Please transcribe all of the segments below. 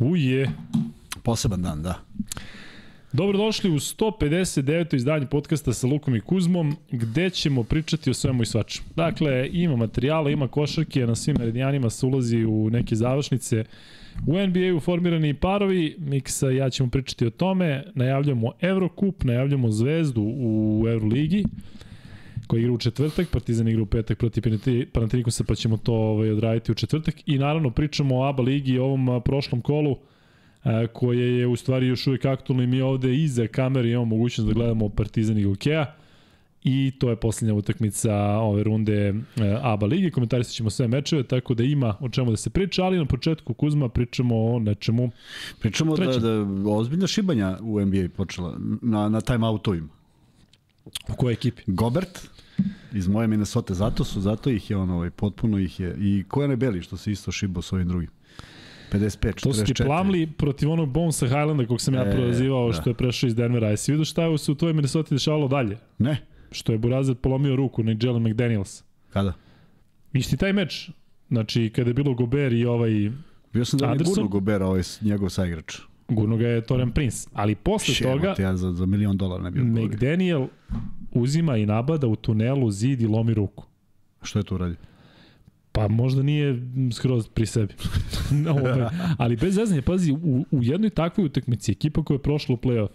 Uje. Poseban dan, da. Dobrodošli u 159. izdanje podcasta sa Lukom i Kuzmom, gde ćemo pričati o svemu i svačemu. Dakle, ima materijala, ima košarke, na svim meridijanima se ulazi u neke završnice. U NBA-u formirani parovi, Miksa i ja ćemo pričati o tome, najavljamo Eurocup, najavljamo Zvezdu u Euroligi, koji igra u četvrtak, Partizan igra u petak protiv Panatinikosa, pa ćemo to ovaj, odraditi u četvrtak. I naravno pričamo o ABA ligi i ovom prošlom kolu, koje je u stvari još uvijek aktualno i mi ovde iza kamere imamo mogućnost da gledamo Partizan i Gokeja i to je posljednja utakmica ove runde ABA ligi. Komentarisat ćemo sve mečeve, tako da ima o čemu da se priča, ali na početku Kuzma pričamo o nečemu Pričamo da, trećem. da ozbiljna šibanja u NBA počela na, na time outovima. U kojoj ekipi? Gobert iz moje Minnesota, zato su, zato ih je on ovaj, potpuno ih je. I ko je ne beli što se isto šibo s ovim drugim? 55, To su ti 44. plamli protiv onog Bonesa Highlanda kog sam ja E, prozivao da. što je prešao iz Denvera. Jesi vidio šta je se u tvojoj Minnesota dešavalo dalje? Ne, Što je Burazir polomio ruku na Jalen McDaniels. kada? Isti taj meč. Znači, kada je bilo Gober i ovaj Bio sam da mi Anderson? gurnu Gobera, ovaj njegov saigrač. Gurno ga je Torian Prince. Ali posle toga, Šemote, ja za, za milion dolara ne bi odgovorio. McDaniel uzima i nabada u tunelu zid i lomi ruku. Što je to uradio? Pa možda nije skroz pri sebi. Ove, ali bez zezanja, pazi, u, u jednoj takvoj utakmici, ekipa koja je prošla u play-off,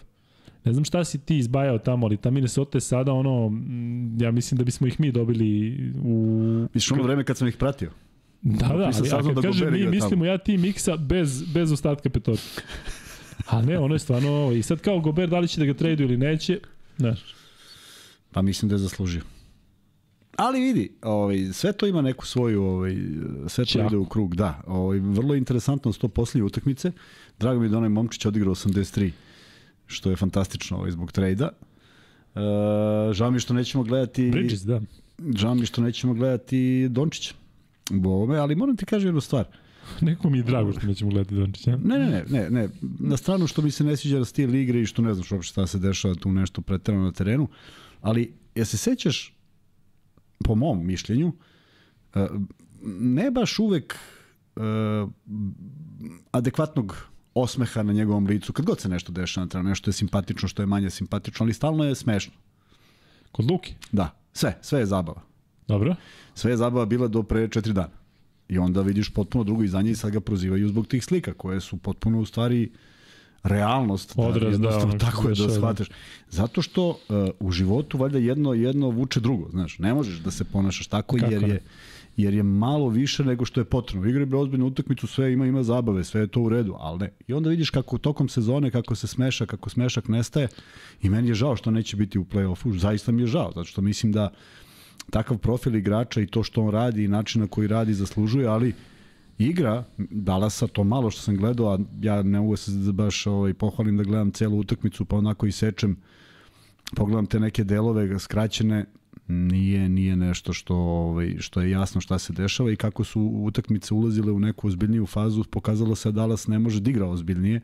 ne znam šta si ti izbajao tamo, ali ta Minnesota je sada ono, mm, ja mislim da bismo ih mi dobili u... Misliš ono vreme kad sam ih pratio? Da, da, ali, a kad da kažem mi, tamo. mislimo ja ti miksa bez, bez ostatka petorka. A ne, ono je stvarno, i sad kao Gober, da li će da ga traduju ili neće, znaš. Pa mislim da je zaslužio. Ali vidi, ovaj, sve to ima neku svoju, ovaj, sve to ide u krug, da. Ovaj, vrlo interesantno s to poslije utakmice. Drago mi je da onaj momčić odigrao 83, što je fantastično ovaj, zbog trejda. E, žao mi što nećemo gledati... Bridges, da. Žao mi što nećemo gledati Dončića u ovome, ali moram ti kažem jednu stvar. Neko mi je drago što nećemo gledati Dončića. Ne, ne, ne, ne, ne. Na stranu što mi se ne sviđa stil igre i što ne znaš uopšte šta se dešava tu nešto preterano na terenu, ali ja se sećaš, po mom mišljenju, e, ne baš uvek e, adekvatnog osmeha na njegovom licu, kad god se nešto dešava na terenu, nešto je simpatično, što je manje simpatično, ali stalno je smešno. Kod Luki. Da, sve, sve je zabava. Dobro. Sve je zabava bila do pre četiri dana. I onda vidiš potpuno drugo izdanje i sad ga prozivaju zbog tih slika koje su potpuno u stvari realnost. Odraz, da, jednostavno ono što tako je da da. shvatiš. Zato što uh, u životu valjda jedno jedno vuče drugo, znaš. Ne možeš da se ponašaš tako Kako jer je jer je malo više nego što je potrebno. Igra bre ozbiljnu utakmicu, sve ima ima zabave, sve je to u redu, ali ne. I onda vidiš kako tokom sezone kako se smeša, kako smešak nestaje i meni je žao što neće biti u plej-ofu. Zaista mi je žao, zato što mislim da takav profil igrača i to što on radi i način na koji radi zaslužuje, ali igra Dallasa, to malo što sam gledao, a ja ne mogu se baš ovaj, pohvalim da gledam celu utakmicu, pa onako i sečem, pogledam te neke delove skraćene, nije nije nešto što ovaj što je jasno šta se dešava i kako su utakmice ulazile u neku ozbiljniju fazu pokazalo se da Dallas ne može da igra ozbiljnije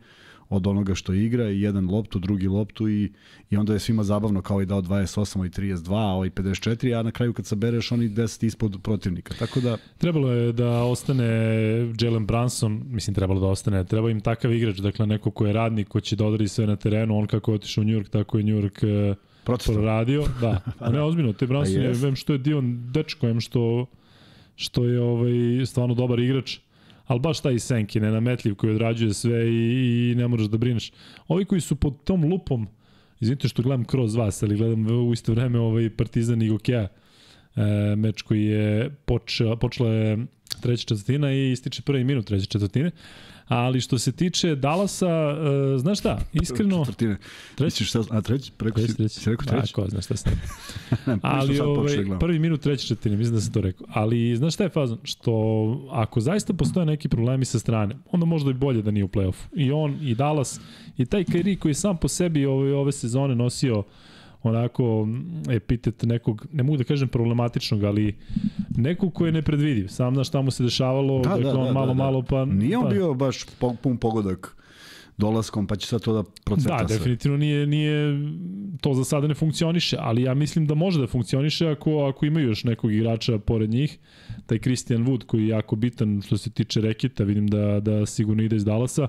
od onoga što igra i jedan loptu, drugi loptu i, i onda je svima zabavno kao i dao 28 i 32, a ovaj 54, a na kraju kad sabereš oni 10 ispod protivnika. Tako da Trebalo je da ostane Jalen Branson, mislim trebalo da ostane, treba im takav igrač, dakle neko ko je radnik, ko će da odredi sve na terenu, on kako je otišao u New York, tako je New York e, proradio, da. A ne, ozbiljno, te Branson Pa je, jest. vem što je divan dečko, vem što, što je ovaj, stvarno dobar igrač, ali baš taj Senki, nenametljiv koji odrađuje sve i, i ne moraš da brineš. Ovi koji su pod tom lupom, izvinite što gledam kroz vas, ali gledam u isto vreme ovaj Partizan i Gokeja, e, meč koji je počela, počela je treća četvrtina i ističe prvi minut treće četvrtine. Ali što se tiče Dallasa, e, znaš šta, iskreno... četvrtine. Treći? Šta, a treći? Preko Treći, si, treći. si rekao treći? A, ko zna šta sam Ne, Ali ovaj, prvi minut treće četvrtine, mislim da sam to rekao. Ali znaš šta je fazon? Što ako zaista postoje neki problemi sa strane, onda možda i bolje da nije u play-offu. I on, i Dallas, i taj Kyrie koji sam po sebi ove, ove sezone nosio onako epitet nekog, ne mogu da kažem problematičnog, ali nekog ko je nepredvidiv. Sam znaš šta mu se dešavalo, Da, dakle da, on da, malo, da, da. malo pa... Nije on pa, bio baš pun pogodak dolaskom, pa će sad to da proceta Da, sve. definitivno nije, nije, to za sada ne funkcioniše, ali ja mislim da može da funkcioniše ako, ako imaju još nekog igrača pored njih. Taj Christian Wood koji je jako bitan što se tiče reketa, vidim da, da sigurno ide iz Dallasa.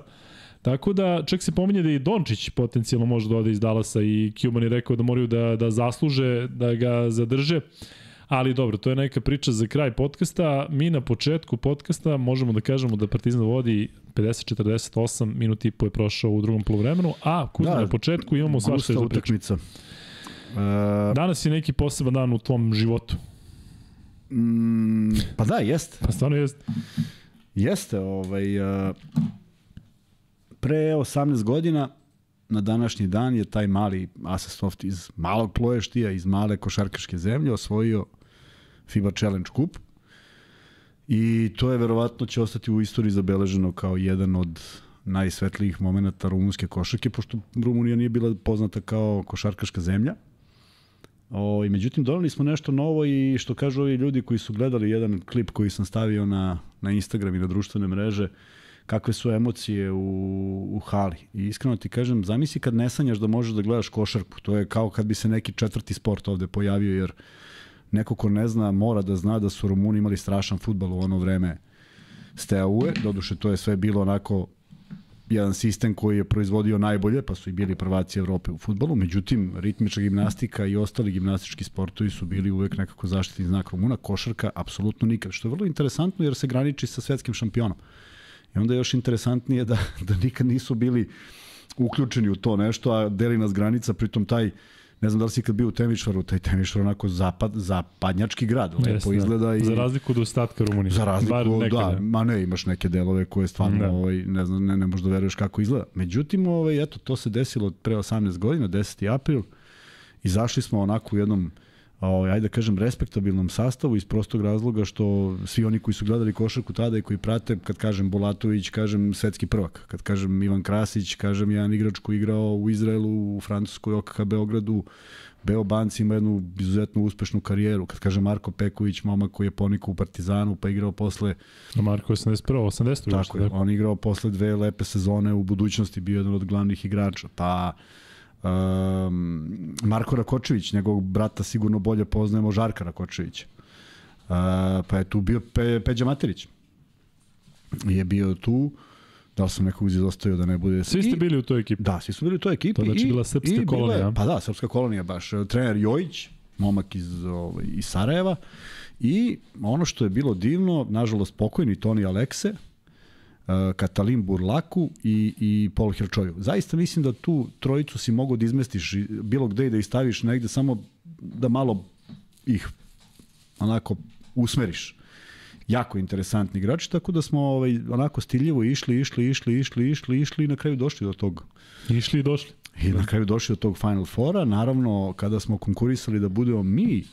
Tako da, čak se pominje da i Dončić potencijalno može da ode iz Dallasa i Cuban je rekao da moraju da, da zasluže, da ga zadrže. Ali dobro, to je neka priča za kraj podcasta. Mi na početku podcasta možemo da kažemo da Partizan vodi 50-48 minuti i po je prošao u drugom polovremenu, a Kuzma da, na početku imamo svašta za priču. utakmica. Uh, Danas je neki poseban dan u tvom životu. mm, pa da, jeste. Pa stvarno jest. Jeste, ovaj, uh, pre 18 godina na današnji dan je taj mali Asasoft iz malog ploještija, iz male košarkaške zemlje osvojio FIBA Challenge Cup i to je verovatno će ostati u istoriji zabeleženo kao jedan od najsvetlijih momenta rumunske košarke, pošto Rumunija nije bila poznata kao košarkaška zemlja. O, i međutim, donali smo nešto novo i što kažu ovi ljudi koji su gledali jedan klip koji sam stavio na, na Instagram i na društvene mreže, kakve su emocije u, u hali. I iskreno ti kažem, zamisli kad ne sanjaš da možeš da gledaš košarku. To je kao kad bi se neki četvrti sport ovde pojavio, jer neko ko ne zna mora da zna da su Rumuni imali strašan futbal u ono vreme Steaue. Doduše, to je sve bilo onako jedan sistem koji je proizvodio najbolje, pa su i bili prvaci Evrope u futbolu. Međutim, ritmička gimnastika i ostali gimnastički sportovi su bili uvek nekako zaštitni znak Rumuna. Košarka apsolutno nikad, što je vrlo interesantno jer se graniči sa svetskim šampionom. I onda je još interesantnije da, da nikad nisu bili uključeni u to nešto, a deli nas granica, pritom taj ne znam da li si kad bio u Temišvaru, taj Temišvar onako zapad, zapadnjački grad, lepo Jeste, izgleda. I, Za razliku od ostatka Rumunije. Za razliku, da, ma ne, imaš neke delove koje stvarno, Da. da. ovaj, ne znam, ne, ne možeš da veruješ kako izgleda. Međutim, ovaj, eto, to se desilo pre 18 godina, 10. april, izašli smo onako u jednom, ovaj, ajde da kažem, respektabilnom sastavu iz prostog razloga što svi oni koji su gledali košarku tada i koji prate, kad kažem Bolatović, kažem svetski prvak, kad kažem Ivan Krasić, kažem jedan igrač koji je igrao u Izraelu, u Francuskoj, OKK Beogradu, Beo Banci ima jednu izuzetno uspešnu karijeru. Kad kažem Marko Peković, momak koji je ponikao u Partizanu, pa igrao posle Marko 81. 80. Tako je, on igrao posle dve lepe sezone u budućnosti, bio jedan od glavnih igrača. Pa um, Marko Rakočević, njegovog brata sigurno bolje poznajemo Žarka Rakočevića. Uh, pa je tu bio Pe, Peđa Materić. Je bio tu, da li sam nekog izostavio da ne bude... Svi ste bili u toj ekipi. Da, svi su bili u toj ekipi. To znači bila srpska i bila kolonija. Pa da, srpska kolonija baš. Trener Jojić, momak iz, ovaj, iz Sarajeva. I ono što je bilo divno, nažalost pokojni Toni Alekse, Katalin Burlaku i, i Paul Herčoju. Zaista mislim da tu trojicu si mogu da izmestiš bilo gde i da ih staviš negde, samo da malo ih onako usmeriš jako interesantni igrači, tako da smo ovaj, onako stiljivo išli, išli, išli, išli, išli, išli i na kraju došli do tog Išli i došli. I na kraju došli do tog Final Fora. Naravno, kada smo konkurisali da budemo mi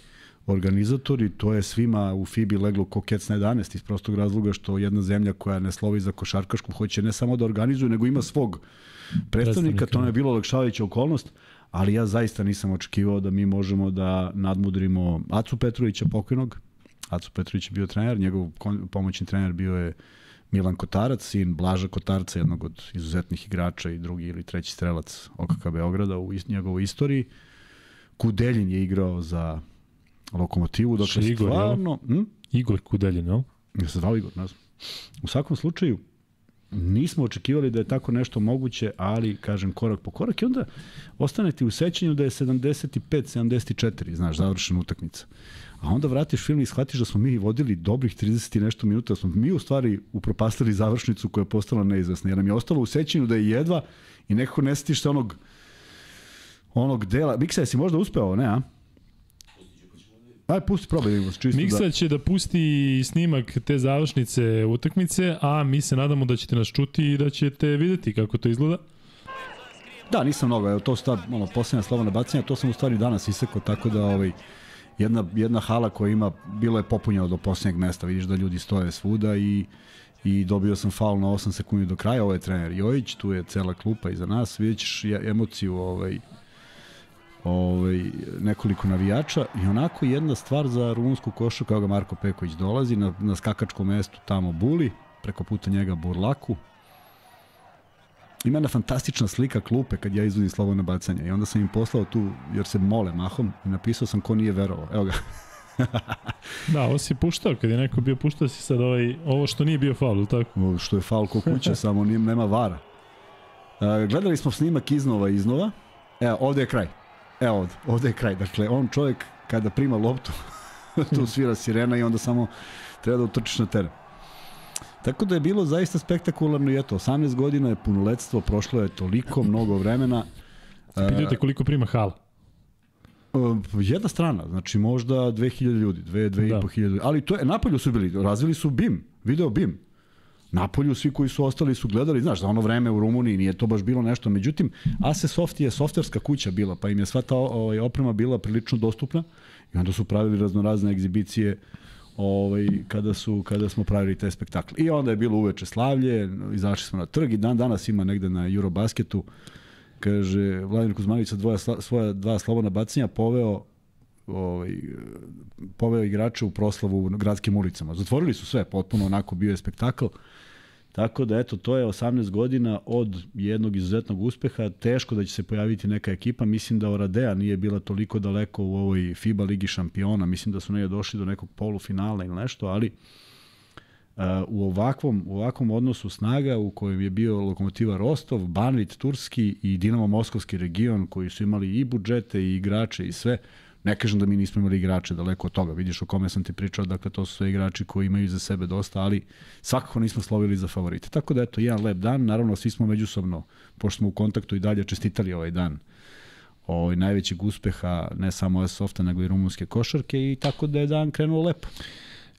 organizatori, to je svima u FIBI leglo ko kec na 11 iz prostog razloga što jedna zemlja koja ne slovi za košarkašku hoće ne samo da organizuje, nego ima svog predstavnika. Predstavnika, To nam je bilo olakšavajuća okolnost, ali ja zaista nisam očekivao da mi možemo da nadmudrimo Acu Petrovića pokojnog. Acu Petrović je bio trener, njegov pomoćni trener bio je Milan Kotarac, sin Blaža Kotarca, jednog od izuzetnih igrača i drugi ili treći strelac OKK Beograda u njegovoj istoriji. Kudeljin je igrao za Lokomotivu, dakle Igor, jel? stvarno... Hm? Igor Kudeljen, no? Ja se zvao Igor, ne znam. U svakom slučaju, nismo očekivali da je tako nešto moguće, ali, kažem, korak po korak i onda ostane ti u sećanju da je 75-74, znaš, završena utakmica. A onda vratiš film i shvatiš da smo mi vodili dobrih 30 i nešto minuta, da smo mi u stvari upropastili završnicu koja je postala neizvesna, jer nam je ostalo u sećanju da je jedva i nekako ne setiš se onog onog dela. Miksa, jesi možda uspeo ne, a? Aj, pusti, probaj da vidimo, čisto da... Miksa će da pusti snimak te završnice utakmice, a mi se nadamo da ćete nas čuti i da ćete videti kako to izgleda. Da, nisam mnogo, evo to su ta ono, posljednja slobodna bacanja, to sam u stvari danas isekao, tako da ovaj, jedna, jedna hala koja ima, bilo je popunjeno do posljednjeg mesta, vidiš da ljudi stoje svuda i i dobio sam faul na 8 sekundi do kraja, ovo je trener Jojić, tu je cela klupa iza nas, vidjet ćeš emociju ovaj, ovaj, nekoliko navijača i onako jedna stvar za rumunsku košu kao ga Marko Peković dolazi na, na skakačkom mestu tamo Buli, preko puta njega Burlaku, ima jedna fantastična slika klupe kad ja izvodim slobodno bacanje i onda sam im poslao tu, jer se mole mahom i napisao sam ko nije verovao. Evo ga. da, ovo si puštao, kad je neko bio puštao si sad ovaj, ovo što nije bio faul, tako? Ovo što je faul ko kuća, samo nije, nema vara. Uh, gledali smo snimak iznova iznova. Evo, ovde je kraj. Evo ovde, ovde je kraj. Dakle, on čovjek kada prima loptu, tu svira sirena i onda samo treba da utrčiš na teren. Tako da je bilo zaista spektakularno i eto, 18 godina je punoletstvo, prošlo je toliko mnogo vremena. Pitajte koliko prima hala. Jedna strana, znači možda 2000 ljudi, 2, 2500 da. ljudi, ali to je, napolju su bili, razvili su BIM, video BIM. Napolju svi koji su ostali su gledali, znaš, za ono vreme u Rumuniji nije to baš bilo nešto. Međutim, Ase Soft je softverska kuća bila, pa im je sva ta ovaj, oprema bila prilično dostupna i onda su pravili raznorazne egzibicije ovaj, kada, su, kada smo pravili te spektakle. I onda je bilo uveče slavlje, izašli smo na trg i dan danas ima negde na Eurobasketu, kaže, Vladimir Kuzmanović sa dvoja, svoja dva slobodna bacanja poveo ovaj, poveo igrače u proslavu u gradskim ulicama. Zatvorili su sve, potpuno onako bio je spektakl. Tako da eto, to je 18 godina od jednog izuzetnog uspeha. Teško da će se pojaviti neka ekipa. Mislim da Oradea nije bila toliko daleko u ovoj FIBA ligi šampiona. Mislim da su negdje došli do nekog polufinala ili nešto, ali uh, u ovakvom, u ovakvom odnosu snaga u kojem je bio Lokomotiva Rostov, Banvit Turski i Dinamo Moskovski region koji su imali i budžete i igrače i sve, Ne kažem da mi nismo imali igrače daleko od toga, vidiš o kome sam ti pričao, dakle to su sve igrači koji imaju za sebe dosta, ali svakako nismo slovili za favorite. Tako da eto, jedan lep dan, naravno svi smo međusobno, pošto smo u kontaktu i dalje čestitali ovaj dan ovaj, najvećeg uspeha ne samo softa nego i rumunske košarke i tako da je dan krenuo lepo.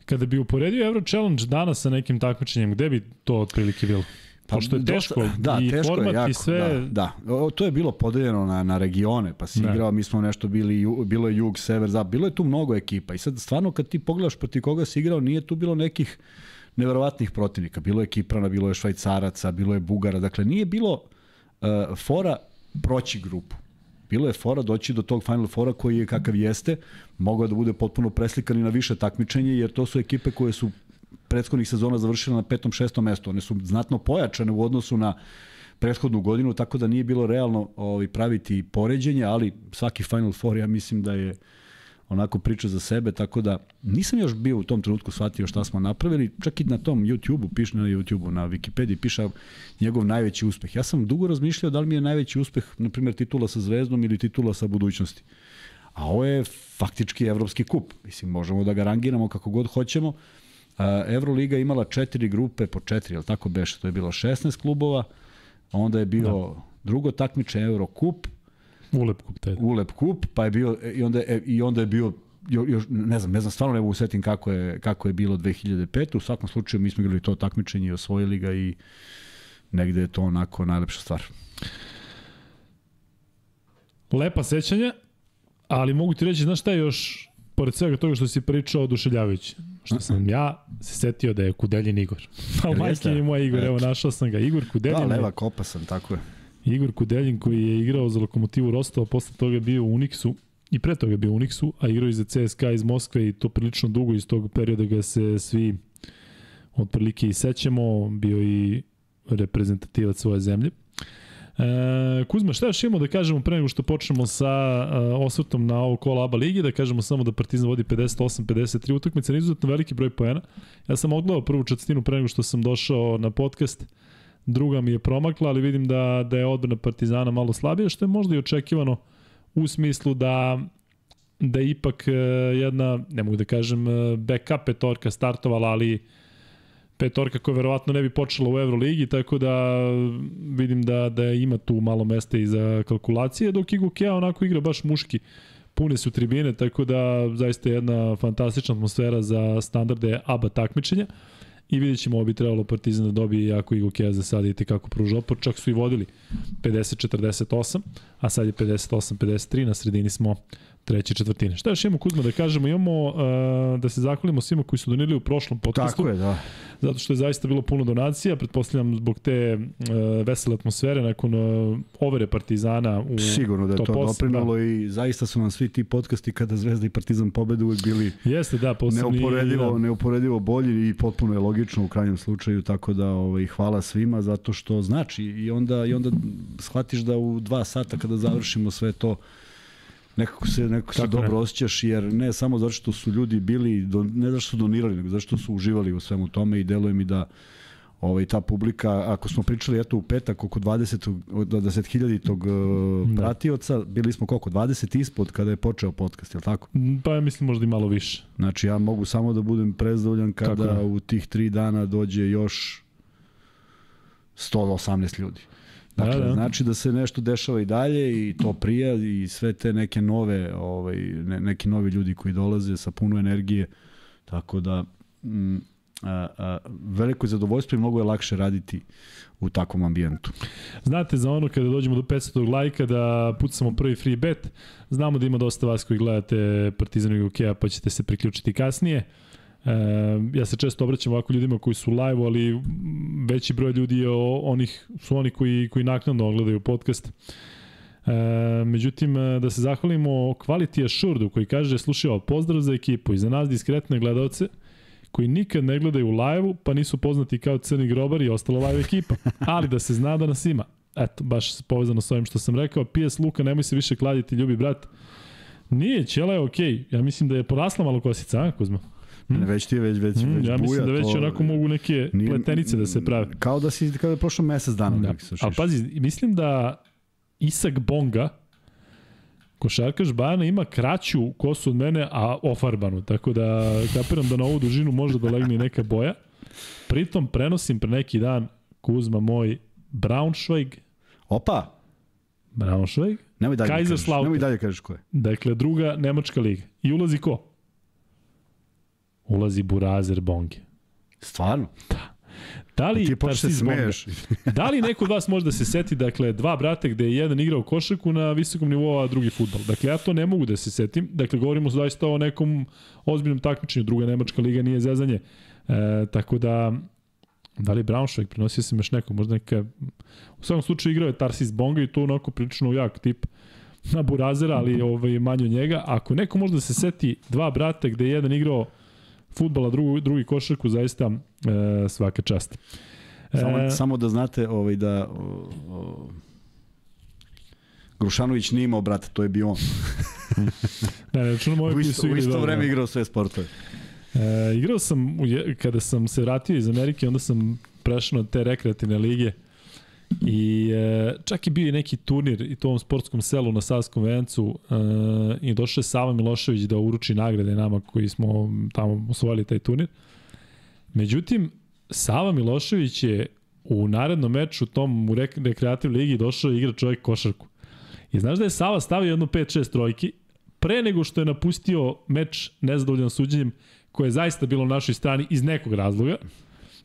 Kada bi uporedio Euro Challenge danas sa nekim takmičenjem, gde bi to otprilike bilo? Pa što je teško da, i teško format je jako, i sve. Da, da. O, to je bilo podeljeno na, na regione, pa si da. igrao, mi smo nešto bili, bilo je jug, sever, zap, bilo je tu mnogo ekipa i sad stvarno kad ti pogledaš proti koga si igrao, nije tu bilo nekih neverovatnih protivnika. Bilo je Kiprana, bilo je Švajcaraca, bilo je Bugara, dakle nije bilo uh, fora proći grupu. Bilo je fora doći do tog Final Fora koji je kakav jeste, mogao da bude potpuno preslikan i na više takmičenje, jer to su ekipe koje su prethodnih sezona završila na petom, šestom mestu. One su znatno pojačane u odnosu na prethodnu godinu, tako da nije bilo realno ovaj, praviti poređenje, ali svaki Final Four ja mislim da je onako priča za sebe, tako da nisam još bio u tom trenutku shvatio šta smo napravili, čak i na tom YouTube-u, piše na YouTube-u, na Wikipediji piše njegov najveći uspeh. Ja sam dugo razmišljao da li mi je najveći uspeh, na primjer, titula sa Zvezdom ili titula sa budućnosti. A ovo je faktički evropski kup. Mislim, možemo da ga rangiramo kako god hoćemo, Euroliga imala četiri grupe po četiri, ali tako beše, to je bilo 16 klubova, onda je bilo da. drugo takmičenje Eurocup, Ulep kup taj. Ulep kup, pa je bio i onda je, i onda je bio još ne znam, ne znam stvarno ne mogu setim kako je kako je bilo 2005. U svakom slučaju mi smo igrali to takmičenje i osvojili ga i negde je to onako najlepša stvar. Lepa sećanja, ali mogu ti reći, znaš šta je još pored svega toga što si pričao oduševljavajuće, što sam ja se setio da je Kudeljen Igor. Pa majke je moj Igor, evo našao sam ga. Igor Kudeljen. Da, leva kopa sam, tako je. Igor Kudeljen koji je igrao za Lokomotivu Rostova, posle toga je bio u Uniksu i pre toga je bio u Uniksu, a igrao i za CSKA iz Moskve i to prilično dugo iz tog perioda ga se svi otprilike i sećamo, bio i reprezentativac svoje zemlje. E, Kuzma, šta još imamo da kažemo pre nego što počnemo sa uh, osvrtom na ovo kola ABA ligi, da kažemo samo da Partizan vodi 58-53 utakmice, izuzetno veliki broj poena. Ja sam odgledao prvu četvrtinu pre nego što sam došao na podcast, druga mi je promakla, ali vidim da, da je odbrana Partizana malo slabija, što je možda i očekivano u smislu da da ipak uh, jedna, ne mogu da kažem, uh, backup petorka startovala, ali petorka koja verovatno ne bi počela u Euroligi, tako da vidim da, da ima tu malo mesta i za kalkulacije, dok Igu Kea onako igra baš muški. Pune su tribine, tako da zaista je jedna fantastična atmosfera za standarde ABA takmičenja. I vidjet ćemo ovo bi trebalo Partizan da dobije jako Igo Kea za sad i kako pruža opor. Čak su i vodili 50-48, a sad je 58-53, na sredini smo treće četvrtine. Šta još imamo Kuzma da kažemo? Imamo uh, da se zahvalimo svima koji su donirali u prošlom podcastu. Tako je, da. Zato što je zaista bilo puno donacija, pretpostavljam zbog te uh, vesele atmosfere nakon uh, overe Partizana u Sigurno da je to, to doprinalo da. i zaista su nam svi ti podcasti kada Zvezda i Partizan pobedu uvek bili Jeste, da, posebni, neuporedivo, da. neuporedivo bolji i potpuno je logično u krajnjem slučaju, tako da ovaj, hvala svima zato što znači i onda, i onda shvatiš da u dva sata kada završimo sve to nekako se nekako se dobro ne. osjećaš jer ne samo zato što su ljudi bili do, ne zato što su donirali nego zato što su uživali u svemu tome i deluje mi da ovaj ta publika ako smo pričali eto u petak oko 20 20.000 tog uh, pratioca bili smo koliko 20 ispod kada je počeo podcast je tako? Pa ja mislim možda i malo više. Znači ja mogu samo da budem prezadovoljan kada u tih 3 dana dođe još 118 ljudi Dakle, da, da. znači da se nešto dešava i dalje i to prija i sve te neke nove, ovaj, ne, neki novi ljudi koji dolaze sa puno energije, tako da mm, a, a, veliko je zadovoljstvo i mnogo je lakše raditi u takvom ambijentu. Znate za ono kada dođemo do 500 lajka da pucamo prvi free bet, znamo da ima dosta vas koji gledate Partizan i Gokeja pa ćete se priključiti kasnije. E, ja se često obraćam ovako ljudima koji su live, ali veći broj ljudi je onih, su oni koji, koji naknadno ogledaju podcast. E, međutim, da se zahvalimo Quality Assuredu koji kaže, slušaj pozdrav za ekipu i za nas diskretne gledalce koji nikad ne gledaju u live-u, pa nisu poznati kao Crni grobar i ostala live ekipa. Ali da se zna da nas ima. Eto, baš povezano s ovim što sam rekao. PS Luka, nemoj se više kladiti, ljubi brat. Nije, ćela je okej. Okay. Ja mislim da je porasla malo kosica, a, Kuzma? Hmm? Već ti je već, već, hmm, već ja mislim da već to, onako mogu neke nije, pletenice da se prave. Kao da si, kao da je prošlo mesec dana. Da. da Ali pazi, mislim da Isak Bonga, košarkaš Bajana ima kraću kosu od mene, a ofarbanu, tako da kapiram da na ovu dužinu može da legne neka boja. Pritom prenosim pre neki dan Kuzma moj Braunschweig. Opa! Braunschweig. Nemoj dalje, da kažeš, nemoj dalje kažeš ko je. Dakle, druga Nemačka liga. I ulazi ko? Ulazi Burazer Bonge. Stvarno? Da. Da li, ti počeš smeješ. da li neko od vas može da se seti, dakle, dva brata gde je jedan igrao košarku na visokom nivou, a drugi futbol? Dakle, ja to ne mogu da se setim. Dakle, govorimo zaista o nekom ozbiljnom takmičenju. Druga Nemačka liga nije zezanje. E, tako da, da li Braunschweig prenosio se još neko, možda neka... U svakom slučaju igrao je Tarsis Bonga i to onako prilično jak tip na Burazera, ali ovaj, manje od njega. Ako neko može da se seti dva brata gde je jedan igrao futbala, drugi, drugi košarku, zaista e, svaka čast. E, samo, samo da znate ovaj, da o, o, Grušanović nije imao brata, to je bio on. ne, ne, računam ove koji su igrali. U isto vreme igrao sve sportove. E, igrao sam, kada sam se vratio iz Amerike, onda sam prešao na te rekreativne lige. I e, čak je bio i neki turnir i to u ovom sportskom selu na Savskom vencu e, i došao je Sava Milošević da uruči nagrade nama koji smo tamo osvojili taj turnir. Međutim, Sava Milošević je u narednom meču tom u rek rekreativ ligi došao i igra čovjek košarku. I znaš da je Sava stavio jedno 5-6 trojki pre nego što je napustio meč nezadovoljan suđenjem koje je zaista bilo na našoj strani iz nekog razloga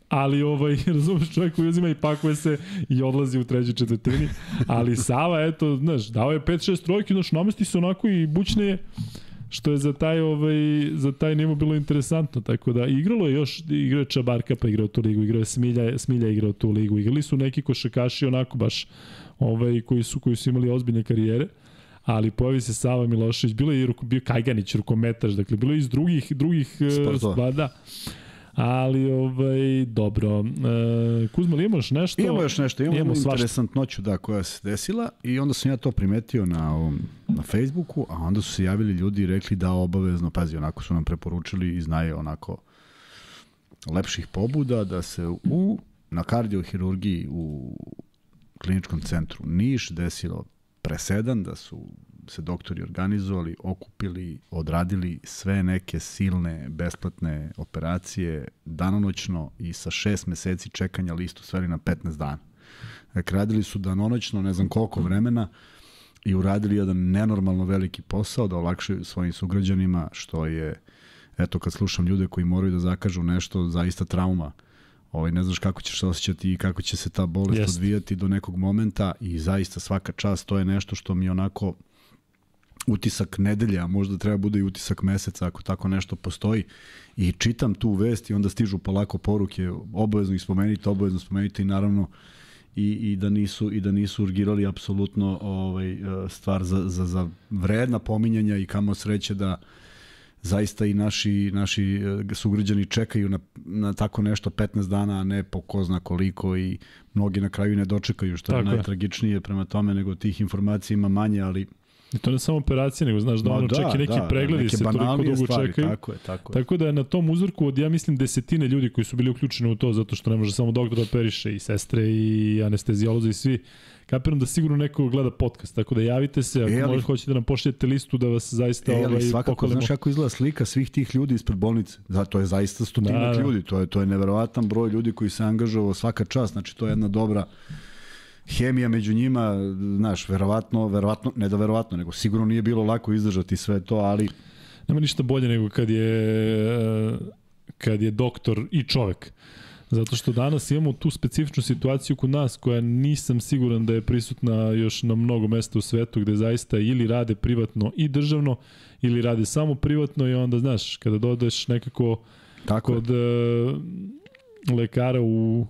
ali ovaj, razumeš, čovjek koji uzima i pakuje se i odlazi u trećoj četvrtini, ali Sava, eto, znaš, dao je 5-6 trojki, znaš, namesti se onako i bučne što je za taj ovaj za taj nivo bilo interesantno. Tako da igralo je još igrao je Čabarka pa igrao tu ligu igrao je Smilja Smilja igrao tu ligu. Igrali su neki košarkaši onako baš ovaj koji su koji su imali ozbiljne karijere. Ali pojavi se Sava Milošević bilo je i ruko, bio Kajganić rukometaš dakle bilo je iz drugih drugih Sportova. da Ali, ovaj, dobro. E, Kuzma, li imaš nešto? Imamo još nešto, imamo, imamo interesantnoću da, koja se desila i onda sam ja to primetio na, ovom, na Facebooku, a onda su se javili ljudi i rekli da obavezno, pazi, onako su nam preporučili i znaju onako lepših pobuda da se u, na kardiohirurgiji u kliničkom centru Niš desilo presedan da su se doktori organizovali, okupili, odradili sve neke silne, besplatne operacije danonoćno i sa šest meseci čekanja listu sveli na 15 dana. Dakle, radili su danonoćno ne znam koliko vremena i uradili jedan nenormalno veliki posao da olakšaju svojim sugrađanima, što je, eto kad slušam ljude koji moraju da zakažu nešto, zaista trauma. Ovaj, ne znaš kako ćeš se osjećati i kako će se ta bolest Jest. odvijati do nekog momenta i zaista svaka čast, to je nešto što mi onako utisak nedelja, a možda treba bude i utisak meseca ako tako nešto postoji. I čitam tu vest i onda stižu polako poruke obavezno ih spomenite, obavezno spomenite i naravno i, i da nisu i da nisu urgirali apsolutno ovaj e, stvar za, za, za vredna pominjanja i kamo sreće da zaista i naši, naši e, sugrađani čekaju na, na tako nešto 15 dana, a ne po ko zna koliko i mnogi na kraju ne dočekaju, što tako je. najtragičnije. Prema tome, nego tih informacija ima manje, ali I to ne samo operacije, nego znaš da ono da, čak i neki da, pregledi neke se toliko dugo stvari, čekaju. Tako je, tako je. Tako da je na tom uzorku od, ja mislim, desetine ljudi koji su bili uključeni u to, zato što ne može samo doktor da operiše i sestre i anestezijolozi i svi. Kapiram da sigurno neko gleda podcast, tako da javite se, ako e, možete hoćete da nam pošljete listu da vas zaista e, ovaj, svakako, pokolemo. Znaš kako izgleda slika svih tih ljudi ispred bolnice? Da, to je zaista stotinak da, da. ljudi, to je, to je neverovatan broj ljudi koji se angažovao svaka čast, znači to je jedna dobra hemija među njima, znaš, verovatno, verovatno, ne da verovatno, nego sigurno nije bilo lako izdržati sve to, ali... Nema ništa bolje nego kad je, kad je doktor i čovek. Zato što danas imamo tu specifičnu situaciju kod nas koja nisam siguran da je prisutna još na mnogo mesta u svetu gde zaista ili rade privatno i državno ili rade samo privatno i onda znaš kada dodeš nekako Tako kod je. lekara u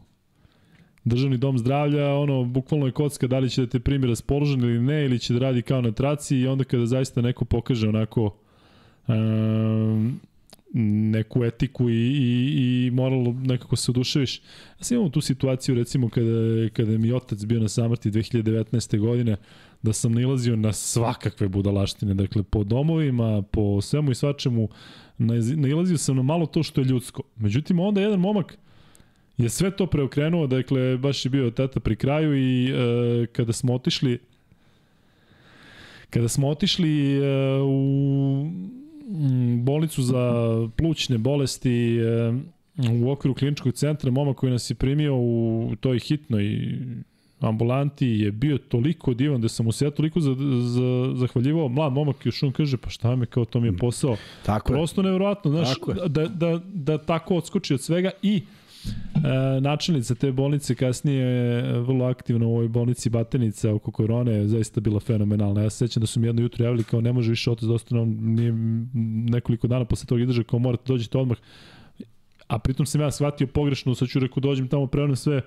državni dom zdravlja, ono, bukvalno je kocka da li će da te primi raspoložen ili ne, ili će da radi kao na traci i onda kada zaista neko pokaže onako um, neku etiku i, i, i moral nekako se oduševiš. Ja sam imao tu situaciju recimo kada, kada mi otac bio na samrti 2019. godine da sam nalazio na svakakve budalaštine, dakle po domovima, po svemu i svačemu, nalazio sam na malo to što je ljudsko. Međutim, onda jedan momak je sve to preokrenuo, dakle, baš je bio tata pri kraju i e, kada smo otišli kada smo otišli e, u bolnicu za plućne bolesti e, u okviru kliničkog centra, moma koji nas je primio u toj hitnoj ambulanti je bio toliko divan da sam mu se ja toliko za, za, zahvaljivao. Mlad momak još on kaže, pa šta me kao to mi je posao. Tako Prosto je. nevjerojatno, znaš, da, da, da tako odskoči od svega i E, načelnica te bolnice kasnije je vrlo aktivna u ovoj bolnici Batenica oko korone, je zaista bila fenomenalna. Ja se sećam da su mi jedno jutro javili kao ne može više otac da ostane, nije nekoliko dana posle toga izdrža kao morate dođete odmah. A pritom sam ja shvatio pogrešno, sad ću rekao dođem tamo preonem sve,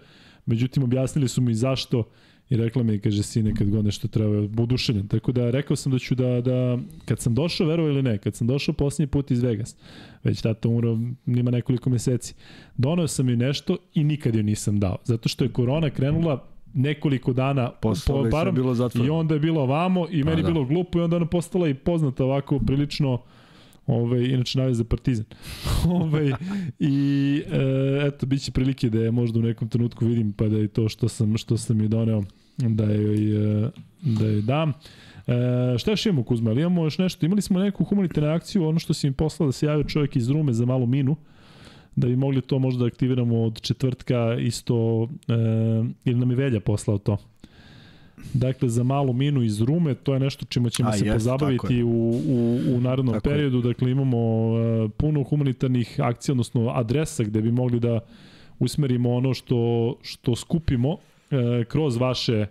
međutim objasnili su mi zašto i rekla mi, kaže, sine, kad god nešto treba, budušenjan. Tako da rekao sam da ću da, da kad sam došao, verovo ili ne, kad sam došao posljednji put iz Vegas, već tata umro, nima nekoliko meseci, donao sam joj nešto i nikad joj nisam dao. Zato što je korona krenula nekoliko dana Posao po bilo i onda je bilo ovamo i meni pa, da. bilo glupo i onda ona postala i poznata ovako prilično Ove, inače navez za Partizan. Ove, I e, eto, bit će prilike da je možda u nekom trenutku vidim pa da je to što sam, što sam je doneo da je, e, da je dam. E, šta još imamo Kuzma? Ali imamo još nešto? Imali smo neku humanitarnu akciju, ono što si im poslao da se javio čovjek iz Rume za malu minu, da bi mogli to možda da aktiviramo od četvrtka isto, e, ili nam je Velja poslao to. Dakle, za malu minu iz Rume, to je nešto čime ćemo A, se jest, pozabaviti u, u, u narodnom tako periodu. Je. Dakle, imamo uh, puno humanitarnih akcija, odnosno adresa gde bi mogli da usmerimo ono što, što skupimo uh, kroz vaše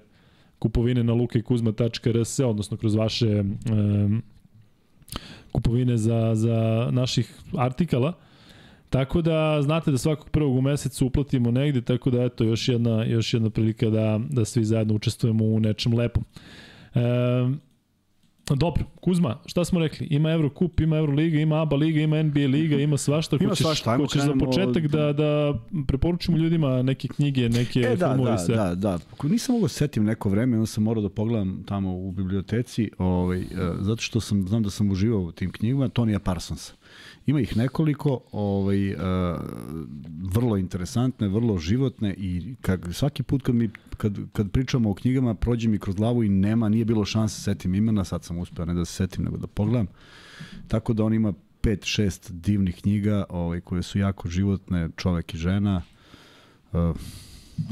kupovine na lukekuzma.rs, odnosno kroz vaše um, kupovine za, za naših artikala. Tako da znate da svakog prvog u mesecu uplatimo negde, tako da eto još jedna, još jedna prilika da, da svi zajedno učestvujemo u nečem lepom. E, Dobro, Kuzma, šta smo rekli? Ima Eurocup, ima Euroliga, ima ABA liga, ima NBA liga, ima svašta. Ima hoćeš, svašta, ajmo hoćeš za početak da, da preporučimo ljudima neke knjige, neke e, da, filmove da, se. Da, da, Nisam mogao da setim neko vreme, onda sam morao da pogledam tamo u biblioteci, ovaj, e, zato što sam, znam da sam uživao u tim knjigama, Tonija Parsonsa. Ima ih nekoliko, ovaj, uh, vrlo interesantne, vrlo životne i kak, svaki put kad, mi, kad, kad pričamo o knjigama prođe mi kroz glavu i nema, nije bilo šanse setim imena, sad sam uspeo ne da se setim nego da pogledam. Tako da on ima pet, šest divnih knjiga ovaj, koje su jako životne, čovek i žena. Uh,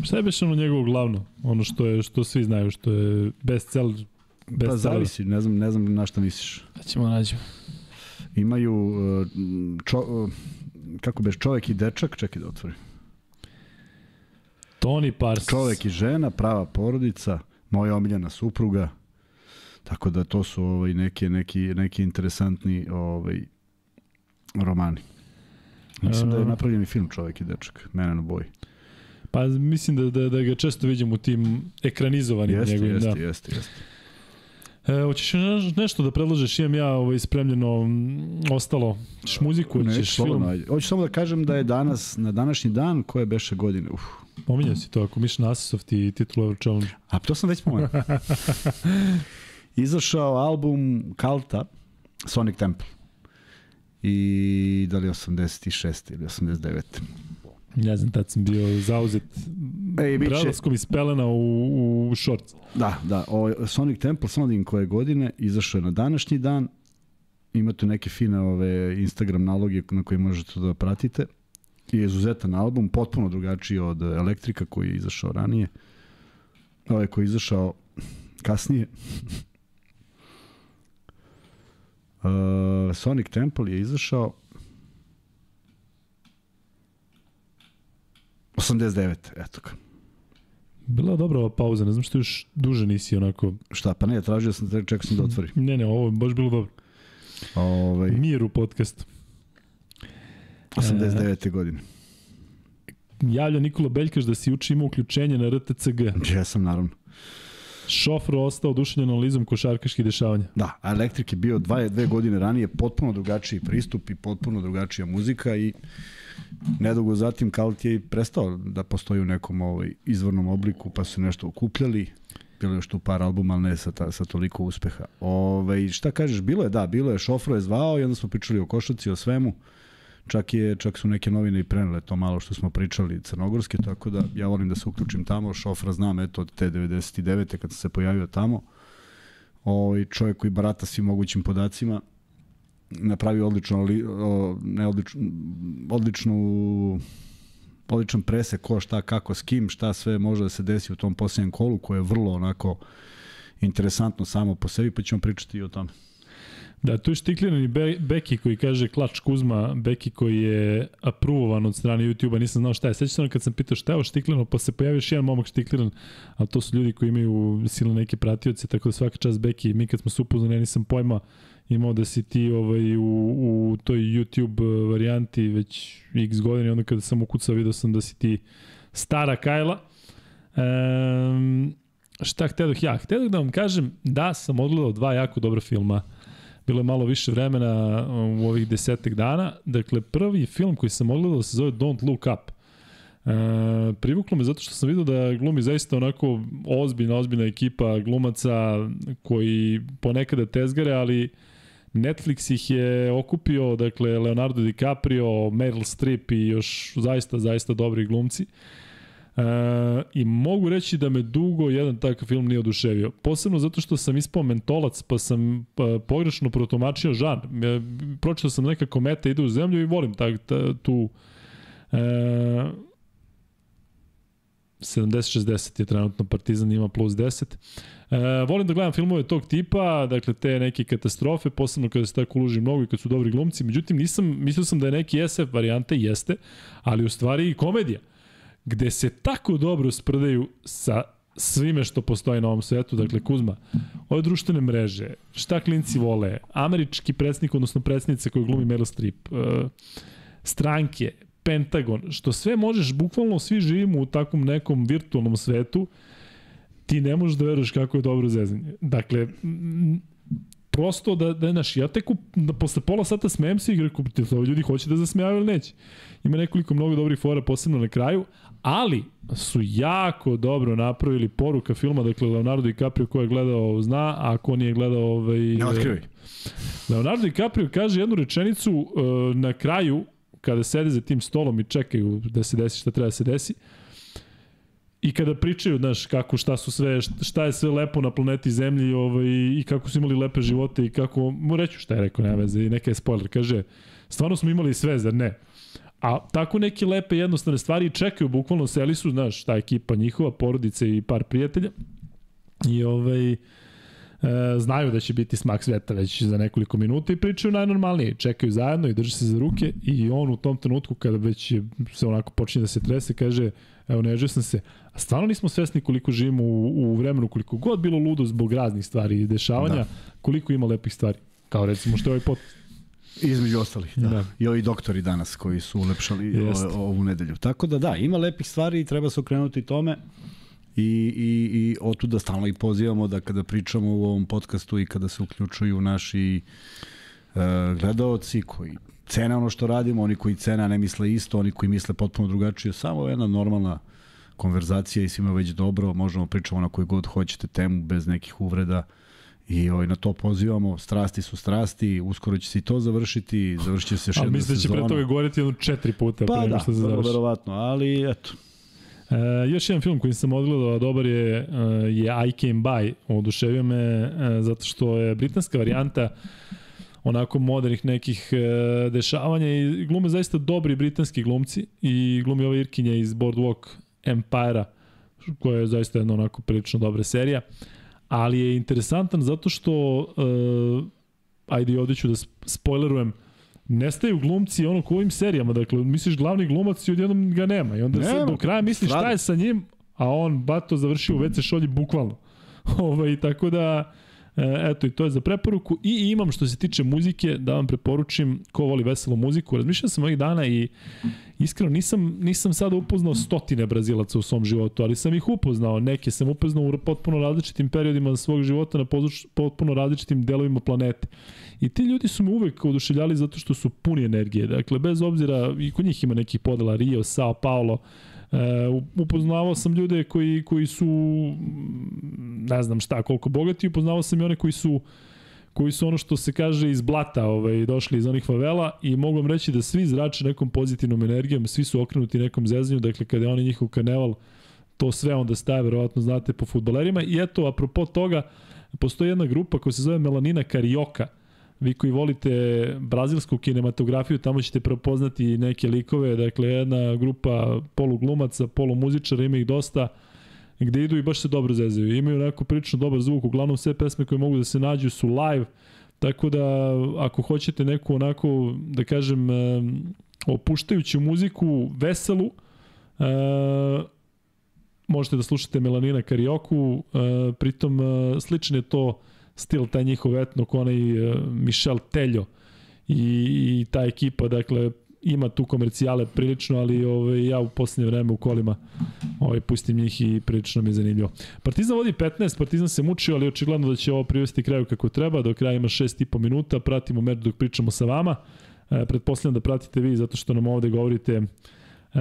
Šta je beš ono njegovo glavno? Ono što je što svi znaju, što je bestseller Best pa zavisi, ne znam, ne znam na šta misliš. Da ćemo nađemo imaju uh, čo, uh, kako beš čovek i dečak, čekaj da otvorim. Tony Parsons. Čovek i žena, prava porodica, moja omiljena supruga. Tako da to su ovaj, neki, neki, neki interesantni ovaj, romani. Mislim da je napravljen i film čovek i dečak, mene na boji. Pa mislim da, da, da ga često vidimo u tim ekranizovanim jeste, njegovim. Jeste, da. jeste, jeste. E, hoćeš nešto da predložiš? Imam ja ovaj, spremljeno m, ostalo. Češ muziku, Ne, slobodno, film? ajde. Hoću samo da kažem da je danas, na današnji dan, koje beše godine, uf, Pominjao si to, ako miš na Asisoft i titul Euro Challenge. A to sam već spomenuo. Izašao album Kalta, Sonic Temple. I da li je 86. ili 89. Ne znam, tad sam bio zauzet Ej, bit će- prelaskom iz pelena u, u shorts. Da, da, o, Sonic Temple, samo da koje godine, izašao je na današnji dan. Imate neke fine ove Instagram naloge na koje možete da pratite. I izuzetan album, potpuno drugačiji od Elektrika koji je izašao ranije. Ovaj koji je izašao kasnije. Uh, Sonic Temple je izašao 89, eto ga. Bila dobra ova pauza, ne znam što još duže nisi onako... Šta, pa ne, tražio sam, čekao sam da otvori. Ne, ne, ovo je baš bilo dobro. Ovaj, Mir u podcastu. 89. godine. Javlja Nikola Beljkaš da si uči ima uključenje na RTCG. Ja sam naravno. Šofro ostao oduševljen analizom košarkaških dešavanja. Da, a Elektrik je bio dva, dve godine ranije potpuno drugačiji pristup i potpuno drugačija muzika i nedugo zatim Kalt je prestao da postoji u nekom ovaj, izvornom obliku, pa su nešto okupljali. Bilo je tu par albuma, ali ne sa, ta, sa toliko uspeha. Ove, šta kažeš, bilo je, da, bilo je, Šofro je zvao i onda smo pričali o košaci, o svemu. Čak, je, čak su neke novine i prenele to malo što smo pričali crnogorske, tako da ja volim da se uključim tamo. Šofra znam, eto, od te 99. kad sam se pojavio tamo. Ovaj čovjek koji barata svim mogućim podacima napravio odlično li, o, ne odlično, odličnu odličan presek ko šta kako s kim šta sve može da se desi u tom posljednjem kolu koje je vrlo onako interesantno samo po sebi pa ćemo pričati i o tome. Da, tu je štiklirani Be Beki koji kaže Klač Kuzma, Beki koji je aprovovan od strane YouTube-a, nisam znao šta je. Sveća se kad sam pitao šta je ovo štiklirano, pa se pojavio još jedan momak štikliran, a to su ljudi koji imaju silne neke pratioce, tako da svaka čast Beki, mi kad smo se upoznali, ja nisam pojma imao da si ti ovaj, u, u toj YouTube varijanti već x godina onda kada sam ukucao vidio sam da si ti stara Kajla. Um, šta htedoh ja? Htedoh da vam kažem da sam odgledao dva jako dobra filma bilo je malo više vremena u ovih desetak dana. Dakle, prvi film koji sam ogledao se zove Don't Look Up. E, privuklo me zato što sam vidio da glumi zaista onako ozbiljna, ozbiljna ekipa glumaca koji ponekada tezgare, ali Netflix ih je okupio, dakle Leonardo DiCaprio, Meryl Streep i još zaista, zaista dobri glumci. E, I mogu reći da me dugo jedan takav film nije oduševio. Posebno zato što sam ispao mentolac, pa sam e, pogrešno protumačio žan. E, pročitao sam neka kometa ide u zemlju i volim ta, ta, tu e, 70-60 je trenutno Partizan, ima plus 10. E, volim da gledam filmove tog tipa, dakle te neke katastrofe, posebno kada se tako uloži mnogo i kad su dobri glumci. Međutim, nisam, mislio sam da je neki SF varijante, jeste, ali u stvari i komedija gde se tako dobro sprdaju sa svime što postoji na ovom svetu, dakle Kuzma, ove društvene mreže, šta klinci vole, američki predsjednik, odnosno predsjednica koju glumi Meryl Streep, uh, stranke, Pentagon, što sve možeš, bukvalno svi živimo u takvom nekom virtualnom svetu, ti ne možeš da veruješ kako je dobro zezanje. Dakle, prosto da, da naš, ja tek da posle pola sata smijem se i rekao, ljudi hoće da zasmijaju ili neće. Ima nekoliko mnogo dobrih fora, posebno na kraju, ali su jako dobro napravili poruka filma, dakle Leonardo DiCaprio ko je gledao zna, a ako nije gledao ovaj... Ne otkrivaj. Leonardo DiCaprio kaže jednu rečenicu uh, na kraju, kada sede za tim stolom i čekaju da se desi šta treba da se desi, i kada pričaju, znaš, kako, šta su sve, šta je sve lepo na planeti Zemlji ovaj, i kako su imali lepe živote i kako, mu reću šta je rekao, nema veze, i neka je spoiler, kaže, stvarno smo imali sve, zar ne? A tako neke lepe jednostavne stvari čekaju, bukvalno seli su, znaš, ta ekipa njihova, porodice i par prijatelja. I ovaj, e, znaju da će biti smak sveta već za nekoliko minuta i pričaju najnormalnije. Čekaju zajedno i drže se za ruke i on u tom trenutku kada već je, se onako počinje da se trese, kaže Evo, nežio sam se. A stvarno nismo svesni koliko živimo u, u vremenu, koliko god bilo ludo zbog raznih stvari i dešavanja, da. koliko ima lepih stvari. Kao recimo što je ovaj pot Između ostalih, da. da. I ovi doktori danas koji su ulepšali o, ovu nedelju. Tako da da, ima lepih stvari i treba se okrenuti tome. I, i, i otuda stalno i pozivamo da kada pričamo u ovom podcastu i kada se uključuju naši uh, gledaoci koji cene ono što radimo, oni koji cena ne misle isto, oni koji misle potpuno drugačije, samo jedna normalna konverzacija i svima već dobro, možemo pričamo na koju god hoćete temu bez nekih uvreda i ovaj, na to pozivamo, strasti su strasti, uskoro će se i to završiti, završit će se još jedna sezona. Ali mislim da će pre toga govoriti jedno četiri puta pa pre da, što se završi. Pa da, verovatno, ali eto, E, još jedan film koji sam odgledao, dobar je, e, je I Came By. Oduševio me e, zato što je britanska varijanta onako modernih nekih e, dešavanja i glume zaista dobri britanski glumci i glumi ova Irkinja iz Boardwalk Empire-a koja je zaista jedna onako prilično dobra serija ali je interesantan zato što uh, ajde ovdje ću da spoilerujem nestaju glumci ono u ovim serijama, dakle, misliš glavni glumac i odjednom ga nema i onda nema, se do kraja misliš šta je sa njim, a on bato završio u WC šolji bukvalno. ovaj, tako da, e, eto i to je za preporuku i imam što se tiče muzike da vam preporučim ko voli veselu muziku. Razmišljam sam ovih dana i iskreno nisam, nisam sada upoznao stotine Brazilaca u svom životu, ali sam ih upoznao. Neke sam upoznao u potpuno različitim periodima svog života na potpuno različitim delovima planete. I ti ljudi su me uvek oduševljali zato što su puni energije. Dakle, bez obzira, i kod njih ima nekih podela, Rio, Sao Paulo, E, upoznavao sam ljude koji, koji su ne znam šta, koliko bogati, upoznavao sam i one koji su koji su ono što se kaže iz blata ovaj, došli iz onih favela i mogu vam reći da svi zrače nekom pozitivnom energijom, svi su okrenuti nekom zezanju, dakle kada je on njihov karneval, to sve onda staje, verovatno znate, po futbolerima. I eto, apropo toga, postoji jedna grupa koja se zove Melanina Carioca, vi koji volite brazilsku kinematografiju, tamo ćete prepoznati neke likove, dakle jedna grupa poluglumaca, polumuzičara, ima ih dosta, gde idu i baš se dobro zezaju. Imaju onako prilično dobar zvuk, uglavnom sve pesme koje mogu da se nađu su live, tako da ako hoćete neku onako, da kažem, opuštajuću muziku, veselu, možete da slušate Melanina Karioku, pritom sličan je to stil taj njihov etno, onaj uh, Michel Teljo i, i ta ekipa, dakle, ima tu komercijale prilično, ali ovaj, ja u poslednje vreme u kolima ovaj, pustim njih i prilično mi je zanimljivo. Partizan vodi 15, Partizan se mučio, ali očigledno da će ovo privesti kraju kako treba, do kraja ima 6,5 minuta, pratimo meč dok pričamo sa vama. E, pretpostavljam da pratite vi, zato što nam ovde govorite e,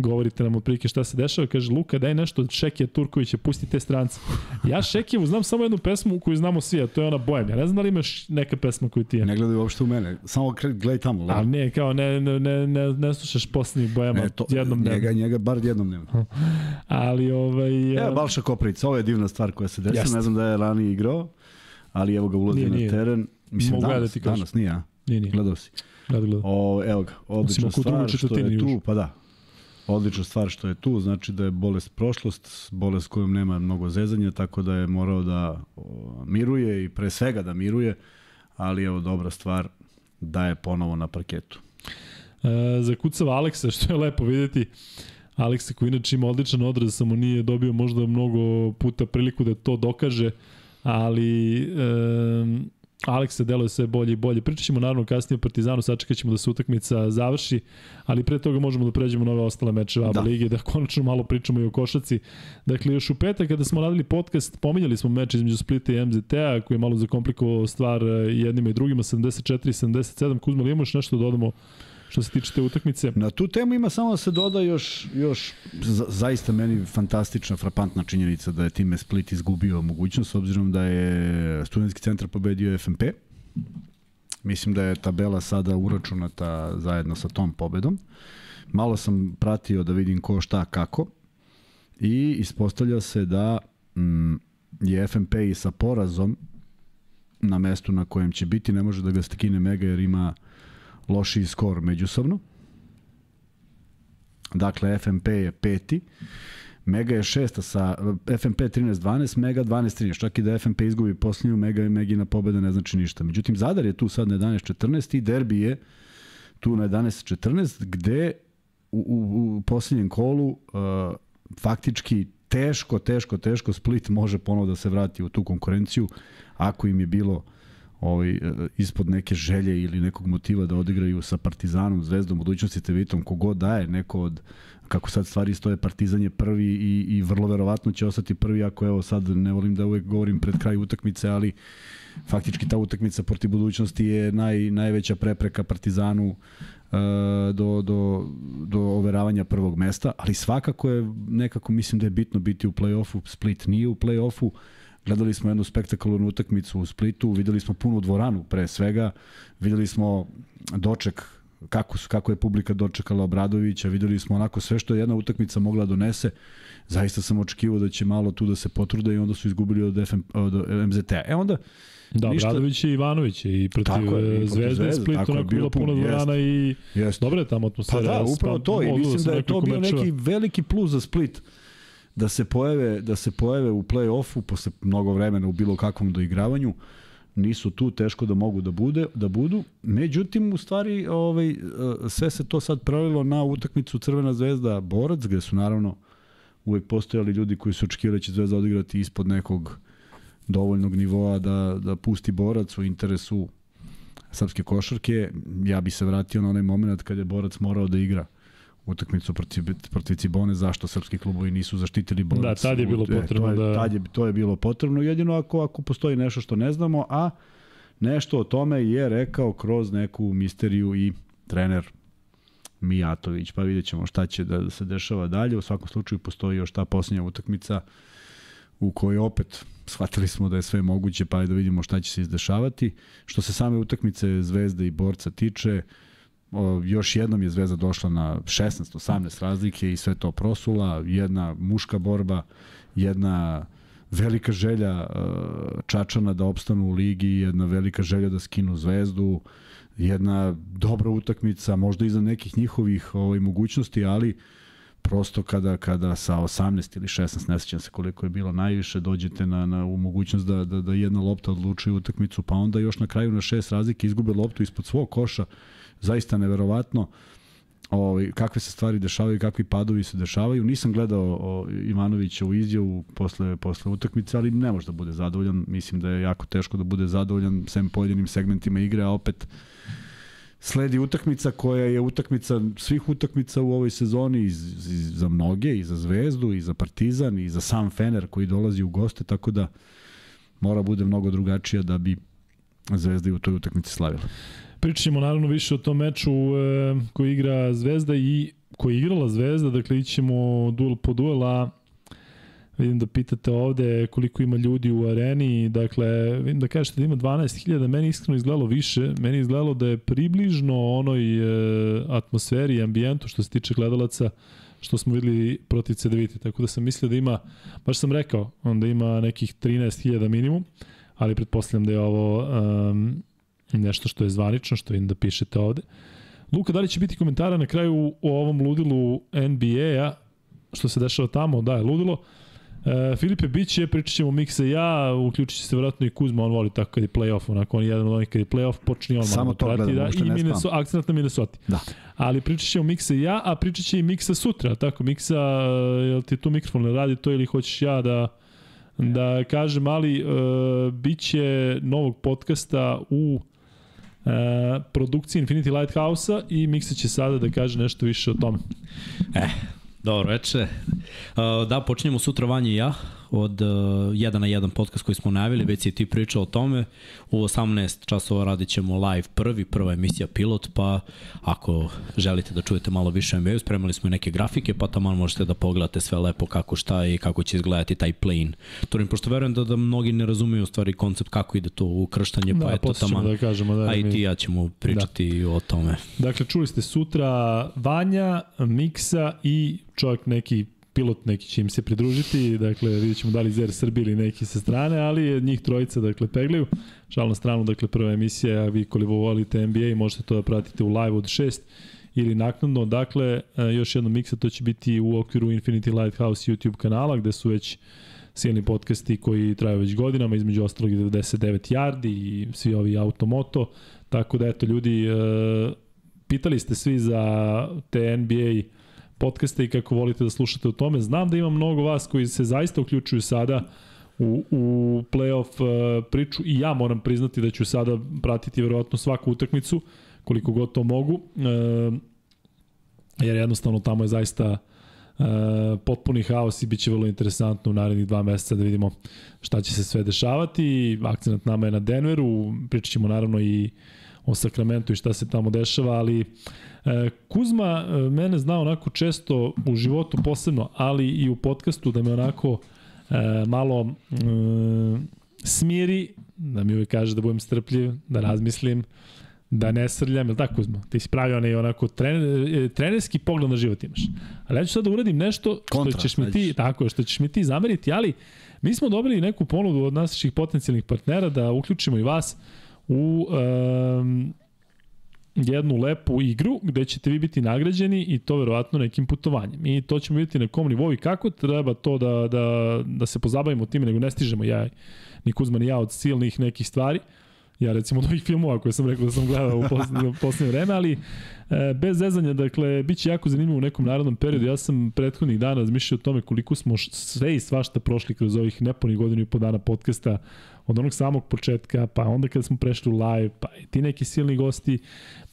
govorite nam otprilike šta se dešava, kaže Luka daj nešto od Šekija Turkovića, pusti te strance. Ja Šekijevu znam samo jednu pesmu koju znamo svi, a to je ona Bojem. Ja ne znam da li imaš neka pesma koju ti je. Ne gledaj uopšte u mene, samo gledaj tamo. Le. A ne, kao ne, ne, ne, ne, ne slušaš posljednjih Bojema ne, to, jednom dnevno. Njega, njega bar jednom dnevno. ali ovaj... Evo, Balša Koprica, ovo je divna stvar koja se desila, ne znam da je ranije igrao, ali evo ga ulazi nije, na nije. teren. Mislim, Mogu danas, da danas nije, a? Nije, nije. Gledao si. Gledao, gledao. O, evo ga, odlična stvar što je tu, pa da, odlična stvar što je tu, znači da je bolest prošlost, bolest kojom nema mnogo zezanja, tako da je morao da miruje i pre svega da miruje, ali evo dobra stvar da je ponovo na parketu. E, zakucava Aleksa, što je lepo videti. Aleksa koji inače ima odličan odraz, samo nije dobio možda mnogo puta priliku da to dokaže, ali e, Aleksa deluje sve bolje i bolje. Pričat ćemo naravno kasnije o Partizanu, sačekat ćemo da se utakmica završi, ali pre toga možemo da pređemo na ove ostale mečeve ABA da. lige, da konačno malo pričamo i o košaci. Dakle, još u petak kada smo radili podcast, pominjali smo meč između Splita i MZT-a, koji je malo zakomplikovao stvar jednima i drugima, 74-77. Kuzma, li imaš nešto da dodamo što se tiče te utakmice. Na tu temu ima samo da se doda još, još za, zaista meni fantastična, frapantna činjenica da je time Split izgubio mogućnost, s obzirom da je studentski centar pobedio FNP. Mislim da je tabela sada uračunata zajedno sa tom pobedom. Malo sam pratio da vidim ko šta kako i ispostavlja se da mm, je FNP i sa porazom na mestu na kojem će biti, ne može da ga stekine Mega jer ima lošiji skor međusobno. Dakle, FMP je peti, Mega je šesta sa FMP 13-12, Mega 12-13. Čak i da FMP izgubi posljednju, Mega i Megina pobeda ne znači ništa. Međutim, Zadar je tu sad na 11-14 i Derbi je tu na 11-14, gde u, u, u posljednjem kolu uh, faktički teško, teško, teško Split može ponovo da se vrati u tu konkurenciju ako im je bilo ovaj, e, ispod neke želje ili nekog motiva da odigraju sa Partizanom, Zvezdom, budućnosti Tevitom, kogod daje neko od kako sad stvari stoje, Partizan je prvi i, i vrlo verovatno će ostati prvi ako evo sad ne volim da uvek govorim pred kraj utakmice, ali faktički ta utakmica protiv budućnosti je naj, najveća prepreka Partizanu uh, do, do, do overavanja prvog mesta, ali svakako je nekako mislim da je bitno biti u play-offu, Split nije u play-offu, gledali smo jednu spektakularnu utakmicu u Splitu, videli smo punu dvoranu pre svega, videli smo doček kako, su, kako je publika dočekala Obradovića, videli smo onako sve što je jedna utakmica mogla da donese, zaista sam očekivao da će malo tu da se potrude i onda su izgubili od, FM, od MZT. E onda, Da, ništa... Bradović i Ivanović i protiv je, Zvezde i Split, onako bila puna dvorana i jest. dobra je tamo atmosfera. Pa da, upravo to i mislim da je to bio neki veliki plus za Split da se pojave da se pojave u plej-ofu posle mnogo vremena u bilo kakvom doigravanju nisu tu teško da mogu da bude da budu međutim u stvari ovaj sve se to sad prelilo na utakmicu Crvena zvezda Borac gde su naravno uvek postojali ljudi koji su očekivali da će Zvezda odigrati ispod nekog dovoljnog nivoa da, da pusti borac u interesu srpske košarke. Ja bi se vratio na onaj moment kad je borac morao da igra utakmicu protiv, protiv Cibone, zašto srpski klubovi nisu zaštitili borac. Da, tad je bilo potrebno. E, to, je, da... tad je, to je bilo potrebno, jedino ako, ako postoji nešto što ne znamo, a nešto o tome je rekao kroz neku misteriju i trener Mijatović, pa vidjet ćemo šta će da, da se dešava dalje. U svakom slučaju postoji još ta posljednja utakmica u kojoj opet shvatili smo da je sve moguće, pa da vidimo šta će se izdešavati. Što se same utakmice Zvezde i Borca tiče, o, još jednom je Zvezda došla na 16-18 razlike i sve to prosula, jedna muška borba, jedna velika želja uh, Čačana da opstanu u ligi, jedna velika želja da skinu Zvezdu, jedna dobra utakmica, možda iza nekih njihovih ovaj, mogućnosti, ali prosto kada, kada sa 18 ili 16, ne sećam se koliko je bilo najviše, dođete na, na u mogućnost da, da, da jedna lopta odlučuje utakmicu, pa onda još na kraju na šest razlike izgube loptu ispod svog koša, zaista neverovatno ovaj, kakve se stvari dešavaju, kakvi padovi se dešavaju. Nisam gledao o, Ivanovića u izjavu posle, posle utakmice, ali ne može da bude zadovoljan. Mislim da je jako teško da bude zadovoljan sem pojedinim segmentima igre, a opet sledi utakmica koja je utakmica svih utakmica u ovoj sezoni iz, iz, za mnoge, i za Zvezdu, i za Partizan, i za sam Fener koji dolazi u goste, tako da mora bude mnogo drugačija da bi Zvezda i u toj utakmici slavila. Pričat ćemo naravno više o tom meču e, koji igra Zvezda i koji je igrala Zvezda, dakle ićemo duel po duela. Vidim da pitate ovde koliko ima ljudi u areni, dakle, vidim da kažete da ima 12.000, meni iskreno izgledalo više, meni izgledalo da je približno onoj e, atmosferi i ambijentu što se tiče gledalaca što smo videli protiv CDVite, tako da sam mislio da ima, baš sam rekao, onda ima nekih 13.000 minimum, ali pretpostavljam da je ovo um, nešto što je zvanično, što vidim da pišete ovde. Luka, da li će biti komentara na kraju o ovom ludilu NBA-a, što se dešava tamo, da je ludilo, E, Filipe Biće, pričat ćemo Miksa i ja, uključit će se vratno i Kuzma, on voli tako kad je play-off, onako on je jedan od onih kad je play-off, počne on Samo to prati, da, i Minnesota, akcent na Minnesota. Da. Ali pričat ćemo Miksa i ja, a pričat će i Miksa sutra, tako Miksa, e, jel ti tu mikrofon ne radi to ili hoćeš ja da da kažem, ali uh, bit će novog podcasta u uh, produkciji Infinity Lighthouse-a i Miksa će sada da kaže nešto više o tome. Eh, dobro veče. Uh, da, počinjemo sutra Vanja i ja od uh, 1 na 1 podcast koji smo najavili, već si ti pričao o tome. U 18 časova radit ćemo live prvi, prva emisija pilot, pa ako želite da čujete malo više NBA, spremali smo i neke grafike, pa tamo možete da pogledate sve lepo kako šta i kako će izgledati taj plane. Turim, pošto verujem da, da mnogi ne razumeju u stvari koncept kako ide to ukrštanje, pa da, eto tamo, da kažemo, da, a i ti ja ćemo pričati da. o tome. Dakle, čuli ste sutra Vanja, Miksa i čovjek neki pilot neki će im se pridružiti, dakle vidjet ćemo da li Zer Srbi ili neki sa strane, ali njih trojica dakle peglaju. Šal na stranu, dakle prva emisija, vi koliko volite NBA možete to da pratite u live od 6 ili naknadno. Dakle, e, još jedno miksa, to će biti u okviru Infinity Lighthouse YouTube kanala, gde su već silni podcasti koji traju već godinama, između ostalog 99 yardi i svi ovi automoto. Tako da, eto, ljudi, e, pitali ste svi za te NBA podcasta i kako volite da slušate o tome. Znam da ima mnogo vas koji se zaista uključuju sada u, u playoff uh, priču i ja moram priznati da ću sada pratiti verovatno svaku utakmicu koliko god to mogu. Uh, jer jednostavno tamo je zaista uh, potpuni haos i bit će vrlo interesantno u narednih dva meseca da vidimo šta će se sve dešavati. Akcenat nama je na Denveru, pričat ćemo naravno i o Sakramentu i šta se tamo dešava, ali Kuzma e, mene zna onako često u životu posebno, ali i u podcastu da me onako e, malo e, smiri, da mi uvek kaže da budem strpljiv, da razmislim, da ne srljam, ili tako Kuzma? Ti si pravio onaj onako trener, e, trenerski pogled na život imaš. Ali ja ću sad da uradim nešto Kontra, što ćeš mi ti, tako, što ćeš mi ti zameriti, ali mi smo dobili neku ponudu od naših potencijalnih partnera da uključimo i vas u um, jednu lepu igru gde ćete vi biti nagrađeni i to verovatno nekim putovanjem. I to ćemo vidjeti na kom nivou i kako treba to da, da, da se pozabavimo time, nego ne stižemo ja, ni Kuzma ni ja od silnih nekih stvari. Ja recimo od ovih filmova koje sam rekao da sam gledao u poslednje vreme, ali e, bez zezanja, dakle, bit će jako zanimljivo u nekom narodnom periodu. Ja sam prethodnih dana razmišljao o tome koliko smo sve i svašta prošli kroz ovih nepunih godinu i po dana podcasta od onog samog početka, pa onda kada smo prešli u live, pa i ti neki silni gosti,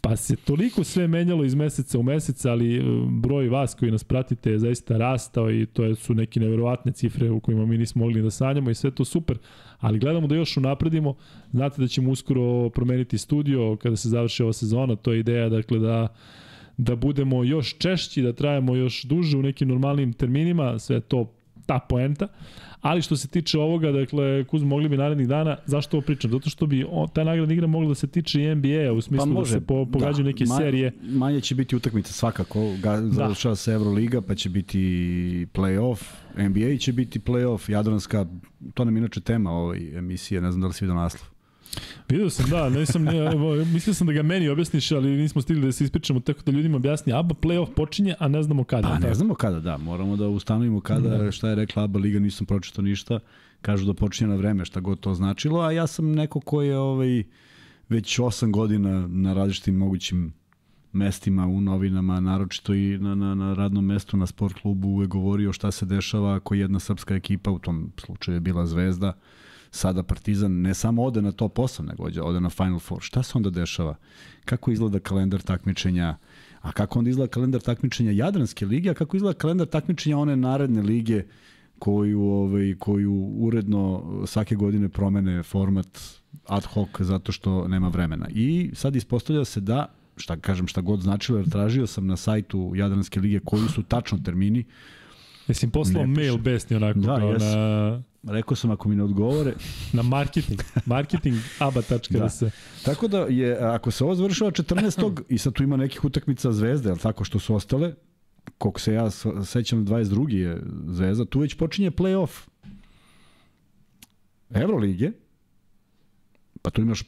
pa se toliko sve menjalo iz meseca u mesec, ali e, broj vas koji nas pratite je zaista rastao i to su neke neverovatne cifre u kojima mi nismo mogli da sanjamo i sve to super, ali gledamo da još unapredimo, znate da ćemo uskoro promeniti studio kada se završi ova sezona, to je ideja dakle da da budemo još češći, da trajemo još duže u nekim normalnim terminima, sve to ta poenta. Ali što se tiče ovoga, dakle, Kuz, mogli bi narednih dana, zašto ovo pričam? Zato što bi o, ta nagradna igra mogla da se tiče i NBA-a, u smislu pa može, da se po, pogađaju da, neke ma, serije. Manje će biti utakmica svakako, ga, da. završava se Euroliga, pa će biti play-off, NBA će biti play-off, Jadranska, to nam inače tema ovoj emisije, ne znam da li si vidio naslov. Video sam, da, nisam, ne, mislio sam da ga meni objasniš, ali nismo stigli da se ispričamo tako da ljudima objasni. ABA playoff počinje, a ne znamo kada. Pa ne znamo kada, da. Moramo da ustanovimo kada, da. šta je rekla ABA Liga, nisam pročitao ništa. Kažu da počinje na vreme, šta god to značilo, a ja sam neko ko je ovaj, već 8 godina na različitim mogućim mestima u novinama, naročito i na, na, na radnom mestu na sport klubu uvek govorio šta se dešava ako jedna srpska ekipa, u tom slučaju je bila Zvezda, sada Partizan ne samo ode na top 8, nego ode na Final Four. Šta se onda dešava? Kako izgleda kalendar takmičenja? A kako onda izgleda kalendar takmičenja Jadranske lige? A kako izgleda kalendar takmičenja one naredne lige koju, ovaj, koju uredno svake godine promene format ad hoc zato što nema vremena. I sad ispostavlja se da šta kažem šta god značilo, jer tražio sam na sajtu Jadranske lige koji su tačno termini. Jesi im poslao mail besni onako da, kao jes. na Rekao sam ako mi ne odgovore... Na marketing. Marketing aba.rs. Da. Tako da je, ako se ovo završava 14. i sad tu ima nekih utakmica Zvezde, ali tako što su ostale, koliko se ja sećam 22. je Zvezda, tu već počinje play-off Evrolige, pa tu imaš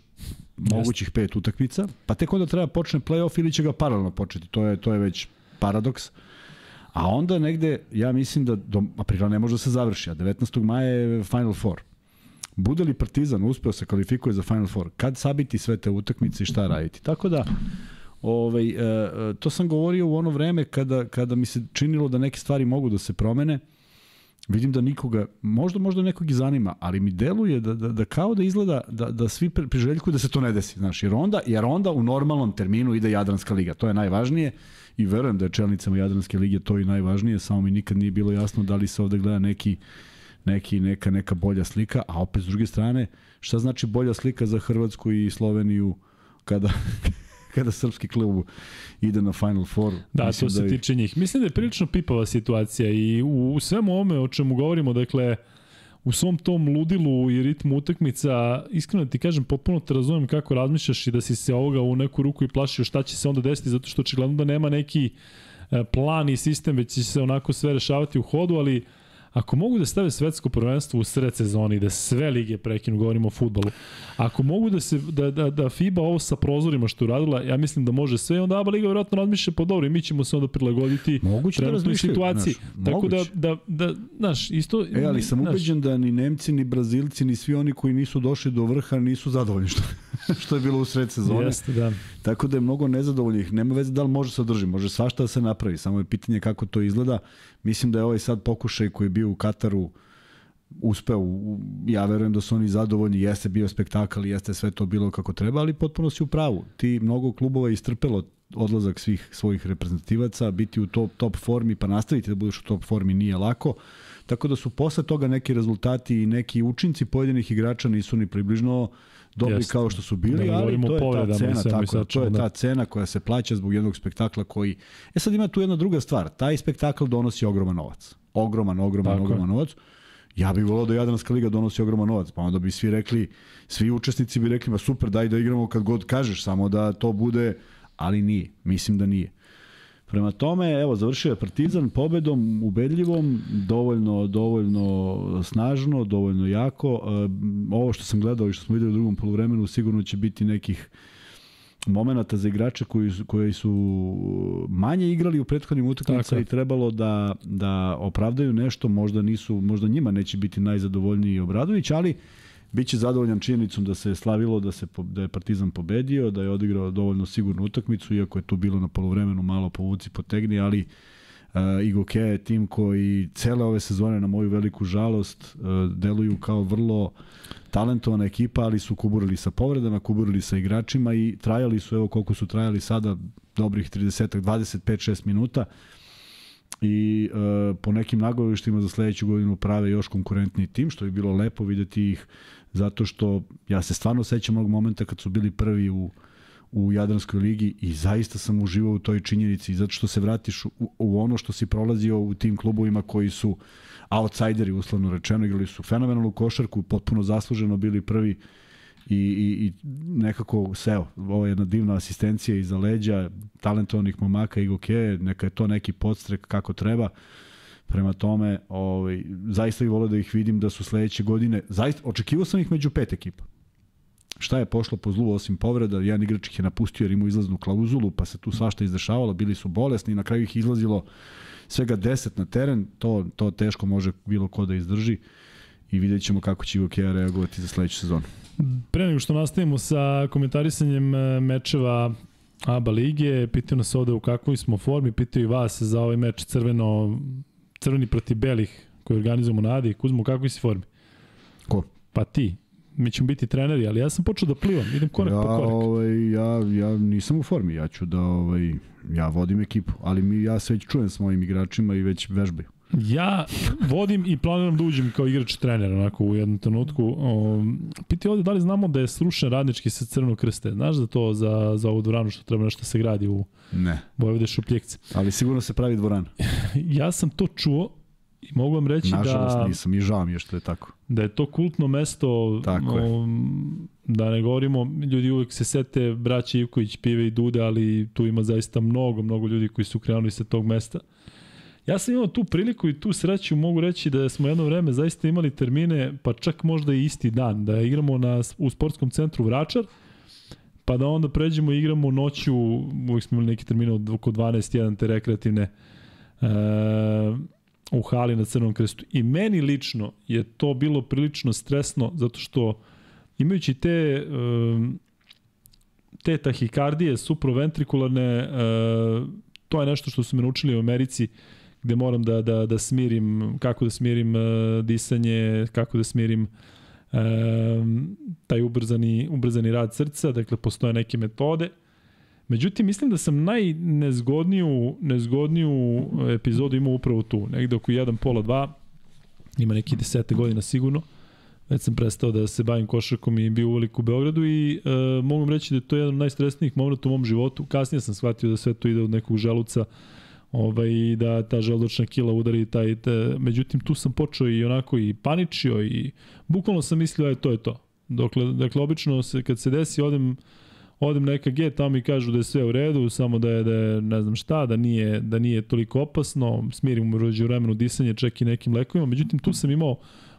mogućih pet utakmica, pa tek onda treba počne play-off ili će ga paralelno početi, to je, to je već paradoks. A onda negde, ja mislim da do aprila ne može da se završi, a 19. maja je Final Four. Bude li Partizan uspeo se kvalifikuje za Final Four? Kad sabiti sve te utakmice i šta raditi? Tako da, ovaj, e, e, to sam govorio u ono vreme kada, kada mi se činilo da neke stvari mogu da se promene. Vidim da nikoga, možda možda nekog i zanima, ali mi deluje da, da, da kao da izgleda da, da svi priželjkuju da se to ne desi, znaš, jer onda, jer onda u normalnom terminu ide Jadranska liga, to je najvažnije i verujem da je čelnicama Jadranske lige to i najvažnije, samo mi nikad nije bilo jasno da li se ovde gleda neki neki neka neka bolja slika, a opet s druge strane, šta znači bolja slika za Hrvatsku i Sloveniju kada kada srpski klub ide na Final Four. Da, to se da je... tiče njih. Mislim da je prilično pipava situacija i u, u svemu ome o čemu govorimo, dakle, u svom tom ludilu i ritmu utakmica, iskreno ti kažem, potpuno te razumem kako razmišljaš i da si se ovoga u neku ruku i plašio šta će se onda desiti, zato što očigledno da nema neki e, plan i sistem, već će se onako sve rešavati u hodu, ali uh, Ako mogu da stave svetsko prvenstvo u sred sezoni da sve lige prekinu, govorimo o futbolu, ako mogu da se da, da, da FIBA ovo sa prozorima što je uradila, ja mislim da može sve, onda ABA liga vjerojatno razmišlja po pa dobro i mi ćemo se onda prilagoditi Moguće da trenutnoj da situaciji. Znaš, Tako da, da, da, znaš, isto... E, ali sam ubeđen da ni Nemci, ni Brazilci, ni svi oni koji nisu došli do vrha nisu zadovoljni što, što je bilo u sred sezone. Jeste, da. Tako da je mnogo nezadovoljnih. Nema veze da li može se održi, može svašta da se napravi. Samo je pitanje kako to izgleda. Mislim da je ovaj sad pokušaj koji je bio u Kataru uspeo, ja verujem da su oni zadovoljni, jeste bio spektakl, jeste sve to bilo kako treba, ali potpuno si u pravu. Ti mnogo klubova istrpelo odlazak svih svojih reprezentativaca, biti u top, top formi, pa nastaviti da budeš u top formi nije lako. Tako da su posle toga neki rezultati i neki učinci pojedinih igrača nisu ni približno dobri Jeste. kao što su bili, da ali to je ta cena, tako, to je ta cena koja se plaća zbog jednog spektakla koji... E sad ima tu jedna druga stvar, taj spektakl donosi ogroman novac. Ogroman, ogroman, tako. ogroman novac. Ja bih volao da Jadranska liga donosi ogroman novac, pa onda bi svi rekli, svi učesnici bi rekli, ma super, daj da igramo kad god kažeš, samo da to bude, ali nije, mislim da nije. Prema tome, evo, završio je Partizan pobedom ubedljivom, dovoljno, dovoljno snažno, dovoljno jako. E, ovo što sam gledao i što smo videli u drugom polovremenu, sigurno će biti nekih momenata za igrače koji, koji su manje igrali u prethodnim utakmicama i trebalo da, da opravdaju nešto, možda nisu, možda njima neće biti najzadovoljniji Obradović, ali biće zadovoljan činjenicom da se slavilo da se da je Partizan pobedio, da je odigrao dovoljno sigurnu utakmicu, iako je to bilo na polovremenu malo povuci potegni, ali uh, Igoke je tim koji cele ove sezone na moju veliku žalost uh, deluju kao vrlo talentovana ekipa, ali su kuburili sa povredama, kuburili sa igračima i trajali su, evo koliko su trajali sada, dobrih 30 25-6 minuta. I uh, po nekim nagovištima za sledeću godinu prave još konkurentni tim, što je bilo lepo videti ih zato što ja se stvarno sećam ovog momenta kad su bili prvi u, u Jadranskoj ligi i zaista sam uživao u toj činjenici zato što se vratiš u, u ono što si prolazio u tim klubovima koji su outsideri, uslovno rečeno, igrali su fenomenalnu košarku, potpuno zasluženo bili prvi i, i, i nekako seo, ovo je jedna divna asistencija iza leđa, talentovanih momaka i goke, neka je to neki podstrek kako treba. Prema tome, ovaj, zaista bih volio da ih vidim da su sledeće godine, zaista, očekivao sam ih među pet ekipa. Šta je pošlo po zlu osim povreda, jedan igrač ih je napustio jer imao izlaznu klauzulu, pa se tu svašta izdešavalo, bili su bolesni i na kraju ih izlazilo svega 10 na teren, to, to teško može bilo ko da izdrži i vidjet ćemo kako će Ivo reagovati za sledeću sezonu. Pre nego što nastavimo sa komentarisanjem e, mečeva ABA lige, pitaju nas ovde u kakvoj smo formi, pitaju i vas za ovaj meč crveno, crveni protiv belih koji organizujemo na Adi. Kuzmo, u kakvoj si formi? Ko? Pa ti. Mi ćemo biti treneri, ali ja sam počeo da plivam, idem korak ja, po korak. Ovaj, ja, ja nisam u formi, ja ću da, ovaj, ja vodim ekipu, ali mi, ja se već čujem s mojim igračima i već vežbaju. Ja vodim i planiram da uđem kao igrač trener onako u jednom trenutku. Um, piti ovde da li znamo da je srušen radnički sa Crvenog krste. Znaš da to za, za ovu dvoranu što treba nešto da se gradi u ne. Vojvode Šupljekce. Ali sigurno se pravi dvorana. ja sam to čuo i mogu vam reći Nažalost, da... Nažalost nisam i žao mi je što je tako. Da je to kultno mesto, tako je. Um, da ne govorimo, ljudi uvek se sete braće Ivković, Pive i Dude, ali tu ima zaista mnogo, mnogo ljudi koji su krenuli sa tog mesta. Ja sam imao tu priliku i tu sreću, mogu reći da smo jedno vreme zaista imali termine, pa čak možda i isti dan, da igramo na, u sportskom centru Vračar, pa da onda pređemo i igramo noću, uvijek smo imali neki termine od oko 12.1 te rekreativne e, u hali na Crnom krestu. I meni lično je to bilo prilično stresno, zato što imajući te e, te tahikardije supraventrikularne, e, to je nešto što su me naučili u Americi, gde moram da, da, da smirim, kako da smirim uh, disanje, kako da smirim uh, taj ubrzani, ubrzani rad srca, dakle postoje neke metode. Međutim, mislim da sam najnezgodniju nezgodniju epizodu imao upravo tu, negde oko 1, pola, 2, ima neki desete godina sigurno, već sam prestao da se bavim košarkom i bio uvelik u Beogradu i uh, mogu reći da je to jedan od najstresnijih momenta u mom životu. Kasnije sam shvatio da sve to ide od nekog želuca, ovaj, da ta želučna kila udari taj, te, međutim tu sam počeo i onako i paničio i bukvalno sam mislio aj to je to. Dokle, dakle, obično se, kad se desi odem, odem na EKG, tamo mi kažu da je sve u redu, samo da je, da je ne znam šta, da nije, da nije toliko opasno, smirim u vremenu disanje, čak i nekim lekovima, međutim tu sam imao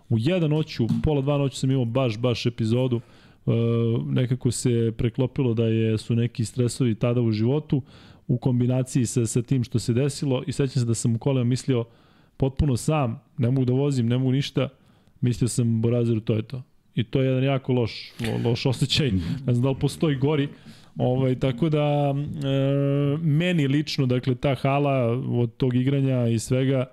u jedan noću, pola dva noću sam imao baš, baš epizodu, Uh, nekako se preklopilo da je su neki stresovi tada u životu u kombinaciji sa, sa tim što se desilo i sećam se da sam u kolima mislio potpuno sam, ne mogu da vozim, ne mogu ništa, mislio sam Borazeru to je to. I to je jedan jako loš, lo, loš osjećaj. Ne znam da li postoji gori. Ovaj, tako da, e, meni lično, dakle, ta hala od tog igranja i svega,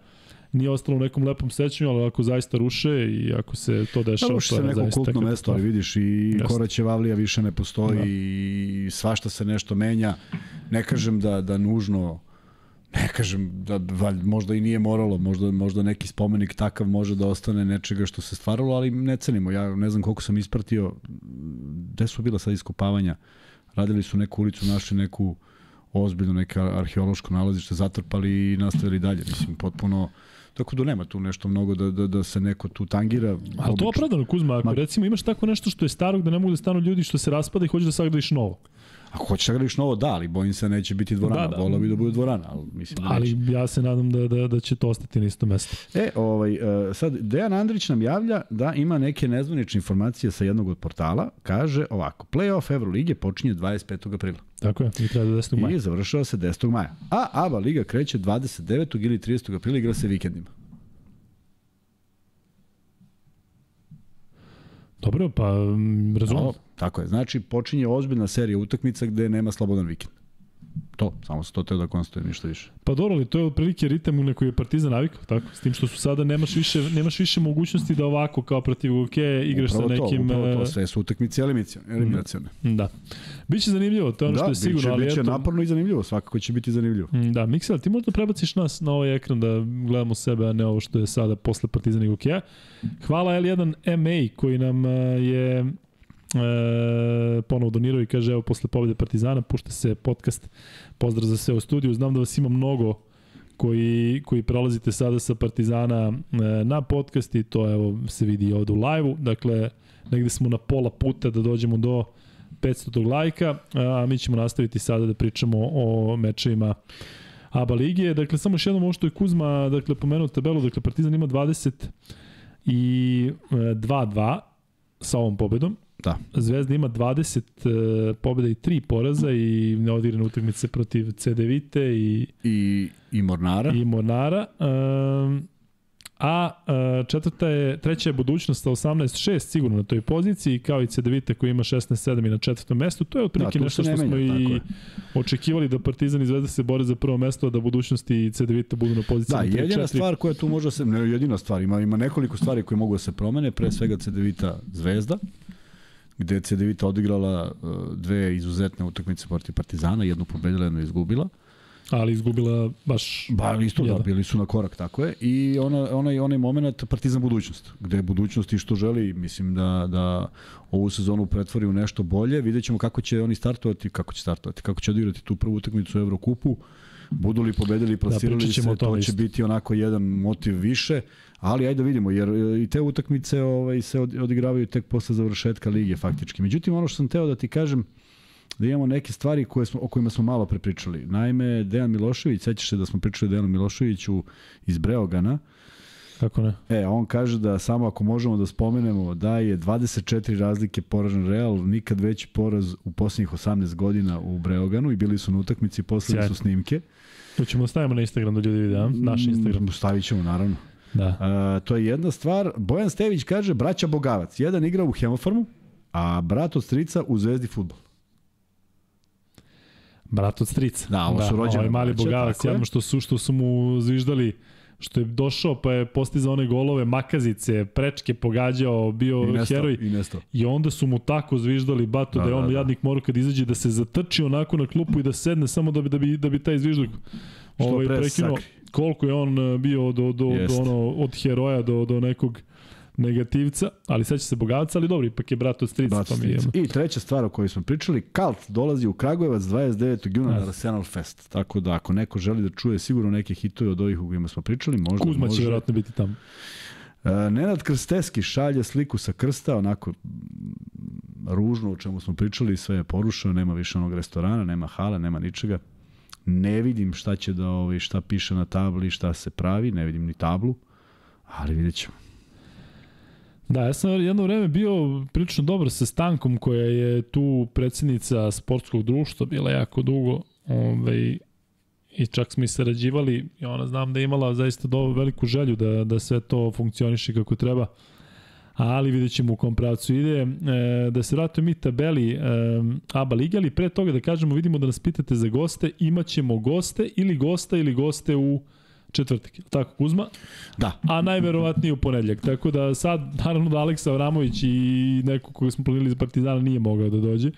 nije ostalo u nekom lepom sećanju, ali ako zaista ruše i ako se to dešava, Da, ruši to se neko kultno mesto, ali vidiš i Jeste. Koraće Vavlija više ne postoji Da. i svašta se nešto menja. Ne kažem da, da nužno ne kažem da valj, možda i nije moralo, možda, možda neki spomenik takav može da ostane nečega što se stvaralo, ali ne cenimo. Ja ne znam koliko sam ispratio, gde su bila sad iskopavanja. Radili su neku ulicu, našli neku ozbiljno neke arheološko nalazište, zatrpali i nastavili dalje. Mislim, potpuno... Tako da nema tu nešto mnogo da, da, da se neko tu tangira. Ali to Obično. opravdano, Kuzma, ako Ma- recimo imaš tako nešto što je starog da ne mogu da stanu ljudi što se raspada i hoćeš da sagradiš novo. Ako hoćeš da gradiš novo, da, ali bojim se neće biti dvorana. Da, Da. Volao bi da bude dvorana, ali mislim da neće. Ali ja se nadam da, da, da će to ostati na isto mesto. E, ovaj, uh, sad, Dejan Andrić nam javlja da ima neke nezvanične informacije sa jednog od portala. Kaže ovako, playoff Evrolige počinje 25. aprila Tako je, i treba do 10. maja. i završava se 10. maja. A ABA Liga kreće 29. ili 30. aprila igra se vikendima. Dobro, pa mm, razumem. Tako je. Znači, počinje ozbiljna serija utakmica gde nema slobodan vikend. To, samo se to teo da konstatuje, ništa više. Pa dobro, ali to je otprilike ritam na koji je Partizan navikao, tako? S tim što su sada nemaš više nemaš više mogućnosti da ovako kao protiv Gokeje igraš upravo sa nekim to, upravo to, e, sve su utakmice eliminacione. eliminacione. da. Biće zanimljivo, to je ono što je sigurno, biće, ali biće eto. naporno i zanimljivo, svakako će biti zanimljivo. Mm, Da, Miksel, ti možda prebaciš nas na ovaj ekran da gledamo sebe, a ne ovo što je sada posle Partizana i Gokeja. Hvala L1 MA koji nam e, je e, ponovo donirao i kaže evo posle pobede Partizana pušta se podcast pozdrav za sve u studiju znam da vas ima mnogo koji, koji prelazite sada sa Partizana e, na podcast i to evo se vidi ovde u live-u dakle negde smo na pola puta da dođemo do 500 lajka a mi ćemo nastaviti sada da pričamo o mečevima ABA lige. Dakle, samo još jednom ovo što je Kuzma dakle, pomenuo tabelu, dakle, Partizan ima 20 i e, 2-2 sa ovom pobedom. Da. Zvezda ima 20 e, pobjeda i 3 poraza i neodigrane utakmice protiv CD Vite i, I, i Mornara. i Mornara. Um, a e, četvrta je, treća je budućnost sa 18-6 sigurno na toj poziciji, kao i CD Vite koji ima 16-7 i na četvrtom mestu. To je otprilike Da, nešto što smo menja, i tako je. očekivali da Partizan i Zvezda se bore za prvo mesto, a da budućnosti i CD Vita budu na poziciji Da, 3-4. jedina stvar koja tu može se, ne jedina stvar, ima, ima nekoliko stvari koje mogu da se promene, pre svega CDVita Zvezda, gde je CDVita odigrala uh, dve izuzetne utakmice protiv Partizana, jednu pobedila, jednu izgubila. ali izgubila baš Ba, isto da, bili su na korak, tako je. I ona, onaj, onaj moment Partizan budućnost, gde je budućnost i što želi, mislim da, da ovu sezonu pretvori u nešto bolje. Vidjet ćemo kako će oni startovati, kako će startovati, kako će odigrati tu prvu utakmicu u Evrokupu. Budu li pobedili, plasirali pričat ćemo se, o tome to će isto. biti onako jedan motiv više, ali ajde da vidimo, jer e, i te utakmice ovaj, se od- odigravaju tek posle završetka lige faktički. Međutim, ono što sam teo da ti kažem, da imamo neke stvari koje smo, o kojima smo malo prepričali. Naime, Dejan Milošević, sećaš se da smo pričali Dejanu Miloševiću iz Breogana, Kako ne? E, on kaže da samo ako možemo da spomenemo da je 24 razlike poražen Real, nikad veći poraz u posljednjih 18 godina u Breoganu i bili su na utakmici, poslali Sjajno. su snimke. To ćemo stavimo na Instagram da ljudi vide, a? naš Instagram. Stavit ćemo, naravno. Da. A, to je jedna stvar. Bojan Stević kaže, braća Bogavac. Jedan igra u Hemofarmu, a brat od strica u Zvezdi futbol. Brat od strica. Da, ovo su rođeni Ovaj mali bogavac, jedno što su, što su mu zviždali što je došao pa je postizao one golove, makazice, prečke pogađao, bio I nestao. heroj. I nestao. I onda su mu tako zviždali bato da, Da, da je on da, da. jadnik morao kad izađe da se zatrči onako na klupu i da sedne samo da bi da bi da bi taj zvižduk ovaj pre prekinuo sakri. Koliko je on eh, bio do do, do Jeste. ono od heroja do do nekog negativca, ali sad će se bogavac, ali dobro, ipak je brat od strica, Brat pa mi je. I treća stvar o kojoj smo pričali, Kalt dolazi u Kragujevac 29. juna na Arsenal Fest. Tako da ako neko želi da čuje sigurno neke hitove od ovih u kojima smo pričali, možda Kuzma može. će vjerojatno biti tamo. E, Nenad Krsteski šalje sliku sa krsta, onako ružno o čemu smo pričali, sve je porušeno, nema više onog restorana, nema hale, nema ničega. Ne vidim šta će da, ovaj, šta piše na tabli, šta se pravi, ne vidim ni tablu, ali vidjet ćemo. Da, ja sam jedno vreme bio prilično dobar sa Stankom koja je tu predsjednica sportskog društva, bila jako dugo ovaj, i čak smo i sarađivali i ona znam da je imala zaista do, veliku želju da, da sve to funkcioniše kako treba. Ali vidjet ćemo u kom pravcu ide. E, da se vratimo mi tabeli e, ABA Liga, ali pre toga da kažemo, vidimo da nas pitate za goste, imaćemo goste ili gosta ili goste u četvrtak, tako Kuzma? Da. A najverovatnije u ponedljak. Tako da sad, naravno da Aleksa Avramović i neko koga smo planili za Partizana nije mogao da dođe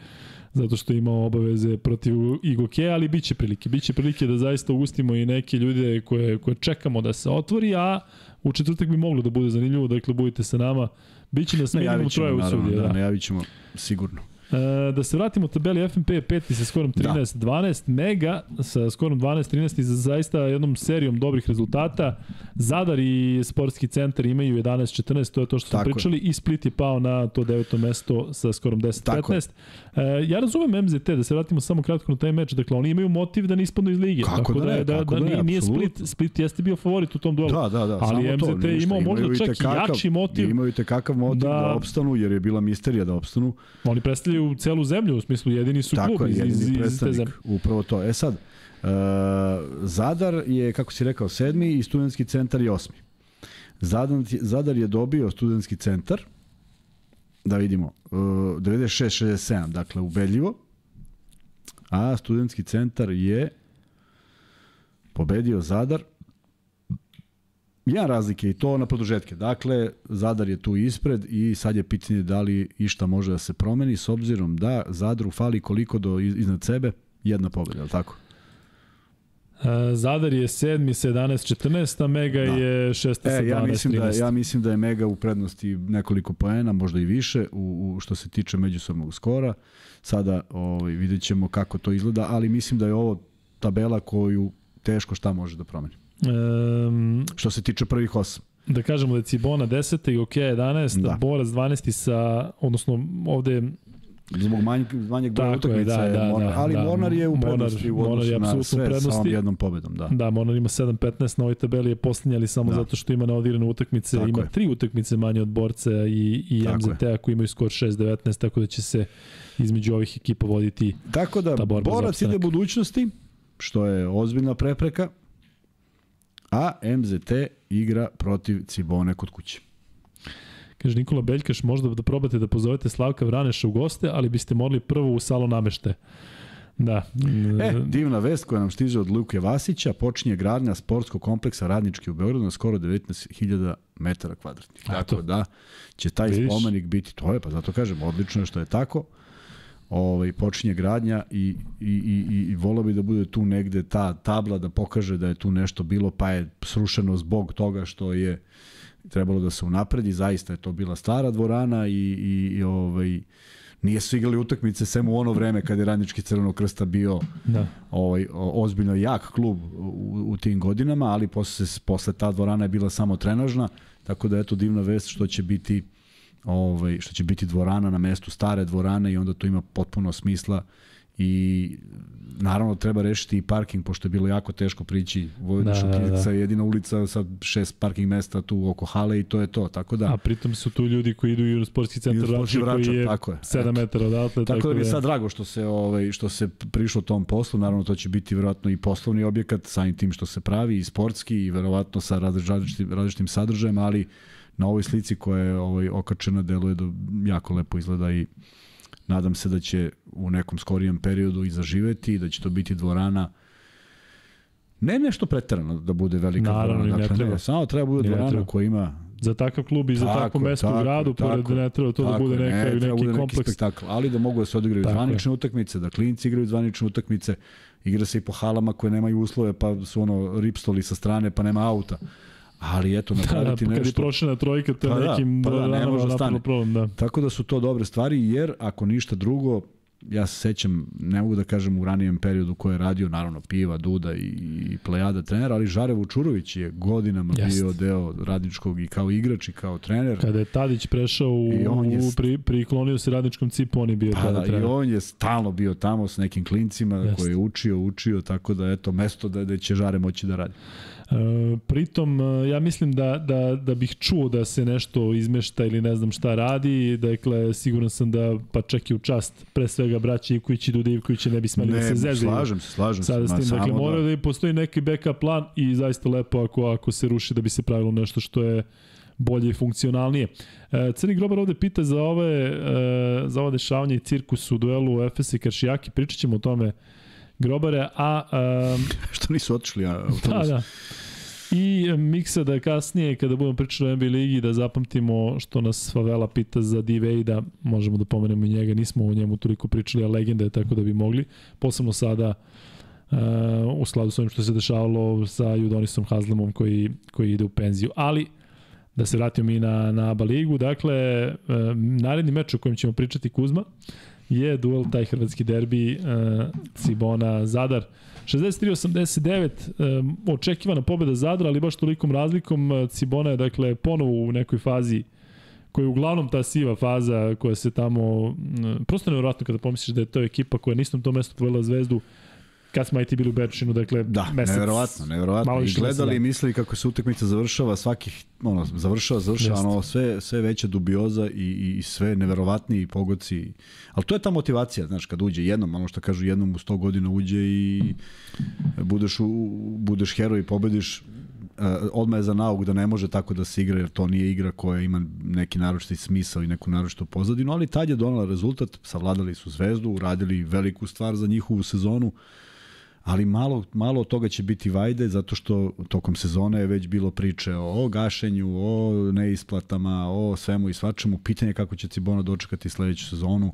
zato što imao obaveze protiv Igoke, ali biće prilike. Biće prilike da zaista ugustimo i neke ljude koje, koje čekamo da se otvori, a u četvrtak bi moglo da bude zanimljivo, dakle budite sa nama. Biće nas minimum troje u sudije. Da, da, najavit ćemo sigurno. E, da se vratimo u tabeli FNP 5 sa skorom 13-12, da. Mega sa skorom 12-13 i za zaista jednom serijom dobrih rezultata. Zadar i sportski centar imaju 11-14, to je to što smo pričali, je. i Split je pao na to deveto mesto sa skorom 10-15. E, ja razumem MZT, da se vratimo samo kratko na taj meč, dakle oni imaju motiv da ne ispadnu iz lige. Kako tako da, ne, da, da, da, da, nije, nije Split, Split jeste bio favorit u tom duelu. Da, da, da. Ali MZT to, imao možda čak i jači motiv. Imaju te kakav motiv da, da opstanu, jer je bila misterija da opstanu. Oni predstavljaju celu zemlju, u smislu jedini su Tako klub iz, iz, iz te zemlje. Upravo to. E sad, uh, Zadar je, kako si rekao, sedmi i studentski centar je osmi. Zadar, Zadar je dobio studentski centar, da vidimo, uh, 96-67, dakle ubedljivo, a studentski centar je pobedio Zadar Ja razlike i to na produžetke. Dakle, Zadar je tu ispred i sad je pitanje da li išta može da se promeni s obzirom da Zadru fali koliko do iznad sebe jedna pobeda, je tako? E, Zadar je 7. sa 11-14, a Mega da. je 6. sa e, ja mislim 13. Da, ja mislim da je Mega u prednosti nekoliko poena, možda i više, u, u što se tiče međusobnog skora. Sada ovaj, vidjet ćemo kako to izgleda, ali mislim da je ovo tabela koju teško šta može da promeni. Um, što se tiče prvih osam. Da kažemo da je Cibona 10. i OK 11. Da. Borac 12. sa, odnosno ovde Zbog manjeg, manjeg broja utakmica da, je da, Mornar, da, ali da, Mornar je u prednosti u odnosu na sve prednosti. sa ovom jednom pobedom. Da, da Mornar ima 7-15 na ovoj tabeli je posljednji, ali samo da. zato što ima neodirane utakmice, tako ima je. tri utakmice manje od borca i, i MZT-a koji imaju skor 6-19, tako da će se između ovih ekipa voditi tako da, ta borba borac ide budućnosti, što je ozbiljna prepreka, a MZT igra protiv Cibone kod kuće. Kaže Nikola Beljkaš, možda da probate da pozovete Slavka Vraneša u goste, ali biste morali prvo u salon namešte. Da. E, divna vest koja nam stiže od Luke Vasića, počinje gradnja sportskog kompleksa Radnički u Beogradu na skoro 19.000 metara kvadratnih. Tako da će taj Vidiš? spomenik biti, to je, pa zato kažem, odlično je što je tako ovaj, počinje gradnja i, i, i, i volao bi da bude tu negde ta tabla da pokaže da je tu nešto bilo pa je srušeno zbog toga što je trebalo da se unapredi, zaista je to bila stara dvorana i, i, i ovaj, nije su igrali utakmice sem u ono vreme kad je Radnički Crvenog krsta bio da. ovaj, ozbiljno jak klub u, u tim godinama, ali posle, posle ta dvorana je bila samo trenažna, tako da eto divna vest što će biti ovaj, što će biti dvorana na mestu stare dvorane i onda to ima potpuno smisla i naravno treba rešiti i parking pošto je bilo jako teško prići. Vojvodina da, da, da. jedina ulica sa šest parking mesta tu oko hale i to je to tako da a pritom su tu ljudi koji idu i u sportski centar Vračar koji je, tako je. 7 metara odatle tako, tako da mi je da sad drago što se ovaj što se prišlo tom poslu. Naravno to će biti verovatno i poslovni objekat samim tim što se pravi i sportski i verovatno sa različitim različitim sadržajem ali na ovoj slici koja je ovaj, okačena deluje da jako lepo izgleda i nadam se da će u nekom skorijem periodu i zaživeti i da će to biti dvorana ne nešto preterano da bude velika Naravno, dvorana. Dakle, ne treba. Ne, samo treba da bude dvorana treba. koja ima za takav klub i za tako, takvo mesto tako, u gradu, tako, pored ne treba to da tako, da bude neka, ne, neki, bude kompleks. Neki spektakl, ali da mogu da se odigraju zvanične utakmice, da klinci igraju zvanične utakmice, igra se i po halama koje nemaju uslove, pa su ono ripstoli sa strane, pa nema auta ali eto napraviti da, da, nešto. Kad je prošena trojka, to pa nekim da, pa da, ne može da stane. Problem, da. Tako da su to dobre stvari, jer ako ništa drugo, ja se sećam, ne mogu da kažem u ranijem periodu ko je radio, naravno Piva, Duda i, i Plejada trener, ali Žarev Učurović je godinama Jest. bio deo radničkog i kao igrač i kao trener. Kada je Tadić prešao u, je, u pri, priklonio se radničkom cipu, on je bio pa, tada da, trener. I on je stalno bio tamo s nekim klincima Jest. koje je učio, učio, tako da eto, mesto da, da će Žare moći da radi. Pritom, e, ja mislim da, da, da bih čuo da se nešto izmešta ili ne znam šta radi, dakle, siguran sam da, pa čak i u čast, pre svega braća Ivković i Duda Ivković ne bi smeli da ne, da se zezaju. slažem se, slažem Sada se. S tim, dakle, mora da... da postoji neki backup plan i zaista lepo ako, ako se ruši da bi se pravilo nešto što je bolje i funkcionalnije. E, Crni grobar ovde pita za ove, e, za ove dešavanje i cirkus u duelu Efes i Karšijaki, pričat ćemo o tome grobare, a... Um, Što nisu otišli, a da, da. I miksa da kasnije, kada budemo pričali o NBA ligi, da zapamtimo što nas Favela pita za D. da možemo da pomenemo i njega, nismo o njemu toliko pričali, a legenda je tako da bi mogli. Posebno sada uh, u skladu s ovim što se dešavalo sa Judonisom Hazlemom koji, koji ide u penziju. Ali, da se vratimo mi na, na ABA ligu, dakle, uh, naredni meč o kojem ćemo pričati Kuzma je duel taj hrvatski derbi uh, Cibona Zadar. 63-89, um, očekivana pobeda Zadra, ali baš tolikom razlikom Cibona je dakle ponovo u nekoj fazi koja je uglavnom ta siva faza koja se tamo, prosto nevjerojatno kada pomisliš da je to ekipa koja nisam to mesto povela zvezdu, kad smo IT bili u Bečinu, dakle da, mesec. Neverovatno, neverovatno. I gledali i mislili kako se utakmica završava svakih, ono, završava, završava, ono, sve, sve veća dubioza i, i sve neverovatniji pogoci. Ali to je ta motivacija, znaš, kad uđe jednom, ono što kažu jednom u 100 godina uđe i budeš, u, budeš heroj i pobediš, uh, odmah je za nauk da ne može tako da se igra, jer to nije igra koja ima neki naročiti smisao i neku naročitu pozadinu, ali tad je donala rezultat, savladali su zvezdu, uradili veliku stvar za njihovu sezonu, ali malo, malo toga će biti vajde zato što tokom sezone je već bilo priče o, gašenju, o neisplatama, o svemu i svačemu. Pitanje je kako će Cibona dočekati sledeću sezonu.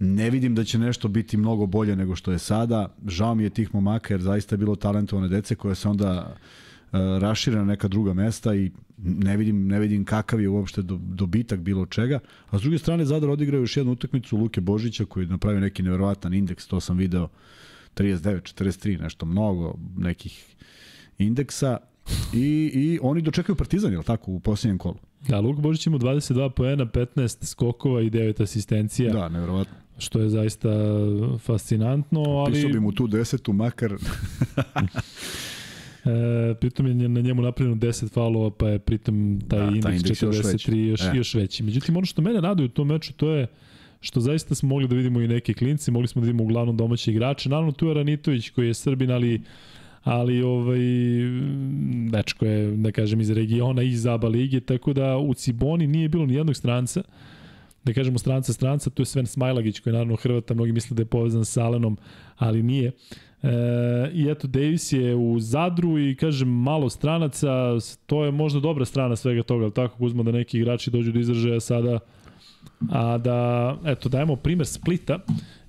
Ne vidim da će nešto biti mnogo bolje nego što je sada. Žao mi je tih momaka jer zaista je bilo talentovane dece koje se onda uh, rašire na neka druga mesta i ne vidim, ne vidim kakav je uopšte do, dobitak bilo čega. A s druge strane Zadar odigrao još jednu utakmicu Luke Božića koji je napravio neki neverovatan indeks, to sam video 39, 43, nešto mnogo nekih indeksa i, i oni dočekaju Partizan, je li tako, u posljednjem kolu? Da, Luka Božić ima 22 poena, 15 skokova i 9 asistencija. Da, nevjerovatno. Što je zaista fascinantno, ali... Pisao bi mu tu desetu, makar... E, pritom je na njemu napravljeno 10 faulova, pa je pritom taj da, indeks, taj indeks 43 još, još, e. još veći. Međutim, ono što mene raduje u tom meču, to je što zaista smo mogli da vidimo i neke klinci, mogli smo da vidimo uglavnom domaće igrače. Naravno, tu je Ranitović koji je Srbin, ali ali ovaj dečko je da kažem iz regiona iz ABA lige tako da u Ciboni nije bilo ni jednog stranca da kažemo stranca stranca tu je Sven Smajlagić koji je naravno Hrvata mnogi misle da je povezan sa Alenom ali nije E, I eto, Davis je u Zadru i kažem malo stranaca, to je možda dobra strana svega toga, ali tako uzmo da neki igrači dođu do izražaja sada a da, eto, dajemo primer Splita,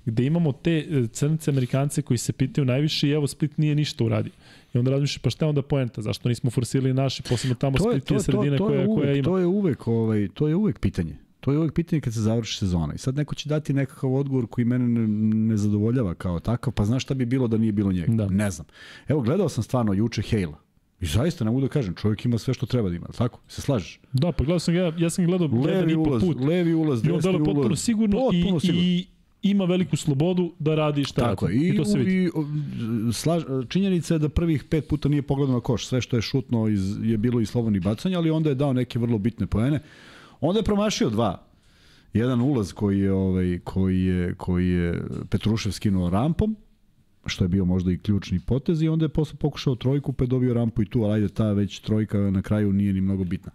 gde imamo te e, crnice Amerikance koji se pitaju najviše i evo Split nije ništa uradio. I onda razmišljaš, pa šta onda poenta? Zašto nismo forsirali naši, posebno tamo to je, Split je sredine to, to, to koja, uvek, koja ima? To je uvek, ovaj, to je uvek pitanje. To je uvek pitanje kad se završi sezona. I sad neko će dati nekakav odgovor koji mene ne, ne zadovoljava kao takav, pa znaš šta bi bilo da nije bilo njega? Da. Ne znam. Evo, gledao sam stvarno juče Hejla. I zaista ne mogu da kažem, čovjek ima sve što treba da ima, tako? Se slažeš? Da, pa gledao sam ga, ja sam gledao levi jedan i ulaz, put. Levi ulaz, desni ulaz. I on potpuno sigurno, potpuno i, sigurno. i ima veliku slobodu da radi šta Tako radi. I, I to se vidi. I, slaž, činjenica je da prvih pet puta nije pogledao na koš. Sve što je šutno iz, je bilo i slobodni bacanja, ali onda je dao neke vrlo bitne poene. Onda je promašio dva. Jedan ulaz koji je, ovaj, koji je, koji je Petrušev skinuo rampom, što je bio možda i ključni potez i onda je posle pokušao trojku pa je dobio rampu i tu, ali ajde ta već trojka na kraju nije ni mnogo bitna.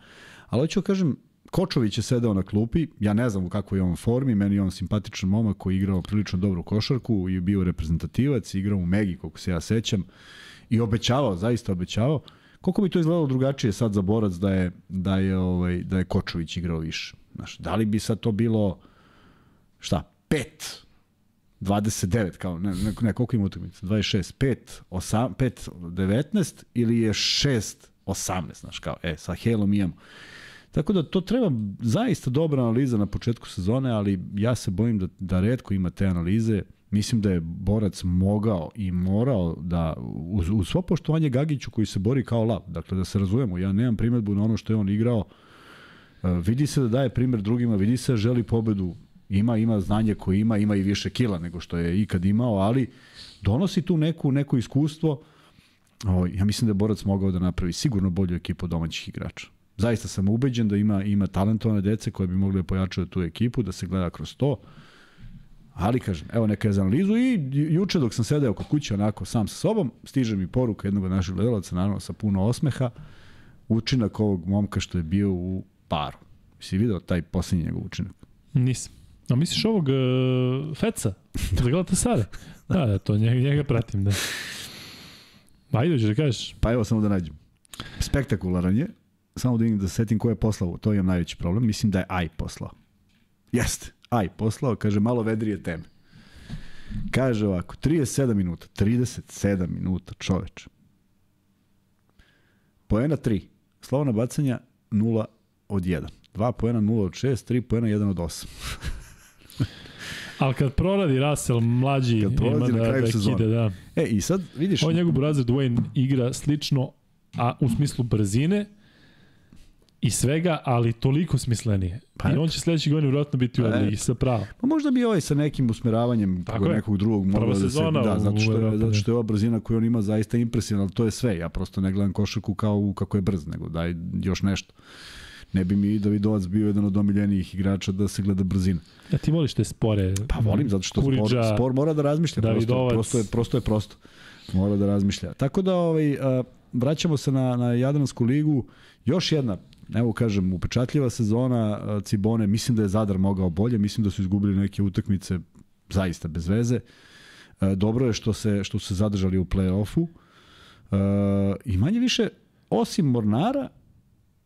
Ali hoću da kažem, Kočović je sedeo na klupi, ja ne znam u kakvoj je on formi, meni je on simpatičan momak koji je igrao prilično dobru košarku i bio reprezentativac, igrao u Megi, koliko se ja sećam, i obećavao, zaista obećavao. Koliko bi to izgledalo drugačije sad za borac da je, da je, ovaj, da je Kočović igrao više? Znaš, da li bi sad to bilo, šta, pet 29 kao ne, ne, ne koliko ima utakmica? 26 5 8 5 19 ili je 6 18 znaš kao e sa Helom imamo. Tako da to treba zaista dobra analiza na početku sezone, ali ja se bojim da, da redko ima te analize. Mislim da je borac mogao i morao da, uz, uz svo poštovanje Gagiću koji se bori kao lav, dakle da se razumemo, ja nemam primetbu na ono što je on igrao, uh, vidi se da daje primer drugima, vidi se da želi pobedu, Ima, ima znanje koje ima, ima i više kila nego što je ikad imao, ali donosi tu neku, neko iskustvo. O, ja mislim da je Borac mogao da napravi sigurno bolju ekipu domaćih igrača. Zaista sam ubeđen da ima ima talentovane dece koje bi mogli da pojačaju tu ekipu, da se gleda kroz to. Ali kažem, evo neka je za analizu i juče dok sam sedeo kod kuće onako sam sa sobom, stiže mi poruka jednog od naših gledalaca, naravno sa puno osmeha, učinak ovog momka što je bio u paru. Si vidio taj posljednji njegov učinak? Nisam. A misliš ovog uh, Feca? Za Galatasaray? Da, da, to njega, njega pratim, da. Ajde, hoćeš da kažeš? Pa evo samo da nađem. Spektakularan je. Samo da vidim da se setim ko je poslao. To imam najveći problem. Mislim da je Aj poslao. Jeste. Aj poslao. Kaže malo vedrije teme. Kaže ovako. 37 minuta. 37 minuta čoveč. Poena 3. Slovna bacanja 0 od 1. 2 poena 0 od 6. 3 poena 1 od 8. Ali kad proradi Russell, mlađi Kad prolazi ima na da, kraju da sezone. kide, da. E, i sad vidiš... Ovo njegov brazir Dwayne igra slično, a u smislu brzine i svega, ali toliko smislenije. Pa Pa I on će sledeći godin vjerojatno biti u Pa ligi sa pravo. Pa možda bi ovaj sa nekim usmeravanjem Tako je. nekog drugog mogao da se... Da, zato što, je, zato da. što je ova brzina koju on ima zaista impresivna, ali to je sve. Ja prosto ne gledam košarku kao kako je brz, nego daj još nešto. Ne bi mi Davidovac bio jedan od omiljenijih igrača da se gleda brzina. Ja ti voliš te spore. Pa volim zato što spor, Kuriđa, spor mora da razmišlja, prosto, Davidovac. prosto, je, prosto je prosto. Mora da razmišlja. Tako da ovaj, a, vraćamo se na, na Jadransku ligu. Još jedna, evo kažem, upečatljiva sezona Cibone. Mislim da je Zadar mogao bolje. Mislim da su izgubili neke utakmice zaista bez veze. E, dobro je što se, što su se zadržali u play-offu. E, I manje više, osim Mornara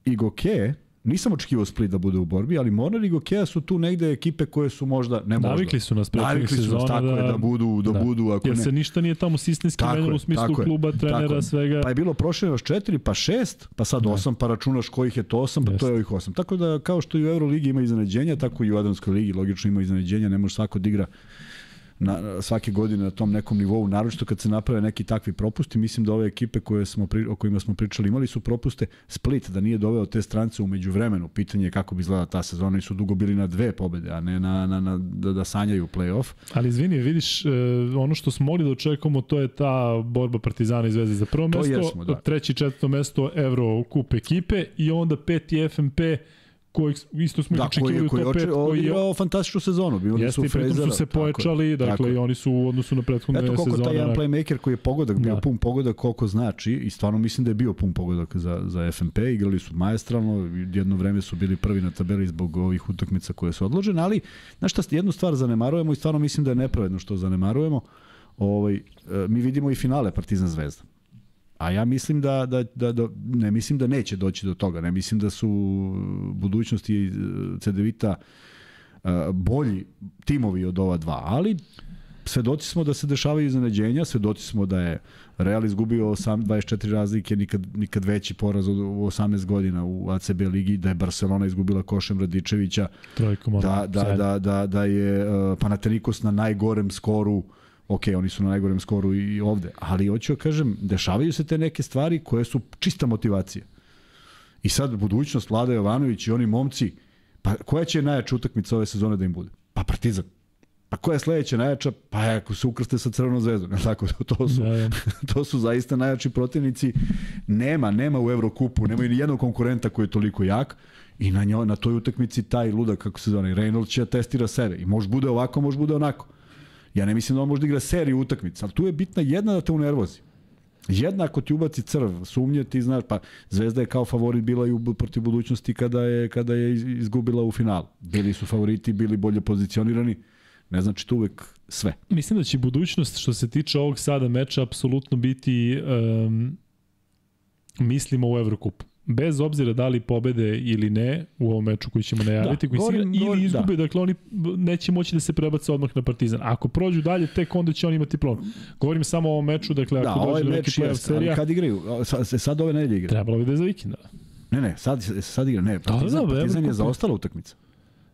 i Goke, nisam očekivao Split da bude u borbi, ali Mornar i Gokea su tu negde ekipe koje su možda, ne možda. Navikli su nas prethodnih Navikli su nas sezona tako da, da- da budu, da, da. budu ako Jer ne. se ništa nije tamo sistemski Tako je, u smislu tako je, kluba, tako trenera, je. svega. Pa je bilo prošle još četiri, pa šest, pa sad osam, pa računaš kojih je to osam, pa to Jeste. je ovih osam. Tako da kao što i u Euroligi ima iznenađenja, tako i u Adamskoj ligi logično ima iznenađenja, ne može svako da igra na, svake godine na tom nekom nivou, naročito kad se naprave neki takvi propusti, mislim da ove ekipe koje smo, pri- o kojima smo pričali imali su propuste. Split da nije doveo te strance umeđu vremenu, pitanje je kako bi izgledala ta sezona, oni su dugo bili na dve pobede, a ne na, na, na da, da sanjaju play-off. Ali izvini, vidiš, e, ono što smo mogli da očekujemo, to je ta borba Partizana i Zvezde za prvo To mesto, jesmo, da. treće i četvrto mesto Euro kup ekipe i onda peti FMP kojeg isto smo Da, koji očekivali koji top 5, oči- koji je odigrao fantastičnu sezonu. Bili Jeste su Frezera, su se tako pojačali, tako dakle je. i oni su u odnosu na prethodne Eto koliko sezone. taj jedan playmaker koji je pogodak, bio Da. pun pogodak, koliko znači i stvarno mislim da je bio pun pogodak za, za FNP, igrali su maestralno, jedno vreme su bili prvi na tabeli zbog ovih utakmica koje su odložene, ali znaš šta, jednu stvar zanemarujemo i stvarno mislim da je nepravedno što zanemarujemo, ovaj, e, mi vidimo i finale Partizan Zvezda. A ja mislim da, da, da, da, ne mislim da neće doći do toga, ne mislim da su budućnosti e, CDVita e, bolji timovi od ova dva, ali svedoci smo da se dešavaju iznenađenja, svedoci smo da je Real izgubio 8, 24 razlike, nikad, nikad veći poraz od, u 18 godina u ACB ligi, da je Barcelona izgubila Košem Radičevića, Trojkom, da, da, da, da, da je uh, Panathinaikos na najgorem skoru, ok, oni su na najgorem skoru i ovde, ali hoću da kažem, dešavaju se te neke stvari koje su čista motivacija. I sad budućnost Vlada Jovanović i oni momci, pa koja će najjača utakmica ove sezone da im bude? Pa Partizan. Pa koja je sledeća najjača? Pa ako se ukrste sa Crvenom zvezdom, jel tako? To su, Da, da. to su zaista najjači protivnici. Nema, nema u Evrokupu, nemaju ni jednog konkurenta koji je toliko jak i na, njoj, na toj utakmici taj ludak, kako se zove, Reynolds će da testira sebe i može bude ovako, može bude onako. Ja ne mislim da on može da igra seriju utakmica, ali tu je bitna jedna da te unervozi. Jedna ako ti ubaci crv, sumnje ti znaš, pa Zvezda je kao favorit bila i u, protiv budućnosti kada je, kada je iz- izgubila u finalu. Bili su favoriti, bili bolje pozicionirani, ne znači to uvek sve. Mislim da će budućnost što se tiče ovog sada meča apsolutno biti um, mislimo u Evrokupu. Bez obzira da li pobede ili ne u ovom meču koji ćemo najaviti, Da, koji govorim- igra, ili govorim- izgube, dakle oni neće moći da se prebace odmah na Partizan. Ako prođu dalje, tek onda će oni imati problem. Govorim samo o ovom meču, dakle Da, ako ovaj dođe do neki meč playoff serija, kad igraju? Sad, sad ove nedelje igra. trebalo bi da je za vikenda. Ne, ne, sad, sad igra, ne, Partizan, da, Partizan je Evrokup. zaostala utakmica.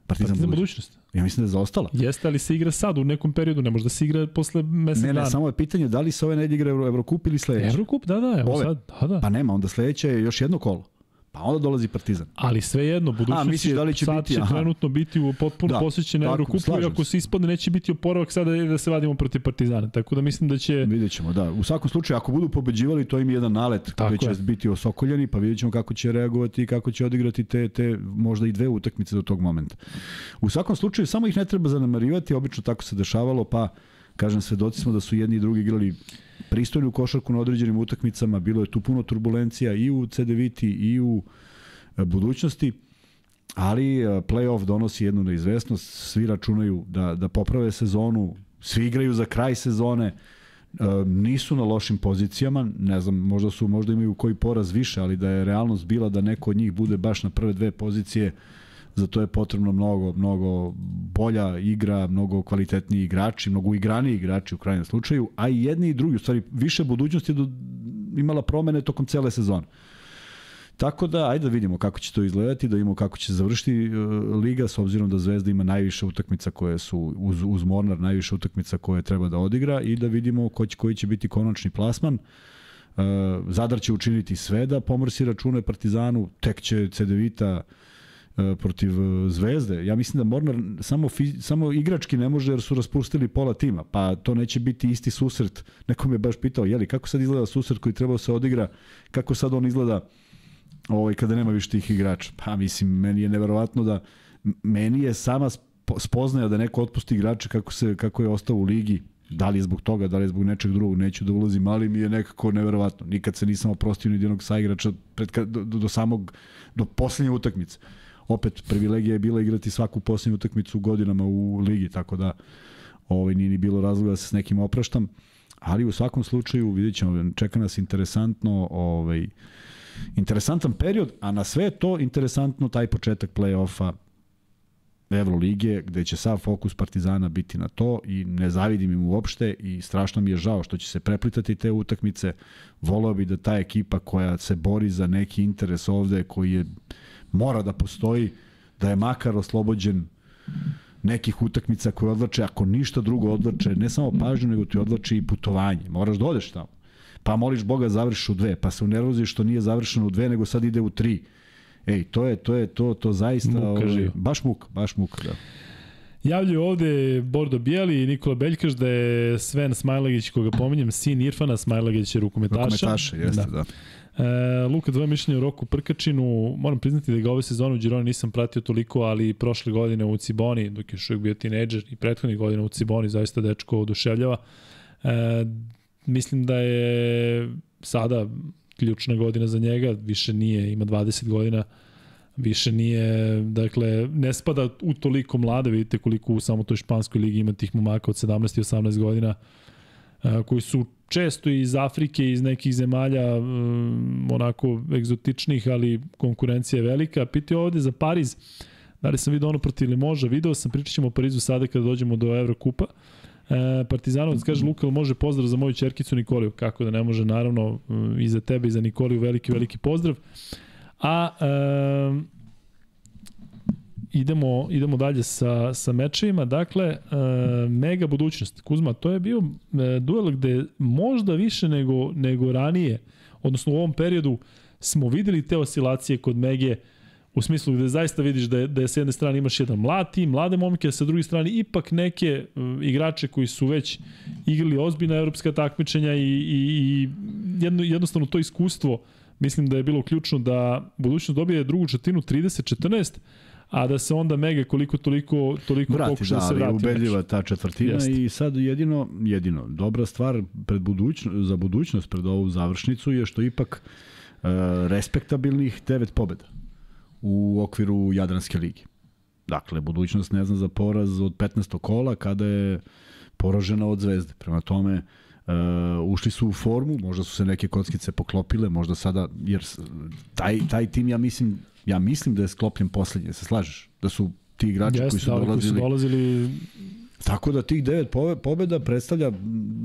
Partizan, Partizan budućnost. budućnost. Ja mislim da je zaostala. Jeste, ali se igra sad u nekom periodu, ne može da se igra posle mesec Ne, ne, dana. samo je pitanje da li se ove nedelje igra Evrokup ili sledeće. Evrokup, da, da, evo Ove. sad, da, da. Pa nema, onda sledeće je još jedno kolo. Pa onda dolazi Partizan. Ali svejedno, budućnost A, misliš da li će sad biti, će aha. trenutno biti u potpuno Da, posvećen Eurokupu i ako se. ispadne neće biti oporavak sada da se vadimo protiv Partizana. Tako da mislim da će Vidjet ćemo, da. U svakom slučaju, ako budu pobeđivali, to im je jedan nalet Tako koji će je. biti osokoljeni, pa vidjet ćemo kako će reagovati i kako će odigrati te, te možda i dve utakmice do tog momenta. U svakom slučaju, samo ih ne treba zanemarivati, obično tako se dešavalo, pa Kažem, svedoci smo da su jedni i drugi igrali pristojnu košarku na određenim utakmicama, bilo je tu puno turbulencija i u CDViti i u e, budućnosti, ali e, playoff donosi jednu neizvesnost, svi računaju da, da poprave sezonu, svi igraju za kraj sezone, e, nisu na lošim pozicijama, ne znam, možda su možda imaju koji poraz više, ali da je realnost bila da neko od njih bude baš na prve dve pozicije, za to je potrebno mnogo, mnogo bolja igra, mnogo kvalitetniji igrači, mnogo igraniji igrači u krajnjem slučaju, a i jedni i drugi, u stvari više budućnosti do, imala promene tokom cele sezone. Tako da, ajde da vidimo kako će to izgledati, da vidimo kako će završiti uh, liga, s obzirom da Zvezda ima najviše utakmica koje su, uz, uz Mornar, najviše utakmica koje treba da odigra i da vidimo ko će, koji će biti konačni plasman. Uh, Zadar će učiniti sve da pomrsi račune Partizanu, tek će Cedevita uh, protiv Zvezde. Ja mislim da Mornar samo, samo igrački ne može jer su raspustili pola tima, pa to neće biti isti susret. Neko me baš pitao, jeli, kako sad izgleda susret koji treba da se odigra, kako sad on izgleda ovaj, kada nema više tih igrača. Pa mislim, meni je neverovatno da meni je sama spoznaja da neko otpusti igrača kako, se, kako je ostao u ligi, da li je zbog toga, da li je zbog nečeg drugog, neću da ulazim, ali mi je nekako neverovatno. Nikad se nisam oprostio ni jednog saigrača pred, do, do, do samog, do poslednje utakmice. Opet, privilegija je bila igrati svaku poslednju utakmicu godinama u ligi, tako da ovaj, nije ni bilo razloga da se s nekim opraštam. Ali u svakom slučaju, vidjet ćemo, čeka nas interesantno ovaj, interesantan period, a na sve to interesantno taj početak play-offa Evrolige, gde će sav fokus Partizana biti na to i ne zavidim im uopšte i strašno mi je žao što će se preplitati te utakmice. Voleo bi da ta ekipa koja se bori za neki interes ovde, koji je, mora da postoji, da je makar oslobođen nekih utakmica koje odlače, ako ništa drugo odlače, ne samo pažnju, nego ti odlače i putovanje. Moraš da odeš tamo pa moliš Boga završiš u dve, pa se unervoziš što nije završeno u dve, nego sad ide u tri. Ej, to je, to je, to, to zaista, muka, ovaj, baš muka, baš muka, da. Javljaju ovde Bordo Bijeli i Nikola Beljkaš da je Sven Smajlagić, koga pominjem, sin Irfana Smajlagića, rukometaša. Rukometaša, jeste, da. da. E, Luka, dvoje mišljenje o Roku Prkačinu. Moram priznati da ga ove sezone u Gironi nisam pratio toliko, ali prošle godine u Ciboni, dok je još bio tineđer, i prethodnih godina u Ciboni, zaista dečko oduševljava. E, mislim da je sada ključna godina za njega, više nije, ima 20 godina, više nije, dakle, ne spada u toliko mlade, vidite koliko u samo toj španskoj ligi ima tih momaka od 17 i 18 godina, koji su često iz Afrike, iz nekih zemalja onako egzotičnih, ali konkurencija je velika. Pitao ovde za Pariz, da li sam vidio ono protiv Limoža, video sam, pričat ćemo o Parizu sada kada dođemo do Evrokupa. E, Partizanovac kaže Luka, može pozdrav za moju čerkicu Nikoliju. Kako da ne može, naravno, i za tebe i za Nikoliju veliki, veliki pozdrav. A e, idemo, idemo dalje sa, sa mečevima. Dakle, e, mega budućnost. Kuzma, to je bio e, duel gde možda više nego, nego ranije, odnosno u ovom periodu, smo videli te oscilacije kod Mege, U smislu gde zaista vidiš da je, da je s jedne strane imaš jedan mlad tim, mlade momke, a sa druge strane ipak neke uh, igrače koji su već igrali ozbiljna evropska takmičenja i, i, i jedno, jednostavno to iskustvo mislim da je bilo ključno da budućnost dobije drugu četvrtinu 30-14, a da se onda Mega koliko toliko toliko vrati, pokuša da, da se vrati. ubedljiva ta četvrtina Jeste. i sad jedino jedino dobra stvar pred budućnost za budućnost pred ovu završnicu je što ipak uh, respektabilnih devet pobeda u okviru Jadranske ligi. Dakle, budućnost ne zna za poraz od 15. kola kada je poražena od Zvezde. Prema tome, uh, ušli su u formu, možda su se neke kockice poklopile, možda sada, jer taj, taj tim, ja mislim, ja mislim da je sklopljen poslednje, se slažeš? Da su ti igrači Jeste, koji su dolazili... Koji su dolazili Tako da tih devet pobeda predstavlja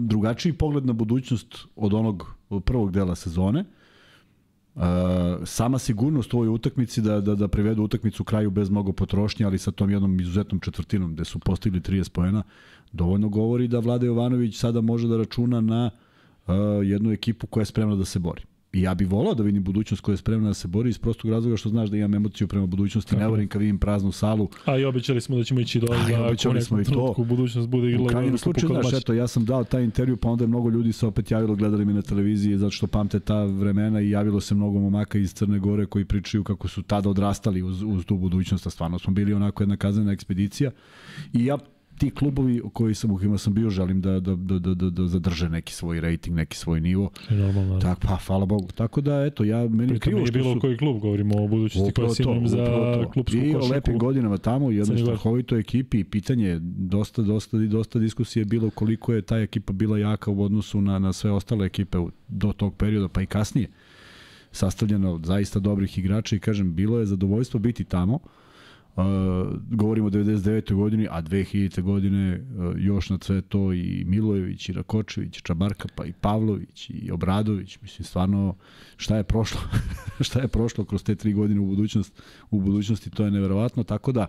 drugačiji pogled na budućnost od onog prvog dela sezone. Uh, Uh, sama sigurnost u ovoj utakmici da, da, da privedu utakmicu kraju bez mnogo potrošnje, ali sa tom jednom izuzetnom četvrtinom gde su postigli 30 poena, dovoljno govori da Vlada Jovanović sada može da računa na uh, jednu ekipu koja je spremna da se bori. I ja bih volao da vidim budućnost koja je spremna da se bori iz prostog razloga što znaš da imam emociju prema budućnosti, Tako. ne volim kad vidim praznu salu. A i obećali smo da ćemo ići do da obećali smo i to. Budućnost bude igrala u krajnjem slučaju, znaš, eto, ja sam dao taj intervju, pa onda je mnogo ljudi se opet javilo, gledali mi na televiziji zato što pamte ta vremena i javilo se mnogo momaka iz Crne Gore koji pričaju kako su tada odrastali uz, uz tu budućnost, a stvarno smo bili onako jedna kazana ekspedicija. I ja ti klubovi koji sam u kojima sam bio želim da, da, da, da, da, da zadrže neki svoj rating, neki svoj nivo. Normalno. Tak, pa, hvala Bogu. Tako da, eto, ja, meni Pritom krivo što bilo su... koji klub, govorimo o budućnosti koja Upravo si to, imam za klubsku I o košarku. lepim godinama tamo, u jednoj strahovitoj ekipi i pitanje je, dosta, dosta, dosta diskusije je bilo koliko je ta ekipa bila jaka u odnosu na, na sve ostale ekipe do tog perioda, pa i kasnije sastavljena od zaista dobrih igrača i kažem, bilo je zadovoljstvo biti tamo. Uh, govorimo o 99. godini, a 2000. godine uh, još na sve to i Milojević, i Rakočević, i Čabarka, pa i Pavlović, i Obradović. Mislim, stvarno, šta je prošlo? šta je prošlo kroz te tri godine u budućnost, u budućnosti, to je neverovatno. Tako da,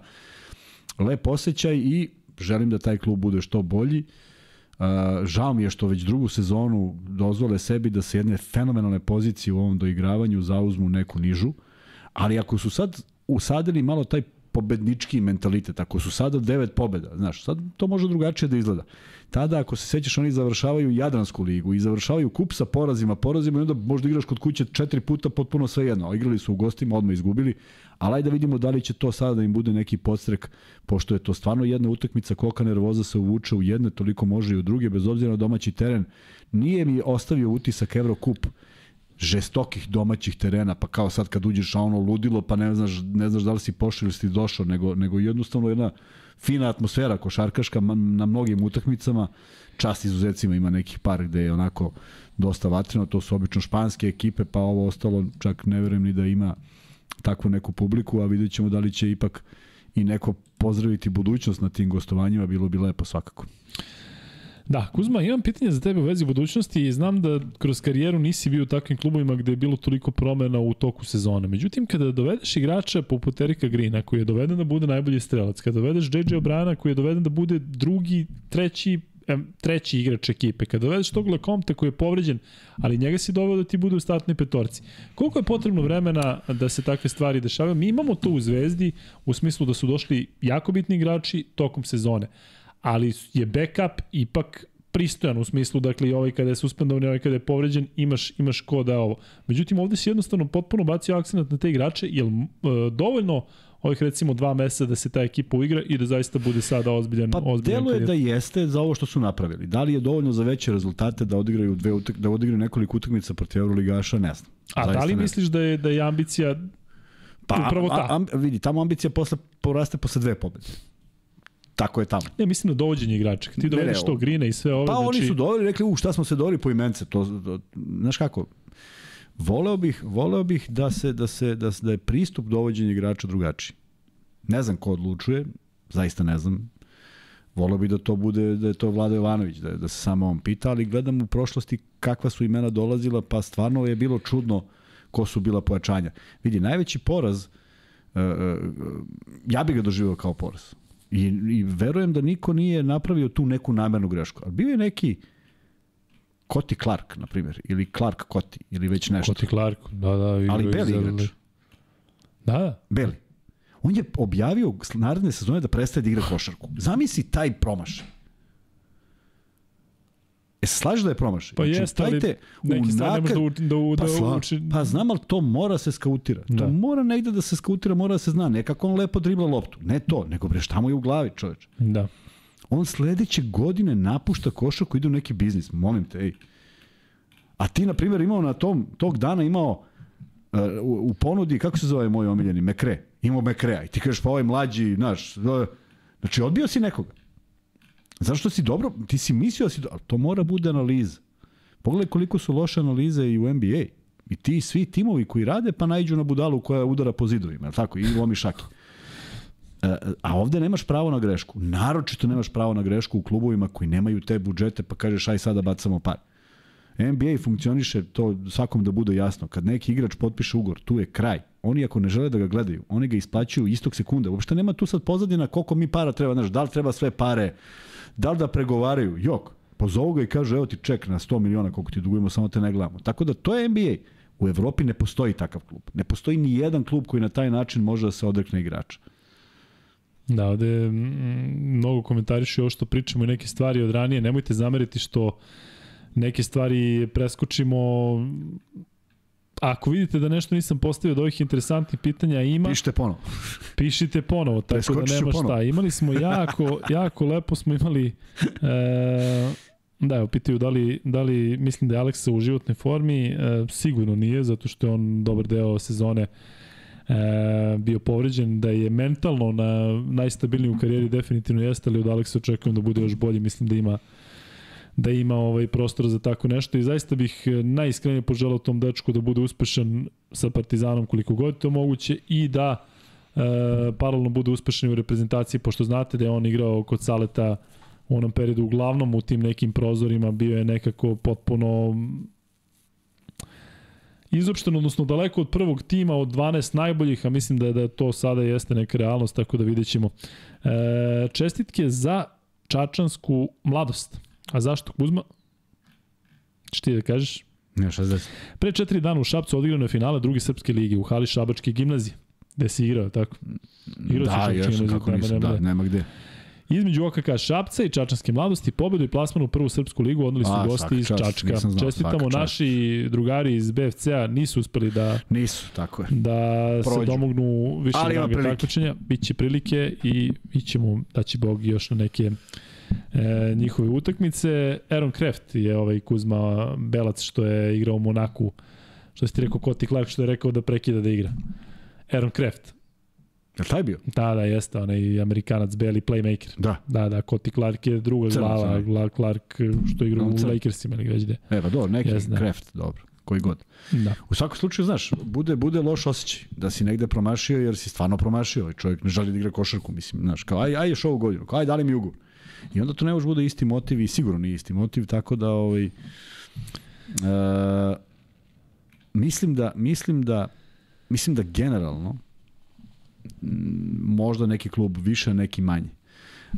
lep osjećaj i želim da taj klub bude što bolji. Uh, žao mi je što već drugu sezonu dozvole sebi da se jedne fenomenalne pozicije u ovom doigravanju zauzmu neku nižu, ali ako su sad usadili malo taj pobednički mentalitet, ako su sada devet pobeda, znaš, sad to može drugačije da izgleda. Tada, ako se sećaš, oni završavaju Jadransku ligu i završavaju kup sa porazima, porazima i onda možda igraš kod kuće četiri puta potpuno sve jedno. Igrali su u gostima, odmah izgubili, ali ajde da vidimo da li će to sada da im bude neki podstrek, pošto je to stvarno jedna utakmica, kolika nervoza se uvuče u jedne, toliko može i u druge, bez obzira na domaći teren. Nije mi ostavio utisak Evrokup žestokih domaćih terena, pa kao sad kad uđeš a ono ludilo, pa ne znaš, ne znaš da li si pošao ili si došao, nego, nego jednostavno jedna fina atmosfera košarkaška na mnogim utakmicama. Čast izuzecima ima nekih par gde je onako dosta vatreno, to su obično španske ekipe, pa ovo ostalo čak ne verujem ni da ima takvu neku publiku, a vidjet ćemo da li će ipak i neko pozdraviti budućnost na tim gostovanjima, bilo bi lepo svakako. Da, Kuzma, imam pitanje za tebe u vezi budućnosti i znam da kroz karijeru nisi bio u takvim klubovima gde je bilo toliko promena u toku sezone. Međutim, kada dovedeš igrača poput Erika Grina, koji je doveden da bude najbolji strelac, kada dovedeš JJ Obrana, koji je doveden da bude drugi, treći, treći igrač ekipe, kada dovedeš tog Lekomte koji je povređen, ali njega si doveo da ti bude u startnoj petorci. Koliko je potrebno vremena da se takve stvari dešavaju? Mi imamo to u Zvezdi, u smislu da su došli jako bitni igrači tokom sezone ali je backup ipak pristojan u smislu, dakle i ovaj kada je suspendovan i ovaj kada je povređen, imaš, imaš ko da ovo. Međutim, ovde si jednostavno potpuno bacio akcent na te igrače, jel e, dovoljno ovih recimo dva meseca da se ta ekipa uigra i da zaista bude sada ozbiljan, Pa ozbiljan deluje karijer? da jeste za ovo što su napravili. Da li je dovoljno za veće rezultate da odigraju dve utak, da odigraju nekoliko utakmica protiv Euroligaša, ne znam. A Zaista da li misliš da je, da je ambicija pa, upravo ta? A, a, vidi, tamo ambicija posle poraste posle dve pobede. Tako je tamo. Ne, mislim na dovođenje igrača. Ti dovedeš to Grina i sve ove, Pa znači... oni su doveli, rekli, u šta smo se doveli po imence, to, to znaš kako, voleo bih, voleo bih da se da se da, se- da je pristup dovođenja igrača drugačiji. Ne znam ko odlučuje, zaista ne znam. Voleo bih da to bude da je to Vlado Jovanović, da, da se samo on pita, ali gledam u prošlosti kakva su imena dolazila, pa stvarno je bilo čudno ko su bila pojačanja. Vidi, najveći poraz uh, uh, ja bih ga doživio kao poraz. I, I verujem da niko nije napravio tu neku namernu grešku. Ali bio je neki Koti Clark, na primjer, ili Clark Koti, ili već nešto. Koti Clark, da, da. i- Ali beli igrač. Da, da. Beli. On je objavio naredne sezone da prestaje da igra košarku. Zamisli taj promašaj. E, se slažeš da je promašaj? Pa jeste, ali neki stvari ne može da, u- da, u- pa, da sla, uči... pa znam, ali to mora se skautira. To Da. mora negde da se skautira, mora da se zna. Ne kako on lepo dribla loptu. Ne to, nego bre šta mu je u glavi, čoveč. Da. On sledeće godine napušta košarku, ide u neki biznis. Molim te, ej. A ti, na primjer, imao na tom, tog dana imao uh, u, u ponudi, kako se zove moj omiljeni, Mekre. Imao Mekrea. I ti kažeš, pa ovaj mlađi, znaš, uh, znači odbio si nekoga. Zašto si dobro, ti si mislio da si dobro, to mora bude analiza. Pogledaj koliko su loše analize i u NBA. I ti svi timovi koji rade, pa najđu na budalu koja udara po zidovima, tako? I lomi šake. E, a ovde nemaš pravo na grešku. Naročito nemaš pravo na grešku u klubovima koji nemaju te budžete, pa kažeš aj sada bacamo par. NBA funkcioniše to svakom da bude jasno. Kad neki igrač potpiše ugor, tu je kraj. Oni ako ne žele da ga gledaju, oni ga isplaćuju istog sekunda. Uopšte nema tu sad pozadina koliko mi para treba, znaš, da li treba sve pare, da li da pregovaraju. Jok, pozovu ga i kažu evo ti ček na 100 miliona koliko ti dugujemo, samo te ne gledamo. Tako da to je NBA. U Evropi ne postoji takav klub. Ne postoji ni jedan klub koji na taj način može da se odrekne igrača. Da, ovde mm, mnogo komentarišu ovo što pričamo i neke stvari od ranije. Nemojte zameriti što neke stvari preskočimo Ako vidite da nešto nisam postavio od ovih interesantnih pitanja, ima, Pišite ponovo. pišite ponovo, tako da nema ponovo. šta. Imali smo jako, jako lepo smo imali... E, da, evo, pitaju da li, da li mislim da je Aleksa u životnoj formi. E, sigurno nije, zato što je on dobar deo sezone e, bio povređen, da je mentalno na najstabilniji u karijeri definitivno jeste, ali od Aleksa očekujem da bude još bolji, mislim da ima da ima ovaj prostor za tako nešto i zaista bih e, najiskrenije poželao tom dečku da bude uspešan sa Partizanom koliko god je to moguće i da e, paralelno bude uspešan u reprezentaciji, pošto znate da je on igrao kod Saleta u onom periodu uglavnom u tim nekim prozorima bio je nekako potpuno izopšten, odnosno daleko od prvog tima od 12 najboljih, a mislim da, da to sada jeste neka realnost, tako da vidjet ćemo. E, čestitke za čačansku mladost. A zašto Kuzma? Ćeš ti da kažeš? Ne, 60. Pre četiri dana u Šapcu odigrano je finale druge srpske lige u hali Šabačke gimnazije. Gde si igrao, tako? Igrao Da, jesam, gimnazije, kako nema- nisam, nema da, nema gde. Između OKK Šapca i Čačanske mladosti pobedu i plasman u prvu srpsku ligu odneli su A, gosti iz čast, Čačka. znao, Čestitamo, čast. naši drugari iz BFC-a nisu uspeli da Nisu, tako je. da se Prođu. domognu više ranga takmičenja. Biće prilike i ićemo da će Bog još na neke e, njihove utakmice. Aaron Kraft je ovaj Kuzma Belac što je igrao u Monaku. Što si ti rekao, Koti Clark što je rekao da prekida da igra. Aaron Kraft. Je li taj bio? Da, da, jeste, onaj Amerikanac, beli playmaker. Da. Da, da, Koti Clark je druga Crno, glava, crno. Gla, Clark što igra No, u. Lakersima ili već gde. E, pa dobro, neki Jeste, da. Kraft, dobro, koji god. Da. U svakom slučaju, znaš, bude, bude loš osjećaj da si negde promašio jer si stvarno promašio. Ovaj čovjek ne želi da igra košarku, mislim, znaš, kao aj, aj još ovu godinu, kao aj dali mi ugovor. I onda to ne može bude isti motiv i sigurno nije isti motiv, tako da ovaj, e, mislim da mislim da mislim da generalno možda neki klub više, neki manje.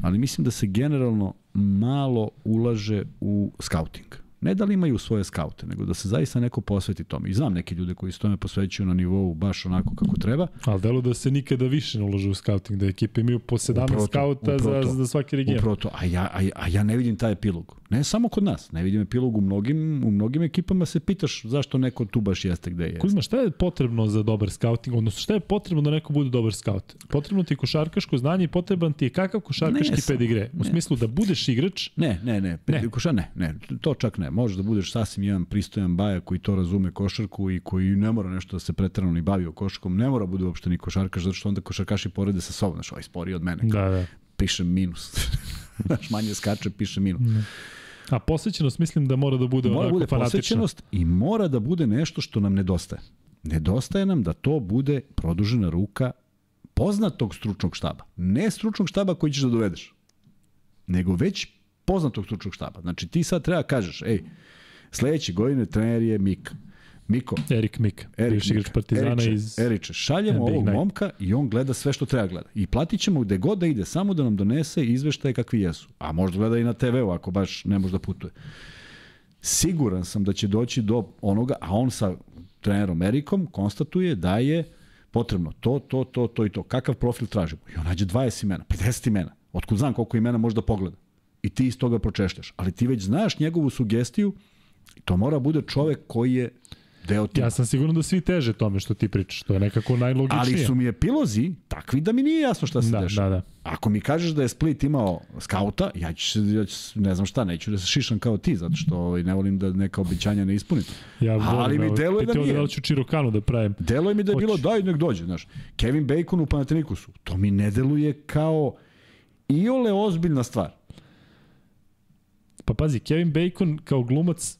Ali mislim da se generalno malo ulaže u scouting. Ne da li imaju svoje skaute, nego da se zaista neko posveti tome. I znam neke ljude koji se tome posvećuju na nivou baš onako kako treba. Ali delo da se nikada više ne ulaže u scouting, da ekipe imaju po 17 Upravo to, skauta za, za svaki region. Upravo to. A ja, a, a ja ne vidim taj epilog. Ne samo kod nas. Ne vidim epilog u mnogim, u mnogim ekipama se pitaš zašto neko tu baš jeste gde je. Kuzma, šta je potrebno za dobar scouting, odnosno šta je potrebno da neko bude dobar scout? Potrebno ti je košarkaško znanje i potreban ti je kakav košarkaški Ne, pedigre. U ne. smislu da budeš igrač, Ne, ne, ne, Ne. ne. Koša, ne, ne, to čak ne. Možeš da budeš sasvim jedan pristojan baja koji to razume košarku i koji ne mora nešto da se pretrano ni bavi o košarkom, ne mora bude uopšte ni košarkaš, zato što onda košarkaši porede sa sobom, znaš, ovaj sporiji od mene, da, da. piše minus. znaš, manje skače, piše minus. A posvećenost mislim da mora da bude Mora onako bude fanatična. posvećenost i mora da bude nešto što nam nedostaje. Nedostaje nam da to bude produžena ruka poznatog stručnog štaba. Ne stručnog štaba koji ćeš da dovedeš, nego već poznatog stručnog štaba. Znači ti sad treba kažeš, ej, sledeće godine trener je Mika. Miko, Erik Mik, Erik bivši igrač Partizana Eriče, iz... Eriče, šaljemo ovog Night. momka i on gleda sve što treba gleda. I platit ćemo gde god da ide, samo da nam donese izveštaje kakvi jesu. A možda gleda i na TV-u ako baš ne može da putuje. Siguran sam da će doći do onoga, a on sa trenerom Erikom konstatuje da je potrebno to, to, to, to i to. Kakav profil tražimo? I on nađe 20 imena, 50 imena. Otkud znam koliko imena može da pogleda. I ti iz toga pročešljaš. Ali ti već znaš njegovu sugestiju i to mora bude čovek koji je deo tima. Ja sam siguran da svi teže tome što ti pričaš, to je nekako najlogičnije. Ali su mi epilozi takvi da mi nije jasno šta se Da, dešava. da, da. Ako mi kažeš da je Split imao skauta, ja ću se, ja ću, ne znam šta, neću da se šišam kao ti, zato što ovaj, ne volim da neka obećanja ne ispunim. Ja Ali volim, mi evo, deluje da nije. Da ću Čirokanu da pravim. Deluje mi da je Hoće. bilo daj nek dođe, znaš. Kevin Bacon u Panathinaikosu, to mi ne deluje kao iole ozbiljna stvar. Pa pazi, Kevin Bacon kao glumac,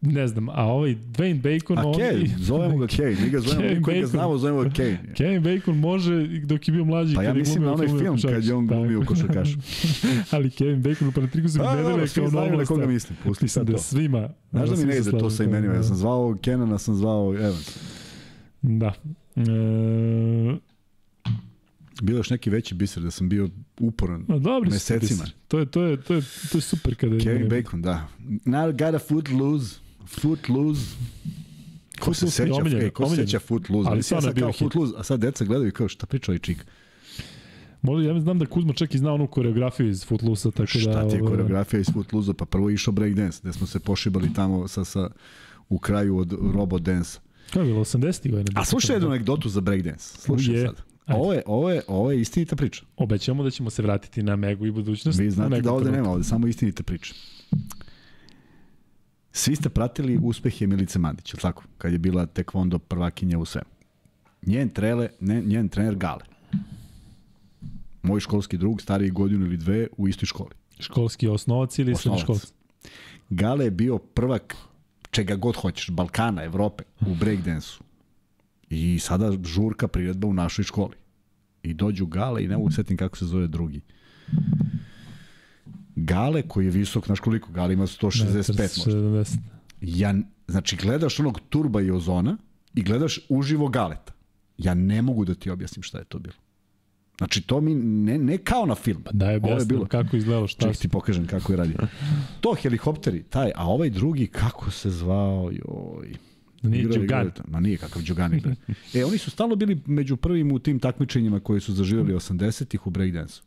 ne znam, a ovaj Dwayne Bacon... A on, Kevin, zovemo ga Kevin, mi ga zovemo, Kevin koji ga znamo, zovemo ga Kevin. Kevin Bacon može dok je bio mlađi. Pa ja mislim na onaj film kad je on glumio Tako. košarkaša. Ali Kevin Bacon u Panatriku se Pa, ne dobro, deluje svi kao znaju na koga mislim, pusti sad da to. svima... Znaš da mi ne ide to sa da- imenima, ja sam zvao Kenana, sam zvao Evans. Da. E, Bilo još neki veći biser da sam bio uporan. no, dobri su Mesecima. biseri. To je, to je, to je, to je super kada... Kevin Bacon, da. Now got a foot loose. Foot loose. Ko se seća, omiljen, ej, ko se seća Footloose? Ali Ali sad, bio kao hit. Footloose, a sad deca gledaju kao šta priča ovaj čik. Možda ja znam da Kuzma čak i zna onu koreografiju iz Footloose-a, tako da... Šta ti je ovaj, koreografija iz Footloose? Pa prvo je išao breakdance, gde smo se pošibali tamo sa, sa, u kraju od robot dance. Kako je bilo, 80. godina? A slušaj jednu anegdotu za breakdance. Slušaj Je. sad. Ovo je, ovo, je, ovo je istinita priča. Obećamo da ćemo se vratiti na Megu i budućnost. Vi znate da ovde nema, ovde samo istinita priča. Svi ste pratili uspehe Milice Mandić, je tako? Kad je bila tekvondo prvakinja u svemu. Njen, trele, ne, njen trener Gale. Moj školski drug, stariji godinu ili dve, u istoj školi. Školski osnovac ili srednjoškolac? Gale je bio prvak čega god hoćeš, Balkana, Evrope, u breakdansu. I sada žurka priredba u našoj školi. I dođu Gale i ne mogu setim kako se zove drugi. Gale koji je visok, znaš koliko? Gale ima 165 možda. 70. Ja, znači, gledaš onog Turba i Ozona i gledaš uživo Galeta. Ja ne mogu da ti objasnim šta je to bilo. Znači, to mi ne, ne kao na film. Da je objasnio bilo. kako izgledalo, šta Ček ti pokažem kako je radio. To helikopteri, taj, a ovaj drugi, kako se zvao, joj. Nije Igrao je, Đugan. Ma nije kakav Đugan igra. E, oni su stalno bili među prvim u tim takmičenjima koji su zaživjeli 80-ih u breakdansu.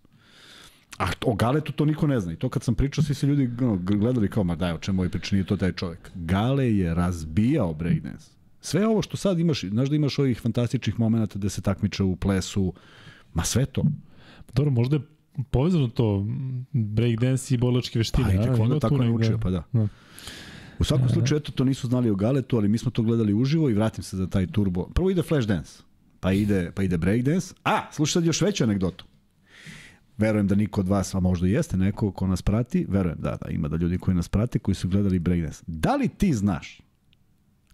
A o Galetu to niko ne zna. I to kad sam pričao, svi se ljudi no, gledali kao, ma daj, o čemu ovaj priča, nije to taj čovjek. Gale je razbijao breakdance. Sve ovo što sad imaš, znaš da imaš ovih fantastičnih momenta da se takmiče u plesu, ma sve to. Dobro, možda je povezano to breakdance i borilačke veštine. Pa i tu tako je negde- učio, pa da. Da. U svakom slučaju, eto, to nisu znali o Galetu, ali mi smo to gledali uživo i vratim se za taj turbo. Prvo ide Flashdance, pa ide, pa ide Breakdance. A, slušaj sad još veću anegdotu. Verujem da niko od vas, a možda jeste neko ko nas prati, verujem da, da ima da ljudi koji nas prate, koji su gledali Breakdance. Da li ti znaš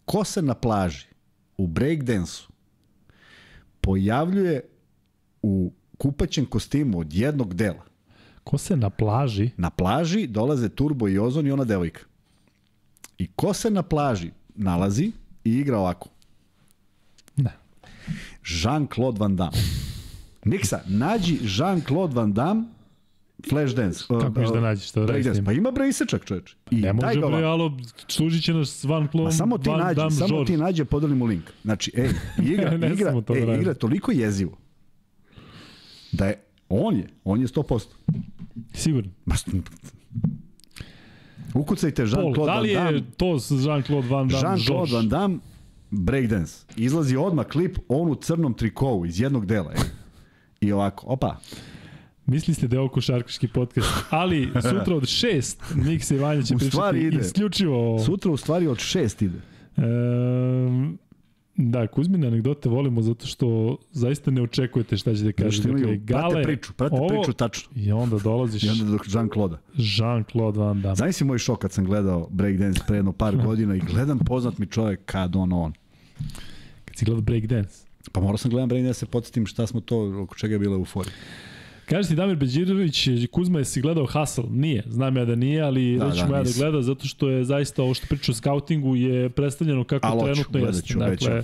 ko se na plaži u Breakdance-u pojavljuje u kupaćem kostimu od jednog dela? Ko se na plaži, Na plaži dolaze Turbo i Ozon i ona devojka. I ko se na plaži nalazi i igra ovako? Ne. Jean-Claude Van Damme. Miksa, nađi Jean-Claude Van Damme Flashdance. Kako Uh, ćeš da nađeš, da s Breakdance. tim? Pa ima bre isečak, čoveč. I ne može bre, alo, služit će nas Van Klom, Ma samo ti Van Damme, samo George. ti nađe, podelimo link. Znači, ej, igra, Ne igra, to da ej, radim. igra toliko jezivo da je, on je, on je 100%. Sigurno. Ma, Ukucajte Jean-Claude da Van li Damme. je to Jean-Claude Van Damme, Jean-Claude? Van Damme breakdance. Izlazi odmah klip on u crnom trikovu iz jednog dela. I ovako, opa. Misli ste da je ovo košarkaški podcast, ali sutra od šest Miksa i Vanja će pričati ide. isključivo. Sutra u stvari od šest ide. Ehm, da, Kuzmine anegdote volimo zato što zaista ne očekujete šta će da kaže. Što imaju, prate priču, prate ovo- priču tačno. I onda dolaziš I onda dok Jean-Claude. Jean-Claude Van Damme. Znaš si moj šok kad sam gledao breakdance pre jedno par godina i gledam poznat mi čovjek kad on on. Kad si gledao breakdance. Pa morao sam gledam breakdance da se podsjetim šta smo to, oko čega je bila euforija. Kaže ti Damir Beđirović, Kuzma, jesi gledao Hustle? Nije. Znam ja da nije, ali Da, reći da, mu ja da gleda, zato što je zaista ovo što priča o scoutingu je predstavljeno kako hoću, trenutno jeste. Dakle.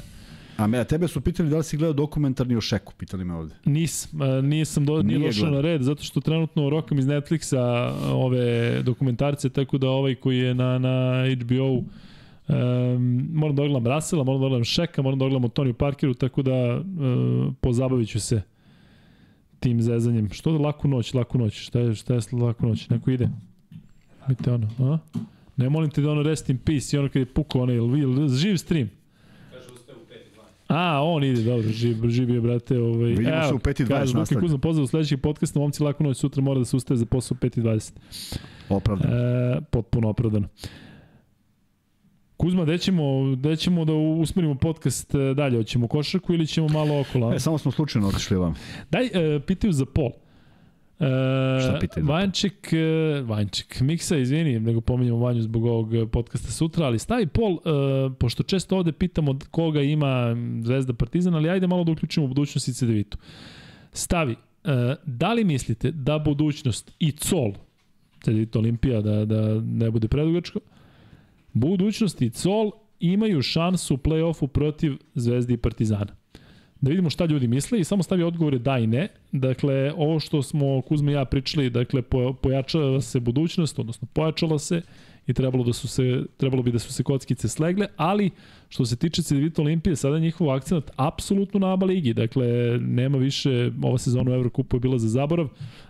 A me, a tebe su pitali da li si gledao dokumentarni o Šeku, pitali me ovde. nis, nisam do, nije, Nije došao na red, zato što trenutno rokam iz Netflixa ove dokumentarce, tako da ovaj koji je na, na HBO Um, moram da ogledam Rasela, moram da ogledam Šeka, moram da ogledam Toniju Parkeru, tako da uh, pozabavit ću se tim zezanjem. Što da laku noć, laku noć? Šta je, šta je laku noć? Neko ide? Vidite ono, a? Ne molim te da ono rest in peace i ono kad je pukao onaj, živ stream? A, on ide, dobro, živ, živ je, brate. Ovaj, Vidimo se u 5 i 20 Kaže, Luka nastavlja. Kuzma, pozdrav u sledećeg podcasta, momci, laku noć, sutra mora da se ustaje za posao u 5 i 20. Opravdano. E, potpuno opravdano. Kuzma, gde ćemo, gde ćemo da usmerimo podcast e, dalje? Hoćemo košarku ili ćemo malo okolo? E, samo smo slučajno otišli vam. Daj, e, pitaju za pol. E, Šta pitaju? Vanček, e, Vanček, Miksa, izvini, nego pominjamo Vanju zbog ovog podcasta sutra, ali stavi pol, e, pošto često ovde pitamo koga ima Zvezda Partizan, ali ajde malo da uključimo u budućnost i Cedevitu. Stavi, e, da li mislite da budućnost i Col, Cedevita Olimpija, da, da ne bude predugačko, budućnost i Col imaju šansu u play-offu protiv Zvezde i Partizana da vidimo šta ljudi misle i samo stavi odgovore da i ne. Dakle, ovo što smo Kuzma i ja pričali, dakle, po, pojačava se budućnost, odnosno pojačala se i trebalo, da su se, trebalo bi da su se kockice slegle, ali što se tiče Cedevita Olimpije, sada njihov akcent apsolutno na ABA ligi, dakle, nema više, ova sezona u Evrokupu je bila za zaborav,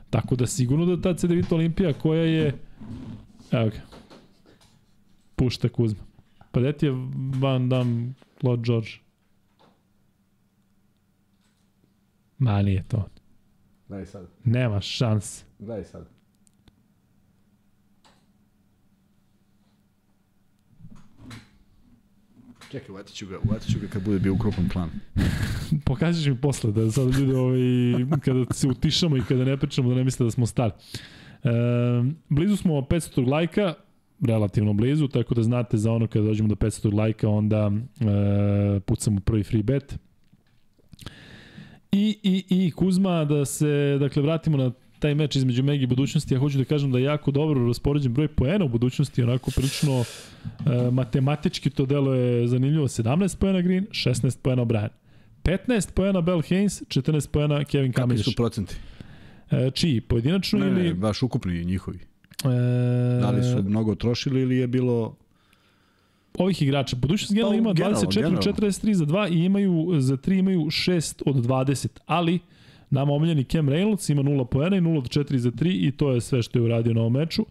tako da sigurno da ta Cedevita Olimpija koja je, evo ga, pušta Kuzma. Pa gde ti je Van Dam Lord George. Ma nije to. Gledaj sad, Nema šans. gledaj sad. Čekaj, uvatit ću ga, uvatit ću ga kad bude bio ukrupan plan. Pokažeš mi posle da sad ljudi ovaj, kada se utišamo i kada ne pričamo da ne misle da smo stali. E, blizu smo 500 lajka, relativno blizu, tako da znate za ono kada dođemo do 500 lajka onda e, pucamo prvi free bet. I, i, i Kuzma, da se dakle, vratimo na taj meč između Megi i budućnosti, ja hoću da kažem da je jako dobro raspoređen broj poena u budućnosti, onako prilično e, matematički to delo je zanimljivo, 17 poena Green, 16 poena O'Brien. 15 poena Bell Haynes, 14 poena Kevin Kakvi Kameniš. su procenti? E, čiji? Pojedinačno Ne, ili... ne, baš ukupni njihovi. E, Da li su mnogo trošili ili je bilo... ovih igrača. Budućnost generalno Pa, ima generalno, 24 generalno. 43 za 2 i imaju za 3 imaju 6 od 20, ali nama omiljeni Cam Reynolds ima 0 poena i 0 od 4 za 3 i to je sve što je uradio na ovom meču.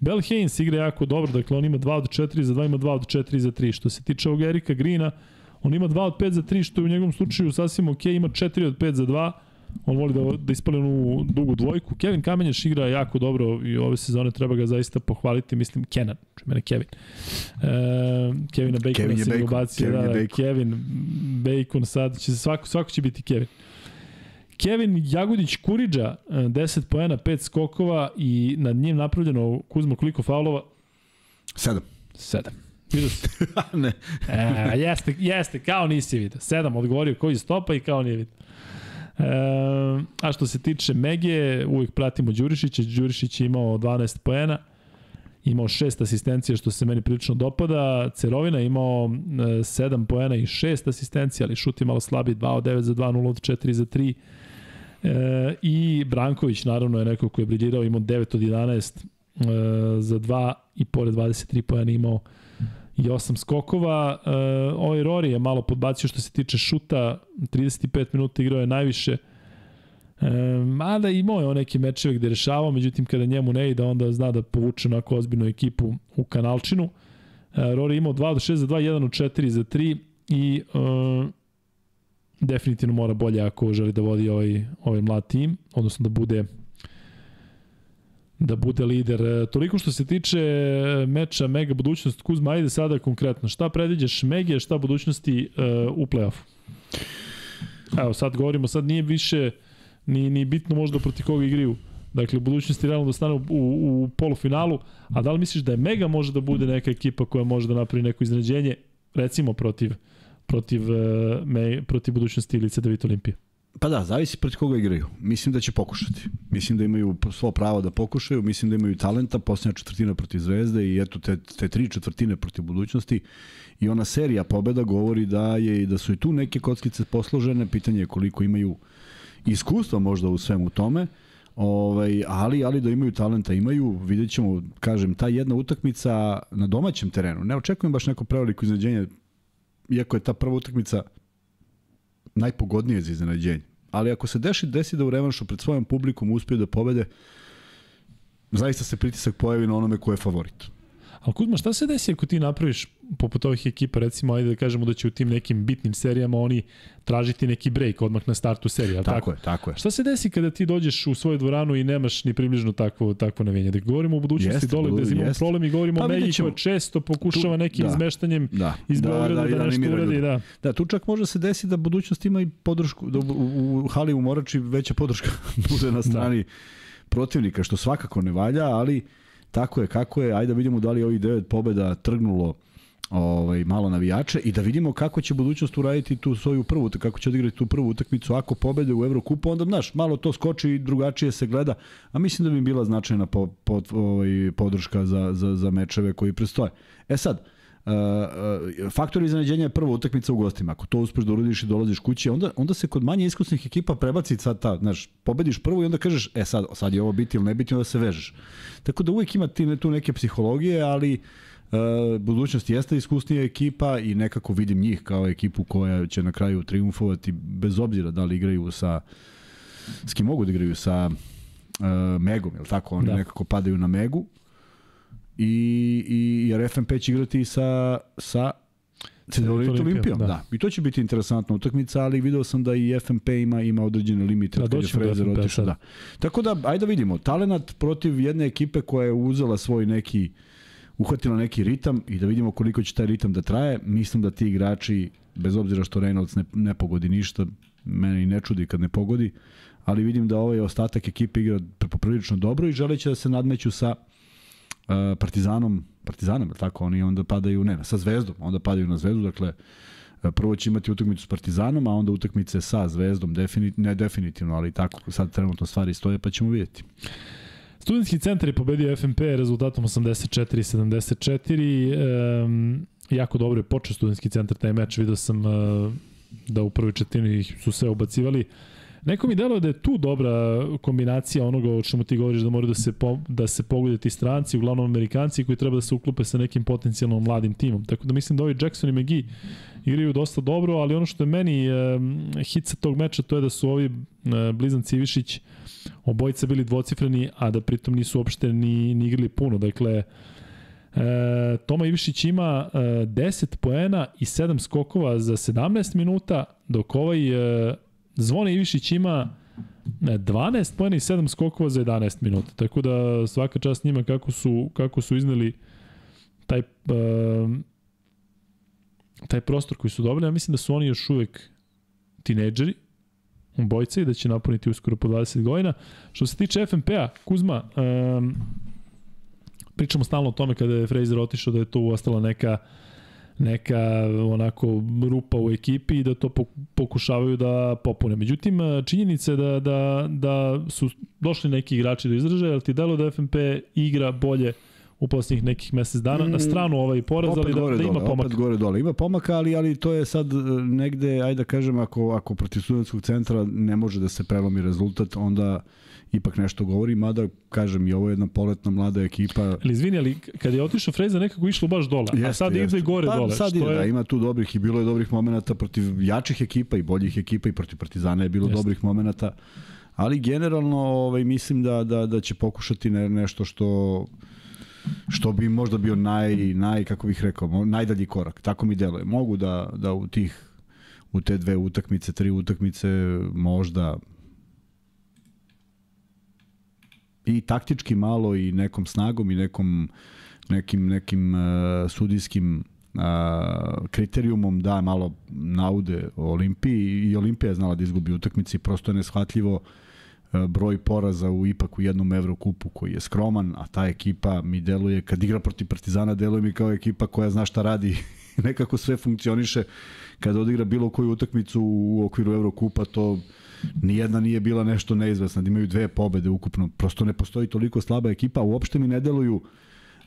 Bell Haynes igra jako dobro, dakle on ima 2 od 4 za 2, ima 2 od 4 za 3. Što se tiče ovog Erika Greena, on ima 2 od 5 za 3, što je u njegovom slučaju sasvim ok, ima 4 od 5 za 2, on voli da, da ispali onu dugu dvojku. Kevin Kamenjaš igra jako dobro i ove sezone treba ga zaista pohvaliti, mislim Kenan, čuje mene Kevin. E, Kevina Bacona Kevin je Bacon, ubacio, Kevin da, je Bacon. Kevin Bacon sad će svako svako će biti Kevin. Kevin Jagodić Kuriđa 10 poena, 5 skokova i nad njim napravljeno Kuzmo koliko faulova? Sedam. 7. Vidio si? ne. E, jeste, jeste, kao nisi vidio. 7 odgovorio koji stopa i kao nije vidio. E, a što se tiče Mege, uvijek pratimo Đurišića. Đurišić je imao 12 poena, imao 6 asistencija što se meni prilično dopada. Cerovina je imao e, 7 poena i 6 asistencija, ali šut je malo slabiji, 2 od 9 za 2, 0 od 4 za 3. E, I Branković naravno je neko koji je briljirao, imao 9 od 11 e, za 2 i pored 23 poena imao i 8 skokova. E, ovaj Rory je malo podbacio što se tiče šuta, 35 minuta igrao je najviše. E, mada imao je on neke mečeve gde rešavao, međutim kada njemu ne ide, onda zna da povuče onako ozbiljnu ekipu u kanalčinu. E, Rory imao 2 od 6 za 2, 1 od 4 za 3 i e, definitivno mora bolje ako želi da vodi ovaj, ovaj mlad tim, odnosno da bude da bude lider. E, Toliko što se tiče meča Mega budućnost Kuzma, ajde sada konkretno. Šta predviđaš Mege, šta budućnosti uh, u play-offu? Evo, sad govorimo, sad nije više ni, ni bitno možda protiv koga igriju. Dakle, budućnosti realno da stane u, u, polufinalu, a da li misliš da je Mega može da bude neka ekipa koja može da napravi neko iznenađenje, recimo protiv protiv, me, protiv budućnosti ili CDVita Olimpije? Pa da, zavisi protiv koga igraju. Mislim da će pokušati. Mislim da imaju svo pravo da pokušaju, mislim da imaju talenta, posljednja četvrtina protiv Zvezde i eto te, te tri četvrtine protiv budućnosti. I ona serija pobeda govori da je da su i tu neke kockice posložene, pitanje je koliko imaju iskustva možda u svemu tome. Ovaj, ali, ali da imaju talenta, imaju, vidjet ćemo, kažem, ta jedna utakmica na domaćem terenu. Ne očekujem baš neko preveliko iznenađenje, iako je ta prva utakmica najpogodnije za iznenađenje. Ali ako se deši, desi da u revanšu pred svojom publikom uspije da pobede, zaista se pritisak pojavi na onome ko je favorit. Ali Kuzma, šta se desi ako ti napraviš poput ovih ekipa, recimo, ajde da kažemo da će u tim nekim bitnim serijama oni tražiti neki break odmah na startu serije, ali Tako, tako? je, tako je. Šta se desi kada ti dođeš u svoju dvoranu i nemaš ni približno takvo, takvo navijenje? Da govorimo o budućnosti Jeste, dole gde budu- imamo problem i govorimo Pa o Megi koja često pokušava Tu- nekim da. izmeštanjem Da, iz da, Beograda da, da, da, da nešto uradi. Da. Da, tu čak može se desiti da budućnost ima i podršku, da u, u, u hali u Morači veća podrška bude na strani protivnika, što svakako ne valja, ali tako je kako je. Ajde da vidimo da li je ovih devet pobeda trgnulo ovaj malo navijače i da vidimo kako će budućnost uraditi tu svoju prvu kako će odigrati tu prvu utakmicu ako pobede u Evrokupu onda znaš malo to skoči i drugačije se gleda a mislim da bi bila značajna po, po, ovaj podrška za, za, za mečeve koji prestoje e sad Uh, uh, faktor iznenađenja je prva utakmica u gostima. Ako to uspeš da uradiš i dolaziš kući, onda, onda se kod manje iskusnih ekipa prebaci sad ta, znaš, pobediš prvu i onda kažeš, e sad, sad je ovo biti ili ne biti, onda se vežeš. Tako da uvijek ima ti, tu neke psihologije, ali uh, budućnost jeste iskusnija ekipa i nekako vidim njih kao ekipu koja će na kraju triumfovati bez obzira da li igraju sa s kim mogu da igraju sa uh, Megom, jel tako? Oni da. nekako padaju na Megu i, i jer FNP će igrati sa, sa Cedevita Olimpijom, Olimpijom, da. da. I to će biti interesantna utakmica, ali video sam da i FMP ima ima određene limite Da, kad je Fraser FMP otišao. Da. Tako da, ajde da vidimo, talenat protiv jedne ekipe koja je uzela svoj neki uhvatila neki ritam i da vidimo koliko će taj ritam da traje. Mislim da ti igrači, bez obzira što Reynolds ne, ne pogodi ništa, mene i ne čudi kad ne pogodi, ali vidim da ovaj ostatak ekipe igra poprilično dobro i želeće da se nadmeću sa Partizanom, Partizanom, je tako, oni onda padaju, ne, sa Zvezdom, onda padaju na Zvezdu, dakle, uh, prvo će imati utakmicu s Partizanom, a onda utakmice sa Zvezdom, definit, ne definitivno, ali tako sad trenutno stvari stoje, pa ćemo vidjeti. Studentski centar je pobedio FNP rezultatom 84-74. Um, jako dobro je počeo studentski centar taj meč. Video sam uh, da u prvoj četvrtini su sve ubacivali. Neko mi deluje da je tu dobra kombinacija onoga o čemu ti govoriš da moraju da se, po, da se pogledaju ti stranci, uglavnom Amerikanci koji treba da se uklope sa nekim potencijalno mladim timom. Tako da mislim da ovi Jackson i McGee igraju dosta dobro, ali ono što je meni um, hit sa tog meča to je da su ovi uh, Blizan Civišić obojica bili dvocifreni, a da pritom nisu uopšte ni, ni igrali puno. Dakle, E, Toma Ivišić ima e, 10 poena i 7 skokova za 17 minuta, dok ovaj e, Zvone Ivišić ima ne, 12 poena i 7 skokova za 11 minuta. Tako da svaka čast njima kako su, kako su izneli taj, e, taj prostor koji su dobili. Ja mislim da su oni još uvek tinejdžeri, bojca i da će napuniti uskoro po 20 godina. Što se tiče FNP-a, Kuzma, um, pričamo stalno o tome kada je Fraser otišao da je tu ostala neka neka onako rupa u ekipi i da to pokušavaju da popune. Međutim, činjenica je da, da, da su došli neki igrači do izražaja, ali ti delo da FNP igra bolje u poslednjih nekih mesec dana. Na stranu ovaj poraz, ali da, da ima dole, pomaka. Opet gore dole. Ima pomaka, ali, ali to je sad negde, ajde da kažem, ako, ako protiv studentskog centra ne može da se prelomi rezultat, onda ipak nešto govori, mada kažem i ovo je jedna poletna mlada ekipa. Ali izvini, ali kad je otišao Freza nekako išlo baš dole, jeste, a sad jeste. ide gore pa, dole. Sad što ide, je... da, ima tu dobrih i bilo je dobrih momenata protiv jačih ekipa i boljih ekipa i protiv Partizana je bilo jeste. dobrih momenata. Ali generalno ovaj, mislim da, da, da će pokušati ne, nešto što što bi možda bio naj, naj kako bih rekao, najdalji korak. Tako mi deluje. Mogu da, da u tih u te dve utakmice, tri utakmice možda i taktički malo i nekom snagom i nekom nekim nekim uh, sudijskim uh, kriterijumom da malo naude o Olimpiji i Olimpija je znala da izgubi utakmici prosto je neshvatljivo uh, broj poraza u ipak u jednom Evrokupu koji je skroman, a ta ekipa mi deluje, kad igra protiv Partizana, deluje mi kao ekipa koja zna šta radi nekako sve funkcioniše. Kada odigra bilo koju utakmicu u okviru Evrokupa, to nijedna nije bila nešto neizvesna, da imaju dve pobede ukupno, prosto ne postoji toliko slaba ekipa, uopšte mi ne deluju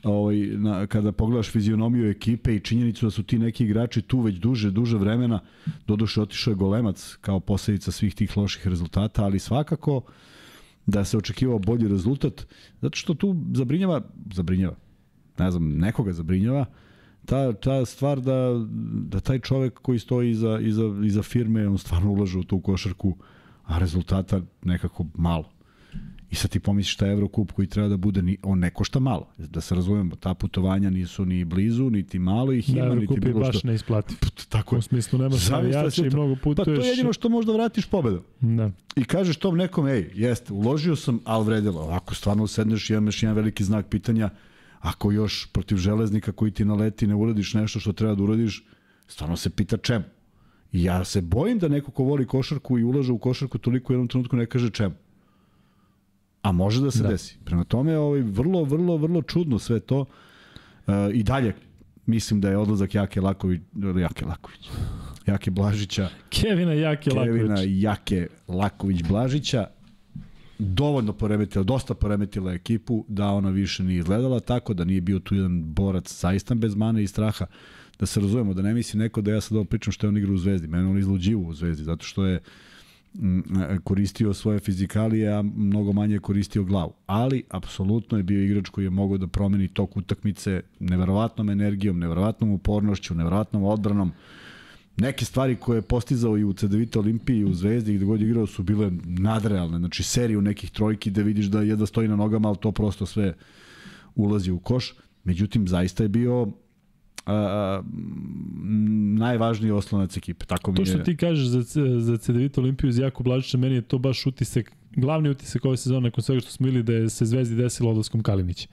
ovaj, na, kada pogledaš fizionomiju ekipe i činjenicu da su ti neki igrači tu već duže, duže vremena, doduše otišao je golemac kao posledica svih tih loših rezultata, ali svakako da se očekivao bolji rezultat, zato što tu zabrinjava, zabrinjava, ne znam, nekoga zabrinjava, ta, ta stvar da, da taj čovek koji stoji iza, iza, iza firme, on stvarno ulaže u tu košarku, a rezultata nekako malo. I sad ti pomisliš šta je Evrokup koji treba da bude, ni, on ne košta malo. Da se razumemo, ta putovanja nisu ni blizu, niti malo ih da, ima, niti bilo što. Evrokup je baš neisplativ. Tako je. U smislu nemaš navijača i mnogo putuješ. Pa to je jedino što možda vratiš pobedu. Da. I kažeš tom nekom, ej, jeste, uložio sam, ali vredilo. Ako stvarno sedneš i imaš jedan veliki znak pitanja, ako još protiv železnika koji ti naleti ne uradiš nešto što treba da uradiš, stvarno se pita čemu. I ja se bojim da neko ko voli košarku i ulaže u košarku toliko u jednom trenutku ne kaže čemu. A može da se da. desi. Prema tome, ovaj, vrlo, vrlo, vrlo čudno sve to. Uh, I dalje, mislim da je odlazak Jake Laković, Jake Laković, Jake Blažića, Kevina Jake Laković. Kevina Jake Laković Blažića dovoljno poremetila, dosta poremetila ekipu da ona više nije izgledala tako, da nije bio tu jedan borac zaista bez mane i straha. Da se razumemo, da ne misli neko da ja sad ovo pričam što je on igra u Zvezdi. Mene on izluđivo u Zvezdi, zato što je mm, koristio svoje fizikalije, a mnogo manje koristio glavu. Ali, apsolutno je bio igrač koji je mogao da promeni tok utakmice neverovatnom energijom, neverovatnom upornošću, neverovatnom odbranom neke stvari koje je postizao i u CDVita Olimpiji i u Zvezdi gde god je igrao su bile nadrealne. Znači seriju nekih trojki da vidiš da jedva stoji na nogama, ali to prosto sve ulazi u koš. Međutim, zaista je bio a, najvažniji oslonac ekipe. Tako mi To je... što ti kažeš za, za CDVita Olimpiju iz Jako Blažića, meni je to baš utisak, glavni utisak ove sezone nakon svega što smo videli da je se Zvezdi desilo odlaskom Kalinića.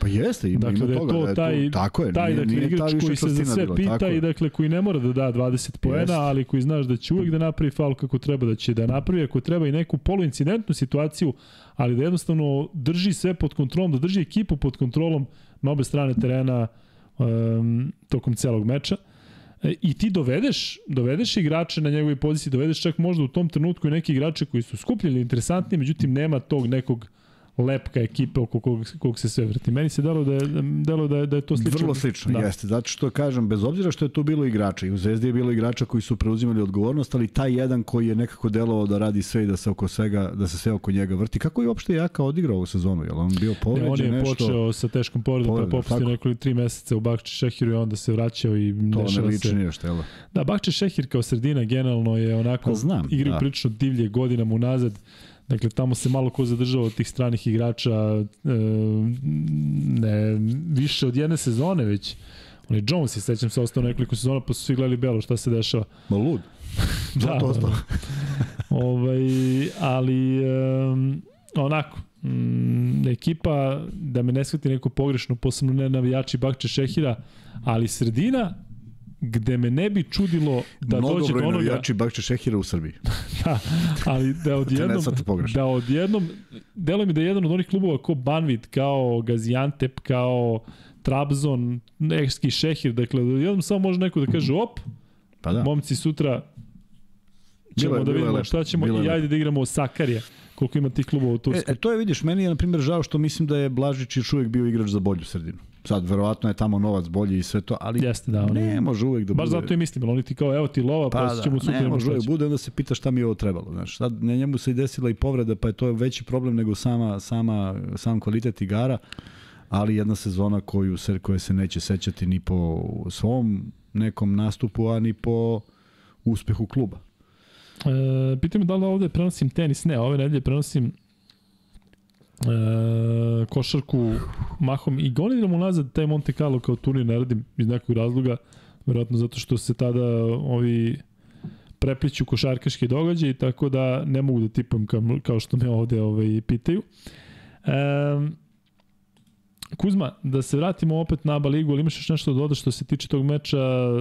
Pa jeste, ima, Dakle, ima da je toga. to da je taj, to, tako je, taj nije, dakle, nije igrač koji se za sve bila, pita i je. dakle koji ne mora da da 20 poena, Jeste. ali koji znaš da će uvek da napravi faul kako treba, da će da napravi ako treba i neku poluincidentnu situaciju, ali da jednostavno drži sve pod kontrolom, da drži ekipu pod kontrolom na obe strane terena um, tokom celog meča. E, I ti dovedeš, dovedeš igrače na njegovoj poziciji, dovedeš čak možda u tom trenutku i neki igrače koji su skupljeni, interesantni, međutim nema tog nekog lepka ekipe oko kog, kog se sve vrti. Meni se dalo da je, delo da je, da je to slično. Vrlo slično, da. jeste. Zato što kažem, bez obzira što je tu bilo igrača, i u Zvezdi je bilo igrača koji su preuzimali odgovornost, ali taj jedan koji je nekako delovao da radi sve i da se oko svega, da se sve oko njega vrti. Kako je uopšte Jaka odigrao ovu sezonu? Je li on bio povređen Ne, on je nešto? počeo sa teškom povredom, pa popustio tako. nekoliko tri meseca u Bakči Šehiru i onda se vraćao i To ne liči se. ništa, jel? da? Bakče Šehir kao sredina generalno je onako Pa znam, igraju da. prilično divlje godinama unazad. Dakle, tamo se malo ko zadržava od tih stranih igrača e, ne, više od jedne sezone već. On je Jones, i sećam se, ostao nekoliko sezona, pa su svi gledali belo šta se dešava. Ma lud. Da, Zato ostao. ovaj, ali um, onako, mm, ekipa, da me ne shvati neko pogrešno, posebno ne navijači Bakče Šehira, ali sredina gde me ne bi čudilo da dođe do onoga... navijači Bakče Šehira u Srbiji. Da, ali da odjednom, da odjednom, delo mi da je jedan od onih klubova kao Banvit, kao Gaziantep, kao Trabzon, Ekski Šehir, dakle, da odjednom samo može neko da kaže, op, Pa da. momci sutra ćemo Bilo je- da vidimo šta ćemo i ajde da igramo Sakarija, koliko ima tih klubova u E, Turskoj. e, to je, vidiš, meni je, na primjer, žao što mislim da je Blažić još uvijek bio igrač za bolju sredinu. Sad, verovatno je tamo novac bolji i sve to, ali Jeste, da, ne može uvijek da Baš bude... zato i mislim, ali oni ti kao, evo ti lova, pa, Pa da, ćemo sutra ne može ćemo. bude, onda se pita šta mi je ovo trebalo. Znaš, sad ne, njemu se i desila i povreda, pa je to veći problem nego sama, sama, sam kvalitet igara, ali jedna sezona koju se, koje se neće sećati ni po svom nekom nastupu, a ni po uspehu kluba. E, pitam da li ovde prenosim tenis, ne, ove nedelje prenosim e, košarku mahom i godinama unazad taj Monte Carlo kao turnir ne radim iz nekog razloga, verovatno zato što se tada ovi prepliću košarkaški događaj, tako da ne mogu da tipam kao, kao što me ovde ovaj, pitaju. E, Kuzma, da se vratimo opet na ABA ligu, ali imaš još nešto da dodaš što se tiče tog meča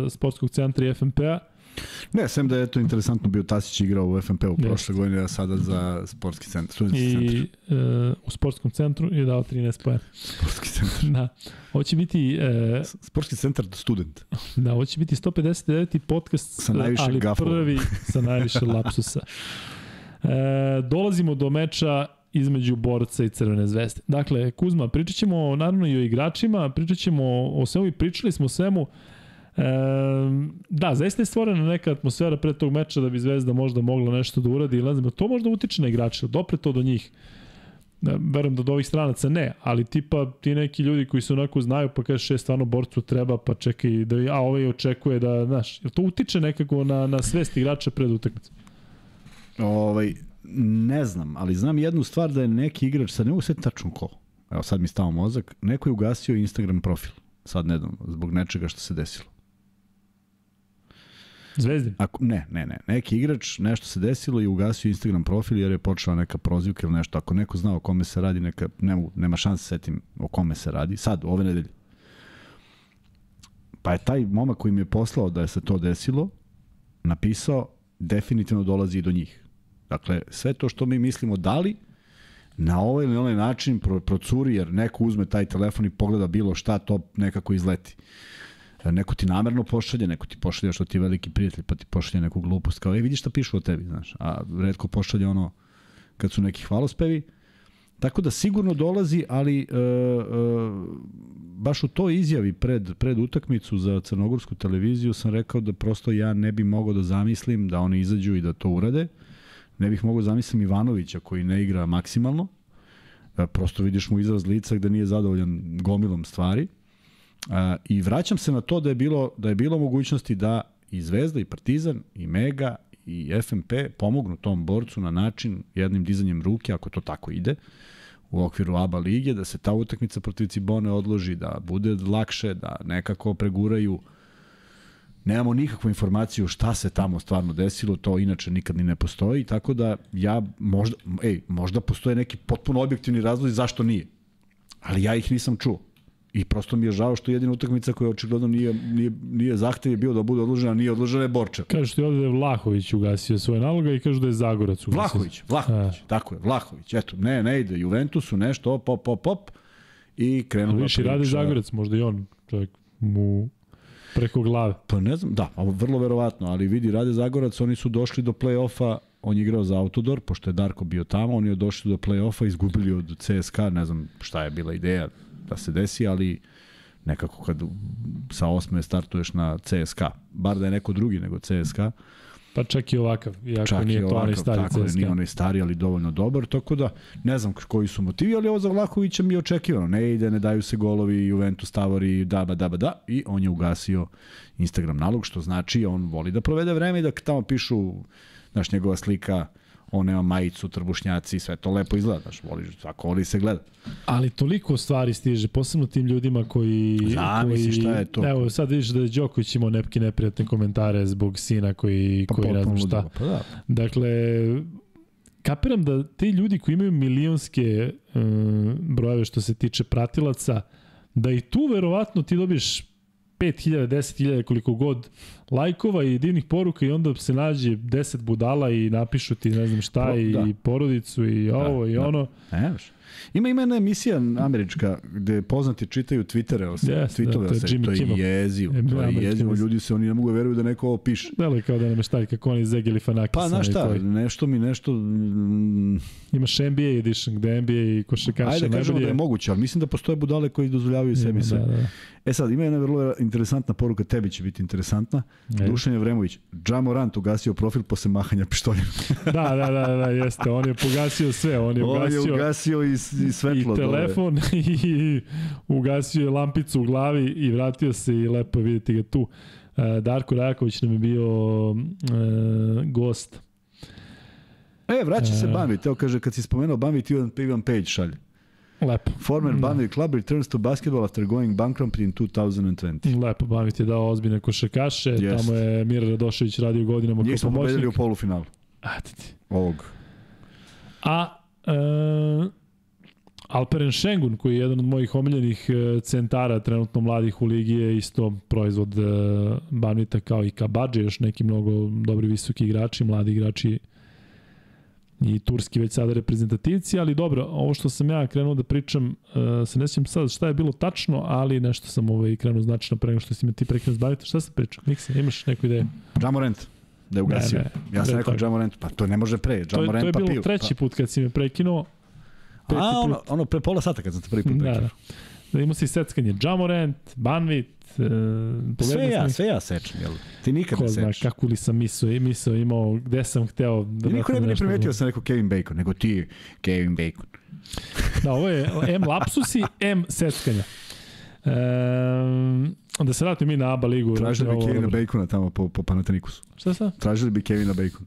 sportskog centra i FNP-a? Ne, sem da je to interesantno bio Tasić igrao u FNP-u Jeste. prošle godine, a sada za sportski centar, studentski centar. i e, u sportskom centru je dao 13 poena. Sportski centar. Da. Ovo će biti e, Sportski centar student. da, ovo će biti 159. podcast, Sa ali gafova. prvi sa najviše lapsusa. E, dolazimo do meča između borca i Crvene zvezde. Dakle, Kuzma, pričat ćemo naravno i o igračima, pričat ćemo o svemu i pričali smo o svemu. E, da, zaista je stvorena neka atmosfera pre tog meča da bi Zvezda možda mogla nešto da uradi znam, to možda utiče na igrače, dopre to do njih. Da, verujem da od ovih stranaca ne, ali tipa ti neki ljudi koji se onako znaju pa kaže šest stvarno borcu treba pa čekaj da a ovaj očekuje da znaš, to utiče nekako na na svest igrača pred utakmicom. Ovaj, ne znam, ali znam jednu stvar da je neki igrač, sad ne mogu sve tačno ko, evo sad mi stao mozak, neko je ugasio Instagram profil, sad ne znam, zbog nečega što se desilo. Zvezdin. Ako, ne, ne, ne, neki igrač, nešto se desilo i ugasio Instagram profil jer je počela neka prozivka ili nešto. Ako neko zna o kome se radi, neka, ne nema šanse da setim o kome se radi. Sad, ove nedelje. Pa je taj momak koji mi je poslao da je se to desilo, napisao, definitivno dolazi i do njih. Dakle, sve to što mi mislimo da li, na ovaj ili onaj način pro, procuri, jer neko uzme taj telefon i pogleda bilo šta, to nekako izleti. Neko ti namerno pošalje, neko ti pošalje što ti je veliki prijatelj, pa ti pošalje neku glupost, kao, e, vidi šta pišu o tebi, znaš. A redko pošalje ono, kad su neki hvalospevi. Tako da sigurno dolazi, ali e, e, baš u toj izjavi pred, pred utakmicu za crnogorsku televiziju sam rekao da prosto ja ne bi mogao da zamislim da oni izađu i da to urade. Ne bih mogao da zamislim Ivanovića koji ne igra maksimalno. E, prosto vidiš mu izraz lica gde nije zadovoljan gomilom stvari. A, I vraćam se na to da je bilo da je bilo mogućnosti da i Zvezda i Partizan i Mega i FMP pomognu tom borcu na način jednim dizanjem ruke ako to tako ide u okviru ABA lige, da se ta utakmica protiv Cibone odloži, da bude lakše, da nekako preguraju. Nemamo nikakvu informaciju šta se tamo stvarno desilo, to inače nikad ni ne postoji, tako da ja možda, ej, možda postoje neki potpuno objektivni razlozi zašto nije. Ali ja ih nisam čuo. I prosto mi je žao što jedina utakmica koja očigledno nije, nije, nije zahtev je bio da bude odložena, nije odložena je Borča. Kažu ti ovde da je Vlahović ugasio svoje naloga i kažu da je Zagorac ugasio. Vlahović, Vlahović, A. tako je, Vlahović. Eto, ne, ne ide, Juventusu nešto, op, op, op, op. I krenula Viš i radi Zagorac, možda i on, čovjek mu preko glave. Pa ne znam, da, vrlo verovatno, ali vidi, Rade Zagorac, oni su došli do play-offa, on je igrao za Autodor, pošto je Darko bio tamo, oni je došli do play-offa, izgubili od CSKA, ne znam šta je bila ideja da se desi, ali nekako kad sa osme startuješ na CSKA, bar da je neko drugi nego CSKA, Pa čak i ovakav, iako čak nije to onaj stari tako CSKA. nije onaj stari, ali dovoljno dobar, tako da ne znam koji su motivi, ali ovo za Vlahovića mi je očekivano. Ne ide, ne daju se golovi, Juventus stavori, da, ba, da, ba, da, i on je ugasio Instagram nalog, što znači on voli da provede vreme i da tamo pišu, znaš, njegova slika, on nema majicu, trbušnjaci, sve to lepo izgleda, znaš, voliš, svako voli se gleda. Ali toliko stvari stiže, posebno tim ljudima koji... Zamisli koji, šta je to. Evo, sad vidiš da je Đoković imao nepke neprijatne komentare zbog sina koji, pa koji ne znam šta. Pa da. Dakle, kapiram da ti ljudi koji imaju milionske um, brojeve što se tiče pratilaca, da i tu verovatno ti dobiješ 5000, 10.000, koliko god lajkova i divnih poruka i onda se nađe 10 budala i napišu ti ne znam šta Pro, i da. porodicu i da, ovo da, i da. ono. Ne, Ima ima jedna emisija američka gde poznati čitaju Twittere, o se, yes, tweetove, da, to je, se, to je jezivo, e, to je jezivo, ljudi se oni ne mogu da veruju da neko ovo piše. Dele kao da nam šta kako oni zegeli fanaki. Pa znaš šta, nešto mi nešto... Mm, Imaš NBA edition gde NBA i košarkaši Ajde da kažemo da je moguće, ali mislim da postoje budale koji dozvoljavaju sebi sve. Da, da. E sad, ima jedna vrlo interesantna poruka, tebi će biti interesantna. E. Dušan Jevremović, Jamorant ugasio profil posle mahanja pištoljem. da, da, da, da, jeste. On je pogasio sve. On je on ugasio, je ugasio i, i svetlo. I telefon dole. i ugasio je lampicu u glavi i vratio se i lepo vidjeti ga tu. E, Darko Rajaković nam je bio uh, gost. E, vraća se Bambi. Teo kaže, kad si spomenuo Bambi, ti Ivan Page šalje. Lepo. Former mm. Banvit Club returns to basketball after going bankrupt in 2020. Lepo, Banvit je dao ozbiljne košakaše, yes. tamo je Mira Radošević radio godinama kao pomoćnik. Njih smo pobedili u polufinalu. A, ti ti. Ovog. A, e, Alperen Šengun, koji je jedan od mojih omiljenih e, centara trenutno mladih u ligi, je isto proizvod e, Banvita kao i Kabadže, još neki mnogo dobri visoki igrači, mladi igrači i turski već sada reprezentativci, ali dobro, ovo što sam ja krenuo da pričam, uh, se ne sjećam sad šta je bilo tačno, ali nešto sam ovaj krenuo značajno pre nego što si me ti prekinuo zbaviti. Šta sam pričao? Nikse, imaš neku ideju? Jamorant da je ugasio. Ne, ne, ja sam rekao Jamorant, pa to ne može pre. Jamorant to, je, to je bilo treći pa. put kad si me prekinuo. A, ono, ono pre pola sata kad sam te prvi put prekinuo. Da, da. Da imao si seckanje Jamorant, Banvit, Uh, sve ja, sve ja sečem, jel? Ti nikad ne sečeš. Ko zna kako li sam mislio, mislio imao, gde sam hteo... Da niko ne bi ne primetio da sam rekao Kevin Bacon, nego ti Kevin Bacon. da, ovo je M lapsusi, M seckanja. Um, da se vratim mi na ABA ligu. Tražili bi Kevina Bacona tamo po, po Panatenikusu. Šta sa? Tražili bi Kevina Bacona.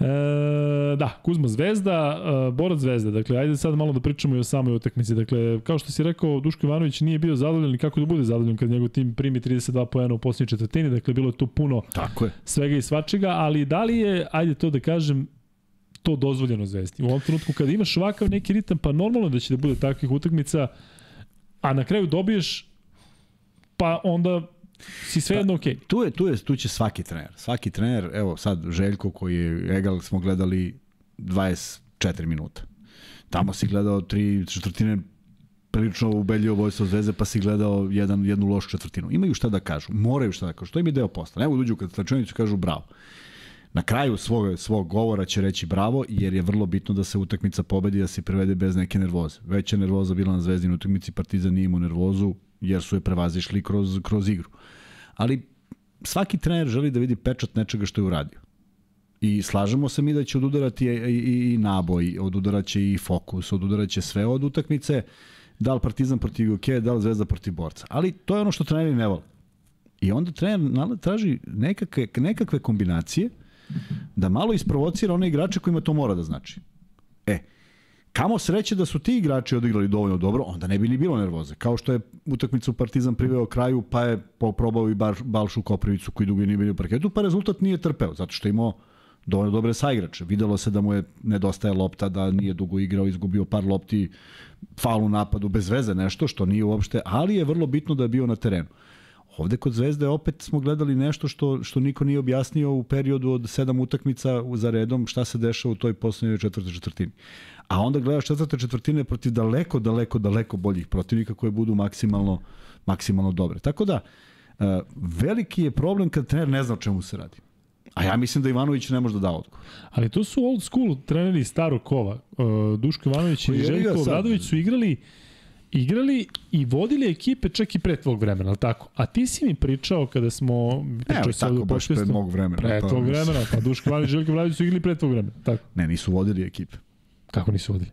E, da, Kuzma Zvezda, e, Borac Zvezda. Dakle, ajde sad malo da pričamo i o samoj utakmici. Dakle, kao što si rekao, Duško Ivanović nije bio zadovoljan i kako da bude zadovoljan kad njegov tim primi 32 poena u posljednjoj četvrtini. Dakle, bilo je tu puno Tako je. svega i svačega, ali da li je, ajde to da kažem, to dozvoljeno Zvezdi? U ovom trenutku kada imaš ovakav neki ritam, pa normalno da će da bude takvih utakmica, a na kraju dobiješ, pa onda si sve jedno okej. Okay. Tu, je, tu, je, tu će svaki trener. Svaki trener, evo sad Željko koji je Egal smo gledali 24 minuta. Tamo si gledao tri četvrtine prilično ubedljivo vojstvo zvezde, pa si gledao jedan, jednu lošu četvrtinu. Imaju šta da kažu, moraju šta da kažu. To im je deo posla. Evo uđu kad slačunicu kažu bravo. Na kraju svog, svog govora će reći bravo, jer je vrlo bitno da se utakmica pobedi, da se prevede bez neke nervoze. Veća nervoza bila na zvezdinu utakmici, Partizan nije imao nervozu, jer su je prevazišli kroz, kroz igru. Ali svaki trener želi da vidi pečat nečega što je uradio. I slažemo se mi da će odudarati i, i, i naboj, odudaraće i fokus, odudaraće sve od utakmice, da li Partizan protiv UK, da li Zvezda protiv Borca. Ali to je ono što treneri ne vole. I onda trener traži nekakve, nekakve kombinacije da malo isprovocira one igrače kojima to mora da znači. E, Kamo sreće da su ti igrači odigrali dovoljno dobro, onda ne bi ni bilo nervoze. Kao što je utakmicu Partizan priveo kraju, pa je poprobao i bar, Balšu Koprivicu koji dugo nije bio u parketu, pa rezultat nije trpeo, zato što je imao dovoljno dobre saigrače. Videlo se da mu je nedostaje lopta, da nije dugo igrao, izgubio par lopti, faul u napadu, bez veze nešto, što nije uopšte, ali je vrlo bitno da je bio na terenu. Ovde kod Zvezde opet smo gledali nešto što, što niko nije objasnio u periodu od sedam utakmica za redom šta se dešava u toj poslednjoj četvrtoj četvrtini. A onda gledaš četvrte četvrtine protiv daleko, daleko, daleko boljih protivnika koje budu maksimalno, maksimalno dobre. Tako da, e, veliki je problem kad trener ne zna o čemu se radi. A ja mislim da Ivanović ne može da da odgovor. Ali to su old school treneri starog kova. Uh, Duško Ivanović i Željko Obradović su igrali igrali i vodili ekipe čak i pre tvog vremena, ali tako? A ti si mi pričao kada smo pričao se tako, baš pre mog vremena. Pre tvog vremena, pa Duško Ivanović i Željko Obradović su igrali pre tvog vremena, tako? Ne, nisu vodili ekipe. Kako nisu vodili?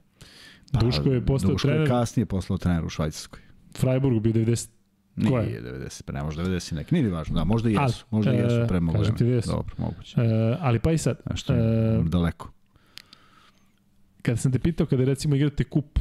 Pa, Duško je postao Duško trener. Duško je kasnije postao trener u Švajcarskoj. Freiburg bio 90 Nije 90, pa ne može 90 neki, nije važno, da, možda i jesu, možda i jesu pre mogu vremena. Dobro, moguće. E, ali pa i sad. Nešto je e, daleko. Kada sam te pitao, kada recimo igrate kup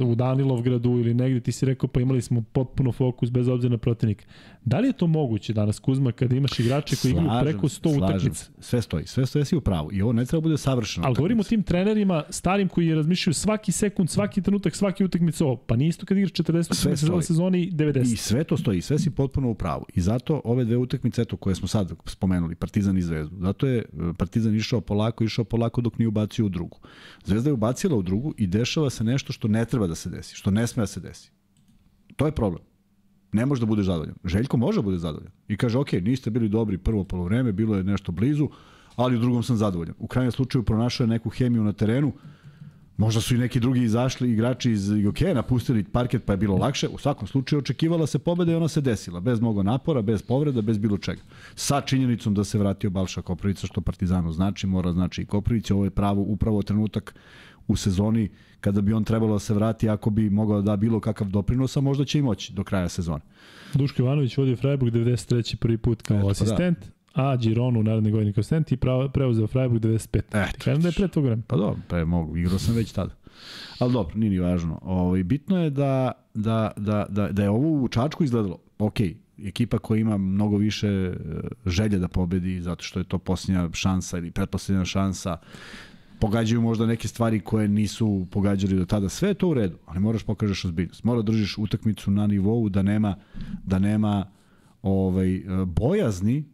u Danilovgradu ili negde ti si rekao pa imali smo potpuno fokus bez obzira na protivnika. Da li je to moguće danas Kuzma kada imaš igrače koji igraju preko 100 utakmica? Sve stoji, sve stoji, si u pravu i ovo ne treba da bude savršeno. Ali govorimo o tim trenerima starim koji razmišljaju svaki sekund, svaki trenutak, svaki utakmica ovo. Pa nije isto kad igraš 40 utakmica u sezoni 90. I sve to stoji, sve si potpuno u pravu. I zato ove dve utakmice eto koje smo sad spomenuli, Partizan i Zvezdu. Zato je e, Partizan išao polako, išao polako dok nije ubacio u drugu. Zvezda je ubacila u drugu i dešava se nešto što ne treba da se desi, što ne sme da se desi. To je problem. Ne može da bude zadovoljan. Željko može da bude zadovoljan. I kaže, ok, niste bili dobri prvo polovreme, bilo je nešto blizu, ali u drugom sam zadovoljan. U krajnjem slučaju pronašao je neku hemiju na terenu, Možda su i neki drugi izašli, igrači iz IGOK napustili parket pa je bilo lakše. U svakom slučaju očekivala se pobeda i ona se desila. Bez mnogo napora, bez povreda, bez bilo čega. Sa činjenicom da se vratio Balša Koprivica, što Partizanu znači, mora znači i Koprivica. Ovo je pravo, upravo trenutak u sezoni kada bi on trebalo da se vrati ako bi mogao da da bilo kakav doprinos, a možda će i moći do kraja sezone. Duško Ivanović vodio Freiburg 93. prvi put kao Eto, asistent, pa da. a Gironu u naredne godine kao asistent i preuzeo Freiburg 95. Eto, Kažem da je pre tog vremena. Pa dobro, pa je mogu, igrao sam već tada. Ali dobro, nije ni važno. Ovo, ovaj, bitno je da, da, da, da, da je ovo u Čačku izgledalo. Ok, ekipa koja ima mnogo više e, želje da pobedi zato što je to posljednja šansa ili pretposljednja šansa pogađaju možda neke stvari koje nisu pogađali do tada. Sve je to u redu, ali moraš pokažeš ozbiljnost. Mora da držiš utakmicu na nivou da nema da nema ovaj bojazni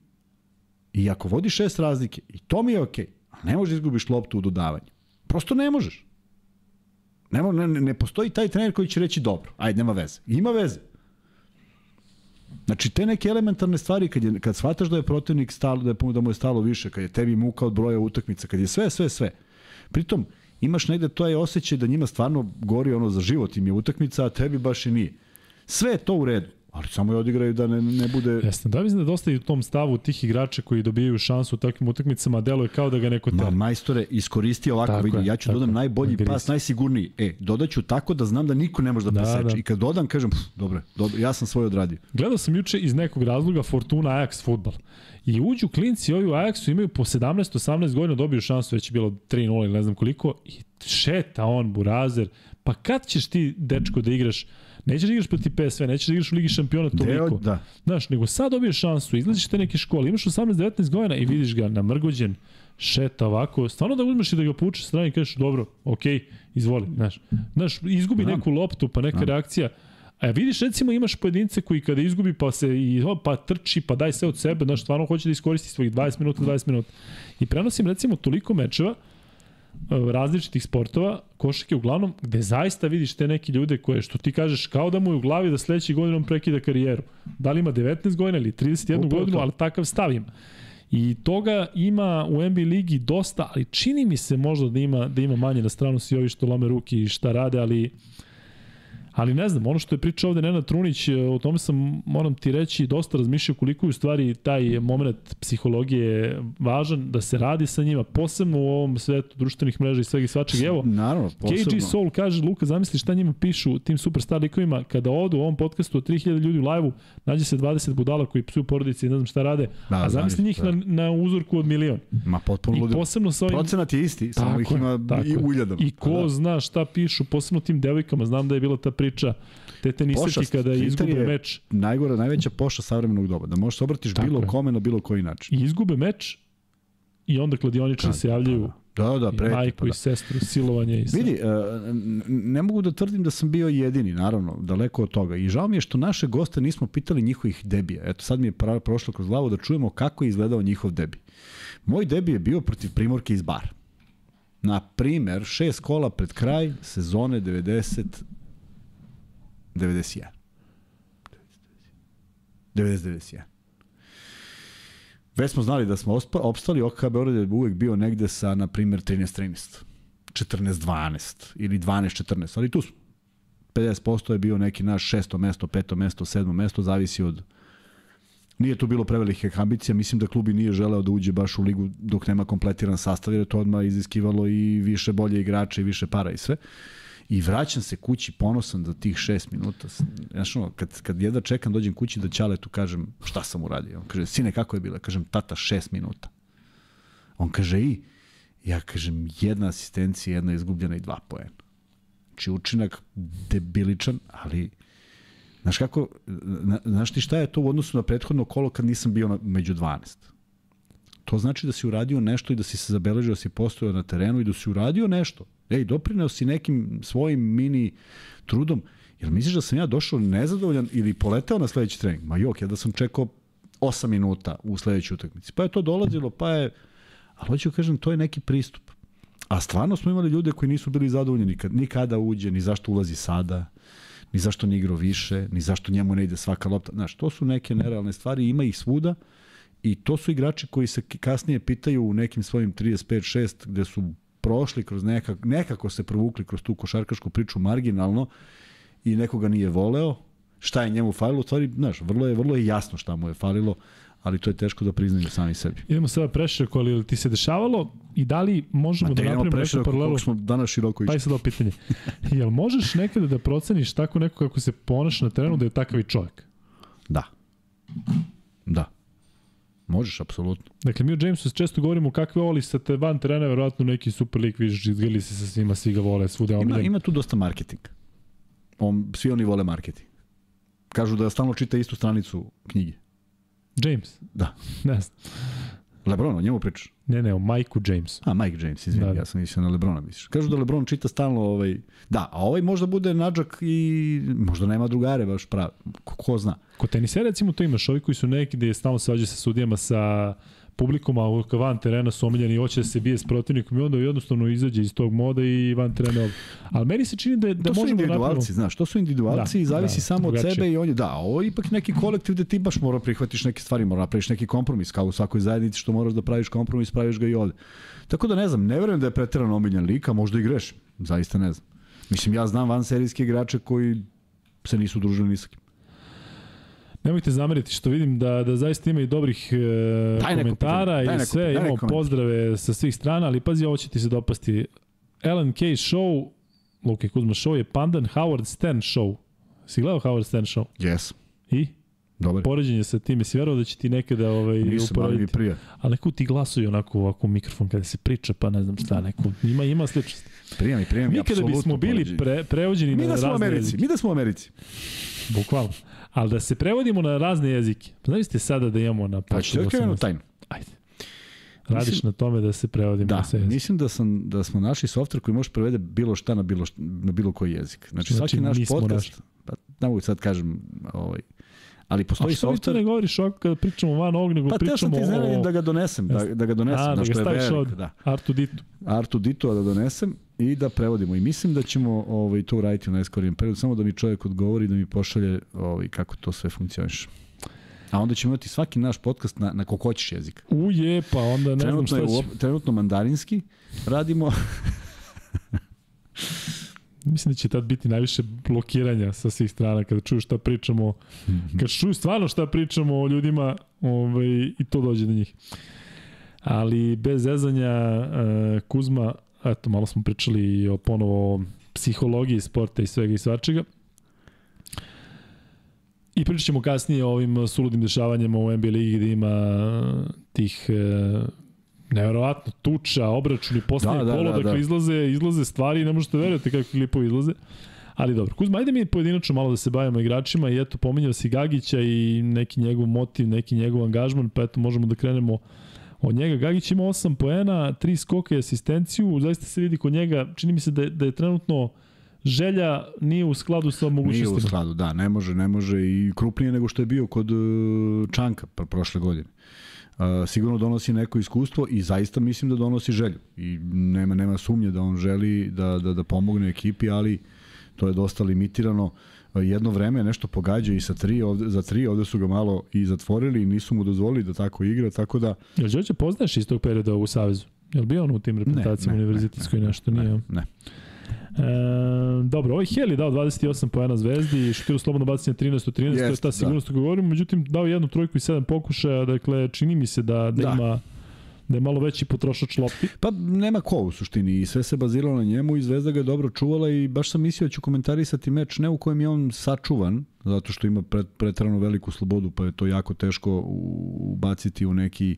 i ako vodiš šest razlike i to mi je okej. Okay, ne možeš da izgubiš loptu u dodavanju. Prosto ne možeš. Ne, ne, ne postoji taj trener koji će reći dobro, ajde, nema veze. Ima veze. Znači, te neke elementarne stvari, kad, je, kad shvataš da je protivnik stalo, da, je, da mu je stalo više, kad je tebi muka od broja utakmica, kad je sve, sve, sve, Pritom, imaš negde to je osjećaj da njima stvarno gori ono za život im je utakmica, a tebi baš i nije. Sve je to u redu. Ali samo je odigraju da ne, ne bude... Jeste, da mislim da dosta i u tom stavu tih igrača koji dobijaju šansu u takvim utakmicama, deluje kao da ga neko tera. Ma, majstore, iskoristi ovako, tako vidi, ja ću dodam najbolji Gris. pas, najsigurniji. E, dodaću tako da znam da niko ne može da, da preseče. Da. I kad dodam, kažem, pff, dobro, dobro, ja sam svoj odradio. Gledao sam juče iz nekog razloga Fortuna Ajax futbal. I uđu klinci ovi u Ajaxu, imaju po 17-18 godina dobiju šansu, već je bilo 3-0 ili ne znam koliko, i šeta on, Burazer. Pa kad ćeš ti, dečko, da igraš Nećeš da igraš protiv PSV, nećeš da igraš u Ligi šampiona toliko. Deo, da. Znaš, nego sad dobiješ šansu, izlaziš te neke škole, imaš 18-19 godina i vidiš ga namrgođen, šeta ovako, stvarno da uzmeš i da ga povučeš strani i kažeš, dobro, okej, okay, izvoli, znaš. Znaš, izgubi da. neku loptu, pa neka da. reakcija, A vidiš, recimo, imaš pojedince koji kada izgubi pa se i pa trči, pa daj sve od sebe, znaš, stvarno hoće da iskoristi svojih 20 minuta, 20 minuta. I prenosim, recimo, toliko mečeva, E, različitih sportova, košake uglavnom, gde zaista vidiš te neki ljude koje, što ti kažeš, kao da mu je u glavi da sledeći godin on prekida karijeru. Da li ima 19 godina ili 31 Upravo godinu, to. ali takav stav ima. I toga ima u NBA ligi dosta, ali čini mi se možda da ima, da ima manje na stranu svi ovi što lome ruki i šta rade, ali Ali ne znam, ono što je pričao ovde Nenad Trunić, e, o tome sam, moram ti reći, dosta razmišljao koliko je u stvari taj moment psihologije važan da se radi sa njima, posebno u ovom svetu društvenih mreža i svega i svačega. Evo, Naravno, posebno. KG Soul kaže, Luka, zamisli šta njima pišu tim superstar likovima, kada odu u ovom podcastu od 3000 ljudi u live-u, nađe se 20 budala koji psuju porodice i ne znam šta rade, Da, a zamisli njih da. na, na uzorku od milion. Ma potpuno I posebno sa ovim... Procenat je isti, samo ih ima tako i uljadama. I ko Da. zna šta pišu, posebno tim devojkama, znam da je bila ta priča te tenisaki Pošast. kada izgube je meč Najgora, najveća poša savremenog doba. Da možeš obratiš Tako bilo je. kome na bilo koji način. i izgube meč i onda kladioničari se javljaju Da, da, i preti. majku Pa i da. sestru, silovanje i sve. Vidi, e, ne mogu da tvrdim da sam bio jedini, naravno, daleko od toga. I žao mi je što naše goste nismo pitali njihovih debija. Eto, sad mi je pra- prošlo kroz glavu da čujemo kako je izgledao njihov debi. Moj debi je bio protiv Primorke iz Bar. Na primer, šest kola pred kraj sezone 90 91. 90-91. Već smo znali da smo opstali, OKK Beograd je uvek bio negde sa, na primjer, 13-13. 14-12 ili 12-14, ali tu smo. 50% je bio neki naš šesto mesto, peto mesto, sedmo mesto, zavisi od Nije tu bilo prevelikih ambicija, mislim da klub i nije želeo da uđe baš u ligu dok nema kompletiran sastav, jer je to odmah iziskivalo i više bolje igrače i više para i sve. I vraćam se kući ponosan za tih šest minuta. Znaš, ono, kad, kad jedva čekam dođem kući da Ćaletu kažem šta sam uradio. On kaže, sine, kako je bilo? Kažem, tata, šest minuta. On kaže, i? Ja kažem, jedna asistencija, jedna izgubljena i dva poena. Znači, učinak debiličan, ali Znaš kako, na, znaš ti šta je to u odnosu na prethodno kolo kad nisam bio na, među 12? To znači da si uradio nešto i da si se zabeležio, da si postojao na terenu i da si uradio nešto. Ej, doprineo si nekim svojim mini trudom. Jel misliš da sam ja došao nezadovoljan ili poleteo na sledeći trening? Ma jok, ja da sam čekao 8 minuta u sledećoj utakmici. Pa je to dolazilo, pa je... Ali hoću da kažem, to je neki pristup. A stvarno smo imali ljude koji nisu bili zadovoljni nikad, ni kada uđe, ni zašto ulazi sada ni zašto ne igrao više, ni zašto njemu ne ide svaka lopta. Znaš, to su neke nerealne stvari, ima ih svuda i to su igrači koji se kasnije pitaju u nekim svojim 35-6 gde su prošli kroz nekak, nekako se provukli kroz tu košarkašku priču marginalno i nekoga nije voleo, šta je njemu falilo, u stvari, znaš, vrlo je, vrlo je jasno šta mu je falilo, ali to je teško da priznaju sami sebi. Idemo sada preširoko, ali ti se dešavalo i da li možemo Ma da napravimo preširoko paralelu? smo danas široko Pa je išli. sad ovo pitanje. Jel možeš nekada da proceniš tako neko kako se ponaša na terenu da je takav i čovjek? Da. Da. Možeš, apsolutno. Dakle, mi o Jamesu često govorimo kakve voli sa te van terena, verovatno neki super lik, vidiš, izgrili se sa svima, svi ga vole, svuda Ima, ima tu dosta marketing. On, svi oni vole marketing. Kažu da stalno čita istu stranicu knjige. James? Da. Ne znam. Lebron, o njemu pričaš. Ne, ne, o Majku Jamesu. A, Mike James, izvini, Da, da, ja sam mislio na Lebrona, misliš. Kažu da Lebron čita stalno ovaj... Da, a ovaj možda bude nađak i možda nema drugare baš pravi. Ko, ko zna. Kod tenisera recimo to imaš, ovi koji su neki gde stalno se vađaju sa sudijama, sa publikom, a van terena su omiljeni i hoće da se bije s protivnikom i onda jednostavno izađe iz tog moda i van terena. Ali meni se čini da, da to su možemo da napravimo... individualci, znaš, to su individualci Da, i zavisi da, samo od sebe i on je, da, ovo je ipak neki kolektiv gde ti baš mora prihvatiš neke stvari, mora napraviš neki kompromis, kao u svakoj zajednici što moraš da praviš kompromis, praviš ga i ovde. Tako da ne znam, ne verujem da je preterano omiljen lika, možda i grešim, zaista ne znam. Mislim, ja znam van serijske igrače koji se nisu družili ni sa kim. Nemojte zameriti što vidim da, da zaista ima i dobrih e, Daj komentara pitanje, i sve, pitanje, imamo komentar. pozdrave sa svih strana, ali pazi, ovo će ti se dopasti. Ellen K. Show, Luke Kuzma Show je pandan Howard Stern Show. Si gledao Howard Stern Show? Yes, I? dobar. Poređenje sa tim, si verovao da će ti nekada ovaj, Nisam, ali mi uporediti? prija. Ali neko ti glasuju onako ovako u mikrofon kada se priča, pa ne znam šta, neko, ima, ima sličnost. Prija mi, prija mi, Mi kada bismo bili pre, prevođeni Mi na da smo u razne Americi, jezike, mi da smo u Americi. bukvalno, ali da se prevodimo na razne jezike, pa ste sada da imamo na Pa Podcastu da 18? tajnu. Ajde. Radiš Mislim- na tome da se prevodimo Da, na sve jezike. mislim da sam da smo našli softver koji može prevede bilo šta na bilo šta, na bilo koji jezik. Znači, Znači, svaki naš podcast, našli. pa ne mogu sad kažem, ovaj, ali A postoji što mi to softver. ne govoriš ovako kada pričamo van ovog, nego Pa teo sam pričamo ti o da ga donesem, da, da ga donesem, A, da ga staviš ovde. da. Artu Ditu. Artu Dito da donesem i da prevodimo. I mislim da ćemo ovaj, to uraditi u najskorijem periodu, samo da mi čovjek odgovori da mi pošalje ovaj, kako to sve funkcioniše. A onda ćemo imati svaki naš podcast na, na koliko hoćeš jezika. Uje, pa onda ne znam Trenutno, šta je, će. u, op- trenutno mandarinski, radimo mislim da će tad biti najviše blokiranja sa svih strana kada čuju šta pričamo, kad čuju stvarno šta pričamo o ljudima ovaj, i to dođe do njih. Ali bez zezanja uh, Kuzma, eto malo smo pričali o ponovo psihologiji sporta i svega i svačega. I pričat ćemo kasnije o ovim suludim dešavanjima u NBA ligi gde ima tih e, nevjerovatno tuča, obračuni, poslednje da, da, kolo, da, dakle da. izlaze, izlaze stvari i ne možete verujete kakvi klipovi izlaze. Ali dobro, Kuzma, ajde mi pojedinačno malo da se bavimo igračima i eto, pominjao si Gagića i neki njegov motiv, neki njegov angažman, pa eto, možemo da krenemo od njega. Gagić ima 8 poena, 3 skoka i asistenciju, zaista se vidi kod njega, čini mi se da je, da je trenutno želja nije u skladu sa mogućnostima. Nije u skladu, da, ne može, ne može i krupnije nego što je bio kod uh, Čanka prošle godine. Uh, sigurno donosi neko iskustvo i zaista mislim da donosi želju. I nema nema sumnje da on želi da, da, da pomogne ekipi, ali to je dosta limitirano. Uh, jedno vreme nešto pogađa i sa tri, ovde, za tri, ovde su ga malo i zatvorili i nisu mu dozvolili da tako igra, tako da... Jel Đorđe poznaješ iz tog perioda u Savezu? Jel bio on u tim reprezentacijama univerzitetskoj nešto? Nije. Ne, ne. E, dobro, ovaj Heli dao 28 poena Zvezdi, šutirao slobodno bacanje 13 od 13, Jest, to je ta sigurnost da. govorimo, međutim dao jednu trojku i sedam pokušaja, dakle čini mi se da, da, da. ima da je malo veći potrošač lopti. Pa nema ko u suštini i sve se baziralo na njemu i Zvezda ga je dobro čuvala i baš sam mislio da ću komentarisati meč ne u kojem je on sačuvan, zato što ima pret, pretrano veliku slobodu pa je to jako teško ubaciti u neki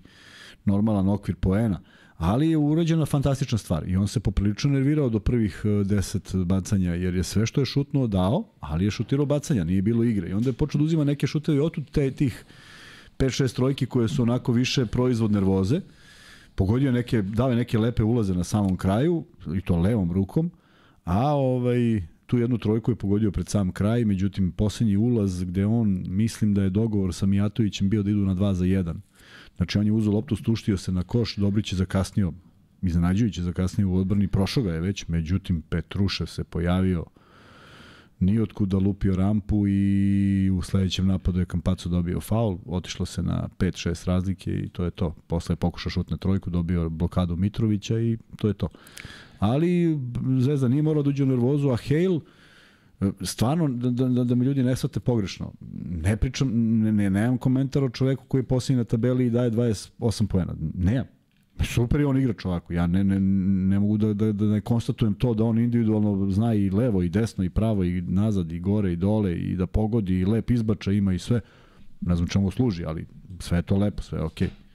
normalan okvir poena ali je urađena fantastična stvar i on se poprilično nervirao do prvih 10 e, bacanja jer je sve što je šutnuo dao, ali je šutirao bacanja, nije bilo igre i onda je počeo da uzima neke šuteve i otud te, tih 5-6 trojki koje su onako više proizvod nervoze, pogodio neke, dao je neke lepe ulaze na samom kraju i to levom rukom, a ovaj, tu jednu trojku je pogodio pred sam kraj, međutim poslednji ulaz gde on, mislim da je dogovor sa Mijatovićem bio da idu na 2 za 1 Znači, on je uzeo loptu, stuštio se na koš, Dobrić je zakasnio, iznenađujuće zakasnio u odbrani, prošao ga je već, međutim, Petrušev se pojavio nijotkud da lupio rampu i u sledećem napadu je Kampaco dobio faul, otišlo se na 5-6 razlike i to je to. Posle je pokušao šutne trojku, dobio blokadu Mitrovića i to je to. Ali Zvezda nije morao da uđe u nervozu, a Hale stvarno da, da, da, da mi ljudi ne shvate pogrešno. Ne pričam, ne, ne, nemam komentar o čoveku koji je posljednji na tabeli i daje 28 poena. Ne, super je on igrač ovako. Ja ne, ne, ne mogu da, da, da ne konstatujem to da on individualno zna i levo i desno i pravo i nazad i gore i dole i da pogodi i lep izbača ima i sve. Ne znam čemu služi, ali sve je to lepo, sve je okej. Okay.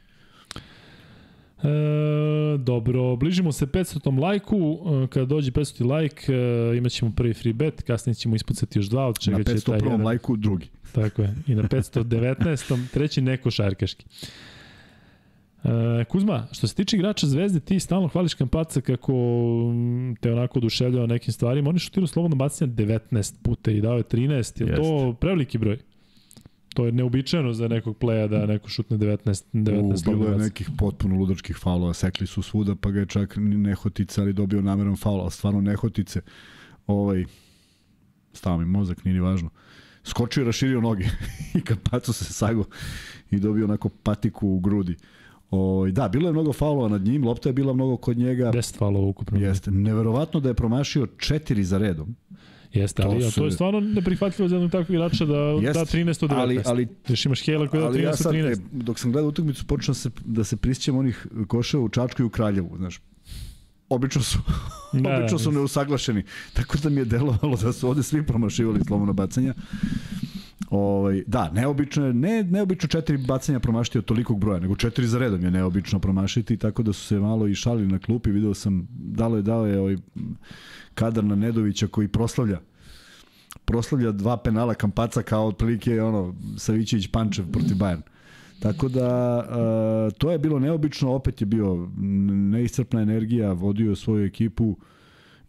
E, dobro, bližimo se 500. lajku, e, kada dođe 500. lajk e, imat ćemo prvi free bet, kasnije ćemo ispucati još dva, od čega će taj jedan... Na 501. lajku drugi. Tako je, i na 519. treći neko šarkaški. E, Kuzma, što se tiče igrača Zvezde, ti stalno hvališ Kampaca kako te onako oduševljava nekim stvarima. Oni šutiru slobodno bacanje 19 puta i dao je 13. Je to preveliki broj? To je neobičajeno za nekog pleja da neko šutne 19 19 U, bilo je nekih potpuno ludačkih faulova, sekli su svuda, pa ga je čak nehotice, ali dobio namerom faul, ali stvarno nehotice. Ovaj, stava mi mozak, nije ni važno. Skočio i raširio noge i kad pacu se sago i dobio onako patiku u grudi. O, da, bilo je mnogo faulova nad njim, lopta je bila mnogo kod njega. 10 faulova ukupno. Jeste. Neverovatno da je promašio četiri za redom. Jeste, ali to, su... to je stvarno neprihvatljivo za jednog takvog igrača da Jest, da 13 od 19. Ali, ali, Još imaš Hela koji da 13 ja sad, 13. E, dok sam gledao utakmicu, počeo se, da se prisjećam onih koševa u Čačku i u Kraljevu, znaš. Obično su, da, obično su neusaglašeni. Tako da mi je delovalo da su ovde svi promašivali slobodno bacanja. Ovaj, da, neobično je, ne, neobično četiri bacanja promašiti od tolikog broja, nego četiri za redom je neobično promašiti, tako da su se malo i šalili na klupi, video sam, dalo je, dao je ovaj, kadar na Nedovića koji proslavlja proslavlja dva penala Kampaca kao otprilike ono Savićević Pančev protiv Bayern. Tako da uh, to je bilo neobično, opet je bio neiscrpna energija, vodio svoju ekipu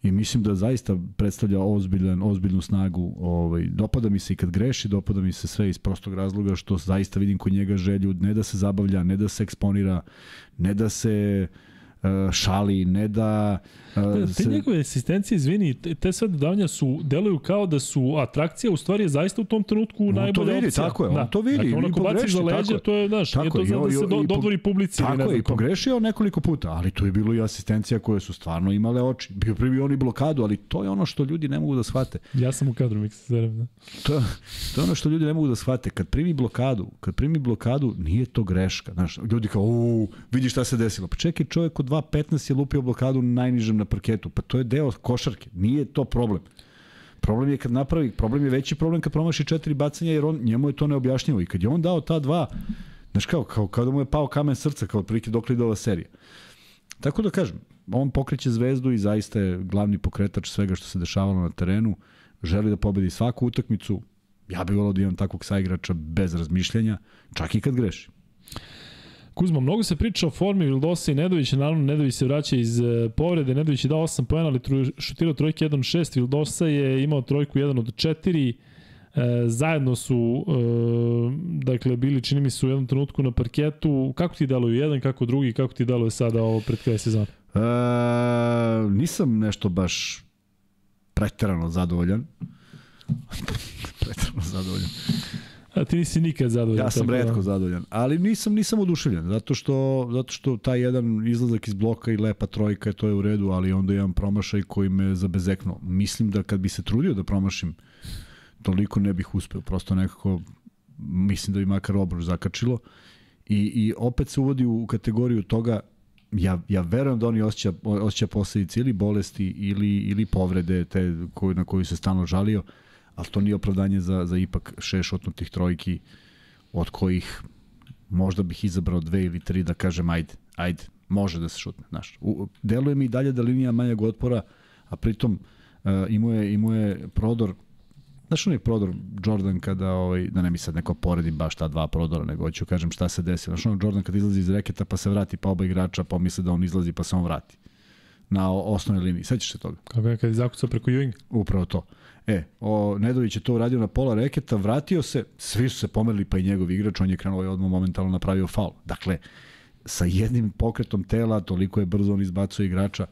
i mislim da zaista predstavlja ozbiljan, ozbiljnu snagu. Ovaj, dopada mi se i kad greši, dopada mi se sve iz prostog razloga što zaista vidim kod njega želju ne da se zabavlja, ne da se eksponira, ne da se uh, šali, ne da... Uh, te, te njegove asistencije, izvini, te, te sve dodavanja su, deluju kao da su atrakcija, u stvari je zaista u tom trenutku on najbolja to vidi, opcija. Tako je, on da. to vidi. Dakle, onako baci za leđa, to je, znaš, tako nije to za da se do, dodvori publici. Tako je, i pogrešio nekoliko puta, ali tu je bilo i asistencija koje su stvarno imale oči. Bio primio oni blokadu, ali to je ono što ljudi ne mogu da shvate. Ja sam u kadru, Miksa Zerem, da. To, to je ono što ljudi ne mogu da shvate. Kad primi blokadu, kad primi blokadu, nije to greška. Znaš, ljudi kao, u, vidi šta se desilo. Pa čekaj, čovjek od 2.15 je lupio blokadu najnižem na parketu. Pa to je deo košarke. Nije to problem. Problem je kad napravi, problem je veći problem kad promaši četiri bacanja jer on, njemu je to neobjašnjivo. I kad je on dao ta dva, znaš kao, kao, kao da mu je pao kamen srca, kao prilike dok li ova serija. Tako da kažem, on pokreće zvezdu i zaista je glavni pokretač svega što se dešavalo na terenu. Želi da pobedi svaku utakmicu. Ja bih volao da imam takvog saigrača bez razmišljanja, čak i kad greši. Kuzma, mnogo se priča o formi Vildosa i Nedovića, naravno Nedović se vraća iz uh, povrede, Nedović je dao 8 pojena, ali tru, šutirao trojke 1-6, Vildosa je imao trojku 1 od 4, E, zajedno su e, dakle bili čini mi se u jednom trenutku na parketu. Kako ti deluje jedan kako drugi kako ti deluje sada ovo pred kraj sezone? E, nisam nešto baš preterano zadovoljan. Preterano zadovoljan A ti nisi nikad zadovoljan. Ja sam redko da. zadovoljan, ali nisam nisam oduševljen, zato što zato što taj jedan izlazak iz bloka i lepa trojka to je u redu, ali onda jedan promašaj koji me zabezeknuo. Mislim da kad bi se trudio da promašim toliko ne bih uspeo, prosto nekako mislim da bi makar obruč zakačilo. I, I opet se uvodi u kategoriju toga ja, ja verujem da oni osjeća, osjeća posledice ili bolesti ili, ili povrede te koju, na koju se stalno žalio, ali to nije opravdanje za, za ipak šest šotnutih trojki od kojih možda bih izabrao dve ili tri da kažem ajde, ajde, može da se šutne. Znaš. U, deluje mi i dalje da linija manjeg otpora, a pritom uh, imao, je, imao je prodor Znaš onaj prodor Jordan kada, ovaj, da ne mi sad neko poredi baš ta dva prodora, nego hoću kažem šta se desi. Znaš onaj Jordan kada izlazi iz reketa pa se vrati pa oba igrača pomisle da on izlazi pa se on vrati na osnovnoj liniji. Sećaš se toga? Kako je kad je zakucao preko Ewing? Upravo to. E, o, Nedović je to uradio na pola reketa, vratio se, svi su se pomerili pa i njegov igrač, on je krenuo i odmah momentalno napravio faul. Dakle, sa jednim pokretom tela, toliko je brzo on izbacuje igrača,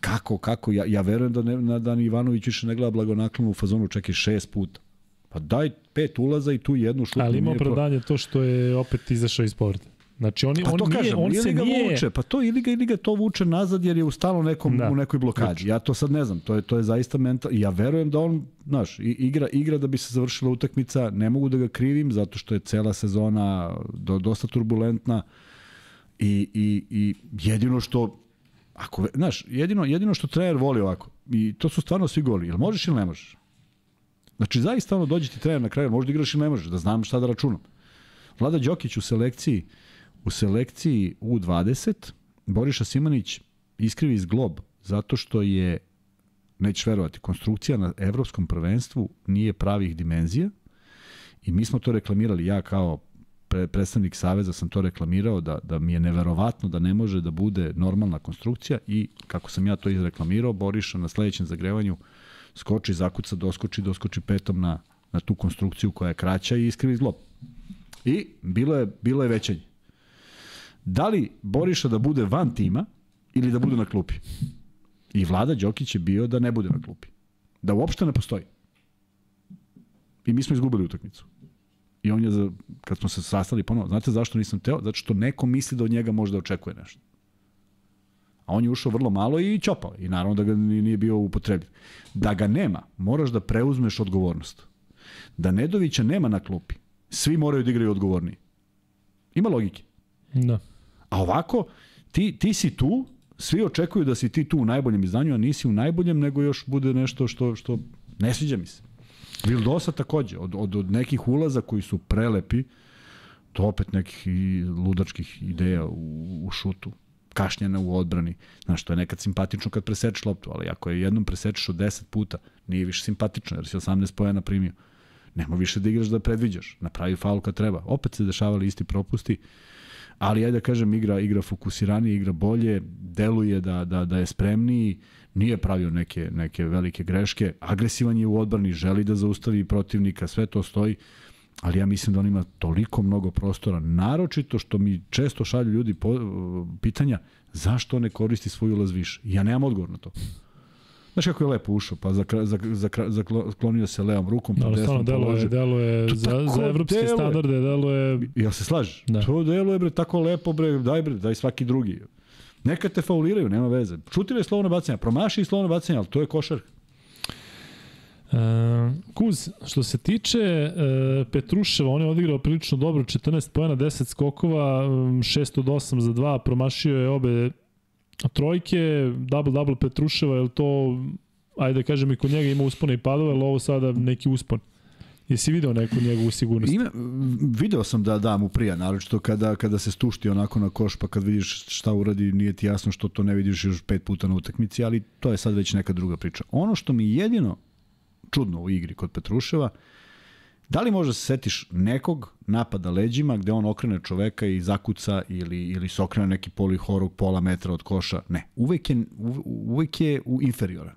Kako, kako? Ja, ja verujem da, ne, da ni Ivanović više ne gleda blagonaklono u fazonu čekaj šest puta. Pa daj pet ulaza i tu jednu šutnu. Ali ima opravdanje to što je opet izašao iz povrede. Znači on, pa on, to nije, kažem, on ili se ga nije... vuče, pa to ili ga, ili ga to vuče nazad jer je u stalno nekom, da. u nekoj blokadi. Ja to sad ne znam, to je, to je zaista mental. Ja verujem da on, znaš, igra, igra da bi se završila utakmica, ne mogu da ga krivim zato što je cela sezona do, dosta turbulentna i, i, i jedino što Ako, znaš, jedino, jedino što trener voli ovako, i to su stvarno svi goli, jel možeš ili ne možeš? Znači, zaista ono dođe ti trener na kraju, možeš da igraš ili ne možeš, da znam šta da računam. Vlada Đokić u selekciji, u selekciji U20, Boriša Simanić iskrivi iz glob, zato što je, nećeš verovati, konstrukcija na evropskom prvenstvu nije pravih dimenzija i mi smo to reklamirali, ja kao pre, predstavnik Saveza sam to reklamirao da, da mi je neverovatno da ne može da bude normalna konstrukcija i kako sam ja to izreklamirao, Boriša na sledećem zagrevanju skoči, zakuca, doskoči, doskoči petom na, na tu konstrukciju koja je kraća i iskrivi zglob. I bilo je, bilo je većanje. Da li Boriša da bude van tima ili da bude na klupi? I Vlada Đokić je bio da ne bude na klupi. Da uopšte ne postoji. I mi smo izgubili utakmicu. I on je, za, kad smo se sastali ponovo, znate zašto nisam teo? Zato što neko misli da od njega može da očekuje nešto. A on je ušao vrlo malo i čopao. I naravno da ga nije bio upotrebljiv. Da ga nema, moraš da preuzmeš odgovornost. Da Nedovića nema na klupi, svi moraju da igraju odgovorniji. Ima logike. Da. A ovako, ti, ti si tu, svi očekuju da si ti tu u najboljem izdanju, a nisi u najboljem, nego još bude nešto što, što ne sviđa mi se. Vildosa takođe, od, od, od nekih ulaza koji su prelepi, to opet nekih i ludačkih ideja u, u šutu, kašnjena u odbrani. Znaš, to je nekad simpatično kad presečeš loptu, ali ako je jednom presečeš od 10 puta, nije više simpatično, jer si 18 pojena primio. Nema više da igraš da predviđaš. Napravi faul kad treba. Opet se dešavali isti propusti, ali ajde da kažem, igra, igra fokusiranije, igra bolje, deluje da, da, da je spremniji, nije pravio neke, neke velike greške, agresivan je u odbrani, želi da zaustavi protivnika, sve to stoji, ali ja mislim da on ima toliko mnogo prostora, naročito što mi često šalju ljudi po, pitanja, Zašto ne koristi svoj ulaz više? Ja nemam odgovor na to. Znaš kako je lepo ušao, pa zaklonio za, za, za, zaklonio se levom rukom, pa Da, ali desnom stvarno položio. deluje, deluje To za, za evropske deluje. standarde, deluje... Jel se slažeš? Da. To deluje bre tako lepo bre, daj bre, daj svaki drugi. Neka te fauliraju, nema veze. Šutiraj slovno bacanje, promaši slovno bacanje, ali to je košar. Uh, Kuz, što se tiče uh, Petruševa, on je odigrao prilično dobro, 14 pojena, 10 skokova, um, 6 od 8 za 2, promašio je obe trojke, double-double Petruševa, je li to, ajde da kažem i kod njega ima uspone i padove, ali ovo sada neki uspon. Jesi video neku njegovu sigurnost? Ima, video sam da da mu prija, naročito kada, kada se stušti onako na koš, pa kad vidiš šta uradi, nije ti jasno što to ne vidiš još pet puta na utakmici, ali to je sad već neka druga priča. Ono što mi jedino čudno u igri kod Petruševa, da li možda se setiš nekog napada leđima gde on okrene čoveka i zakuca ili, ili se okrene neki polihorog pola metra od koša? Ne, uvek je, uve- uvek je u inferioran.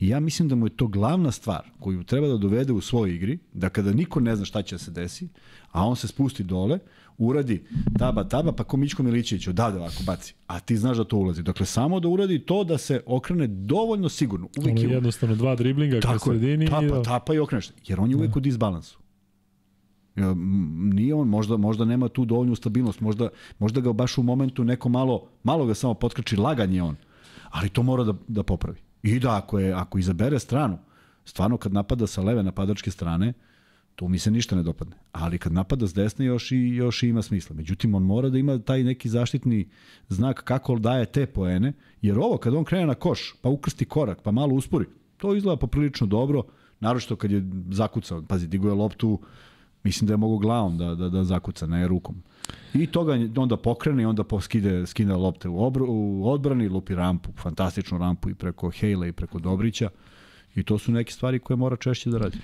I ja mislim da mu je to glavna stvar koju treba da dovede u svojoj igri, da kada niko ne zna šta će da se desi, a on se spusti dole, uradi taba, taba, pa ko Mićko Milićević odade ovako baci. A ti znaš da to ulazi. Dakle, samo da uradi to da se okrene dovoljno sigurno. Uvijek Ono je jednostavno dva driblinga ka sredini. je, i tapa, da- tapa i okreneš. Jer on je uvijek u disbalansu. Nije on, možda, možda nema tu dovoljnu stabilnost, možda, možda ga baš u momentu neko malo, malo ga samo potkači, lagan je on, ali to mora da, da popravi. I da ako, je, ako izabere stranu, stvarno kad napada sa leve napadačke strane, tu mi se ništa ne dopadne. Ali kad napada s desne još i, još ima smisla. Međutim, on mora da ima taj neki zaštitni znak kako daje te poene, jer ovo kad on krene na koš, pa ukrsti korak, pa malo uspori, to izgleda poprilično dobro, naročito kad je zakucao, pazi, digo je loptu, mislim da je mogo glavom da, da, da zakuca, ne rukom. I toga onda pokrene i onda poskide, skine lopte u, obr, u odbrani, lupi rampu, fantastičnu rampu i preko Hejla i preko Dobrića. I to su neke stvari koje mora češće da radi.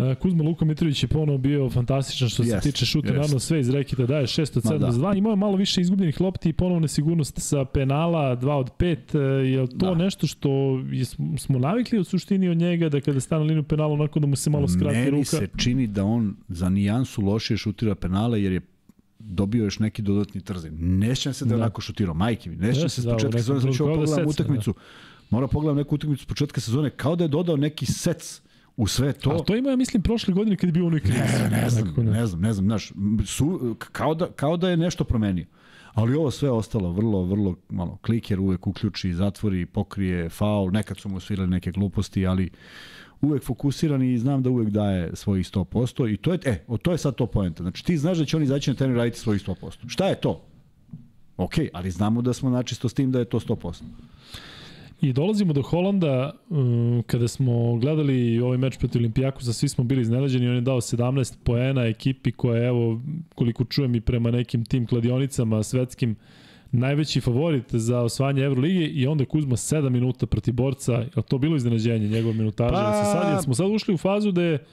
E, Kuzma Luka Mitrović je ponovo bio fantastičan što se Jest, tiče šuta, jest. naravno sve iz reketa daje 6 od Ma 7 da. za 2, imao je malo više izgubljenih lopti i ponovo nesigurnost sa penala 2 od 5, je li to Da. nešto što je, smo navikli u suštini od njega da kada stane liniju penala onako da mu se malo skrati Meni ruka? se čini da on za nijansu lošije šutira penale jer je dobio još neki dodatni trzin. Ne sjećam se da je Da. onako šutirao, majke mi. Ne sjećam se s da, početka nekom sezone, znači ovo da pogledam secne, utakmicu. Mora pogledam neku utakmicu s početka sezone, kao da je dodao neki sec u sve to. A to ima, ja mislim, prošle godine kad je bio onoj krizi. Ne, ne znam, Nekako, ne znam, ne znam, znaš, su, kao, da, kao da je nešto promenio. Ali ovo sve ostalo vrlo, vrlo malo. Kliker uvek uključi, zatvori, pokrije, faul, nekad su mu svirali neke gluposti, ali uvek fokusiran i znam da uvek daje svojih 100% i to je, e, o, to je sad to poenta. Znači ti znaš da će on izaći na teren raditi svojih 100%. Šta je to? Ok, ali znamo da smo načisto s tim da je to 100%. I dolazimo do Holanda, um, kada smo gledali ovaj meč protiv Olimpijakusa, svi smo bili iznenađeni, on je dao 17 poena ekipi koja je, evo, koliko čujem i prema nekim tim kladionicama svetskim, najveći favorit za osvajanje Evrolige i onda Kuzma 7 minuta protiv borca, je to bilo iznenađenje njegov minutaža? Pa- Pa... Se sad, smo sad ušli u fazu da je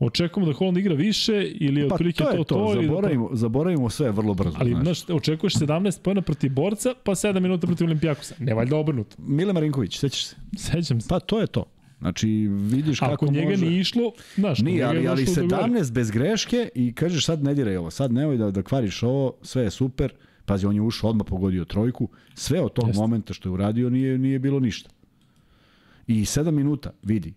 očekujemo da Holland igra više ili Pa otprilike to je to to, to, da zaboravimo, zaboravimo sve vrlo brzo. Ali, znaš. znaš, očekuješ 17 pojena protiv borca, pa 7 minuta protiv Olimpijakusa. Ne valjda obrnuto. Mile Marinković, sećaš se? Sećam se. Pa to je to. Znači, vidiš kako Ako njega može... nije išlo, znaš, Nije, ali, ali došlo do gore. 17 bez greške i kažeš sad ne diraj ovo, sad nemoj da, da kvariš ovo, sve je super. Pazi, on je ušao odmah pogodio trojku. Sve od tog Jeste. momenta što je uradio nije, nije bilo ništa. I 7 minuta, vidi,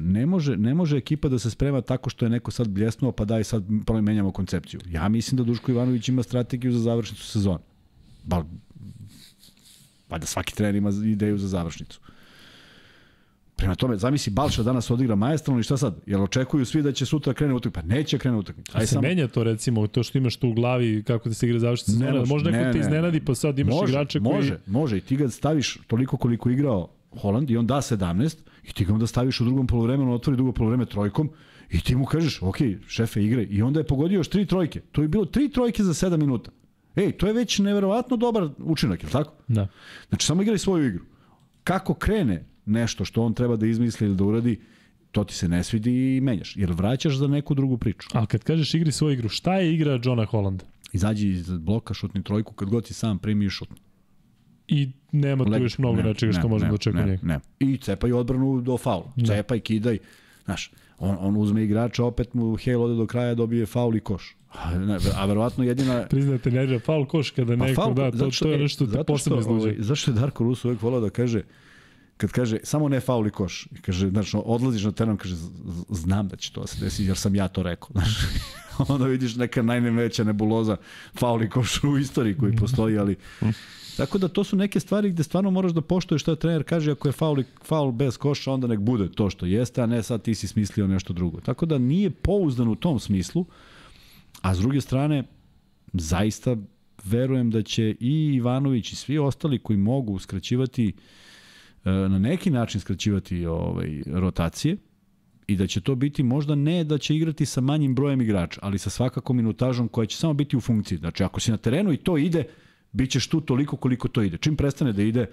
ne može, ne može ekipa da se sprema tako što je neko sad bljesnuo, pa daj sad menjamo koncepciju. Ja mislim da Duško Ivanović ima strategiju za završnicu sezone. Ba, pa da svaki trener ima ideju za završnicu. Prema tome, zamisli Balša danas odigra maestralno i šta sad? Jel očekuju svi da će sutra krene utakmica? Pa neće krene utakmica. A se menja to recimo, to što imaš tu u glavi, kako da se igra završiti Ne sezona, može, možda neko ne, te ne. iznenadi, pa sad imaš može, igrače koji... Može, može. I ti ga staviš toliko koliko igrao Holand i on da 17 i ti ga onda staviš u drugom polovremenu, otvori drugo polovreme trojkom i ti mu kažeš, ok, šefe igre. I onda je pogodio još tri trojke. To je bilo tri trojke za 7 minuta. Ej, to je već neverovatno dobar učinak, je li tako? Da. Znači, samo igraj svoju igru. Kako krene nešto što on treba da izmisli ili da uradi, to ti se ne svidi i menjaš. Jer vraćaš za neku drugu priču. Ali kad kažeš igri svoju igru, šta je igra Johna Hollanda? Izađi iz bloka, šutni trojku, kad god si sam primi i šutni. I nema tu još mnogo Ne, nečega što ne, možemo da očekujemo ne, njega. ne. I cepaj odbranu do faula. Da. Cepaj, kidaj. Znaš, On, on uzme igrača, opet mu Hale ode do kraja, dobije faul i koš. A, ne, a verovatno jedina... Priznate, ne igra faul koš kada Pa neko faul, da, to, zato što- to je e, nešto te posebno izluđe. ovaj, Zašto je Darko Rusu uvek volao da kaže kad kaže samo ne faul i koš. I kaže, znači, odlaziš na teren, kaže, "Z- z- znam da će to da se desi, jer sam ja to rekao. Znaš, onda vidiš neka najneveća nebuloza faul i koš u istoriji koji postoji, ali Tako da to su neke stvari gde stvarno moraš da poštoješ šta trener kaže, ako je faul, faul bez koša, onda nek bude to što jeste, a ne sad ti si smislio nešto drugo. Tako da nije pouzdan u tom smislu, a s druge strane, zaista verujem da će i Ivanović i svi ostali koji mogu skraćivati e, na neki način skraćivati ovaj rotacije i da će to biti možda ne da će igrati sa manjim brojem igrača, ali sa svakako minutažom koja će samo biti u funkciji. Znači ako si na terenu i to ide, bit ćeš tu toliko koliko to ide. Čim prestane da ide,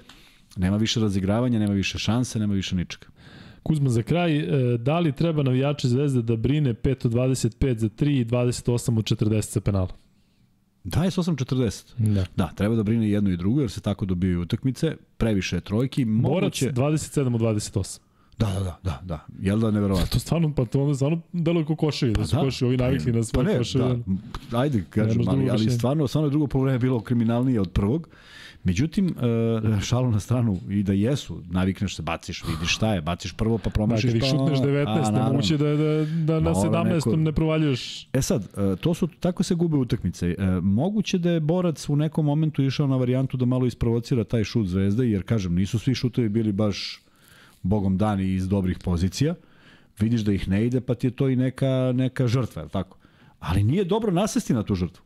nema više razigravanja, nema više šanse, nema više ničega. Kuzma, za kraj, e, da li treba navijači Zvezde da brine 5 od 25 za 3 i 28 od 40 sa penala? 28-40. Da. Da, treba da brine jedno i drugo, jer se tako dobijaju utakmice. Previše je trojki. Borac Moguće... 27 od 28. Da, da, da, da, da. Jel da neverovatno? To stvarno, pa to onda stvarno deluje kao koševi, da su da. koši ovi navikli na Pa svoje ne, koševe. da, ajde, kažem, ali, ali stvarno, stvarno drugo polovreme bilo kriminalnije od prvog. Međutim, uh, šalu na stranu i da jesu, navikneš se, baciš, vidiš šta je, baciš prvo pa promašiš ih pa... šutneš 19, a, ne moguće da, da, da na Mora 17. neko- ne provaljuješ. E sad, e, to su, tako se gube utakmice. E, Moguće da je borac u nekom momentu išao na varijantu da malo isprovocira taj šut zvezde, jer kažem, nisu svi šutovi bili baš bogom dani iz dobrih pozicija. Vidiš da ih ne ide, pa ti je to i neka, neka žrtva, je tako? Ali nije dobro nasesti na tu žrtvu.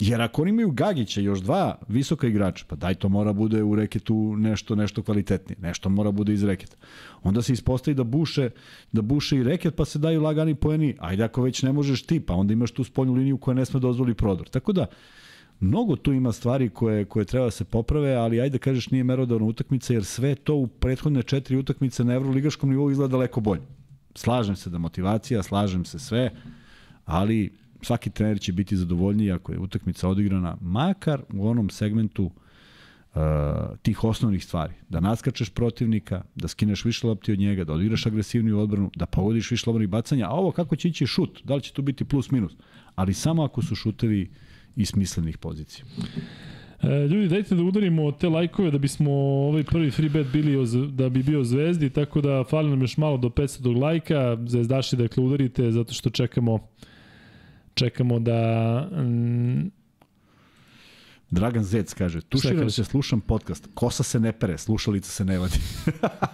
Jer ako oni imaju Gagića još dva visoka igrača, pa daj to mora bude u reketu nešto nešto kvalitetnije, nešto mora bude iz reketa. Onda se ispostavi da buše, da buše i reket, pa se daju lagani poeni. Ajde ako već ne možeš ti, pa onda imaš tu spoljnu liniju koja ne sme dozvoli prodor. Tako da, mnogo tu ima stvari koje, koje treba da se poprave, ali ajde da kažeš nije merodavna utakmica, jer sve to u prethodne četiri utakmice na evroligaškom nivou izgleda daleko bolje. Slažem se da motivacija, slažem se sve, ali svaki trener će biti zadovoljniji ako je utakmica odigrana, makar u onom segmentu uh, tih osnovnih stvari. Da naskačeš protivnika, da skineš više lopti od njega, da odigraš agresivniju odbranu, da pogodiš više slobodnih bacanja, a ovo kako će ići šut, da li će tu biti plus minus, ali samo ako su šutevi iz smislenih pozicija. E, ljudi, dajte da udarimo te lajkove da bismo ovaj prvi free bet bili o, da bi bio zvezdi, tako da fali nam još malo do 500 lajka. Zvezdaši, dakle, udarite zato što čekamo čekamo da mm, Dragan Zec kaže, tuširam kaže? se, slušam podcast, kosa se ne pere, slušalica se ne vadi.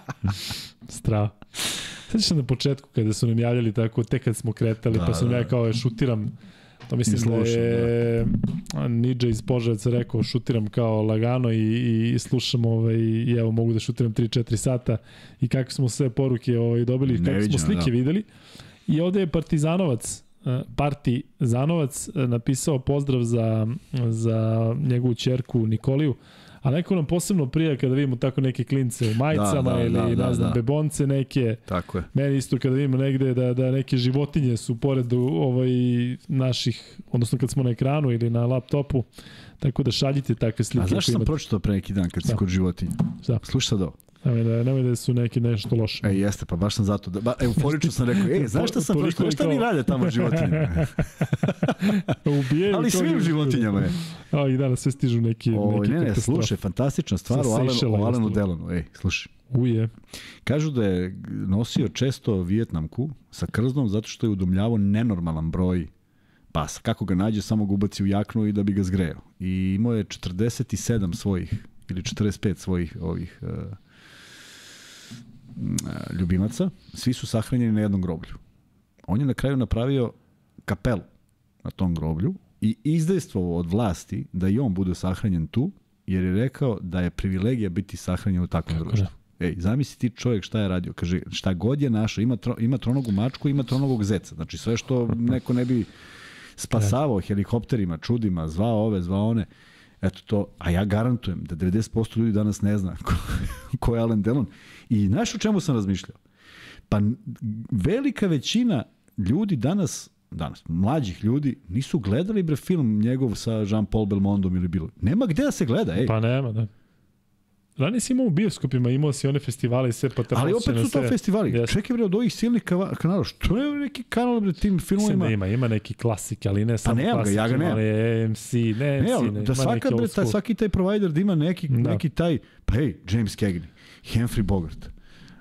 strava. Sveća se na početku kada su nam javljali tako, tek kad smo kretali, Da, pa sam da. ja kao šutiram To mislim I da slušam, je Nidža iz Požarevca rekao šutiram kao lagano i, i slušam ovaj, i evo mogu da šutiram 3-4 sata i kako smo sve poruke ovaj, dobili, kako smo Neviđeno, slike da. videli. I ovde je Partizanovac, eh, Partizanovac eh, napisao pozdrav za, za njegovu čerku Nikoliju, a neko nam posebno prija kada vidimo tako neke klince u majicama Da, da, ili da, ne da, znam, da. bebonce neke. Tako je. Meni isto kada vidimo negde da, da neke životinje su pored ovaj, naših, odnosno kad smo na ekranu ili na laptopu, tako da šaljite takve slike. A znaš što sam pročitao pre neki dan kad si Da. kod životinja? Da. Slušaj sad ovo. Nemoj da, nemoj da su neki nešto loše. E, jeste, pa baš sam zato. Da, ba, euforično sam rekao, ej, znaš šta sam Znaš šta mi rade tamo životinje? Ubijaju Ali svim životinjama je. A, i danas sve stižu neki, O, neki ne, ne, katastrofe. slušaj, fantastična stvar o Alenu, o Alenu. Delonu. Ej, slušaj. Uje. Kažu da je nosio često Vijetnamku sa krznom zato što je udomljavao nenormalan broj pasa. Kako ga nađe, samo ga ubaci u jaknu i da bi ga zgreo. I imao je 47 svojih ili 45 svojih ovih uh, ljubimaca. Svi su sahranjeni na jednom groblju. On je na kraju napravio kapelu na tom groblju i izdejstvovao od vlasti da i on bude sahranjen tu, jer je rekao da je privilegija biti sahranjen u takvom Kako društvu. Ej, zamisli ti čovjek šta je radio. Kaže, šta god je našo, ima, tro, ima tronogu mačku, ima tronogog zeca. Znači sve što neko ne bi spasavao helikopterima, čudima, zvao ove, zvao one. Eto to, a ja garantujem da 90% ljudi danas ne zna ko, ko je Alan Delon. I znaš o čemu sam razmišljao? Pa velika većina ljudi danas danas, mlađih ljudi, nisu gledali bre film njegov sa Jean-Paul Belmondom ili bilo. Nema gde da se gleda, ej. Pa nema, da. Ranije si imao u bioskopima, imao si one festivale i sve pa te Ali opet su to sve. festivali. Jeste. Čekaj bre, od ovih silnih kanala, što ne neki kanal bre tim filmovima? da ima, ima neki klasik, ali ne samo nema ga, klasik, ja ga nemam. ali AMC, ne AMC, Ne, ali ne, da svaka bre, school. svaki taj provider da ima neki, Da. neki taj, pa hej, James Cagney, Humphrey Bogart.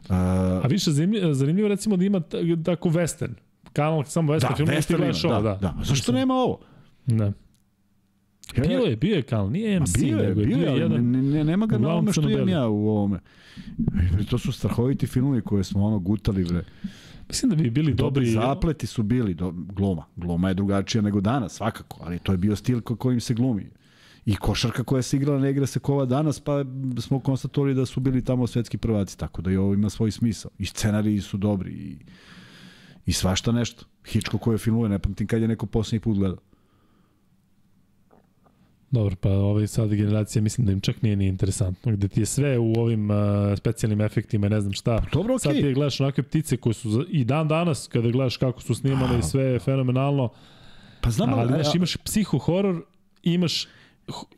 Uh, A više zanimljivo, zanimljivo recimo da ima tako western. Kanal samo western da, film, Western ima, da, da. da. Zašto nema ovo? Da. Ja, Bio je, bio je kanal, nije AMC, bio je, nego je bio je, ali jedan... ne, ne, nema ga na ovome što imam ja u ovome. E, To su strahoviti filmovi koje smo ono gutali, bre. Mislim da bi bili Dobri dobri... zapleti su bili, do, gluma. Gluma je drugačija nego danas, svakako, ali to je bio stil ko kojim se glumi. I košarka koja se igrala ne igra se kova danas, pa smo konstatovali da su bili tamo svetski prvaci, tako da i ovo ima svoj smisao. I scenariji su dobri i, i svašta nešto. Hičko koje filmuje, ne pamtim kad je neko poslednji put gledao. Dobro, pa ovaj sad generacija mislim da im čak nije ni interesantno, gde ti je sve u ovim uh, specijalnim efektima ne znam šta. Dobro, Sad okej. ti gledaš onakve ptice koje su za- i dan danas kada gledaš kako su snimane i sve je fenomenalno, Pa znam, ali znaš, imaš psiho-horor, imaš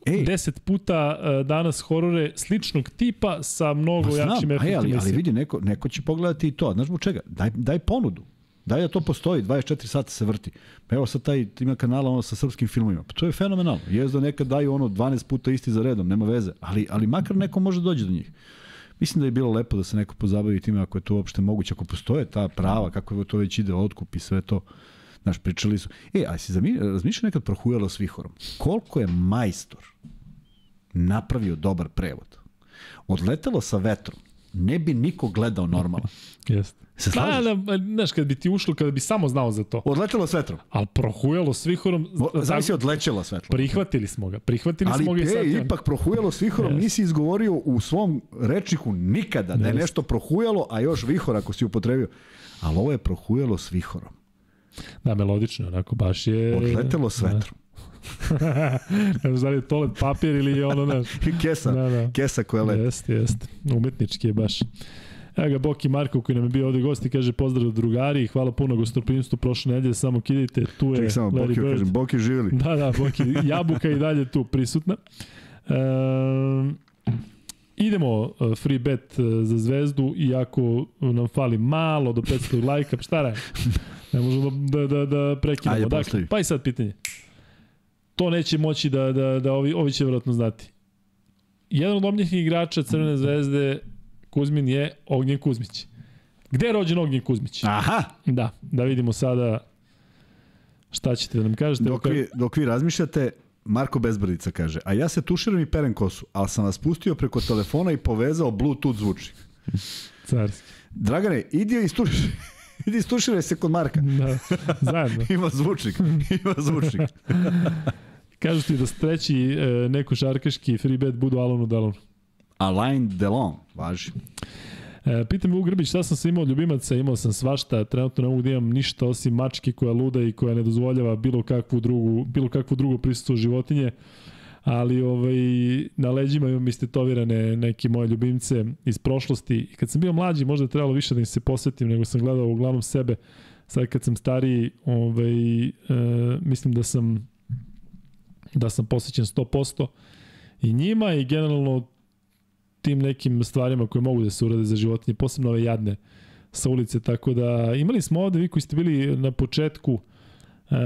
Ej. 10 puta uh, danas horore sličnog tipa sa mnogo Pa jačim znam, aj, efektima. ali, ali vidi, neko, neko će pogledati i to. Znaš zbog čega? Daj, daj ponudu. Da to postoji, 24 sata se vrti. Evo sad taj ima kanala ono sa srpskim filmovima. Pa to je fenomenalno. Jes da nekad daju ono 12 puta isti za redom, nema veze. Ali, ali makar neko može doći do njih. Mislim da je bilo lepo da se neko pozabavi time ako je to uopšte moguće, ako postoje ta prava, kako je to već ide, otkup i sve to. Znaš, pričali su. E, a si razmišljao nekad prohujalo s vihorom? Koliko je majstor napravio dobar prevod? Odletelo sa vetrom, ne bi niko gledao normalno. Jeste. Se Da, slažeš? da, znaš, kad bi ti ušlo, kada bi samo znao za to. Odletelo s vetrom. Ali prohujalo s vihorom, Zavisi odlećelo svetlo. prihvatili smo ga. Prihvatili Ali smo ga i sad... e, ipak prohujalo s vihorom Yes. nisi izgovorio u svom rečniku nikada da je Yes. nešto prohujalo, a još vihor ako si upotrebio. Ali ovo je prohujalo s vihorom. Da, melodično, onako, baš je... Odletelo s vetrom. Ne znam da li je toalet papir ili je ono, znaš. Kesa, Da, da. kesa koja leti. Jeste, jeste. Umetnički je baš. Evo ga Boki Marko koji nam je bio ovde gost i kaže pozdrav drugari, hvala puno gostoprimstvu prošle nedelje, samo kidajte, tu je Čekaj samo, Larry Boki, Bird. kažem, Boki živjeli. Da, da, Boki, jabuka i dalje tu prisutna. Um, idemo free bet uh, za zvezdu, iako nam fali malo do 500 lajka, šta raje? Ne možemo da, da, da prekinemo. Ajde, dakle, postavi. pa i sad pitanje. To neće moći da, da, da ovi, ovi će vjerojatno znati. Jedan od omljenih igrača Crvene zvezde Kuzmin je Ognjen Kuzmić. Gde je rođen Ognjen Kuzmić? Aha, Da, da vidimo sada šta ćete da nam kažete. dok vi, dok vi razmišljate, Marko Bezbrdica kaže, a ja se tuširam i perem kosu, ali sam vas pustio preko telefona i povezao Bluetooth zvučnik. Carski. Dragane, idi istuširaj, idi istuširaj se kod Marka. Da, zajedno. Ima zvučnik, ima zvučnik. Kažu ti da treći e, neko šarkaški free bet budu Alonu Dalonu. Alain Delon, važi. E, pitam u Grbić šta sam sve imao od ljubimaca, imao sam svašta, trenutno ne mogu da imam ništa osim mačke koja luda i koja ne dozvoljava bilo kakvu drugu, bilo kakvu drugo prisustvo životinje, ali ovaj, na leđima imam istetovirane neke moje ljubimce iz prošlosti. I kad sam bio mlađi, možda je trebalo više da im se posvetim, nego sam gledao uglavnom sebe. Sad kad sam stariji, ovaj, e, mislim da sam da sam posvećen 100% i njima i generalno tim nekim stvarima koje mogu da se urade za životinje, posebno ove jadne sa ulice, tako da imali smo ovde, vi koji ste bili na početku, e,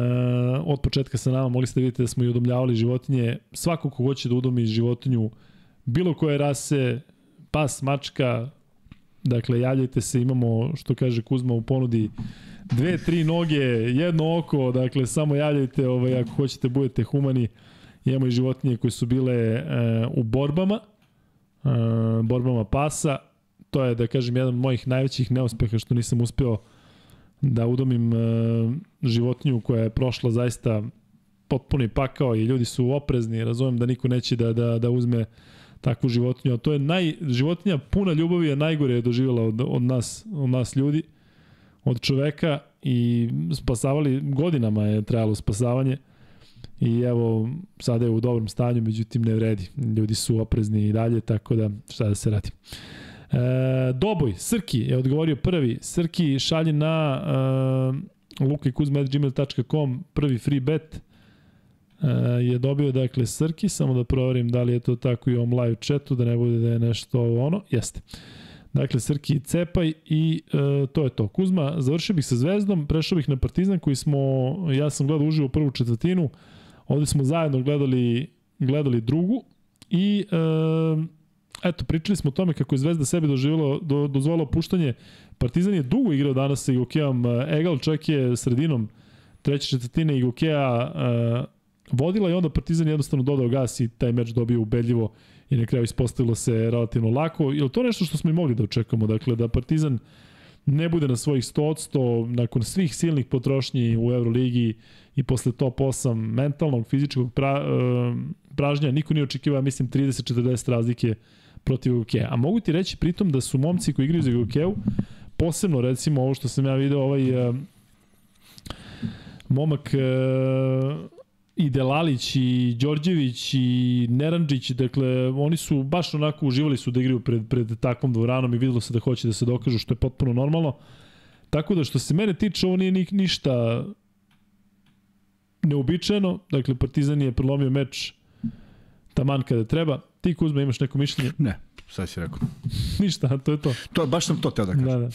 od početka sa nama, mogli ste da vidite da smo i udomljavali životinje, svako ko hoće da udomi životinju, bilo koje rase, pas, mačka, dakle javljajte se, imamo, što kaže Kuzma u ponudi, dve, tri noge, jedno oko, dakle samo javljajte ovaj, ako hoćete budete humani, imamo i životinje koje su bile e, u borbama, e, borbama pasa. To je, da kažem, jedan od mojih najvećih neuspeha što nisam uspeo da udomim e, životinju koja je prošla zaista potpuni pakao i ljudi su oprezni, razumem da niko neće da, da, da uzme takvu životinju, a to je naj, životinja puna ljubavi je najgore je doživjela od, od, nas, od nas ljudi, od čoveka i spasavali, godinama je trajalo spasavanje i evo sada je u dobrom stanju, međutim ne vredi. Ljudi su oprezni i dalje, tako da šta da se radi. E, Doboj, Srki je odgovorio prvi. Srki šalje na uh, lukajkuzma.gmail.com prvi free bet. je dobio dakle Srki, samo da proverim da li je to tako i u ovom live chatu, da ne bude da je nešto ono, jeste. Dakle, Srki i Cepaj i e, to je to. Kuzma, završio bih sa Zvezdom, prešao bih na Partizan koji smo, ja sam gledao uživo prvu četvrtinu, ovde smo zajedno gledali, gledali drugu i e, eto, pričali smo o tome kako je Zvezda sebi doživjela, do, dozvolila puštanje. Partizan je dugo igrao danas sa Igokejom, Egal čak je sredinom treće četvrtine Igokeja e, vodila i onda Partizan jednostavno dodao gas i taj meč dobio ubedljivo i na kraju ispostavilo se relativno lako. Je to nešto što smo i mogli da očekamo? Dakle, da Partizan ne bude na svojih 100 od 100 nakon svih silnih potrošnji u Euroligi i posle top 8 mentalnog, fizičkog pra, uh, pražnja, niko nije očekivao, mislim, 30-40 razlike protiv Gokeja. A mogu ti reći pritom da su momci koji igraju za Gokeju, posebno recimo ovo što sam ja video, ovaj uh, momak uh, i Delalić i Đorđević i Neranđić, dakle oni su baš onako uživali su da igraju pred, pred takvom dvoranom i videlo se da hoće da se dokažu što je potpuno normalno. Tako da što se mene tiče ovo nije ni, ništa neobičajeno, dakle Partizan je prelomio meč taman kada treba. Ti Kuzma imaš neko mišljenje? Ne, sad si rekao. Ništa, to je to. To, baš sam to teo da kažem. Da, da.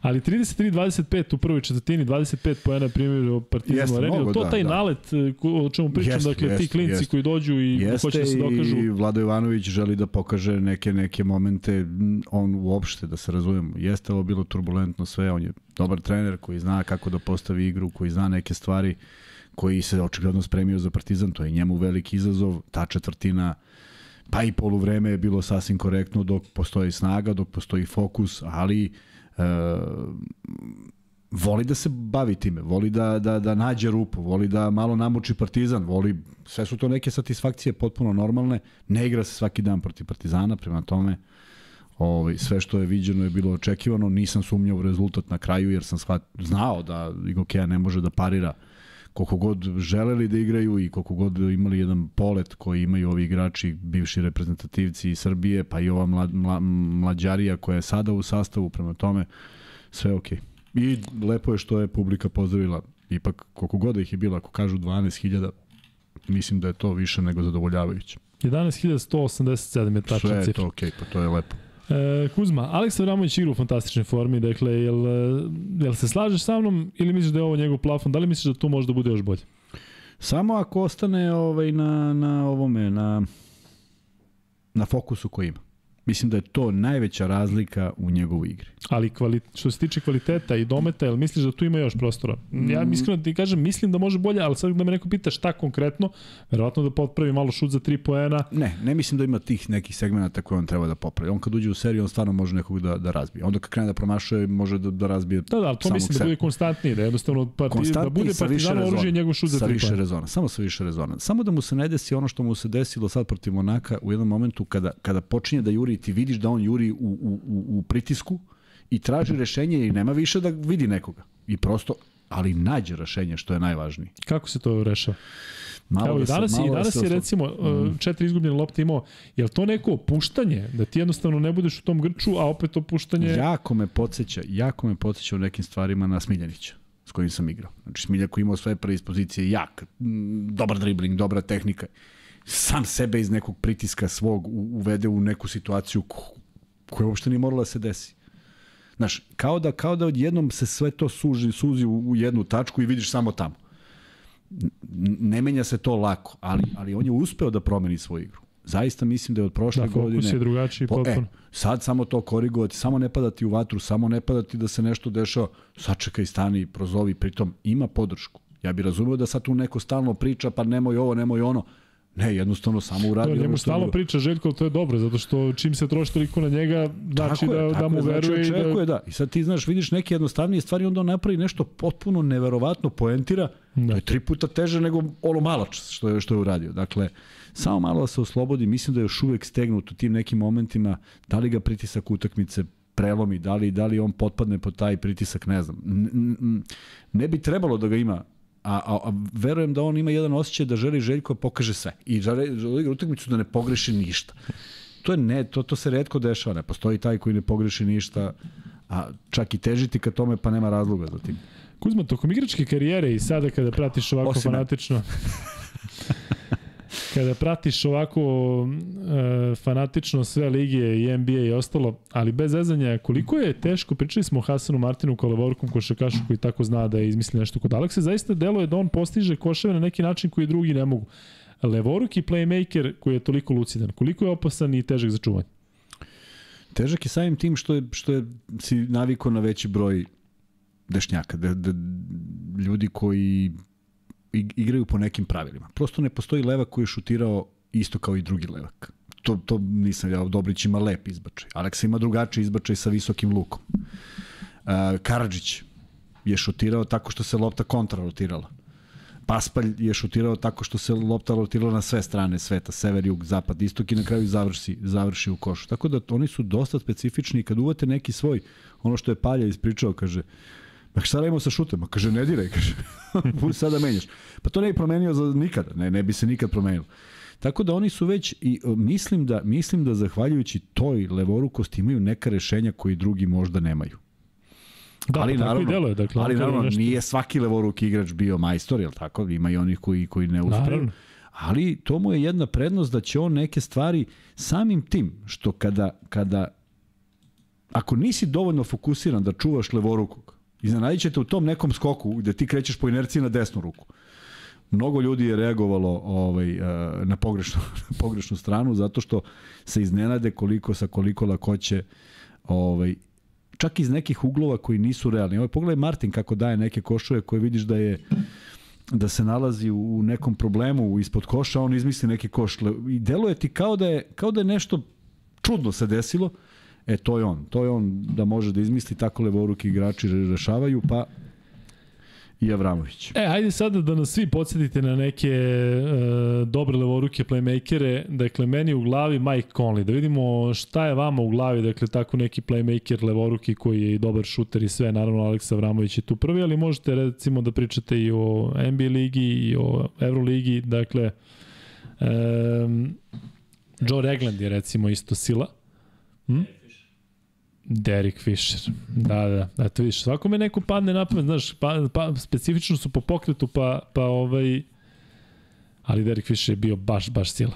Ali 33-25 u prvoj četvrtini, 25 poena je primjer Partizan areni. To da, taj da. nalet e, o čemu pričam, jeste, dakle jeste, ti klinci jeste. koji dođu i jeste hoće da se dokažu. i Vlado Ivanović želi da pokaže neke neke momente, on uopšte, da se razumemo, jeste ovo bilo turbulentno sve, on je dobar trener koji zna kako da postavi igru, koji zna neke stvari koji se očigledno spremio za Partizan, to je njemu veliki izazov, ta četvrtina pa i poluvreme je bilo sasvim korektno dok postoji snaga, dok postoji fokus, ali e, voli da se bavi time, voli da, da, da nađe rupu, voli da malo namuči partizan, voli, sve su to neke satisfakcije potpuno normalne, ne igra se svaki dan protiv partizana, prema tome ovaj, sve što je viđeno je bilo očekivano, nisam sumnjao u rezultat na kraju jer sam shvat, znao da Igokeja ne može da parira koliko god želeli da igraju i koliko god imali jedan polet koji imaju ovi igrači, bivši reprezentativci iz Srbije, pa i ova mla, mla, mlađarija koja je sada u sastavu, prema tome sve okej. Okay. I lepo je što je publika pozdravila, ipak koliko god da ih je bilo, ako kažu 12.000, mislim da je to više nego zadovoljavajuće. 11.187 je tačna cifra. Sve je to okej, okay, pa to je lepo. E, Kuzma, Aleksa Vramović igra u fantastičnoj formi, dakle, jel, jel se slažeš sa mnom ili misliš da je ovo njegov plafon, da li misliš da tu može da bude još bolje? Samo ako ostane ovaj, na, na ovome, na, na fokusu koji ima. Mislim da je to najveća razlika u njegovoj igri. Ali kvali, što se tiče kvaliteta i dometa, jel misliš da tu ima još prostora? Ja mm. iskreno ti kažem, mislim da može bolje, ali sad da me neko pita šta konkretno, verovatno da potpravi malo šut za 3 poena. Ne, ne mislim da ima tih nekih segmenta koje on treba da popravi. On kad uđe u seriju, on stvarno može nekog da, da razbije. Onda kad krene da promašuje, može da, da razbije Da, da, ali to mislim da bude konstantniji, da jednostavno parti, da bude partizano oružje njegov šut za 3 poena. Sa više rezona, samo sa više rezona. Samo da mu se ne desi ono što mu se desilo sad protiv Monaka u jednom momentu kada, kada počinje da juri ti vidiš da on juri u, u, u, u pritisku i traži rešenje i nema više da vidi nekoga. I prosto, ali nađe rešenje što je najvažnije. Kako se to rešava? Malo Evo, da i danas, se, i danas je recimo mm. četiri izgubljene lopte imao. Je li to neko opuštanje? Da ti jednostavno ne budeš u tom grču, a opet opuštanje... Jako me podsjeća, jako me podsjeća u nekim stvarima na Smiljanića s kojim sam igrao. Znači Smiljak imao sve predispozicije, jak, dobar dribling, dobra tehnika. Sam sebe iz nekog pritiska svog uvede u neku situaciju koja uopšte nije morala da se desi. Znaš, kao da, kao da odjednom se sve to suži, suzi u, u jednu tačku i vidiš samo tamo. Ne menja se to lako, ali, ali on je uspeo da promeni svoju igru. Zaista mislim da je od prošle da, godine... Da, je drugačiji po, potpuno. E, sad samo to korigovati, samo ne padati u vatru, samo ne padati da se nešto dešava, sačekaj, stani, prozovi, pritom ima podršku. Ja bih razumeo da sad tu neko stalno priča, pa nemoj ovo, nemoj ono. Ne, jednostavno samo uradi to, njemu stalno priča Željko, to je dobro, zato što čim se troši toliko na njega, znači tako da, je, da mu znači, veruje znači, i da... da. I sad ti znaš, vidiš neke jednostavnije stvari, onda on napravi nešto potpuno neverovatno, poentira, da. to je tri puta teže nego ono malač što je, što je uradio. Dakle, samo malo da se oslobodi, mislim da je još uvek stegnut u tim nekim momentima, da li ga pritisak utakmice prelomi, da li, da li on potpadne pod taj pritisak, ne znam. Ne bi trebalo da ga ima a, a, a verujem da on ima jedan osjećaj da želi Željko pokaže sve i želi, želi utakmicu da ne pogreši ništa. To je ne, to, to se redko dešava, ne postoji taj koji ne pogreši ništa, a čak i težiti ka tome pa nema razloga za tim. Kuzma, tokom igračke karijere i sada kada pratiš ovako Osim fanatično... Kada pratiš ovako e, fanatično sve lige i NBA i ostalo, ali bez zezanja, koliko je teško, pričali smo o Hasanu Martinu Kolevorkom, košakašu koji tako zna da je izmisli nešto kod Aleksa, zaista delo je da on postiže koševe na neki način koji drugi ne mogu. Levoruk i playmaker koji je toliko lucidan, koliko je opasan i težak za čuvanje? Težak je samim tim što je, što je si naviko na veći broj dešnjaka, da, da ljudi koji igraju po nekim pravilima. Prosto ne postoji levak koji je šutirao isto kao i drugi levak. To, to nisam ja, Dobrić ima lep izbačaj. Aleksa ima drugačiji izbačaj sa visokim lukom. Uh, Karadžić je šutirao tako što se lopta kontra rotirala. Paspalj je šutirao tako što se lopta rotirala na sve strane sveta, sever, jug, zapad, istok i na kraju završi, završi u košu. Tako da oni su dosta specifični i kad uvate neki svoj, ono što je Palja ispričao, kaže, Pa šta radimo sa šutem? Kaže, ne diraj, kaže. Sada menjaš. Pa to ne bi promenio za nikada, ne, ne bi se nikad promenilo. Tako da oni su već i mislim da mislim da zahvaljujući toj levorukosti imaju neka rešenja koji drugi možda nemaju. Da, ali, pa naravno, deluje, dakle, ali naravno nešto... nije svaki levoruk igrač bio majstor, jel tako? Ima i onih koji, koji ne uspeju. Ali to mu je jedna prednost da će on neke stvari samim tim što kada, kada ako nisi dovoljno fokusiran da čuvaš levorukog, Iznenadit ćete u tom nekom skoku gde ti krećeš po inerciji na desnu ruku. Mnogo ljudi je reagovalo ovaj, eh, na pogrešnu, pogrešnu stranu zato što se iznenade koliko sa koliko lakoće ovaj, čak iz nekih uglova koji nisu realni. Ovaj, pogledaj Martin kako daje neke košove koje vidiš da je da se nalazi u nekom problemu ispod koša, on izmisli neki koš i deluje ti kao da je, kao da je nešto čudno se desilo, E, to je on. To je on da može da izmisli tako levoruki igrači rešavaju, pa i Avramović. E, ajde sada da nas svi podsjetite na neke e, dobre levoruke playmakere. Dakle, meni u glavi Mike Conley. Da vidimo šta je vama u glavi, dakle, tako neki playmaker levoruki koji je i dobar šuter i sve. Naravno, Aleksa Avramović je tu prvi, ali možete recimo da pričate i o NBA ligi i o Euroligi. Dakle, e, Joe Regland je recimo isto sila. Hm? Derek Fisher. Da, da. Eto vidiš, svakome neko padne na pamet, znaš, pa, pa, specifično su po pokretu, pa, pa ovaj... Ali Derek Fisher je bio baš, baš sila.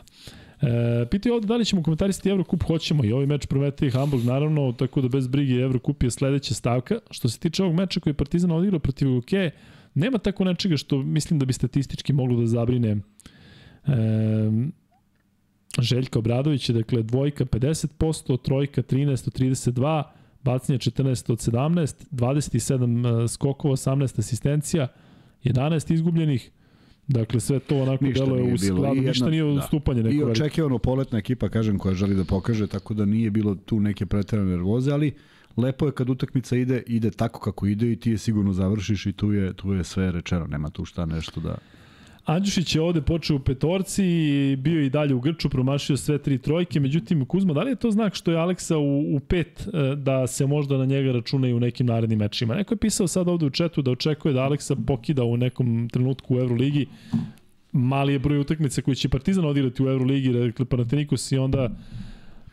E, pitaju ovde da li ćemo komentarisati Evrokup, hoćemo i ovaj meč Prometej i Hamburg, naravno, tako da bez brige Evrokup je sledeća stavka. Što se tiče ovog meča koji je Partizan odigrao protiv UK, nema tako nečega što mislim da bi statistički moglo da zabrine e, Željka Obradović je dakle dvojka 50%, trojka 13 od 32, bacanje 14 od 17, 27 skokova, 18 asistencija, 11 izgubljenih, Dakle, sve to onako ništa deluje u skladu, jedna, ništa nije ustupanje. Da. I očekivano poletna ekipa, kažem, koja želi da pokaže, tako da nije bilo tu neke pretrane nervoze, ali lepo je kad utakmica ide, ide tako kako ide i ti je sigurno završiš i tu je, tu je sve rečeno, nema tu šta nešto da... Andjušić je ovde počeo u petorci i bio i dalje u Grču, promašio sve tri trojke, međutim Kuzma, da li je to znak što je Aleksa u, u pet e, da se možda na njega računa i u nekim narednim mečima? Neko je pisao sad ovde u četu da očekuje da Aleksa pokida u nekom trenutku u Euroligi, mali je broj utakmica koji će Partizan odigrati u Euroligi, dakle Panathinaikos i onda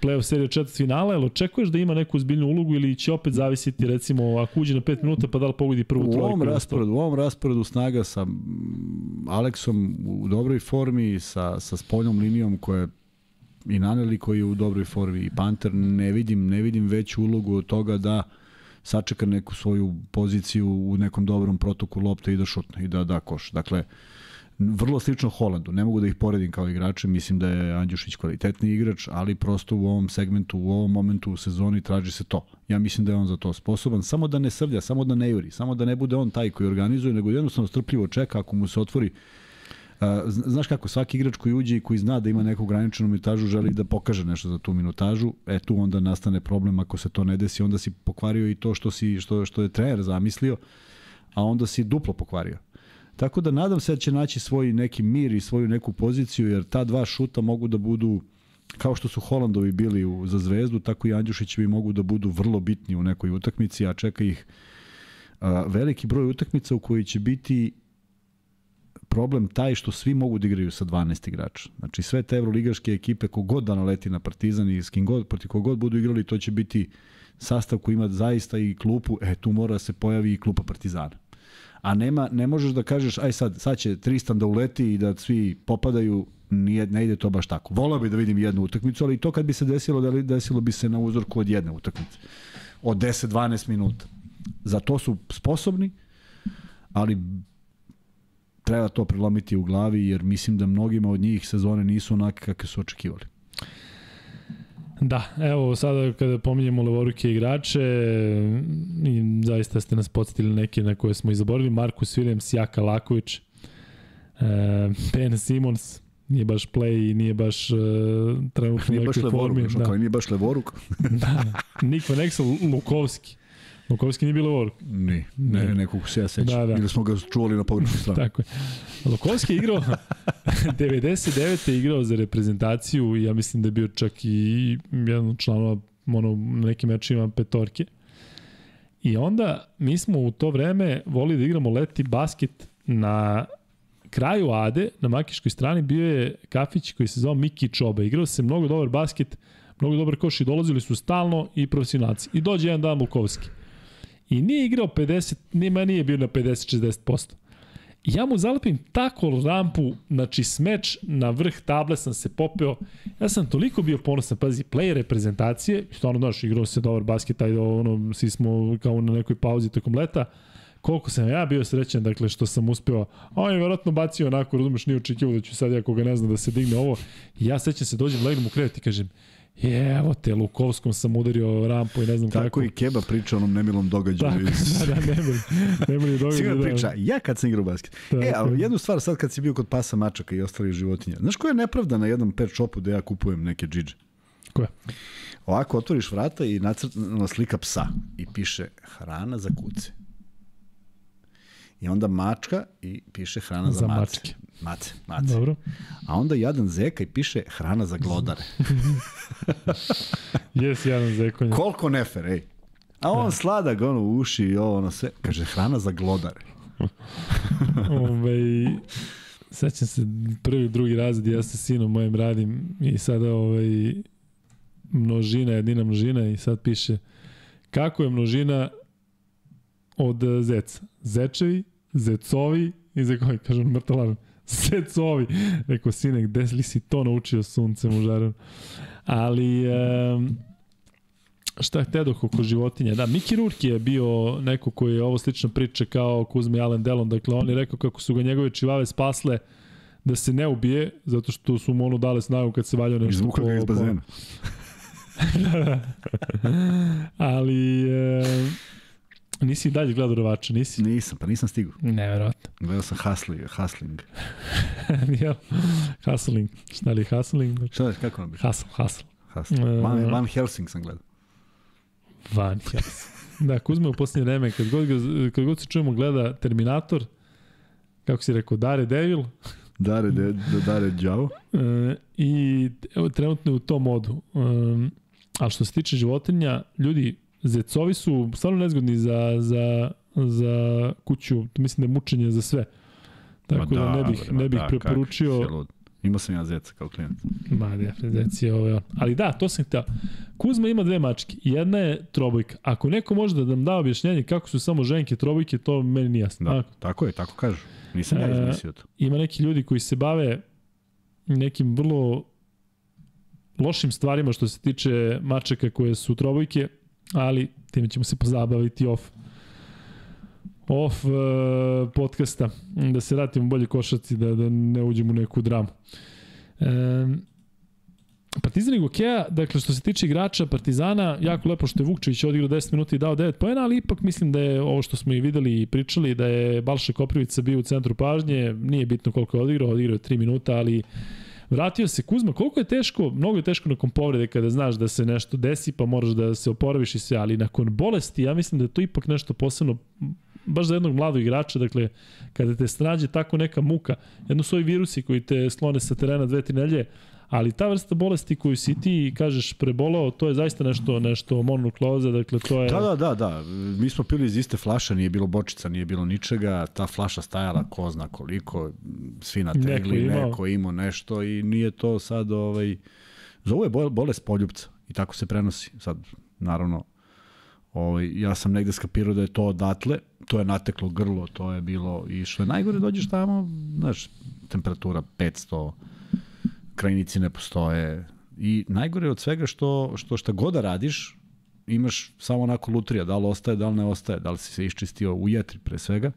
playoff serija četvrt finala, jel očekuješ da ima neku zbiljnu ulogu ili će opet zavisiti recimo ako uđe na 5 minuta pa da li pogodi prvu trojku? U ovom rasporedu, u ovom rasporedu snaga sa Aleksom u dobroj formi, sa, sa spoljnom linijom koja je i Naneli koji je u dobroj formi i Panter ne vidim, ne vidim veću ulogu od toga da sačeka neku svoju poziciju u nekom dobrom protoku lopte i da šutne i da da koš. Dakle, uh, vrlo slično Holandu. Ne mogu da ih poredim kao igrače, mislim da je Andjušić kvalitetni igrač, ali prosto u ovom segmentu, u ovom momentu u sezoni traži se to. Ja mislim da je on za to sposoban, samo da ne srlja, samo da ne juri, samo da ne bude on taj koji organizuje, nego jednostavno strpljivo čeka ako mu se otvori znaš kako, svaki igrač koji uđe i koji zna da ima neku ograničenu minutažu želi da pokaže nešto za tu minutažu, e tu onda nastane problem ako se to ne desi, onda si pokvario i to što, si, što, što je trener zamislio, a onda si duplo pokvario. Tako da nadam se da će naći svoj neki mir i svoju neku poziciju, jer ta dva šuta mogu da budu kao što su Holandovi bili u, za zvezdu, tako i Andjušićevi mogu da budu vrlo bitni u nekoj utakmici, a čeka ih a, veliki broj utakmica u kojoj će biti problem taj što svi mogu da igraju sa 12 igrača. Znači sve te evroligaške ekipe kogod da naleti na Partizan i s kim god, protiv kogod budu igrali, to će biti sastav koji ima zaista i klupu, e tu mora da se pojavi i klupa Partizana A nema, ne možeš da kažeš, aj sad, sad će Tristan da uleti i da svi popadaju, nije, ne ide to baš tako. Volao bi da vidim jednu utakmicu, ali to kad bi se desilo, da li desilo bi se na uzorku od jedne utakmice. Od 10-12 minuta. Za to su sposobni, ali treba to prelomiti u glavi, jer mislim da mnogima od njih sezone nisu onake kakve su očekivali. Da, evo sada kada pominjemo levoruke igrače, i zaista ste nas podsjetili neke na koje smo izaborili, Markus Williams, Jaka Laković, e, Ben Simons, nije baš play i nije baš uh, trenutno nije baš formi. Da. Kao nije baš levoruk. da, Nik Van Exel, Lukovski. Lukovski nije bilo levoruk. Ni, ne, ne, nekog se ja sećam. Da, da. Ili smo ga čuvali na pogrešnu stranu. Tako je. Lukovski je igrao 99. je igrao za reprezentaciju i ja mislim da je bio čak i jedan od članova ono, na nekim mečima petorke. I onda mi smo u to vreme volili da igramo leti basket na kraju Ade, na makiškoj strani, bio je kafić koji se zvao Miki Čoba. Igrao se mnogo dobar basket, mnogo dobar koš i dolazili su stalno i profesionalci. I dođe jedan dan Lukovski. I nije igrao 50, nima nije bio na 50-60%. I ja mu zalepim tako rampu, znači smeč na vrh table sam se popeo. Ja sam toliko bio ponosan, pazi, play reprezentacije, stvarno, znaš, igrao se dobar basket, ajde, ono, svi smo kao na nekoj pauzi tokom leta, koliko sam ja bio srećan, dakle, što sam uspeo, a on je verovatno bacio onako, razumeš, nije očekivao da ću sad ja koga ne znam da se digne ovo. I ja sećam se, dođem, legnem u krevet i kažem, je, evo te, Lukovskom sam udario rampu i ne znam Tako kako. Tako i Keba priča onom nemilom događaju. Tako, da, da, nemili, nemili događaju. Sigurno da. priča, ja kad sam igrao basket. Tako. E, ali jednu stvar sad kad si bio kod pasa mačaka i ostalih životinja. Znaš koja je nepravda na jednom pet shopu da ja kupujem neke džidže? Koja? Ovako, otvoriš vrata i nacrtana slika psa i piše hrana za kuce. I onda mačka i piše hrana za, Za mace. mačke. Mace, mace. Dobro. A onda jadan zeka i piše hrana za glodare. Jes, jedan zekonja. Koliko nefer, ej. A on sladak, ono, uši i ovo, ono sve. Kaže, hrana za glodare. Ove, sećam se prvi, drugi razred, ja sa sinom mojim radim i sada ovaj, množina, jedina množina i sad piše kako je množina od eh, zeca. Zečevi, zecovi i zekovi, kažem mrtvo Zecovi. Rekao, sine, gde li si to naučio suncem u žarom? Ali, um, šta htedoh oko životinja? Da, Miki Rurki je bio neko koji je ovo slično priča kao Kuzmi Allen Delon. Dakle, on je rekao kako su ga njegove čivave spasle da se ne ubije, zato što su mu ono dale snagu kad se valjao nešto. Izvukao ga iz bazena. da, da. Ali... E, nisi i dalje gledao Rovača, nisi? Nisam, pa nisam stigao. Neverovatno. Gledao sam Hustling. Hustling. Jel? Hustling. Šta li je Hustling? Šta je, kako nam biš? Hustle, hustle. Hustling. Van, Van Helsing sam gledao. Van Helsing. Da, Kuzme u posljednje vreme, kad god, kad god se čujemo gleda Terminator, kako si rekao, Dare Devil, Dare, de, de, Dare Đavo. E, I evo, trenutno je u tom modu. E, ali što se tiče životinja, ljudi, zecovi su stvarno nezgodni za, za, za kuću. Mislim da je mučenje za sve. Tako da, da ne bih, ne bih da, preporučio... Imao sam ja zeca kao klijent. Ma, ne, zec je ovo. Ali da, to sam htio. Kuzma ima dve mačke. Jedna je trobojka. Ako neko može da nam da objašnjenje kako su samo ženke trobojke, to meni nije jasno. Da, tako je, tako kažu. Nisam ja E, izmislio to. Ima neki ljudi koji se bave nekim vrlo lošim stvarima što se tiče mačaka koje su trobojke, ali time ćemo se pozabaviti off off uh, podcasta, da se vratimo bolje košaci, da, da ne uđemo u neku dramu. Um, Partizan i Gokeja, dakle što se tiče igrača Partizana, jako lepo što je Vukčević odigrao 10 minuta i dao 9 poena, ali ipak mislim da je ovo što smo i videli i pričali, da je Balša Koprivica bio u centru pažnje, nije bitno koliko je odigrao, odigrao je 3 minuta, ali vratio se Kuzma, koliko je teško, mnogo je teško nakon povrede kada znaš da se nešto desi, pa moraš da se oporaviš i sve, ali nakon bolesti, ja mislim da je to ipak nešto posebno baš za jednog mladog igrača, dakle, kada te strađe tako neka muka, jedno su ovi virusi koji te slone sa terena dve, tri nelje, ali ta vrsta bolesti koju si ti kažeš prebolao, to je zaista nešto nešto mononukleoza, dakle to je Da, da, da, da. Mi smo pili iz iste flaše, nije bilo bočica, nije bilo ničega, ta flaša stajala ko zna koliko, svi na tegli, neko, neko imao nešto i nije to sad ovaj za ovo je bolest poljupca i tako se prenosi. Sad naravno Ovaj, ja sam negde skapirao da je to odatle, to je nateklo grlo, to je bilo i što je najgore dođeš tamo, znaš, temperatura 500, krajnici ne postoje i najgore od svega što, što šta god da radiš, imaš samo onako lutrija, da li ostaje, da li ne ostaje, da li si se iščistio u jetri pre svega.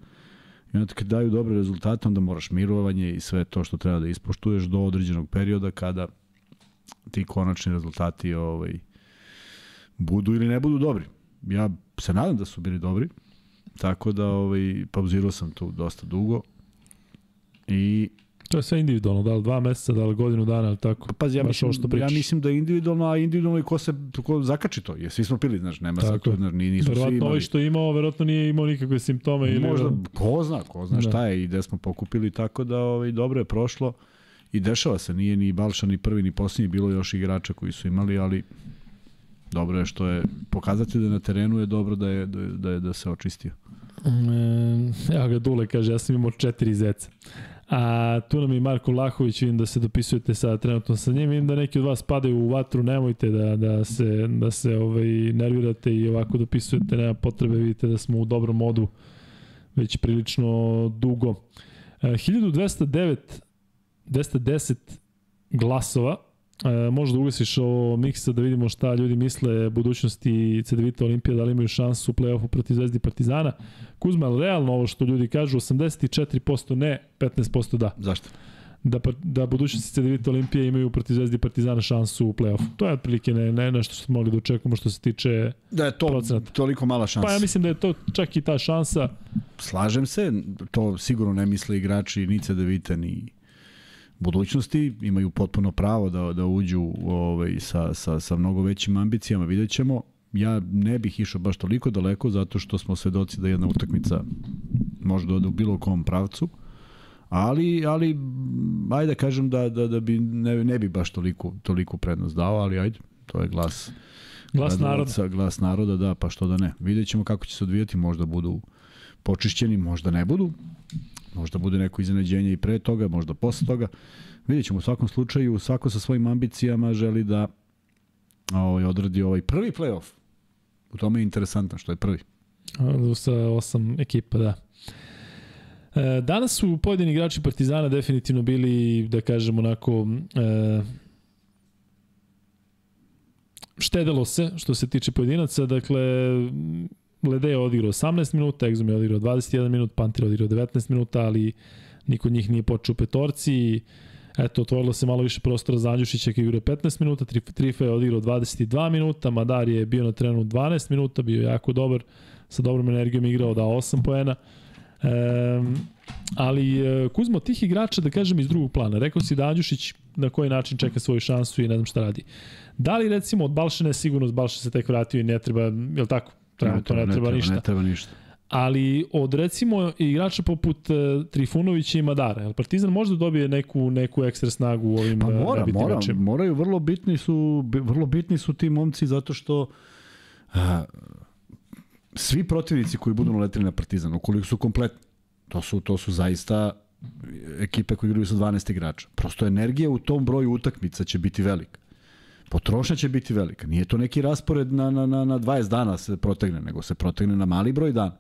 I onda kad daju dobre rezultate, onda moraš mirovanje i sve to što treba da ispoštuješ do određenog perioda kada ti konačni rezultati ovaj, budu ili ne budu dobri. Ja se nadam da su bili dobri, tako da ovaj, pauzirao sam tu dosta dugo i To je sve individualno, da li dva meseca, da li godinu dana, ali tako. Pa pazi, ja mislim, što ja mislim da je individualno, a individualno i ko se ko zakači to. Jer svi smo pili, znaš, nema Tako tu, je. znaš, ni- nisu svi Verovatno ovaj imali. što je imao, verovatno nije imao nikakve simptome. Ili, Možda, ko zna, ko zna Da. šta je i gde smo pokupili, tako da ovaj, dobro je prošlo i dešava se, nije ni Balša ni prvi ni posljednji, bilo još igrača koji su imali, ali dobro je što je pokazati da na terenu je dobro da je da, je, da, je, da se očistio. E, evo ga Dule kaže, ja sam imao četiri zeca. A tu nam i Marko Vlahović, vidim da se dopisujete sa trenutno sa njim, vidim da neki od vas padaju u vatru, nemojte da, da se, da se ovaj, nervirate i ovako dopisujete, nema potrebe, vidite da smo u dobrom modu već prilično dugo. E, 1209 210 glasova E, možda ugasiš ovo miksa da vidimo šta ljudi misle budućnosti CDVita Olimpija, da li imaju šansu u play-offu protiv Zvezdi Partizana. Kuzma, realno ovo što ljudi kažu, 84% ne, 15% da. Zašto? Da, da budućnosti CDVita Olimpije imaju protiv Zvezdi Partizana šansu u play-offu. To je otprilike ne, ne nešto što smo mogli da očekujemo što se tiče... Da je to Procenat. toliko mala šansa. Pa ja mislim da je to čak i ta šansa. Slažem se, to sigurno ne misle igrači ni CDVita ni budućnosti, imaju potpuno pravo da, da uđu ovaj, sa, sa, sa mnogo većim ambicijama, vidjet ćemo. Ja ne bih išao baš toliko daleko zato što smo svedoci da jedna utakmica može da ode u bilo kom pravcu, ali, ali ajde da kažem da, da, da bi ne, ne bi baš toliko, toliko prednost dao, ali ajde, to je glas Glas naroda. Glas naroda, da, pa što da ne. Vidjet ćemo kako će se odvijati, možda budu počišćeni, možda ne budu. Možda bude neko iznenađenje i pre toga, možda posle toga. Vidjet ćemo u svakom slučaju, svako sa svojim ambicijama želi da ovaj, odradi ovaj prvi playoff. U tome je interesantno što je prvi. Sa osam ekipa, da. E, danas su pojedini igrači Partizana definitivno bili, da kažem, onako... E, štedelo se što se tiče pojedinaca, dakle Lede je odigrao 18 minuta, Exum je odigrao 21 minut, Panter je odigrao 19 minuta, ali niko od njih nije počeo u petorci. Eto, otvorilo se malo više prostora za Andjušića koji igra 15 minuta, Trif- Trifa je odigrao 22 minuta, Madar je bio na trenu 12 minuta, bio je jako dobar, sa dobrom energijom igrao, dao 8 poena. Um, ali e, Kuzmo, tih igrača, da kažem, iz drugog plana. Rekao si da Andjušić na koji način čeka svoju šansu i ne znam šta radi. Da li recimo od Balšane sigurno Balša se tek vratio i ne treba, je tako? Treba, to ne, treba, ništa. Ne treba ništa. Ali od recimo igrača poput uh, Trifunovića i Madara, jel Partizan možda dobije neku neku ekstra snagu u ovim Pa e, mora, mora, mečima? moraju, vrlo bitni su, vrlo bitni su ti momci zato što a, svi protivnici koji budu naletili na Partizan, ukoliko su kompletni, to su, to su zaista ekipe koje igraju sa 12 igrača. Prosto energija u tom broju utakmica će biti velika. Potrošnja će biti velika. Nije to neki raspored na, na, na, na 20 dana se protegne, nego se protegne na mali broj dana.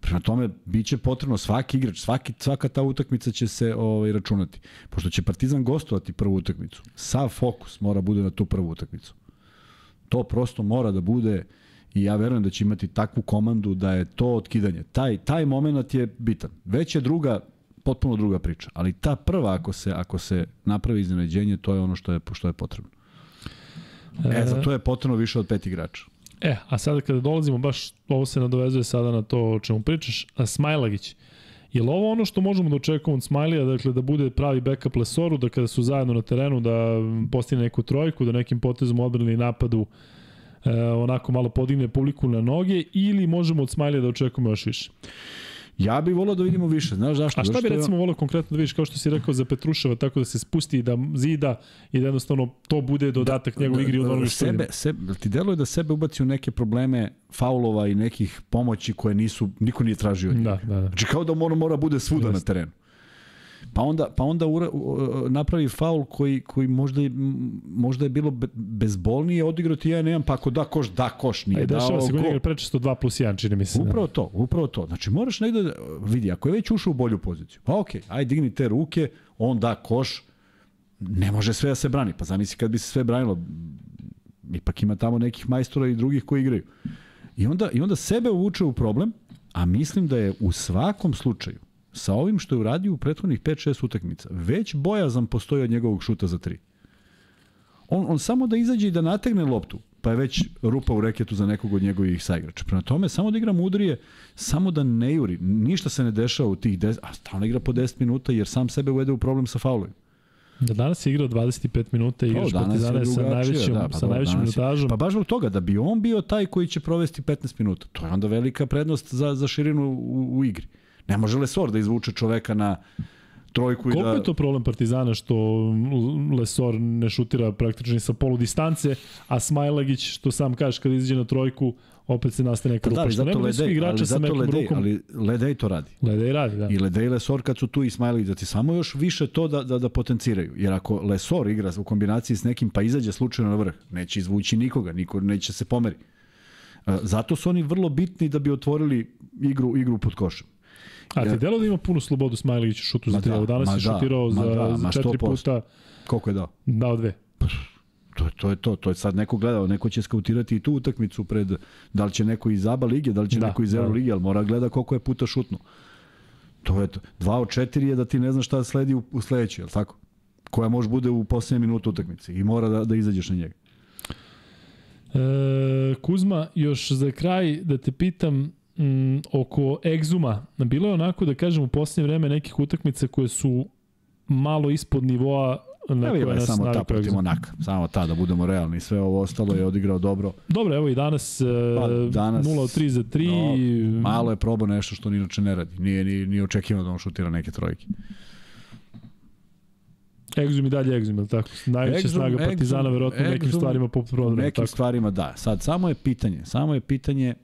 Prema tome, bit će potrebno svaki igrač, svaki, svaka ta utakmica će se ovaj, računati. Pošto će Partizan gostovati prvu utakmicu, sav fokus mora bude na tu prvu utakmicu. To prosto mora da bude i ja verujem da će imati takvu komandu da je to otkidanje. Taj, taj moment je bitan. Već je druga, potpuno druga priča. Ali ta prva, ako se, ako se napravi iznenađenje, to je ono što je, što je potrebno. E, za to je potrebno više od pet igrača. E, a sada kada dolazimo, baš ovo se nadovezuje sada na to o čemu pričaš, a Smajlagić, je li ovo ono što možemo da očekujemo od Smajlija, dakle da bude pravi backup Lesoru, da kada su zajedno na terenu da postigne neku trojku, da nekim potezom odbrani i napadu e, onako malo podigne publiku na noge ili možemo od Smajlija da očekujemo još više? Ja bih volao da vidimo više, znaš zašto? A šta bi recimo volio konkretno da vidiš kao što si rekao za Petruševa, tako da se spusti da zida i da jednostavno to bude dodatak njegove igri od onoga što sebe, sebe, ti deluje da sebe ubaci u neke probleme faulova i nekih pomoći koje nisu, niko nije tražio od njega. Da, da, da. Znači kao da mora, mora bude svuda Jeste. na terenu. Pa onda, pa onda ura, napravi faul koji, koji možda, je, možda je bilo bezbolnije odigrati ja nemam, pa ako da koš, da koš, nije e, dao dešava se gol. prečesto 2 plus 1, čini mi se. Da. Upravo to, upravo to. Znači moraš negde, da, vidi, ako je već ušao u bolju poziciju, pa okej, okay, aj digni te ruke, on da koš, ne može sve da se brani. Pa zamisli kad bi se sve branilo, ipak ima tamo nekih majstora i drugih koji igraju. I onda, I onda sebe uvuče u problem, a mislim da je u svakom slučaju sa ovim što je uradio u prethodnih 5-6 utakmica, već bojazan postoji od njegovog šuta za 3. On, on samo da izađe i da nategne loptu, pa je već rupa u reketu za nekog od njegovih saigrača. Prema tome, samo da igra mudrije, samo da ne juri. Ništa se ne dešava u tih 10, a stalno igra po 10 minuta jer sam sebe uvede u problem sa faulovima. Da danas je igrao 25 minuta i igraš Partizana sa najvećim, da, pa sa najvećim minutažom. Pa baš zbog toga, da bi on bio taj koji će provesti 15 minuta. To je onda velika prednost za, za širinu u, u igri. Ne može Lesor da izvuče čoveka na trojku Koliko i da... je to problem Partizana što Lesor ne šutira praktično sa polu distance, a Smajlagić, što sam kažeš kad izađe na trojku, opet se nastane neka pa rupa. Da, nema Ledej, igrača ali mekom Ledej, rukom. Ali Ledej to radi. Ledej radi, da. I Ledej i Lesor kad su tu i Smajlagić, da ti samo još više to da, da, da potenciraju. Jer ako Lesor igra u kombinaciji s nekim pa izađe slučajno na vrh, neće izvući nikoga, niko neće se pomeri. Zato su oni vrlo bitni da bi otvorili igru igru pod košem. A ti delo da ima punu slobodu Smajlić u šutu za tri. Da, danas je da, šutirao za, da, za četiri puta. Koliko je dao? Dao dve. To, to je to, to je sad neko gledao, neko će skautirati i tu utakmicu pred, da li će neko iz ABA lige, da li će da, neko iz Euro da. lige, ali mora gleda koliko je puta šutno. To je to. Dva od četiri je da ti ne znaš šta sledi u, u sledećoj, je li tako? Koja može bude u poslednje minuta utakmice i mora da, da izađeš na njega. E, Kuzma, još za kraj da te pitam, mm, oko Egzuma, bilo je onako da kažem u posljednje vreme nekih utakmica koje su malo ispod nivoa na koje nas samo ta protiv Monaka. Samo ta, da budemo realni. Sve ovo ostalo je odigrao dobro. Dobro, evo i danas, pa, danas 0 od 3 za 3. No, malo je probao nešto što ni inače ne radi. Nije ni, ni očekivano da on šutira neke trojke. Egzum i dalje Egzum, ili tako? Najveća Exum, snaga Partizana, verovatno nekim stvarima poput Prodora. U nekim tako. stvarima, da. Sad, samo je pitanje, samo je pitanje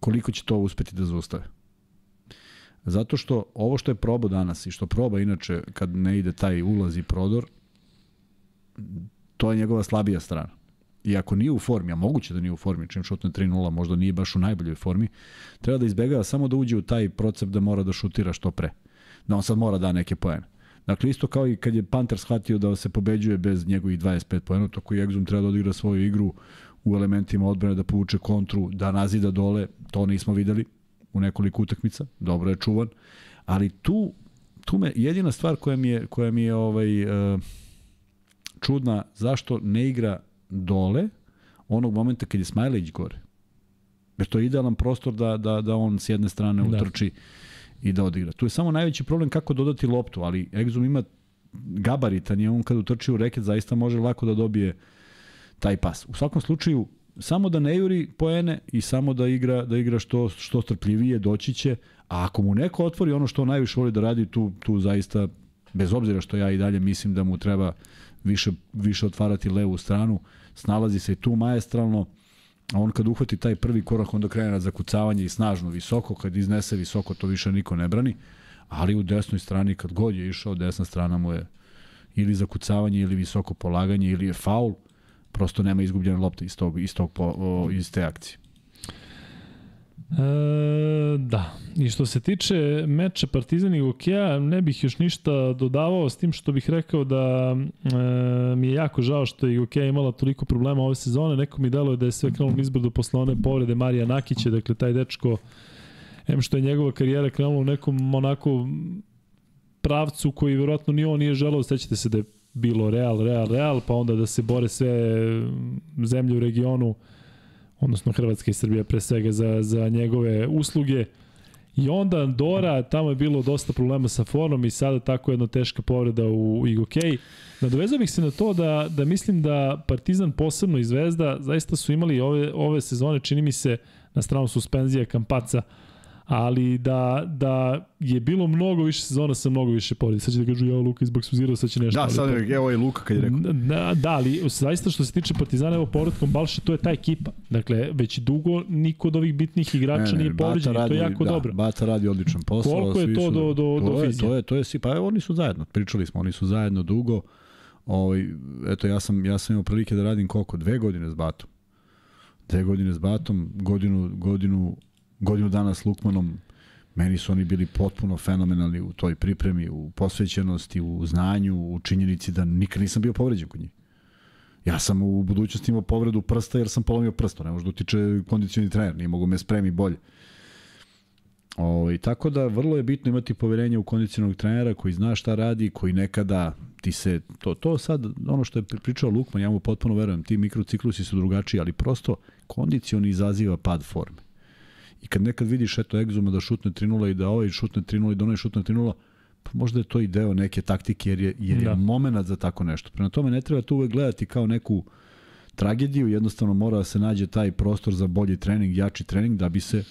koliko će to uspeti da zaustave. Zato što ovo što je probao danas i što proba inače kad ne ide taj ulaz i prodor, to je njegova slabija strana. I ako nije u formi, a moguće da nije u formi, čim šutne 3-0, možda nije baš u najboljoj formi, treba da izbegava samo da uđe u taj procep da mora da šutira što pre. Da on sad mora da neke poene. Dakle, isto kao i kad je Panter shvatio da se pobeđuje bez njegovih 25 poena, tako i Exum treba da odigra svoju igru u elementima odbrane da povuče kontru, da nazida dole, to nismo videli u nekoliko utakmica, dobro je čuvan, ali tu, tu me, jedina stvar koja mi je, koja mi je ovaj, uh, čudna, zašto ne igra dole onog momenta kad je Smajlić gore. Jer to je idealan prostor da, da, da on s jedne strane da. utrči i da odigra. Tu je samo najveći problem kako dodati loptu, ali Exum ima gabaritan je on kad utrči u reket zaista može lako da dobije taj pas. U svakom slučaju samo da ne juri poene i samo da igra da igra što što strpljivije doći će, a ako mu neko otvori ono što najviše voli da radi, tu tu zaista bez obzira što ja i dalje mislim da mu treba više više otvarati levu stranu, snalazi se i tu maestralno. A on kad uhvati taj prvi korak, onda krene na zakucavanje i snažno visoko, kad iznese visoko, to više niko ne brani. Ali u desnoj strani, kad god je išao, desna strana mu je ili zakucavanje, ili visoko polaganje, ili je faul prosto nema izgubljene lopte iz, tog, iz, tog, o, iz te akcije. E, da, i što se tiče meča Partizan i Gokeja, ne bih još ništa dodavao s tim što bih rekao da e, mi je jako žao što je Gokeja imala toliko problema ove sezone. Neko mi delo je da je sve krenulo izbrdo posle one povrede Marija Nakića, dakle taj dečko, em što je njegova karijera krenula u nekom onako pravcu koji verovatno ni on nije želao, sećate se da je bilo Real, Real, Real, pa onda da se bore sve zemlje u regionu, odnosno Hrvatska i Srbija pre svega za, za njegove usluge. I onda Andora, tamo je bilo dosta problema sa formom i sada tako jedna teška povreda u Igokej. Nadovezao bih se na to da, da mislim da Partizan posebno i Zvezda zaista su imali ove, ove sezone, čini mi se, na stranu suspenzija Kampaca, ali da, da je bilo mnogo više sezona sa mnogo više povrede. Sad će da kažu, ja Luka izbog Suzira, sad će nešto. Da, sad je, evo je Luka kad je rekao. Da, da, ali zaista što se tiče Partizana, evo povratkom Balša, to je ta ekipa. Dakle, već dugo niko od ovih bitnih igrača ne, ne, nije povređen to je jako da, dobro. Bata radi odličan posao. Koliko je to su, do, do, to do je, To je, to je, pa evo oni su zajedno, pričali smo, oni su zajedno dugo. Ovaj, eto, ja sam, ja sam imao prilike da radim koliko? Dve godine s Batom. Dve godine s Batom, godinu, godinu, godinu dana s Lukmanom, Meni su oni bili potpuno fenomenalni u toj pripremi, u posvećenosti, u znanju, u činjenici da nikad nisam bio povređen kod njih. Ja sam u budućnosti imao povredu prsta jer sam polomio prsto, ne može da utiče kondicioni trener, nije mogu me spremi bolje. O, ovaj, i tako da vrlo je bitno imati poverenje u kondicionalnog trenera koji zna šta radi, koji nekada ti se, to, to sad, ono što je pričao Lukman, ja mu potpuno verujem, ti mikrociklusi su drugačiji, ali prosto kondicioni izaziva pad forme. I kad nekad vidiš eto Egzuma da šutne 3 i da ovaj šutne 3 i da onaj šutne 3 pa možda je to i deo neke taktike jer je, jer da. je moment za tako nešto. Prema tome ne treba to uvek gledati kao neku tragediju, jednostavno mora da se nađe taj prostor za bolji trening, jači trening da bi se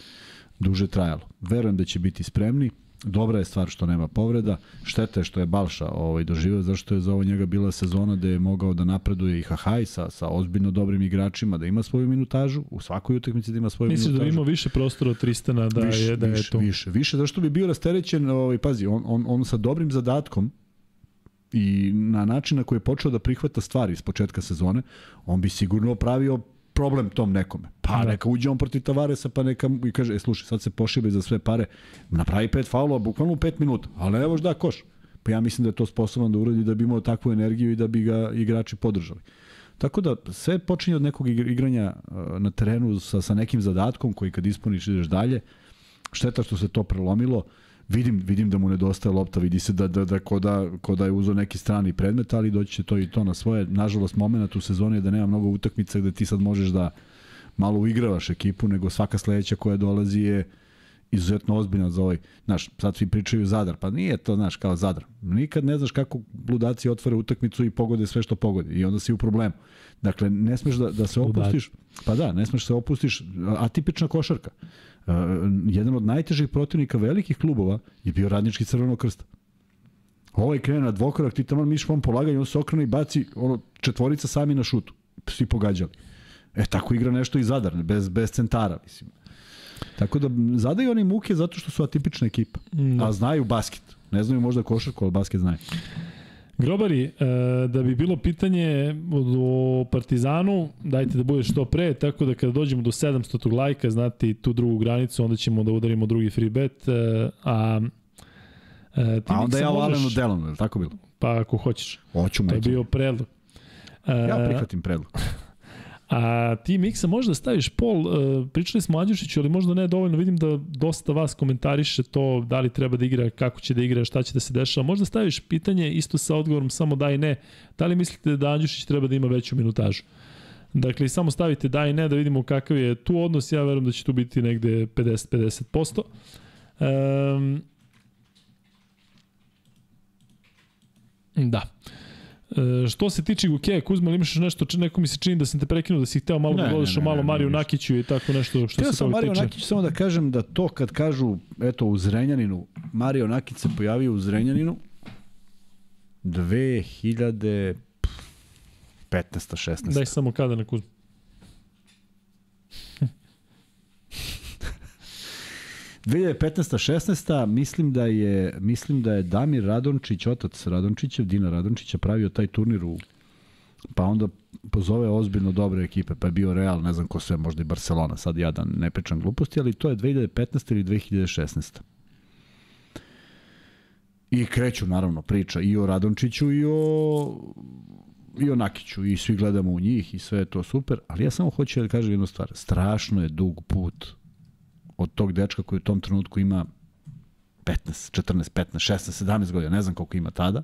duže trajalo. Verujem da će biti spremni, Dobra je stvar što nema povreda, šteta je što je Balša ovaj, doživio, zašto je za ovo njega bila sezona da je mogao da napreduje i Hahaj sa, sa ozbiljno dobrim igračima, da ima svoju minutažu, u svakoj utakmici da ima svoju Misliš minutažu. Misliš da ima više prostora od Tristana da više, je, da više, je to? Više, više, zašto bi bio rasterećen, ovaj, pazi, on, on, on sa dobrim zadatkom, i na način na koji je počeo da prihvata stvari iz početka sezone, on bi sigurno pravio problem tom nekome. Pa da. neka uđe on protiv Tavaresa, pa neka i kaže, e, slušaj, sad se pošibe za sve pare, napravi pet faulova, bukvalno u pet minuta, ali može da koš. Pa ja mislim da je to sposoban da uradi da bi imao takvu energiju i da bi ga igrači podržali. Tako da sve počinje od nekog igranja na terenu sa, sa nekim zadatkom koji kad ispuniš ideš dalje. Šteta što se to prelomilo. Uh, vidim, vidim da mu nedostaje lopta, vidi se da, da, da, ko, da, ko da je uzao neki strani predmet, ali doći će to i to na svoje. Nažalost, moment u sezoni je da nema mnogo utakmica gde ti sad možeš da malo uigravaš ekipu, nego svaka sledeća koja dolazi je izuzetno ozbiljna za ovaj. Znaš, sad svi pričaju Zadar, pa nije to, znaš, kao Zadar. Nikad ne znaš kako ludaci otvore utakmicu i pogode sve što pogode i onda si u problemu. Dakle, ne smeš da, da se opustiš, pa da, ne smeš se opustiš, atipična košarka. Uh, jedan od najtežih protivnika velikih klubova je bio radnički crvenog krsta. Ovaj krene na dvokorak, ti tamo miš vam polaganje, on se okrene i baci ono, četvorica sami na šutu. Svi pogađali. E, tako igra nešto i Zadar, bez, bez centara, mislim. Tako da zadaju oni muke zato što su atipična ekipa. Mm. A znaju basket. Ne znaju možda košarku, ali basket znaju. Grobari, e, da bi bilo pitanje o Partizanu, dajte da bude što pre, tako da kada dođemo do 700 lajka, znate i tu drugu granicu, onda ćemo da udarimo drugi free bet, e, a e, ti a onda ja možeš... Alenu Delonu, je tako bilo? Pa ako hoćeš. Hoću, To je bio predlog. Ja prihvatim predlog. A ti Miksa možda staviš pol, uh, pričali smo Andjušiću, ali možda ne dovoljno, vidim da dosta vas komentariše to da li treba da igra, kako će da igra, šta će da se dešava. Možda staviš pitanje isto sa odgovorom samo da i ne. Da li mislite da Andjušić treba da ima veću minutažu? Dakle, samo stavite da i ne da vidimo kakav je tu odnos. Ja verujem da će tu biti negde 50-50%. Um, da. E, što se tiče Gukeja, Kuzma, imaš nešto, neko mi se čini da sam te prekinuo, da si hteo malo da gledaš o malo Mariju Nakiću i tako nešto što Hteo se sam Mario Nakić, samo da kažem da to kad kažu, eto, u Zrenjaninu, Mario Nakić se pojavio u Zrenjaninu 2015. 16. Daj samo kada na Kuzma. 2015-16 mislim da je mislim da je Damir Radončić, otac Radončića, Dina Radončića pravio taj turnir u pa onda pozove ozbiljno dobre ekipe, pa je bio Real, ne znam ko sve, možda i Barcelona, sad ja da ne pričam gluposti, ali to je 2015 ili 2016. I kreću naravno priča i o Radončiću i o i o Nakiću i svi gledamo u njih i sve je to super, ali ja samo hoću da kažem jednu stvar, strašno je dug put od tog dečka koji u tom trenutku ima 15, 14, 15, 16, 17 godina, ne znam koliko ima tada,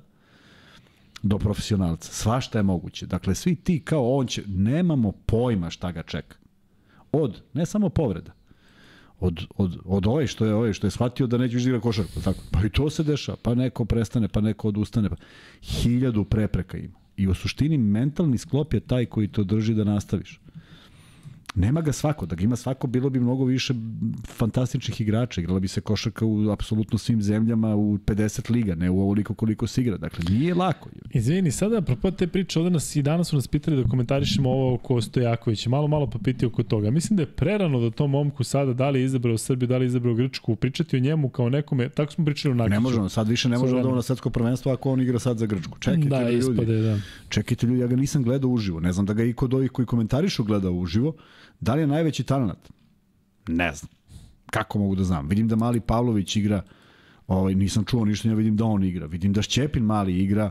do profesionalca. Svašta je moguće. Dakle, svi ti kao on će, nemamo pojma šta ga čeka. Od, ne samo povreda, od, od, od ovaj što je ovaj što je shvatio da neće više da igra košarku, tako. Pa i to se dešava, pa neko prestane, pa neko odustane, pa hiljadu prepreka ima. I u suštini mentalni sklop je taj koji to drži da nastaviš. Nema ga svako, da ga ima svako bilo bi mnogo više fantastičnih igrača, igrala bi se košarka u apsolutno svim zemljama u 50 liga, ne u ovoliko koliko se igra. Dakle, nije lako. Izvini, sada apropo te priče, ovde nas i danas su nas pitali da komentarišemo ovo oko Stojakovića, malo malo pa piti oko toga. Mislim da je prerano da tom momku sada da li je izabrao Srbiju, da li je izabrao Grčku, pričati o njemu kao nekome, tako smo pričali o Nakiću. Ne možemo, sad više ne možemo da na svetsko prvenstvo ako on igra sad za Grčku. Čekajte da, ljudi. Ispade, da. Čekajte ljudi, ja ga nisam gledao uživo. Ne znam da ga i kod ovih koji komentarišu gleda uživo. Da li je najveći talent? Ne znam. Kako mogu da znam? Vidim da Mali Pavlović igra, ovaj, nisam čuo ništa, ja vidim da on igra. Vidim da Šćepin Mali igra,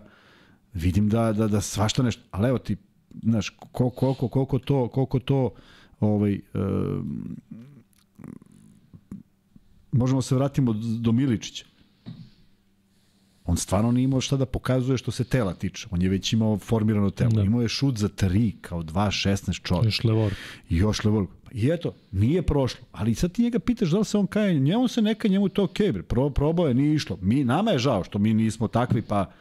vidim da, da, da svašta nešto. Ali evo ti, znaš, koliko, koliko, koliko to, koliko to ovaj, uh, možemo se vratimo do Miličića. On stvarno nije imao šta da pokazuje što se tela tiče. On je već imao formirano telo. Da. Imao je šut za 3 kao 2.16 čovjek. Još levor. Još levor. I eto, nije prošlo. Ali sad ti njega pitaš da li se on kaje, njemu se neka, njemu to okej, okay, Pro, probao je, nije išlo. Mi, nama je žao što mi nismo takvi, pa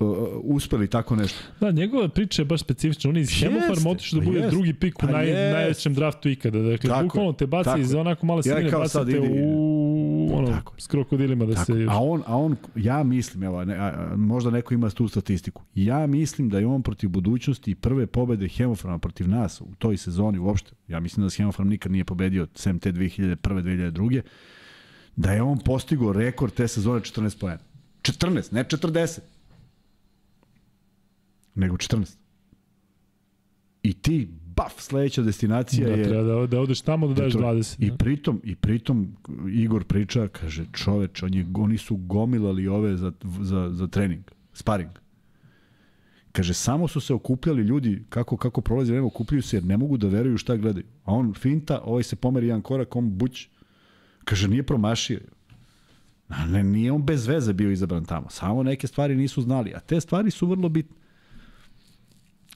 uh, uspeli tako nešto. Da, njegova priča je baš specifična. On je iz Hemofarma otišao da bude jest. drugi pik u pa naj, najvećem draftu ikada. Dakle, tako, bukvalno te baci iz onako male sredine, ja bacate u ono, tako. s krokodilima da tako. se... A on, a on, ja mislim, evo, ne, a, možda neko ima tu statistiku, ja mislim da je on protiv budućnosti prve pobede Hemofarma protiv nas u toj sezoni uopšte, ja mislim da Hemofarm nikad nije pobedio sem te 2001. 2002. da je on postigao rekord te sezone 14 pojena. 14, ne 40 nego 14. I ti, baf, sledeća destinacija da, je... Treba da, da odeš tamo da daješ 20. I pritom, I pritom Igor priča, kaže, čoveč, on je, oni su gomilali ove za, za, za trening, sparing. Kaže, samo su se okupljali ljudi, kako, kako prolazi vreme, okupljaju se jer ne mogu da veruju šta gledaju. A on finta, ovaj se pomeri jedan korak, on buć. Kaže, nije promašio. Ne, nije on bez veze bio izabran tamo. Samo neke stvari nisu znali. A te stvari su vrlo bitne.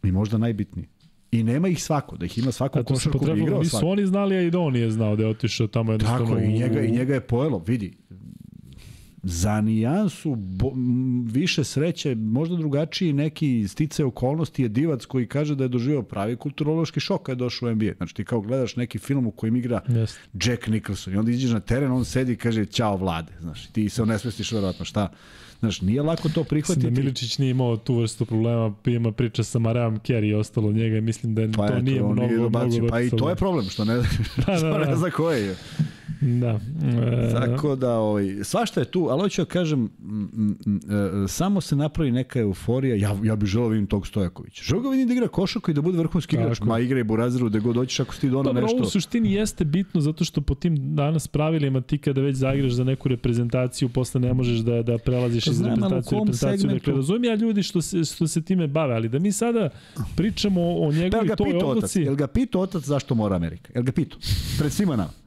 I možda najbitnije. I nema ih svako, da ih ima svako u košarku bi igrao svako. Nisu oni znali, a i da on nije znao da je otišao tamo jednostavno. Tako, i njega, i njega je pojelo, vidi. Za nijansu bo, više sreće, možda drugačiji neki stice okolnosti je divac koji kaže da je doživao pravi kulturološki šok kada je došao u NBA. Znači ti kao gledaš neki film u kojem igra yes. Jack Nicholson i onda iđeš na teren, on sedi i kaže ćao vlade. Znaš, ti se onesvestiš verovatno šta Znaš, nije lako to prihvatiti. Da Miličić nije imao tu vrstu problema, ima priča sa Mareom Kerry i ostalo njega i mislim da pa to eto, nije mnogo, nije mnogo Pa i to je problem, što ne, da, da, da. ne zna ko je. Da. E... Tako da, ovaj, svašta je tu, ali hoću da kažem, m, m, m, e, samo se napravi neka euforija, ja, ja bih želeo da vidim tog Stojakovića. Želeo ga vidim da igra košarku i da bude vrhunski igrač, ma igra i Burazeru, da god hoćeš ako si ti dono Dobro, nešto. Dobro, u suštini jeste bitno zato što po tim danas pravilima ti kada već zaigraš za neku reprezentaciju, posle ne možeš da, da prelaziš iz reprezentacije u reprezentaciju. Dakle, razumijem ja ljudi što se, što se time bave, ali da mi sada pričamo o njegovi toj odluci... Jel ga pito otac zašto mora Amerika? Jel ga pito? Pred svima nama.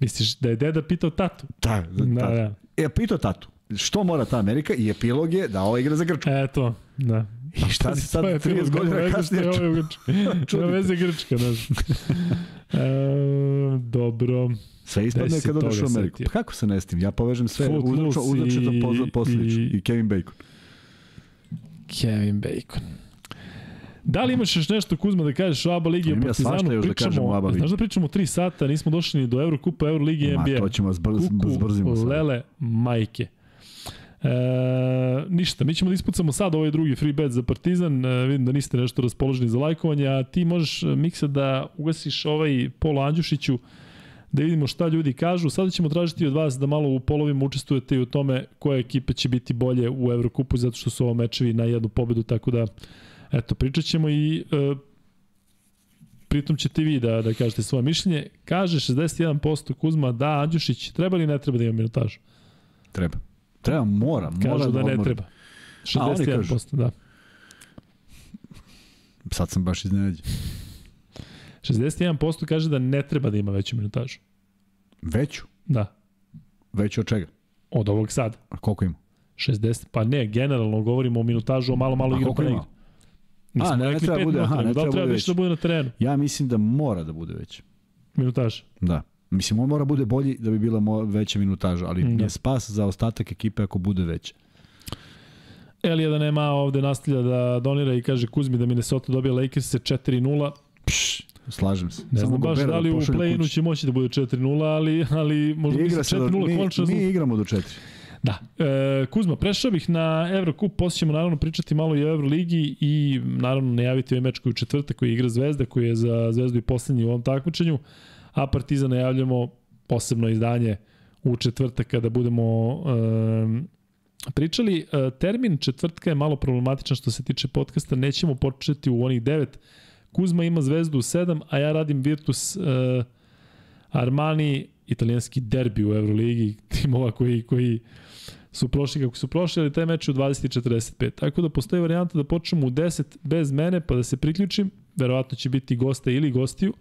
Misliš da je deda pitao tatu? Da, da, da. da. E, pitao tatu. Što mora ta Amerika? I epilog je da ovo igra za Grčku. Eto, da. I šta se sad 30 godina kasnije čuo? Na veze Grčka, da. e, dobro. Sve ispadne kad odeš u Ameriku. Pa kako se ne stim? Ja povežem sve uzročno, uzročno posljedično. I, I Kevin Bacon. Kevin Bacon. Da li imaš još nešto Kuzma da kažeš o ABA ligi i Partizanu? Ja da pričamo, da ABA ligi. Znaš da pričamo 3 sata, nismo došli ni do Eurokupa, Euroligi NBA. Ma, to ćemo zbrz, zbrzimo sad. Lele, majke. E, ništa, mi ćemo da ispucamo sad ovaj drugi free bet za Partizan, e, vidim da niste nešto raspoloženi za lajkovanje, a ti možeš Miksa da ugasiš ovaj Polo Andjušiću, da vidimo šta ljudi kažu. Sada ćemo tražiti od vas da malo u polovima učestvujete i u tome koje ekipe će biti bolje u Evrokupu, zato što su ovo mečevi na jednu pobedu, tako da Eto, pričat ćemo i e, pritom ćete vi da, da kažete svoje mišljenje. Kaže 61% Kuzma da Andjušić treba li ne treba da ima minutažu? Treba. Treba, mora. mora Kažu da, da ne treba. 61%, da. Sad sam baš iznenađen. 61% kaže da ne treba da ima veću minutažu. Veću? Da. Veću od čega? Od ovog sad. A koliko ima? 60, pa ne, generalno govorimo o minutažu, o malo, malo igra pa ne Nismo a, ne, ne treba bude, aha, ne da treba, treba više da bude na terenu. Ja mislim da mora da bude veći. Minutaž. Da. Mislim, on mora bude bolji da bi bila veća minutaža, ali da. je spas za ostatak ekipe ako bude veća. Elija da nema ovde nastavlja da donira i kaže Kuzmi da Minnesota dobija Lakers 4-0. slažem se. Ne Samo znam baš Gobera da li u play-inu će moći da bude 4-0, ali, ali možda Igra se do, 4-0 mi, končno mi rezultat. igramo do 4. Da. E, Kuzma, prešao bih na Evrokup, posle ćemo naravno pričati malo i o Euroligi i naravno najaviti ovaj meč koji je u četvrtak koji igra Zvezda, koji je za Zvezdu i poslednji u ovom takmičenju, a Partizan najavljamo posebno izdanje u četvrtak kada budemo e, pričali. E, termin četvrtka je malo problematičan što se tiče podcasta, nećemo početi u onih devet. Kuzma ima Zvezdu u sedam, a ja radim Virtus e, Armani, italijanski derbi u Euroligi, timova koji, koji su prošli kako su prošli, ali taj meč je u 20.45. Tako da postoji varijanta da počnemo u 10 bez mene, pa da se priključim, verovatno će biti gosta ili gostiju,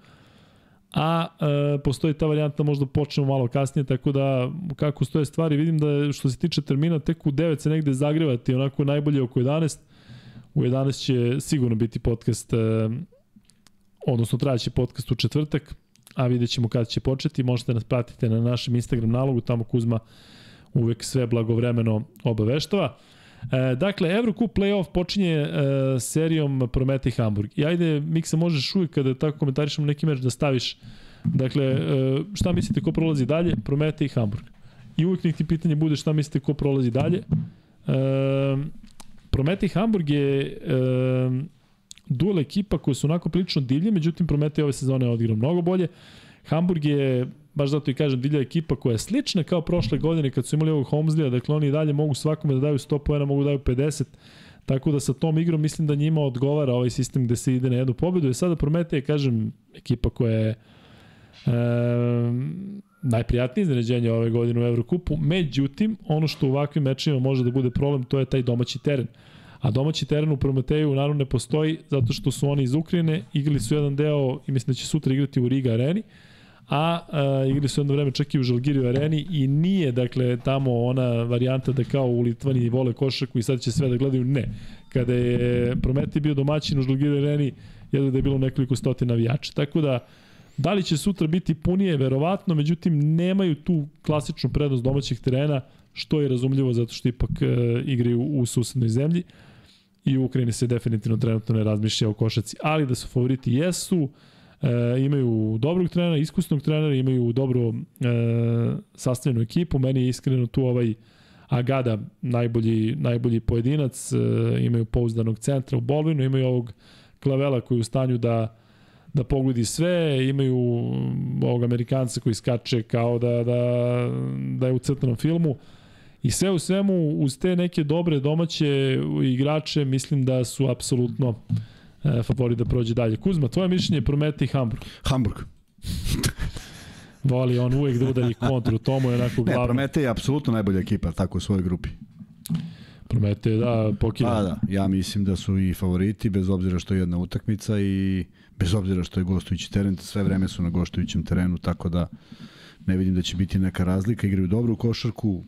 a e, postoji ta varijanta možda počnemo malo kasnije, tako da kako stoje stvari, vidim da što se tiče termina, tek u 9 se negde zagrevati, onako najbolje oko 11, u 11 će sigurno biti podcast, e, odnosno trajaće podcast u četvrtak, a vidjet ćemo kada će početi, možete nas pratiti na našem Instagram nalogu, tamo Kuzma uvek sve blagovremeno obaveštava. E, dakle, Eurocup playoff počinje e, serijom Prometej Hamburg. I ajde, Miksa, možeš uvijek kada tako komentarišemo neki meč da staviš Dakle, e, šta mislite ko prolazi dalje? Prometej i Hamburg. I uvijek nek ti pitanje bude šta mislite ko prolazi dalje. E, Prometej Hamburg je e, duel ekipa koja su onako prilično divlje, međutim Prometej ove sezone odigrao mnogo bolje. Hamburg je, baš zato i kažem, divlja ekipa koja je slična kao prošle godine kad su imali ovog Holmeslija, dakle oni i dalje mogu svakome da daju 100 poena, mogu da daju 50, tako da sa tom igrom mislim da njima odgovara ovaj sistem gde se ide na jednu pobedu. I sada Prometej, kažem, ekipa koja je e, najprijatnije iznenađenje ove godine u Evrokupu, međutim, ono što u ovakvim mečima može da bude problem, to je taj domaći teren. A domaći teren u Prometeju naravno ne postoji zato što su oni iz Ukrajine, igrali su jedan deo i mislim da će sutra igrati u Riga areni, a, a igrali su jedno vreme čak i u Žalgiriju areni i nije dakle tamo ona varijanta da kao u Litvani vole košarku i sad će sve da gledaju, ne. Kada je Prometej bio domaćin u Žalgiriju areni, jedno da je bilo nekoliko stotina navijača. Tako da, Da li će sutra biti punije? Verovatno, međutim nemaju tu klasičnu prednost domaćih terena, što je razumljivo zato što ipak e, igraju u susednoj zemlji i u Ukrajini se definitivno trenutno ne razmišlja o košaci, ali da su favoriti jesu, e, imaju dobrog trenera, iskusnog trenera, imaju dobro e, sastavljenu ekipu, meni je iskreno tu ovaj Agada najbolji, najbolji pojedinac, e, imaju pouzdanog centra u Bolvinu, imaju ovog Klavela koji je u stanju da da pogodi sve, imaju ovog Amerikanca koji skače kao da, da, da je u crtanom filmu. I sve u svemu uz te neke dobre domaće igrače mislim da su apsolutno e, favori da prođe dalje. Kuzma, tvoje mišljenje Prometi Hamburg? Hamburg. Voli on uvek da udari kontru, tomu je onako glavno. Ne, Promete je apsolutno najbolja ekipa tako u svojoj grupi. Promete, da, pokida. Pa da, ja mislim da su i favoriti, bez obzira što je jedna utakmica i bez obzira što je gostujući teren, sve vreme su na gostujućem terenu, tako da ne vidim da će biti neka razlika, igraju dobru košarku,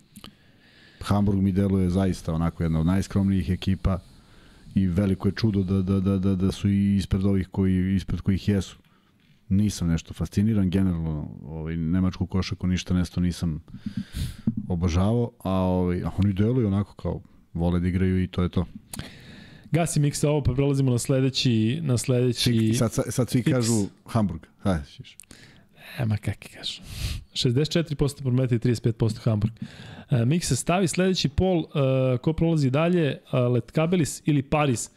Hamburg mi deluje zaista onako jedna od najskromnijih ekipa i veliko je čudo da, da, da, da, da su i ispred ovih koji, ispred kojih jesu. Nisam nešto fasciniran, generalno ovaj, nemačku košarku ništa nesto nisam obožavao, a, ovaj, a oni deluju onako kao vole da igraju i to je to. Gasi miksa ovo, pa prelazimo na sledeći, na sledeći... Sad, sad, sad svi Fiks. kažu Hamburg. Hajde, šiš. Ema, kak kažu. 64% prometa i 35% Hamburg. E, Miksa stavi sledeći pol, e, ko prolazi dalje, e, Letkabelis ili Paris.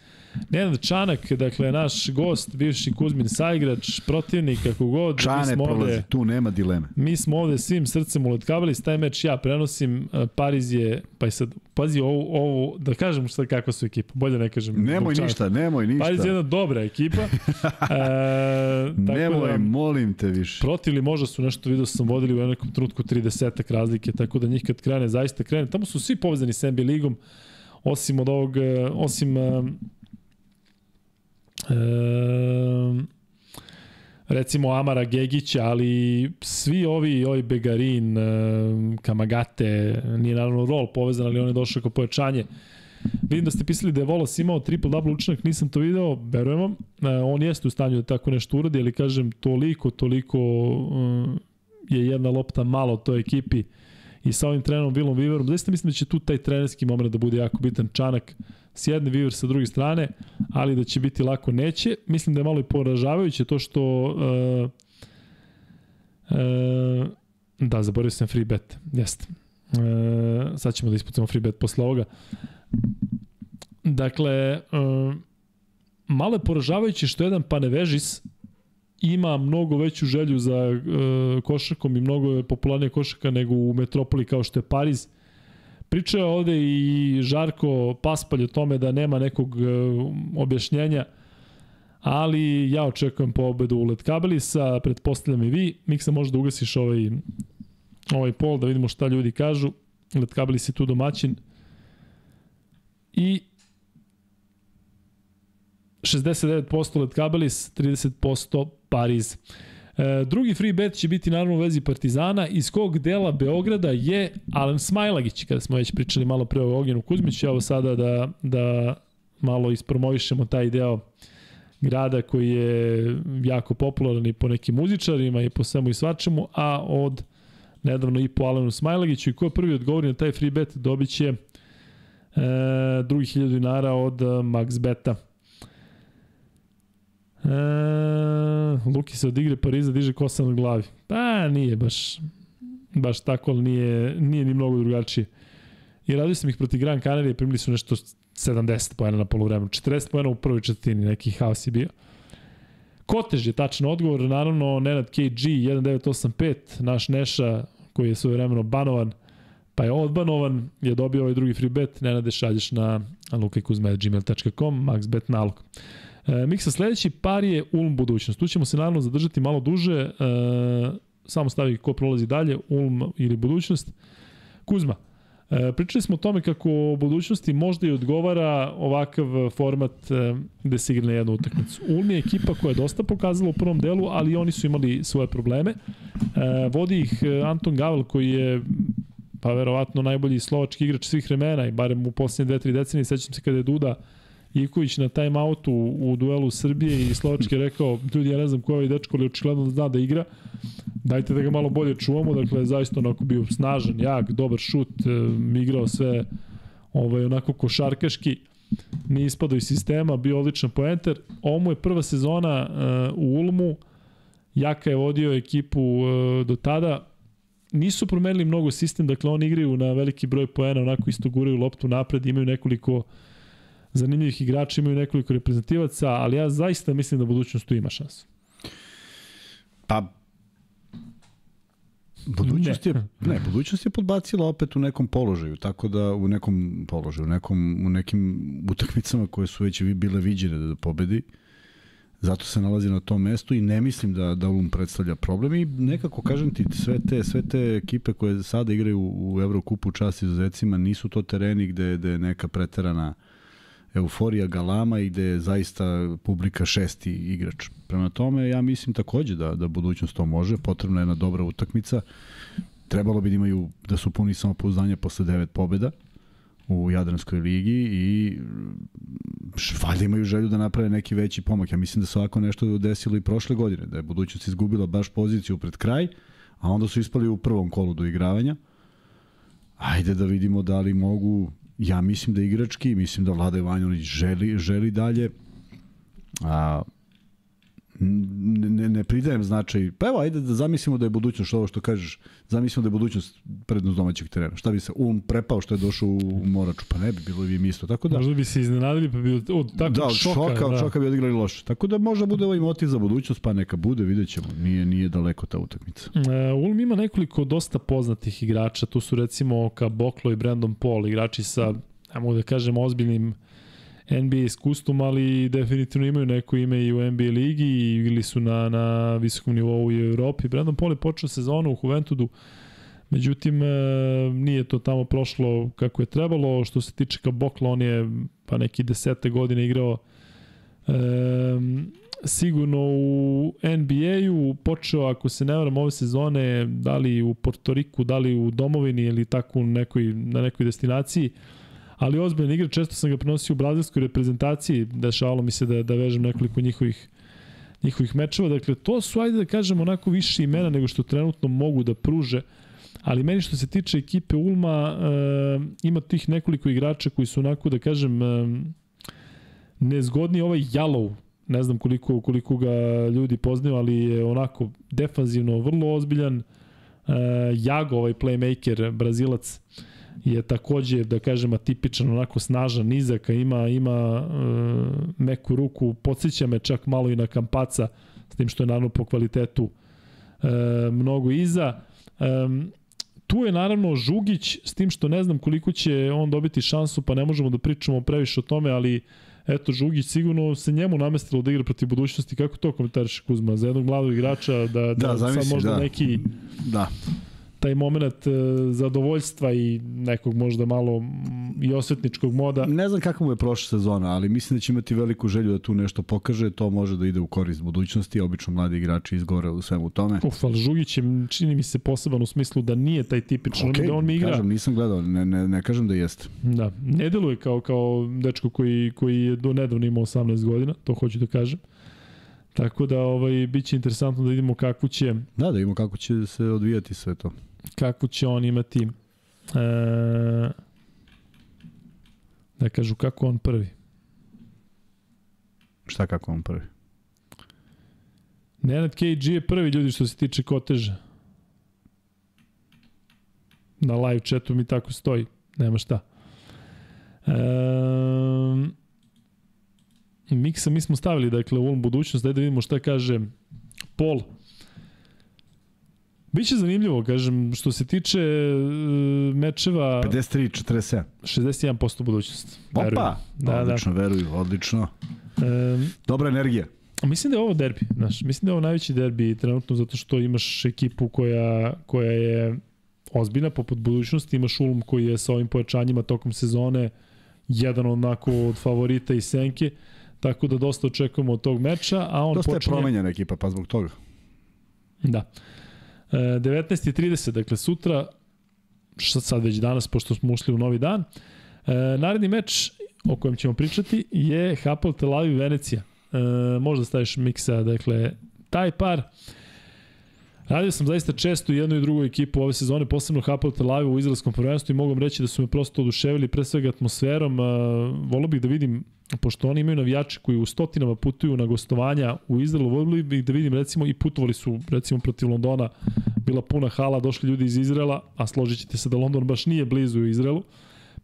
Nenad Čanak, dakle, naš gost, bivši Kuzmin saigrač, protivnik, kako god. Čane smo prolazi, ovde, tu nema dileme. mi smo ovde svim srcem u Letkabelis, taj meč ja prenosim, e, Pariz je, pa i sad, pazi ovo, ovo da kažem šta kakva su ekipa, bolje ne kažem. Nemoj ništa, nemoj ništa. Pariz je jedna dobra ekipa. e, tako Nemoj, da, molim te više. Protiv ili možda su nešto video sam vodili u nekom trenutku 30 razlike, tako da njih kad krene, zaista krene. Tamo su svi povezani s NBA ligom, osim od ovog, e, osim e, recimo Amara Gegića, ali svi ovi, ovi Begarin, e, Kamagate, nije naravno rol povezan, ali on je došao kao pojačanje. Vidim da ste pisali da je Volos imao triple-double učinak, nisam to video, verujem vam. E, on jeste u stanju da tako nešto uradi, ali kažem, toliko, toliko je jedna lopta malo toj ekipi i sa ovim trenerom Vilom Viverom. Zaista mislim da će tu taj trenerski moment da bude jako bitan čanak s jedne Viver sa druge strane, ali da će biti lako neće. Mislim da je malo i poražavajuće to što uh, uh, da, zaboravio sam free bet, jeste. Uh, sad ćemo da ispucamo free bet posle ovoga. Dakle, uh, malo je poražavajuće što jedan Panevežis ima mnogo veću želju za uh, košarkom i mnogo je popularnije košarka nego u metropoli kao što je Pariz. Pričao je ovde i Žarko Paspalj o tome da nema nekog uh, objašnjenja, ali ja očekujem pobedu u Letkabelisa, pretpostavljam i vi. Miksa možda ugasiš ovaj, ovaj pol da vidimo šta ljudi kažu. Letkabelis je tu domaćin. I 69% Letkabelis, 30% Pariz. E, drugi free bet će biti naravno u vezi Partizana. Iz kog dela Beograda je Alen Smajlagić, kada smo već pričali malo pre o Ognjenu Kuzmiću, evo sada da, da malo ispromovišemo taj deo grada koji je jako popularan i po nekim muzičarima i po svemu i svačemu, a od nedavno i po Alenu Smajlagiću i ko je prvi odgovori na taj free bet dobit će e, drugi hiljadu dinara od Max Beta. E, Luki se od igre Pariza diže kosa na glavi. Pa nije baš baš tako, ali nije, nije ni mnogo drugačije. I radio sam ih proti Gran Canaria, primili su nešto 70 pojena na polovremenu, 40 pojena u prvoj četvrtini, neki haos je bio. Kotež je tačan odgovor, naravno Nenad KG 1985, naš Neša koji je svoje vremeno banovan, pa je odbanovan, je dobio ovaj drugi free bet, Nenade šalješ na lukajkuzme.gmail.com, maxbet nalog. E, Miksa, sledeći par je Ulm budućnost. Tu ćemo se naravno zadržati malo duže, e, samo stavi ko prolazi dalje, Ulm ili budućnost. Kuzma, e, pričali smo o tome kako u budućnosti možda i odgovara ovakav format e, gde se igra na jednu utakmicu. Ulm je ekipa koja je dosta pokazala u prvom delu, ali oni su imali svoje probleme. E, vodi ih e, Anton Gavel koji je pa verovatno najbolji slovački igrač svih vremena i barem u posljednje dve, tri decenije, sećam se kada je Duda Ivković na timeoutu u duelu Srbije i Slovačke rekao, ljudi, ja ne znam ko je ovaj dečko, ali očigledno zna da igra, dajte da ga malo bolje čuvamo, dakle, zaista onako bio snažan, jak, dobar šut, e, igrao sve ovaj, onako košarkaški, nije ispadao iz sistema, bio odličan poenter. Ovo mu je prva sezona uh, u Ulmu, Jaka je vodio ekipu uh, do tada, nisu promenili mnogo sistem, dakle oni igraju na veliki broj poena, onako isto guraju loptu napred, imaju nekoliko uh, zanimljivih igrača, imaju nekoliko reprezentativaca, ali ja zaista mislim da budućnost tu ima šansu. Pa, Budućnost je, ne, budućnost je podbacila opet u nekom položaju, tako da u nekom položaju, u, nekom, u nekim utakmicama koje su već bile viđene da pobedi, zato se nalazi na tom mestu i ne mislim da da Ulm predstavlja problem. I nekako kažem ti sve te sve te ekipe koje sada igraju u Evrokupu čast izuzecima nisu to tereni gde gde je neka preterana uh, euforija galama i gde je zaista publika šesti igrač. Prema tome, ja mislim takođe da, da budućnost to može, potrebna je jedna dobra utakmica. Trebalo bi da imaju, da su puni samopouzdanja posle devet pobeda u Jadranskoj ligi i valjda imaju želju da naprave neki veći pomak. Ja mislim da se ovako nešto desilo i prošle godine, da je budućnost izgubila baš poziciju pred kraj, a onda su ispali u prvom kolu do igravanja. Ajde da vidimo da li mogu ja mislim da igrački, mislim da Vlada Ivanović želi, želi dalje. A, ne, ne pridajem značaj. Pa evo, ajde da zamislimo da je budućnost ovo što kažeš, zamislimo da je budućnost prednost domaćeg terena. Šta bi se um prepao što je došao u Moraču? Pa ne bi bilo bi im isto. Tako da, možda bi se iznenadili pa bi od takvog da, od šoka, šoka, od da. šoka bi odigrali loše. Tako da možda bude ovaj motiv za budućnost, pa neka bude, vidjet ćemo. Nije, nije daleko ta utakmica. Uh, Ulm ima nekoliko dosta poznatih igrača. Tu su recimo Kaboklo i Brandon Paul, igrači sa, ne mogu da kažem, ozbiljnim NBA iskustvom, ali definitivno imaju neko ime i u NBA ligi i ili su na, na visokom nivou u Evropi. Brandon Paul je počeo sezonu u Juventudu, međutim e, nije to tamo prošlo kako je trebalo. Što se tiče Kabokla, on je pa neki desete godine igrao e, sigurno u NBA-u, počeo, ako se ne varam, ove sezone, da li u Portoriku, da li u domovini ili tako nekoj, na nekoj destinaciji, ali ozbiljan igrač, često sam ga prenosio u brazilskoj reprezentaciji, dešavalo mi se da, da vežem nekoliko njihovih njihovih mečeva, dakle to su, ajde da kažem, onako više imena nego što trenutno mogu da pruže Ali meni što se tiče ekipe Ulma, e, ima tih nekoliko igrača koji su onako, da kažem, e, nezgodni. Ovaj Jalov, ne znam koliko, koliko ga ljudi poznaju, ali je onako defanzivno vrlo ozbiljan. E, Jago, ovaj playmaker, brazilac, je takođe, da kažem, atipičan, onako snažan, nizaka, ima, ima e, meku ruku, podsjeća me čak malo i na Kampaca, s tim što je naravno po kvalitetu e, mnogo iza. E, tu je naravno Žugić, s tim što ne znam koliko će on dobiti šansu, pa ne možemo da pričamo previše o tome, ali eto, Žugić sigurno se njemu namestilo da igra protiv budućnosti. Kako to komentariš Kuzma? Za jednog mladog igrača da, da, Da, da zamisli, sad možda da. neki Da. Taj moment e, zadovoljstva i nekog možda malo i osvetničkog moda. Ne znam kako mu je prošla sezona, ali mislim da će imati veliku želju da tu nešto pokaže, to može da ide u korist budućnosti, obično mladi igrači izgore u svemu tome. Uf, ali Žugić je, čini mi se, poseban u smislu da nije taj tipičan, okay, da on mi igra. kažem, nisam gledao, ne, ne, ne kažem da jeste. Da, ne deluje kao, kao dečko koji, koji je do nedavno imao 18 godina, to hoću da kažem. Tako da ovaj biće interesantno da vidimo kako će Da, da imamo kako će se odvijati sve to. Kako će on imati e, da kažu kako on prvi. Šta kako on prvi? Nenad KG je prvi ljudi što se tiče koteža. Na live chatu mi tako stoji. Nema šta. Um, Miksa mi smo stavili, dakle, u ovom budućnost, daj da vidimo šta kaže Pol. Biće zanimljivo, kažem, što se tiče uh, mečeva 53-47. 61% budućnost. Opa! Da, da. odlično, veruju, odlično. Um, Dobra energija. Mislim da je ovo derbi, znaš, mislim da je ovo najveći derbi trenutno zato što imaš ekipu koja, koja je ozbiljna poput budućnosti, imaš Ulm koji je sa ovim pojačanjima tokom sezone jedan onako od favorita i senke, tako da dosta očekujemo od tog meča, a on Dosta je počinje... promenjena ekipa, pa zbog toga. Da. E, 19.30, dakle sutra, šta sad već danas, pošto smo ušli u novi dan, e, naredni meč o kojem ćemo pričati je Hapoel Tel Aviv Venecija. E, možda staviš miksa, dakle, taj par. Radio sam zaista često jednu i drugu ekipu ove sezone, posebno Hapoel Tel Aviv u izraelskom prvenstvu i mogu reći da su me prosto oduševili pre svega atmosferom. E, bih da vidim pošto oni imaju navijače koji u stotinama putuju na gostovanja u Izraelu, volio bih da vidim recimo i putovali su recimo protiv Londona, bila puna hala, došli ljudi iz Izraela, a složit ćete se da London baš nije blizu u Izraelu,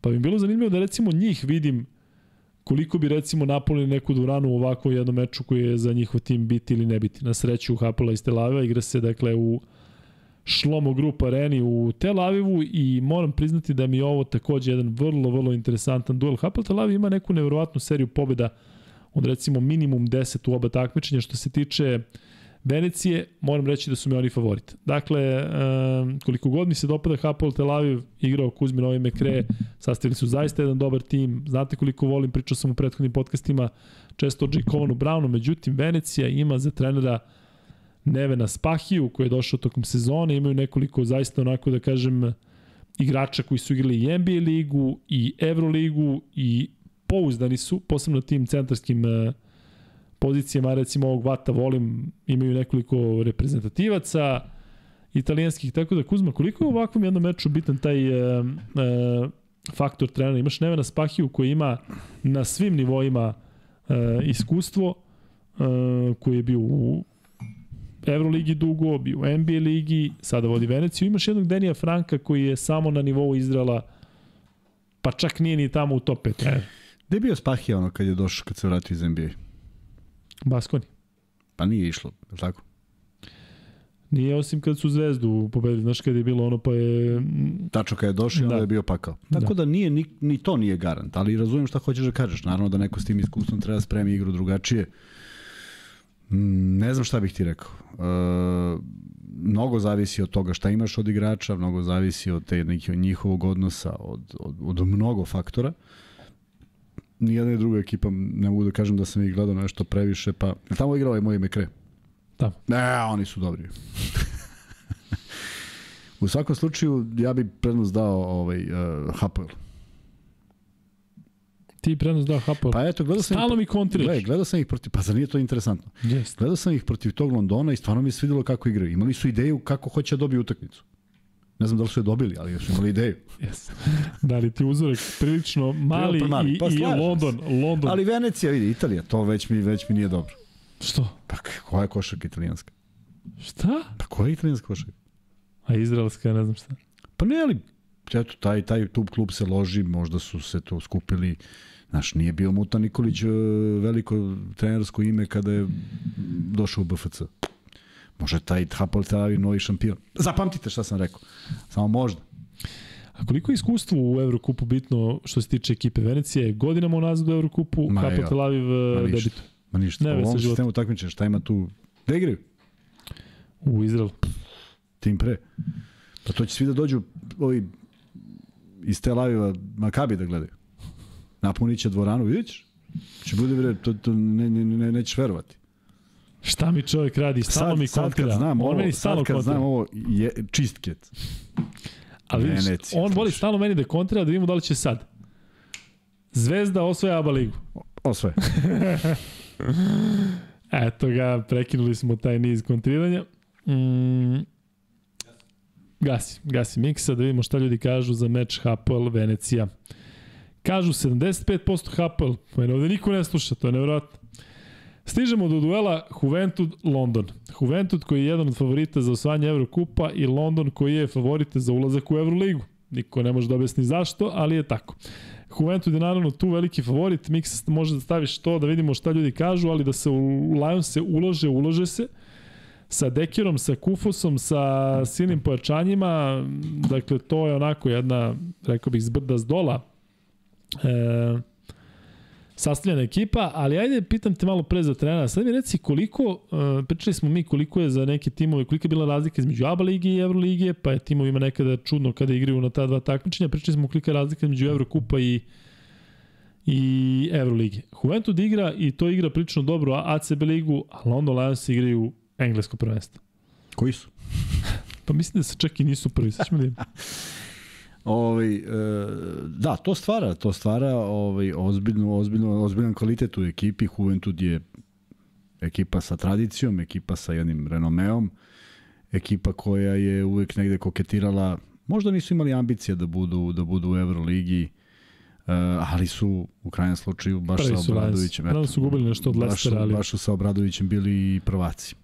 pa bi bilo zanimljivo da recimo njih vidim koliko bi recimo napunili neku dvoranu u ovakvom jednom meču koji je za njihov tim biti ili ne biti. Na sreću Hapola iz Tel Aviva igra se dakle u Šlomo Group areni u Tel Avivu i moram priznati da mi je ovo takođe jedan vrlo, vrlo interesantan duel. Hapoel Tel Aviv ima neku nevjerovatnu seriju pobjeda od recimo minimum 10 u oba takmičenja što se tiče Venecije, moram reći da su mi oni favorit. Dakle, um, koliko god mi se dopada Hapoel Tel Aviv, igrao Kuzmin Ovi Mekre, sastavili su zaista jedan dobar tim, znate koliko volim, pričao sam u prethodnim podcastima često o Jakovanu Brownu, međutim Venecija ima za trenera Nevena Spahiju koji je došao tokom sezone, imaju nekoliko zaista onako da kažem igrača koji su igrali i NBA ligu i Euroligu i pouzdani su, posebno tim centarskim uh, pozicijama, recimo ovog Vata volim, imaju nekoliko reprezentativaca italijanskih, tako da Kuzma, koliko je u ovakvom jednom meču bitan taj uh, uh, faktor trenera? Imaš Nevena Spahiju koji ima na svim nivoima uh, iskustvo, uh, koji je bio u Euroligi dugo, bio u NBA ligi, sada vodi Veneciju. Imaš jednog Denija Franka koji je samo na nivou Izrela, pa čak nije ni tamo u top 5. E, Gde je bio Spahija ono kad je došao, kad se vratio iz NBA? Baskoni. Pa nije išlo, je tako? Nije osim kad su Zvezdu pobedili, znaš kad je bilo ono pa je... Tačno kad je došao, Da. onda je bio pakao. Tako Da. da, nije, ni, ni to nije garant, ali razumijem šta hoćeš da kažeš. Naravno da neko s tim iskustvom treba da spremi igru drugačije. Mm, Ne znam šta bih ti rekao. E, mnogo zavisi od toga šta imaš od igrača, mnogo zavisi od te nekih njihovog odnosa, od, od, od mnogo faktora. Nijedna i druga ekipa, ne mogu da kažem da sam ih gledao nešto previše, pa... Tamo igrao je moj Mekre? Tamo. Ne, oni su dobri. U svakom slučaju, ja bih prednost dao ovaj, uh, Hapoel. Ti prenos dao Hapoel. Pa eto, gledao sam... Stalno mi kontriraš. Gle, gledao sam ih protiv... Pa zar nije to interesantno? Jeste. Gledao sam ih protiv tog Londona i stvarno mi je svidelo kako igraju. Imali su ideju kako hoće da dobiju utakmicu. Ne znam da li su je dobili, ali još imali ideju. Yes. Da li ti uzorak prilično mali, i, Pa i London, London. Ali Venecija, vidi, Italija, to već mi, već mi nije dobro. Što? Pa koja je košarka italijanska? Šta? Pa koja je italijanska košarka? A izraelska, ne znam šta. Pa ne, ali eto, taj, taj tu klub se loži, možda su se to skupili, znaš, nije bio Muta Nikolić e, veliko trenersko ime kada je došao u BFC. Može taj Hapoel Tel Aviv novi šampion. Zapamtite šta sam rekao. Samo možda. A koliko je iskustvo u Evrokupu bitno što se tiče ekipe Venecije? Je godinama unazad u Evrokupu, ja. Tel Aviv e, ništa. debituje. Ma ništa, Ne, u ovom sistemu takmičenja šta ima tu? Da igraju, U Izraelu. tim pre. Pa to će svi da dođu ovi iz Tel Aviva Makabi da gledaju. Napunit će dvoranu, vidjet ćeš. Će bude, bre, to, to ne, ne, ne, nećeš verovati. Šta mi čovjek radi? Stalno mi sad kontrira. kad znam on ovo, meni stalno sad kontrira. znam ovo, je čistket. Ali vidiš, Venecija, on voli stalno meni da kontrira da vidimo da li će sad. Zvezda osvaja ABA ligu. Osvoje. Eto ga, prekinuli smo taj niz kontriranja. Mm, gasi, gasi miksa da vidimo šta ljudi kažu za meč Hapoel Venecija. Kažu 75% Hapoel, mene ovde niko ne sluša, to je nevjerojatno. Stižemo do duela Juventud-London. Juventud koji je jedan od favorita za osvajanje Evrokupa i London koji je favorit za ulazak u Evroligu. Niko ne može da objasni zašto, ali je tako. Juventud je naravno tu veliki favorit, Mix može da staviš to da vidimo šta ljudi kažu, ali da se u Lions se ulože, ulože se sa Dekirom, sa Kufosom, sa silnim pojačanjima, dakle to je onako jedna, rekao bih, zbrda s dola e, sastavljena ekipa, ali ajde pitam te malo pre za trenera, sad mi reci koliko, e, pričali smo mi koliko je za neke timove, kolika je bila razlika između ABA lige i Evrolige, pa je timovima nekada čudno kada igraju na ta dva takmičenja, pričali smo kolika je razlika između Evrokupa i i Evrolige. Juventud igra i to igra prilično dobro ACB ligu, a London Lions igraju englesko prvenstvo. Koji su? Pa mislim da se čak i nisu prvi, sad ćemo da. Ovaj, e, da, to stvara, to stvara ovaj, ozbiljno, ozbiljno, ozbiljan kvalitet u ekipi. Juventud je ekipa sa tradicijom, ekipa sa jednim renomeom, ekipa koja je uvek negde koketirala, možda nisu imali ambicije da budu, da budu u Euroligi, Uh, ali su u krajnjem slučaju baš Prvi sa. Obradovićem. Naravno su gubili nešto od Lestera, ali... baš su sa Obradovićem bili i prvaci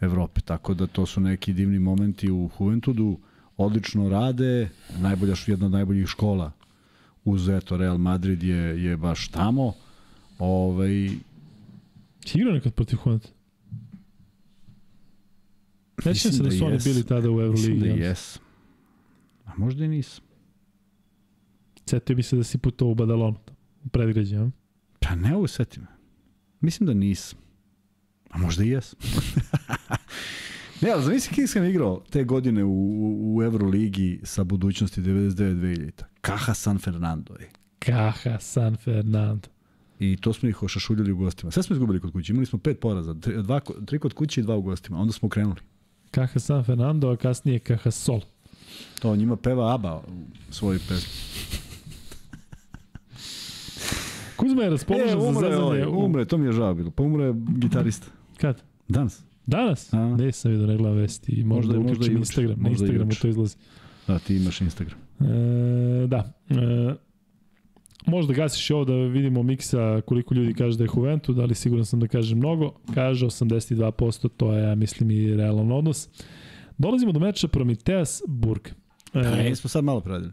Evrope, tako da to su neki divni momenti u Juventudu, odlično rade, najbolja jedna od najboljih škola uz eto Real Madrid je, je baš tamo. Ovaj, Si igrao nekad protiv? Nećem Mislim se da da su oni bili tada u mislim Euroligi. da ja. jes. A možda i nisam. Setio bi se da si putao u Badalonu, u predgrađe, a? Pa ne ovo setim. Mislim da nisam. A možda i jes. ne, ali zamisli sam igrao te godine u, u, Euroligi sa budućnosti 99-2000. Kaha San Fernando. Ej. Kaha San Fernando. I to smo ih ošašuljali u gostima. Sve smo izgubili kod kuće. Imali smo pet poraza. Tri, dva, tri kod kuće i dva u gostima. Onda smo krenuli. Kaha San Fernando, a kasnije Kaha Sol. To njima peva ABBA u svojoj pesmi. Kuzma je raspoložen E, za umre, zezanje. ovaj, u- umre, to mi je žao bilo. Pa umre gitarista. Kad? Danas. Danas? A. Nisam vidio, ne gledam vesti. I možda, Možda- možda juče. Instagram. Na Možda Instagramu juče. to izlazi. Da, ti imaš Instagram. E, da. E, možda gasiš i ovo da vidimo miksa koliko ljudi kaže da je Juventud, ali siguran sam da kaže mnogo. Kaže 82%, to je, ja mislim, i realan odnos. Dolazimo do meča Prometeas Burg. E, Da, e, smo sad malo preradili.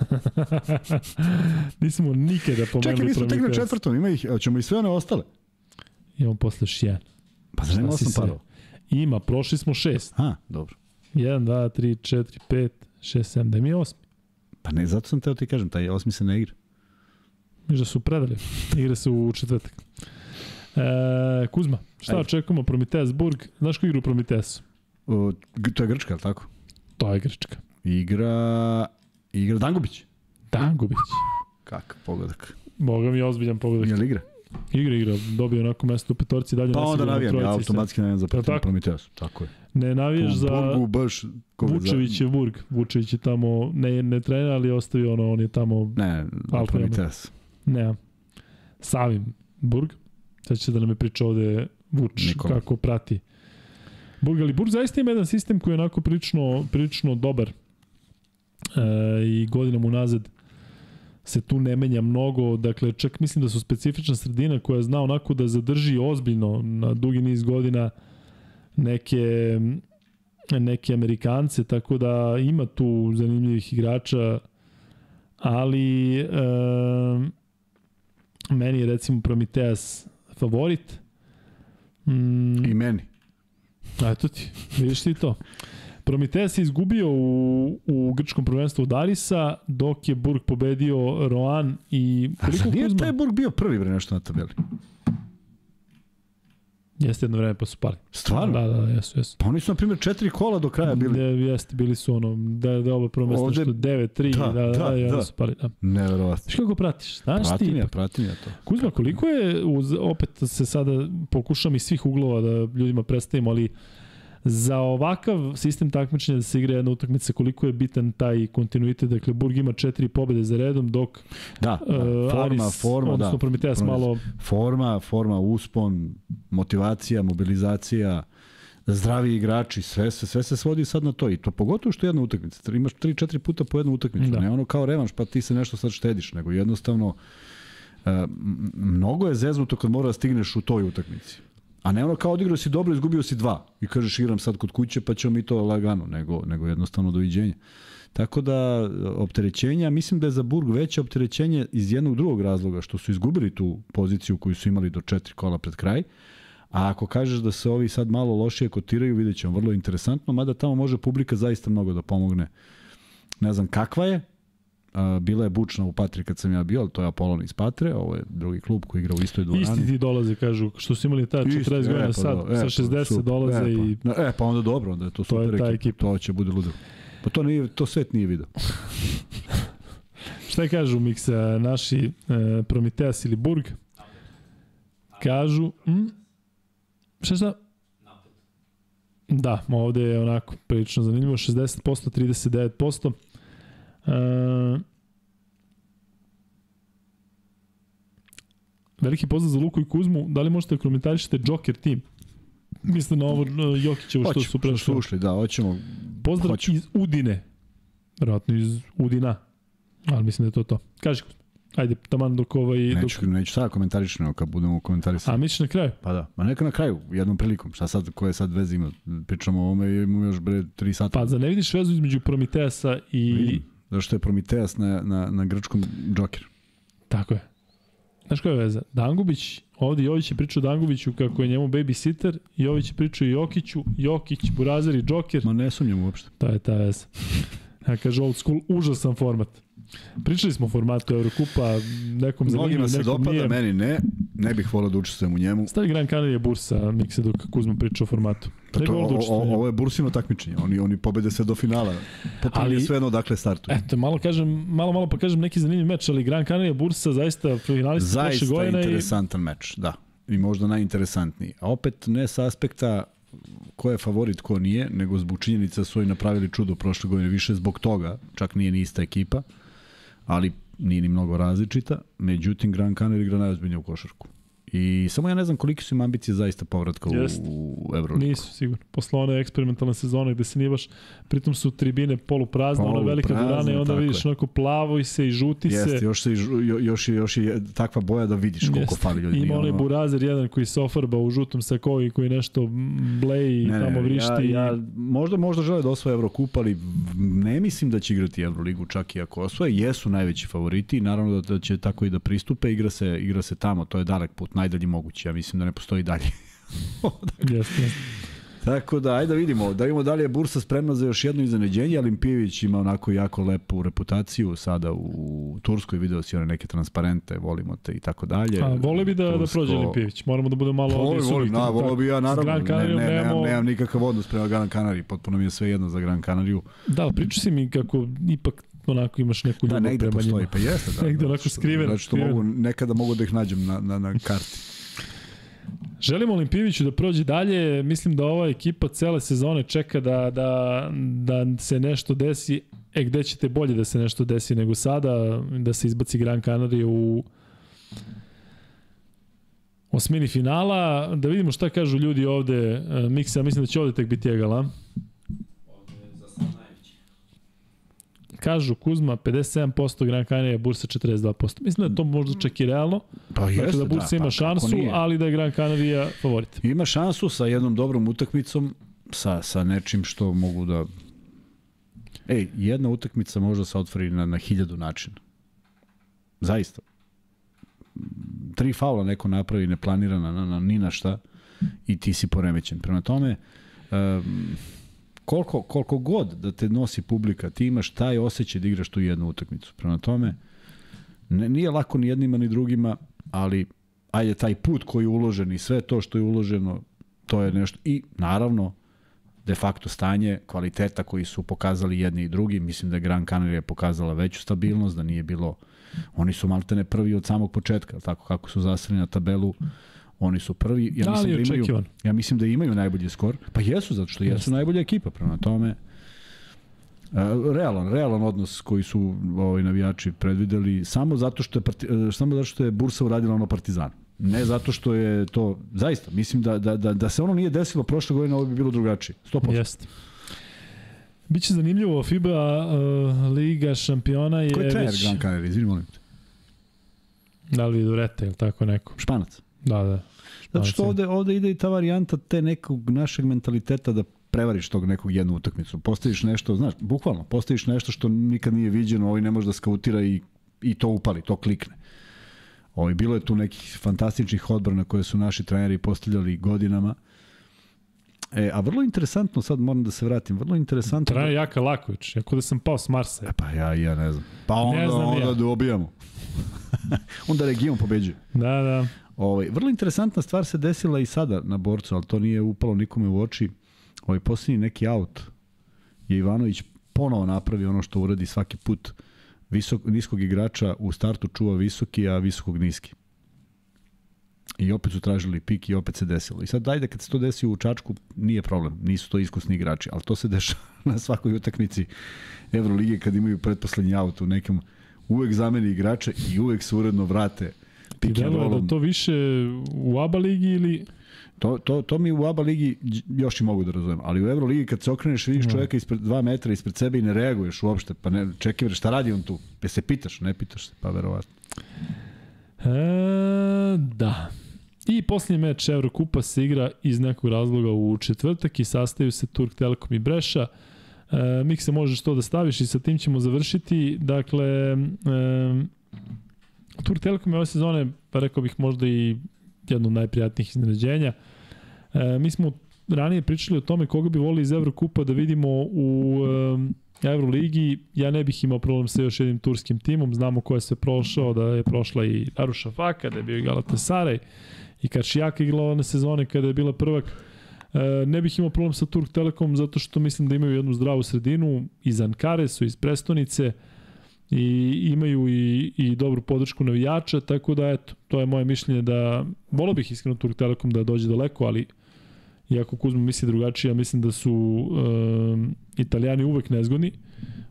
nismo nikada pomenuli Čekaj, mi smo tek na četvrtom, ima ih, ćemo i sve one ostale. Imamo posle još jedan. Pa zar osam sve? parova? Ima, prošli smo šest. A, dobro. 1, 2, 3, 4, 5, 6, 7, da mi je osmi. Pa ne, zato sam teo ti kažem, taj osmi se ne igra. Miš da su predali. Igre se u četvrtak. E, Kuzma, šta Ajde. očekujemo Prometeas Burg? Znaš ko igra u Prometeasu? O, to je Grčka, je li tako? To je Grčka. Igra, igra Dangubić. Dangubić. Kak, pogodak. Boga mi je ozbiljan pogodak. Je li igra? Igra, igra. Dobio onako mesto u petorci, dalje Pa onda navijam, ja automatski navijam za tako? Prometeus. Tako je. Ne navijaš za Burgu baš... Vučević je Burg. Vučević je tamo, ne, ne trener, ali je ostavio ono, on je tamo, Ne, Prometeus. ne, Savim Burg. Sad će da nam je priča ovde Vuč, Nikola. kako prati Burg, ali Burg zaista ima jedan sistem koji je onako prilično, prilično dobar. E, I godinom unazad se tu ne menja mnogo, dakle čak mislim da su specifična sredina koja zna onako da zadrži ozbiljno na dugi niz godina neke neke Amerikance, tako da ima tu zanimljivih igrača, ali e, meni je recimo Prometeas favorit. Mm, I meni. A eto ti, vidiš ti to. Prometeas je izgubio u, u grčkom prvenstvu Darisa, dok je Burg pobedio Roan i... A zar nije Kuzma? taj Burg bio prvi bre nešto na tabeli? Jeste jedno vreme pa su pali. Stvarno? Da, da, jesu, jesu. Pa oni su, na primjer, četiri kola do kraja bili. Ne, jeste, bili su ono, da, da oba prvo mesto što 9-3, da, da, da, da, da, da, su pali. Da. Neverovatno. Znaš kako pratiš? Znaš pratim ti? Ja, pratim ja to. Kuzma, koliko je, uz, opet se sada pokušam iz svih uglova da ljudima predstavimo, ali za ovakav sistem takmičenja da se igra jedna utakmica koliko je bitan taj kontinuitet dakle Burg ima četiri pobede za redom dok da, da forma Aris, forma odnosno da Prometeas malo forma forma uspon motivacija mobilizacija zdravi igrači, sve se sve se svodi sad na to i to pogotovo što je jedna utakmica. Imaš 3 4 puta po jednu utakmicu, da. ne ono kao revanš pa ti se nešto sad štediš, nego jednostavno uh, mnogo je zeznuto kad mora da stigneš u toj utakmici. A ne ono kao odigrao si dobro, izgubio si dva i kažeš igram sad kod kuće pa ćemo mi to lagano, nego, nego jednostavno doviđenja. Tako da opterećenja, mislim da je za Burg veće opterećenje iz jednog drugog razloga, što su izgubili tu poziciju koju su imali do četiri kola pred kraj, a ako kažeš da se ovi sad malo lošije kotiraju, vidjet ćemo, vrlo interesantno, mada tamo može publika zaista mnogo da pomogne. Ne znam kakva je, Uh, bila je bučna u Patri kad sam ja bio, ali to je Apolon iz Patre, ovo je drugi klub koji igra u istoj dvorani. Isti ti dolaze, kažu, što su imali ta 40 godina e, pa sad, do, e, sa 60 super, dolaze e, pa, i... E, pa onda dobro, onda je to, to super je ta ekipa. ekipa. To će bude ludo. Pa to, nije, to svet nije video. Šta kažu Miksa, naši e, Prometeas ili Burg? Kažu... Hm? Šta šta? Da, ovde je onako prilično zanimljivo, 60%, 39%. Uh, veliki pozdrav za Luku i Kuzmu. Da li možete da komentarišete Joker tim? Mislim na ovo Jokićevo što su prešli. Što su ušli, da, hoćemo. Pozdrav hoćemo. iz Udine. Vjerojatno iz Udina. Ali mislim da je to to. Kaži Kuzma. Ajde, taman dok ovaj... Neću, dok... neću sada komentarišno kad budemo komentarisati. A misliš na kraju? Pa da, ma neka na kraju, jednom prilikom. Šta sad, koje sad veze ima? Pričamo o ovome i imamo još bre 3 sata. Pa za ne vidiš vezu između Prometeasa i... Vidim Zašto je Prometeas na, na, na grčkom Joker. Tako je. Znaš koja je veza? Dangubić, ovde Jović je pričao Dangubiću kako je njemu babysitter, Jović je pričao Jokiću, Jokić, Burazer i Joker. Ma ne sumnjam uopšte. To je ta veza. Ja kaže old school, užasan format. Pričali smo o formatu Eurokupa, nekom zanimljiv, Mnogima se dopada, nije. meni ne. Ne bih volao da učestvujem u njemu. Stavi Gran Canaria bursa, Mikse, dok Kuzma priča o formatu. Pa to, o, o, ovo je bursino takmičenje. Oni oni pobede sve do finala. Potpuno je sve jedno dakle startuju. Eto, malo kažem, malo malo pa kažem neki zanimljiv meč, ali Gran Canaria bursa zaista finalista prošle godine. Zaista interesantan i... meč, da. I možda najinteresantniji. A opet ne sa aspekta ko je favorit, ko nije, nego zbog činjenica da su oni napravili čudo prošle godine više zbog toga, čak nije ni ista ekipa, ali nije ni mnogo različita, međutim Gran Canaria igra najozbiljnije u košarku. I samo ja ne znam koliki su im ambicije zaista povratka Jest. u, u Euroligu. Nisu sigurno. Posle one eksperimentalne sezone gde se nije baš, pritom su tribine poluprazne, Polu ona velika dvorana i onda vidiš je. onako plavo i se i žuti Jest, se. Jeste, još, se i, još, još je takva boja da vidiš koliko Jest. fali ljudi. Ima onaj ono... burazer jedan koji se ofarba u žutom sakovi koji nešto bleji i tamo vrišti. Ja, ja, možda, možda žele da osvoje Evrokup, ali ne mislim da će igrati Evroligu čak i ako osvoje. Jesu najveći favoriti, naravno da, da će tako i da pristupe, igra se, igra se tamo, to je dalek put, najdalji mogući, ja mislim da ne postoji dalje. Jeste. Tako da, ajde da vidimo, da vidimo da li je Bursa spremna za još jedno iznenađenje, ali Pijević ima onako jako lepu reputaciju sada u Turskoj, video si one neke transparente, volimo te i tako dalje. A, vole bi da, da Tursko... da prođe Limpijević, moramo da budemo malo volim, volim, na, volio bi ja naravno, ne, ne, ne, nemam, nemam nikakav odnos prema Gran Canariji, potpuno mi je sve jedno za Gran Canariju. Da, priča si mi kako ipak onako imaš neku da, negde postoji, njima. pa jeste. Da, negde onako skriveno. Znači što mogu, nekada mogu da ih nađem na, na, na karti. Želimo Olimpijeviću da prođe dalje, mislim da ova ekipa cele sezone čeka da, da, da se nešto desi, e gde ćete bolje da se nešto desi nego sada, da se izbaci Gran Canaria u osmini finala. Da vidimo šta kažu ljudi ovde. E, Miksa, mislim da će ovde tek biti egala. Kažu Kuzma 57%, Gran Canaria, Bursa 42%. Mislim da je to možda čak i realno. Pa Dakle, jeste, da Bursa da, ima pa šansu, ali da je Gran Canaria favorit. Ima šansu sa jednom dobrom utakmicom, sa, sa nečim što mogu da... Ej, jedna utakmica može da se otvori na, na hiljadu načina. Zaista. Tri faula neko napravi neplanirana na, na, ni na šta i ti si poremećen. Prema tome, um, koliko, koliko god da te nosi publika, ti imaš taj osjećaj da igraš tu jednu utakmicu. Prema tome, ne, nije lako ni jednima ni drugima, ali ajde taj put koji je uložen i sve to što je uloženo, to je nešto. I naravno, de facto stanje kvaliteta koji su pokazali jedni i drugi. Mislim da je Gran Canaria pokazala veću stabilnost, da nije bilo... Oni su maltene prvi od samog početka, tako kako su zasrani na tabelu. Oni su prvi. Ja Da, mislim da imaju, očekivan. ja mislim da imaju najbolji skor. Pa jesu, zato što jesu Jeste. najbolja ekipa. Prema tome, e, realan, realan odnos koji su ovaj navijači predvideli samo zato što je parti, e, samo zato što je Bursa uradila ono Partizan. Ne zato što je to zaista mislim da da da da se ono nije desilo prošle godine ovo bi bilo drugačije. 100%. Jeste. Biće zanimljivo, FIBA uh, Liga šampiona je Ko je trener već... Gran Canaria? Izvini, molim te. Da li Durete ili tako neko? Španac. Da, da. Zato što Španac je. ovde, ovde ide i ta varijanta te nekog našeg mentaliteta da prevariš tog nekog jednu utakmicu. Postaviš nešto, znaš, bukvalno, postaviš nešto što nikad nije viđeno, ovaj ne može da skautira i, i to upali, to klikne. Ovaj, bilo je tu nekih fantastičnih odbrana koje su naši treneri postavljali godinama. E, a vrlo interesantno, sad moram da se vratim, vrlo interesantno... Trener Jaka Laković, jako da sam pao s Marsa. E, pa ja, ja ne znam. Pa onda, Ne znam onda ja. dobijamo. onda region pobeđuje. Da, da. Ovaj, vrlo interesantna stvar se desila i sada na borcu, ali to nije upalo nikome u oči. Ovaj posljednji neki aut je Ivanović ponovo napravi ono što uradi svaki put. Visok, niskog igrača u startu čuva visoki, a visokog niski. I opet su tražili pik i opet se desilo. I sad dajde kad se to desi u Čačku, nije problem, nisu to iskusni igrači, ali to se dešava na svakoj utakmici Evrolige kad imaju pretposlednji aut u nekom uvek zameni igrače i uvek se uredno vrate Ti deluje da to više u ABA ligi ili... To, to, to mi u ABA ligi još i mogu da razumem, ali u Euroligi kad se okreneš vidiš čovjeka ispred 2 metra ispred sebe i ne reaguješ uopšte, pa ne, čekaj, šta radi on tu? Pa se pitaš, ne pitaš se, pa verovatno. E, da. I posljednji meč Evrokupa se igra iz nekog razloga u četvrtak i sastaju se Turk Telekom i Breša. E, Mikse, možeš to da staviš i sa tim ćemo završiti. Dakle, e, Turk Telekom je ove sezone, pa rekao bih možda i jedno od najprijatnijih iznenađenja. E, mi smo ranije pričali o tome koga bi volili iz Evrokupa da vidimo u e, Euroligi. Ja ne bih imao problem sa još jednim turskim timom. Znamo ko je sve prošao, da je prošla i Aruša Faka, da je bio i Galatasaray i Kačijaka igrala one sezone kada je bila prvak. E, ne bih imao problem sa Turk Telekom zato što mislim da imaju jednu zdravu sredinu iz Ankare su iz prestonice i imaju i, i dobru podršku navijača, tako da eto, to je moje mišljenje da volio bih iskreno Turk Telekom da dođe daleko, ali iako Kuzma misli drugačije, ja mislim da su um, Italijani uvek nezgodni.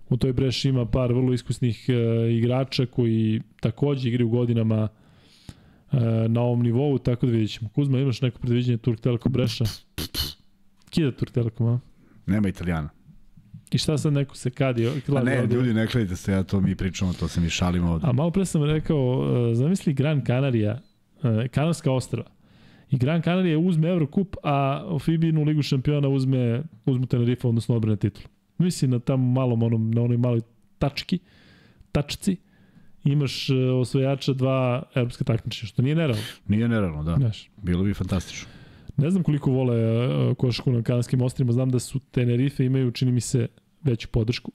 U toj Breši ima par vrlo iskusnih uh, igrača koji takođe igraju godinama uh, na ovom nivou, tako da vidjet ćemo. Kuzma, imaš neko predviđenje Turk Telekom Breša? Kida Turk Telekom, a? Nema italijana. I šta sad neko se kadi? A ne, ljudi, ne kladite se, ja to mi pričamo, to se mi šalimo ovde. A malo pre sam rekao, uh, zamisli Gran Canaria, uh, Kanarska ostrava. I Gran Canaria uzme Eurocup, a Fibinu ligu šampiona uzme, uzmu Tenerife, odnosno odbrane titulu. Mislim na tamo malom, onom, na onoj maloj tački, tačci, imaš uh, osvojača dva evropska takmičenja, što nije nerealno. Nije nerealno, da. Znaš. Bilo bi fantastično. Ne znam koliko vole košarku na kanarskim ostrima, znam da su Tenerife imaju, čini mi se, veću podršku.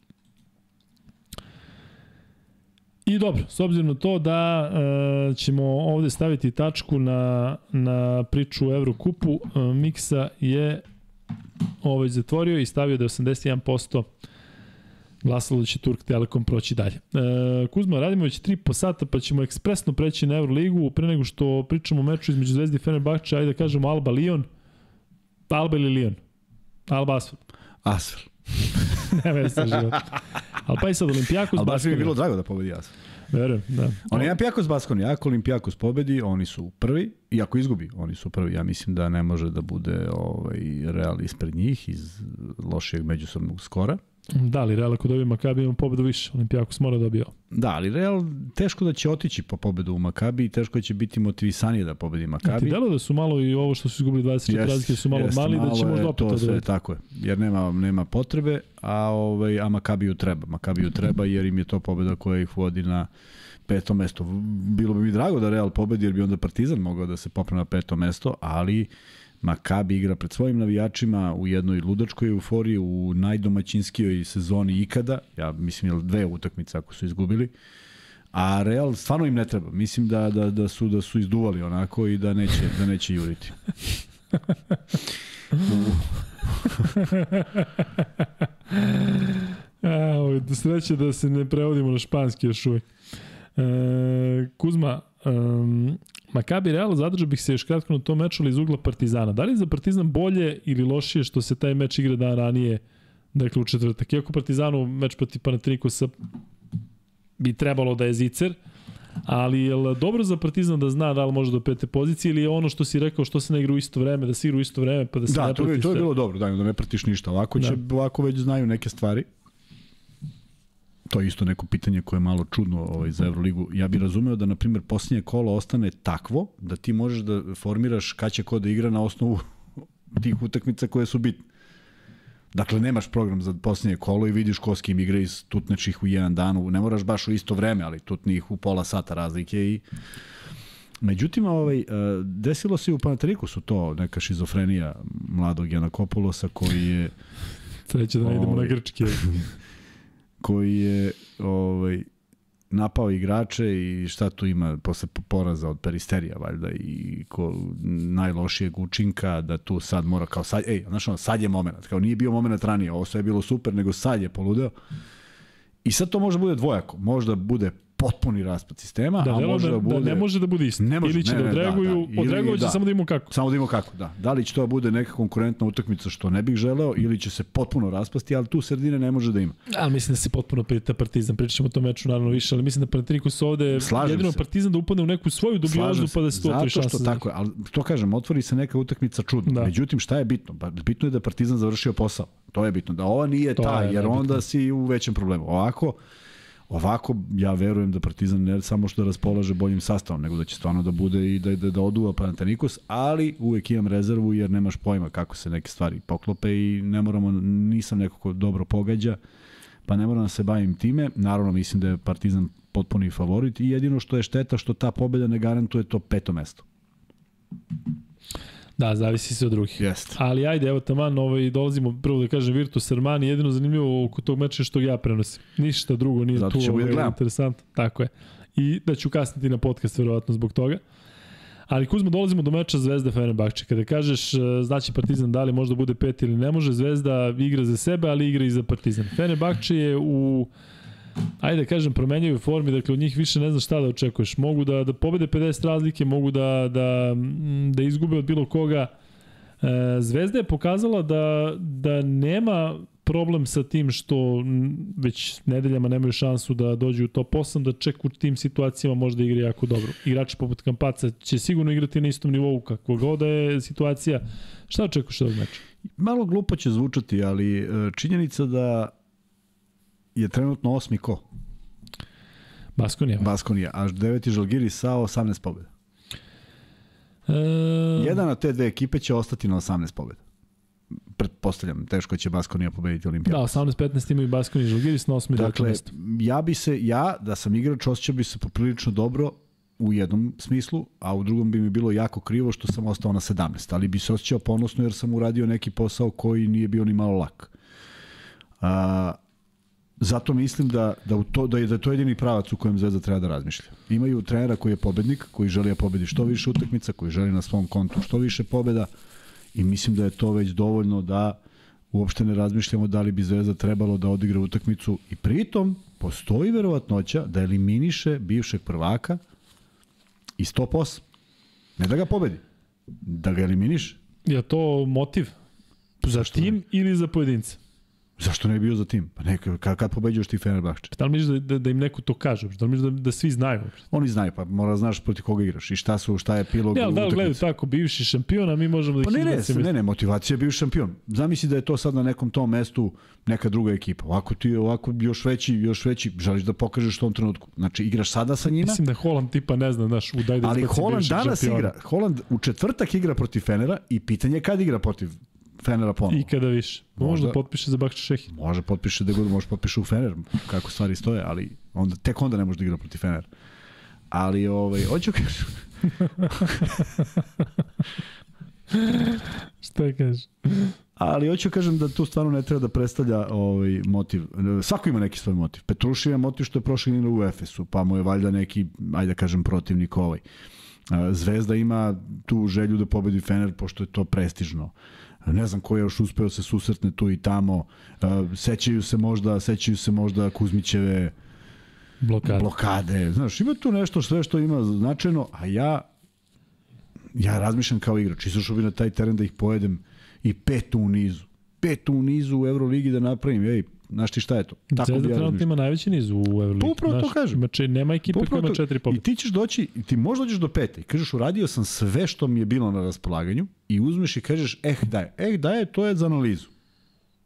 I dobro, s obzirom na to da uh, ćemo ovde staviti tačku na, na priču o Evrokupu, uh, Miksa je ovaj zatvorio i stavio da je 81% glasalo da će Turk Telekom proći dalje. E, Kuzma, radimo već 3 po sata, pa ćemo ekspresno preći na Euroligu, pre nego što pričamo o meču između Zvezdi i Fenerbahče, ajde da kažemo Alba Lion. Alba ili Lion? Alba Asfel. Asfel. ne veze sa život. Ali pa i sad Olimpijakos Ali baš mi je Baskonija. bilo drago da pobedi Jas. Verujem, da. Olimpijakos Baskonija, ako Olimpijakos pobedi, oni su prvi, i ako izgubi, oni su prvi. Ja mislim da ne može da bude ovaj, Real ispred njih iz lošijeg međusobnog skora. Da, ali Real ako dobije Makabi ima pobedu više. Olimpijakos mora da dobije ovo. Da, ali Real teško da će otići po pobedu u Makabi i teško da će biti motivisanije da pobedi Ti Makabi. delo da su malo i ovo što su izgubili 24 Jest, razlike su malo jest, mali, da će malo možda je opet to to sve, da tako je, jer nema, nema potrebe, a, ovaj, a Makabiju treba. Makabiju treba jer im je to pobeda koja ih vodi na peto mesto. Bilo bi mi drago da Real pobedi jer bi onda Partizan mogao da se popne na peto mesto, ali Makabi igra pred svojim navijačima u jednoj ludačkoj euforiji, u najdomaćinskijoj sezoni ikada, ja mislim jel dve utakmice ako su izgubili, a Real stvarno im ne treba. Mislim da, da, da, su, da su izduvali onako i da neće, da neće juriti. Da sreće da se ne prevodimo na španski još uvijek. E, Kuzma, um, Makabi Real zadržao bih se još kratko na tom meču ali iz ugla Partizana. Da li je za Partizan bolje ili lošije što se taj meč igra dan ranije, dakle u četvrtak? Iako Partizanu meč protiv Panatrikosa bi trebalo da je zicer, ali je li dobro za Partizan da zna da li može do pete pozicije ili je ono što si rekao što se ne igra u isto vreme, da se igra u isto vreme pa da se Da, ne to, je, prati to je bilo dobro, da, da ne pratiš ništa. Ovako, će, ovako već znaju neke stvari. To je isto neko pitanje koje je malo čudno ovaj, za Euroligu. Ja bih razumeo da, na primjer, posljednje kolo ostane takvo da ti možeš da formiraš kada će ko da igra na osnovu tih utakmica koje su bitne. Dakle, nemaš program za posljednje kolo i vidiš ko s kim igra iz tutneš ih u jedan dan. Ne moraš baš u isto vreme, ali tutni ih u pola sata razlike i Međutim, ovaj, eh, desilo se i u Panatrikusu to, neka šizofrenija mladog Janakopulosa koji je Sreće da ne idemo na Ovaj. grčki. koji je ovaj napao igrače i šta tu ima posle poraza od Peristerija valjda i ko, najlošijeg učinka da tu sad mora kao sad, ej, znaš ono, sad je moment, kao nije bio moment ranije, ovo sve je bilo super, nego sad je poludeo. I sad to može da bude dvojako, možda bude potpuni raspad sistema, Da, a može da, da, bude... da ne može da bude isto. Ne može, Ili će ne, da da, odreaguju, da. Ili- odreagovat će da. samo da imamo kako. Samo da imamo kako, da. Da li će to bude neka konkurentna utakmica što ne bih želeo ili će se potpuno raspasti, ali tu sredine ne može da ima. Ali mislim da se potpuno pita Partizan. Pričat ćemo o tom meču naravno više, ali mislim da Panathinaikos ovde Slažem jedino se. Partizan da upadne u neku svoju dubiozu pa da se to otvori Zato šansa. što za- tako je, ali to kažem, otvori se neka utakmica čudno. Da. Da. Međutim, šta je bitno? Bitno je da Partizan završio posao. To je bitno. Da ova nije To ta, je jer onda si u većem problemu. Ovako, ovako ja verujem da Partizan ne samo što raspolaže boljim sastavom, nego da će stvarno da bude i da, da, da oduva Panathinaikos, ali uvek imam rezervu jer nemaš pojma kako se neke stvari poklope i ne moramo, nisam neko ko dobro pogađa, pa ne moram da se bavim time. Naravno, mislim da je Partizan potpuni favorit i jedino što je šteta što ta pobeda ne garantuje to peto mesto. Da, zavisi se od drugih. Jeste. Ali ajde, evo taman, ovaj, dolazimo prvo da kažem Virtus Armani, jedino zanimljivo oko tog meča što ja prenosim. Ništa drugo nije Zato tu da ovaj, gledamo. interesantno. Tako je. I da ću kasniti na podcast verovatno zbog toga. Ali Kuzma, dolazimo do meča Zvezda Fenerbahče. Kada kažeš e, znači Partizan da li možda bude pet ili ne može, Zvezda igra za sebe, ali igra i za Partizan. Fenerbahče je u ajde kažem, promenjaju formi, dakle od njih više ne znaš šta da očekuješ. Mogu da, da pobede 50 razlike, mogu da, da, mm, da izgube od bilo koga. E, Zvezda je pokazala da, da nema problem sa tim što već nedeljama nemaju šansu da dođu u top 8, da ček u tim situacijama možda igra jako dobro. Igrači poput Kampaca će sigurno igrati na istom nivou kako god da je situacija. Šta očekuješ od ovog meča? Malo glupo će zvučati, ali e, činjenica da je trenutno osmi ko? Baskonija. Baskonija, a deveti Žalgiri sa 18 pobjeda. E, Jedan od te dve ekipe će ostati na 18 pobjeda. Pretpostavljam, teško će Baskonija pobediti Da, Olimpijadu. 18-15 imaju Baskoni i Žalgiris na 8. Dakle, mesto. ja bi se, ja da sam igrač, osjećao bi se poprilično dobro u jednom smislu, a u drugom bi mi bilo jako krivo što sam ostao na 17, ali bi se osjećao ponosno jer sam uradio neki posao koji nije bio ni malo lak. A, zato mislim da, da, u to, da, je, da je to jedini pravac u kojem Zvezda treba da razmišlja. Imaju trenera koji je pobednik, koji želi da pobedi što više utakmica, koji želi na svom kontu što više pobeda i mislim da je to već dovoljno da uopšte ne razmišljamo da li bi Zvezda trebalo da odigra utakmicu i pritom postoji verovatnoća da eliminiše bivšeg prvaka i 100%. Ne da ga pobedi, da ga eliminiše. Je to motiv? Za tim ili za pojedinca? Zašto ne bi bio za tim? Pa neka, kad, kad pobeđuješ ti Fenerbahče? Da li misliš da, da, da im neko to kaže? Da li misliš da, da svi znaju? Oni znaju, pa mora da znaš protiv koga igraš i šta su, šta je epilog Ja, da li gledaju tako, bivši šampion, a mi možemo da Pa ih ne, ne, ne, ne, motivacija je bio šampion. Zamisli da je to sad na nekom tom mestu neka druga ekipa. Ovako ti je ovako još veći, još veći, želiš da pokažeš u tom trenutku. Znači igraš sada sa njima, Mislim da Holand tipa ne zna, znaš, u daj da ali Holand danas šampiona. igra. Holand u četvrtak igra protiv Fenera i pitanje je kad igra protiv Fenera ponovo. I kada više. Možda, Možda- potpiše za Bakša Šehin. Može potpiše da god može potpiše u Fener, kako stvari stoje, ali onda, tek onda ne može da igra protiv Fenera. Ali, ovaj, hoću kažem, Šta kažeš? Ali hoću kažem da tu stvarno ne treba da predstavlja ovaj motiv. Svako ima neki svoj motiv. Petrušev je motiv što je prošle godine u Efesu, pa mu je valjda neki, ajde da kažem, protivnik ovaj. Zvezda ima tu želju da pobedi Fener, pošto je to prestižno. Ne znam ko je još uspeo se susretne tu i tamo. Sećaju se možda, sećaju se možda Kuzmićeve Blokada. blokade. Znaš, ima tu nešto sve što ima značajno, a ja ja razmišljam kao igrač. Izašao bi na taj teren da ih pojedem i petu u nizu. Petu u nizu u Euroligi da napravim. Ej, znaš ti šta je to? Tako Zvezda bi ja trenutno ima najveći niz u Euroligi. Pa upravo to Znaš, kažem. Ima, če, nema ekipe koja ima to- četiri I pobjede. ti ćeš doći, i ti možda dođeš do pete i kažeš uradio sam sve što mi je bilo na raspolaganju i uzmeš i kažeš eh daj, eh daj, to je za analizu.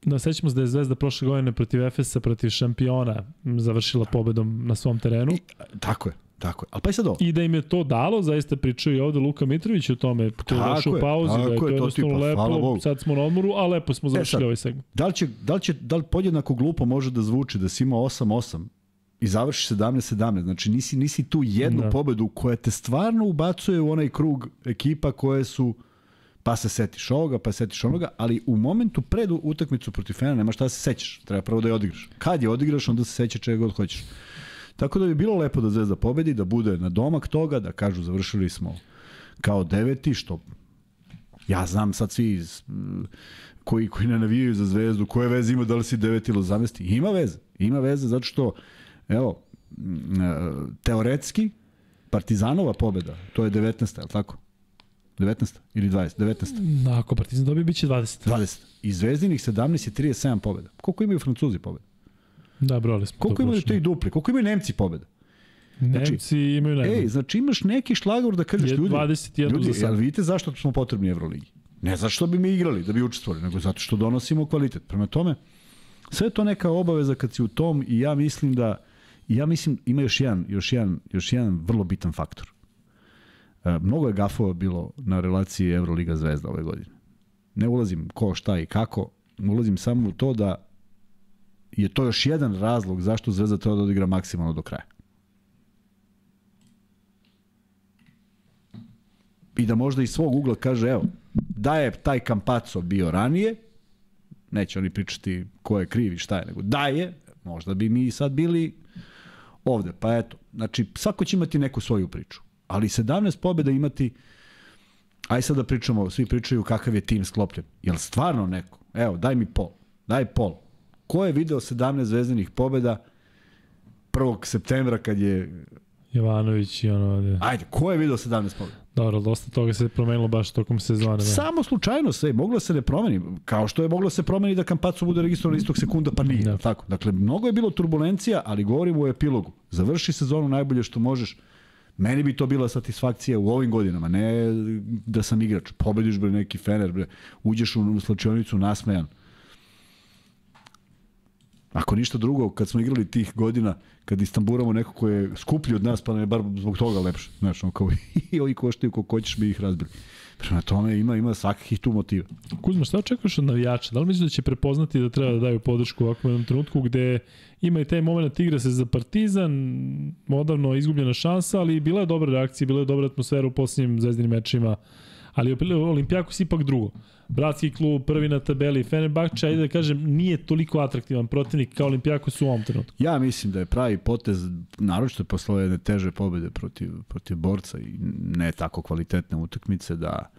Da, sećamo se da je Zvezda prošle godine protiv Efesa, protiv šampiona završila pobedom na svom terenu. I, tako je, tako je. Ali pa i sad ovo. I da im je to dalo, zaista pričao i ovde Luka Mitrović o tome, ko je Tako došao u je, pauzi, da je to je, to tipa, lepo, sad smo na odmoru, a lepo smo završili sad, ovaj segment. Da li će, da li će, da li podjednako glupo može da zvuči da si imao 8-8 i završiš 17-17, znači nisi, nisi tu jednu Da. da. pobedu koja te stvarno ubacuje u onaj krug ekipa koje su pa se setiš ovoga, pa se setiš onoga, ali u momentu pred utakmicu protiv Fena nema šta da se sećaš, treba prvo da je odigraš. Kad je odigraš, onda se seća čega god hoćeš. Tako da bi bilo lepo da Zvezda pobedi, da bude na domak toga, da kažu završili smo kao deveti, što ja znam sad svi iz, m, koji, koji ne navijaju za zvezdu, koje veze ima da li si deveti ili zamesti? Ima veze. Ima veze zato što, evo, m, e, teoretski, Partizanova pobeda, to je 19. je li tako? 19. ili 20? 19. Da, ako Partizan dobije, bit će 20. 20. I Zvezdinih 17 i 37 pobeda. Koliko imaju Francuzi pobeda? Da, brojali smo Koliko imaju tih dupli? Koliko imaju Nemci pobeda? Nemci imaju najbolje. Ej, znači imaš neki šlagor da kažeš ljudi, 21 ljudi, za jel vidite zašto smo potrebni Euroligi? Ne zato što bi mi igrali, da bi učestvovali, nego zato što donosimo kvalitet. Prema tome, sve to neka obaveza kad si u tom i ja mislim da ja mislim ima još jedan, još jedan, još jedan vrlo bitan faktor. E, mnogo je gafova bilo na relaciji Euroliga Zvezda ove godine. Ne ulazim ko, šta i kako, ulazim samo u to da je to još jedan razlog zašto Zvezda treba da odigra maksimalno do kraja. i da možda iz svog ugla kaže, evo, da je taj Kampaco bio ranije, neće oni pričati ko je kriv i šta je, nego da je, možda bi mi sad bili ovde. Pa eto, znači, svako će imati neku svoju priču. Ali 17 pobjeda imati, aj sad da pričamo, svi pričaju kakav je tim sklopljen. Jel stvarno neko? Evo, daj mi pol. Daj pol. Ko je video 17 zvezdanih pobjeda 1. septembra kad je... Jovanović i ono ovde. Ajde, ko je video 17 pobjeda? Dobro, dosta toga se promenilo baš tokom sezone. Da. Samo slučajno se, moglo se ne promeni, kao što je moglo se promeni da Kampacu bude registrovan istog sekunda, pa nije. Da. Da. Tako. Dakle, mnogo je bilo turbulencija, ali govorimo o epilogu. Završi sezonu najbolje što možeš. Meni bi to bila satisfakcija u ovim godinama, ne da sam igrač. Pobediš bre neki Fener, bre, uđeš u slačionicu nasmejan. Ako ništa drugo, kad smo igrali tih godina, kad istamburamo neko ko je skuplji od nas, pa nam je bar zbog toga lepše. Znaš, ono kao i ovi koštaju koliko hoćeš bi ih razbili. Prema tome ima, ima svakih tu motiva. Kuzma, šta očekuješ od navijača? Da li misliš da će prepoznati da treba da daju podršku u ovakvom jednom trenutku gde ima i taj moment igra se za Partizan, odavno izgubljena šansa, ali bila je dobra reakcija, bila je dobra atmosfera u posljednjim zvezdinim mečima, ali Olimpijakos ipak drugo. Bratski klub, prvi na tabeli, Fenerbahče, ajde da kažem, nije toliko atraktivan protivnik kao Olimpijakos u ovom trenutku. Ja mislim da je pravi potez, naročito posle jedne teže pobede protiv, protiv borca i ne tako kvalitetne utakmice, da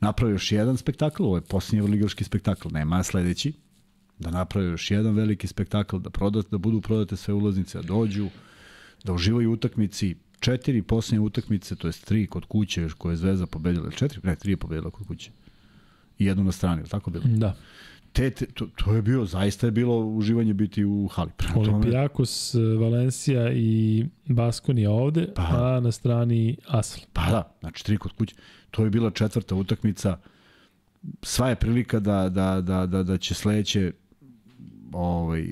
napravi još jedan spektakl, ovo je posljednji ligaški spektakl, nema sledeći, da napravi još jedan veliki spektakl, da, prodat, da budu prodate sve ulaznice, da dođu, da uživaju utakmici, četiri posljednje utakmice, to jest tri kod kuće koje je Zvezda pobedila, četiri? Ne, tri je pobedila kod kuće. I jednu na strani, ili tako bilo? Da. te, te, to, to je bio, zaista je bilo uživanje biti u hali. Prema Olimpijakos, Valencija i Baskonija ovde, Pa. a na strani Asl. Pa da, znači tri kod kuće. To je bila četvrta utakmica. Sva je prilika da, da, da, da, da će sledeće ovaj,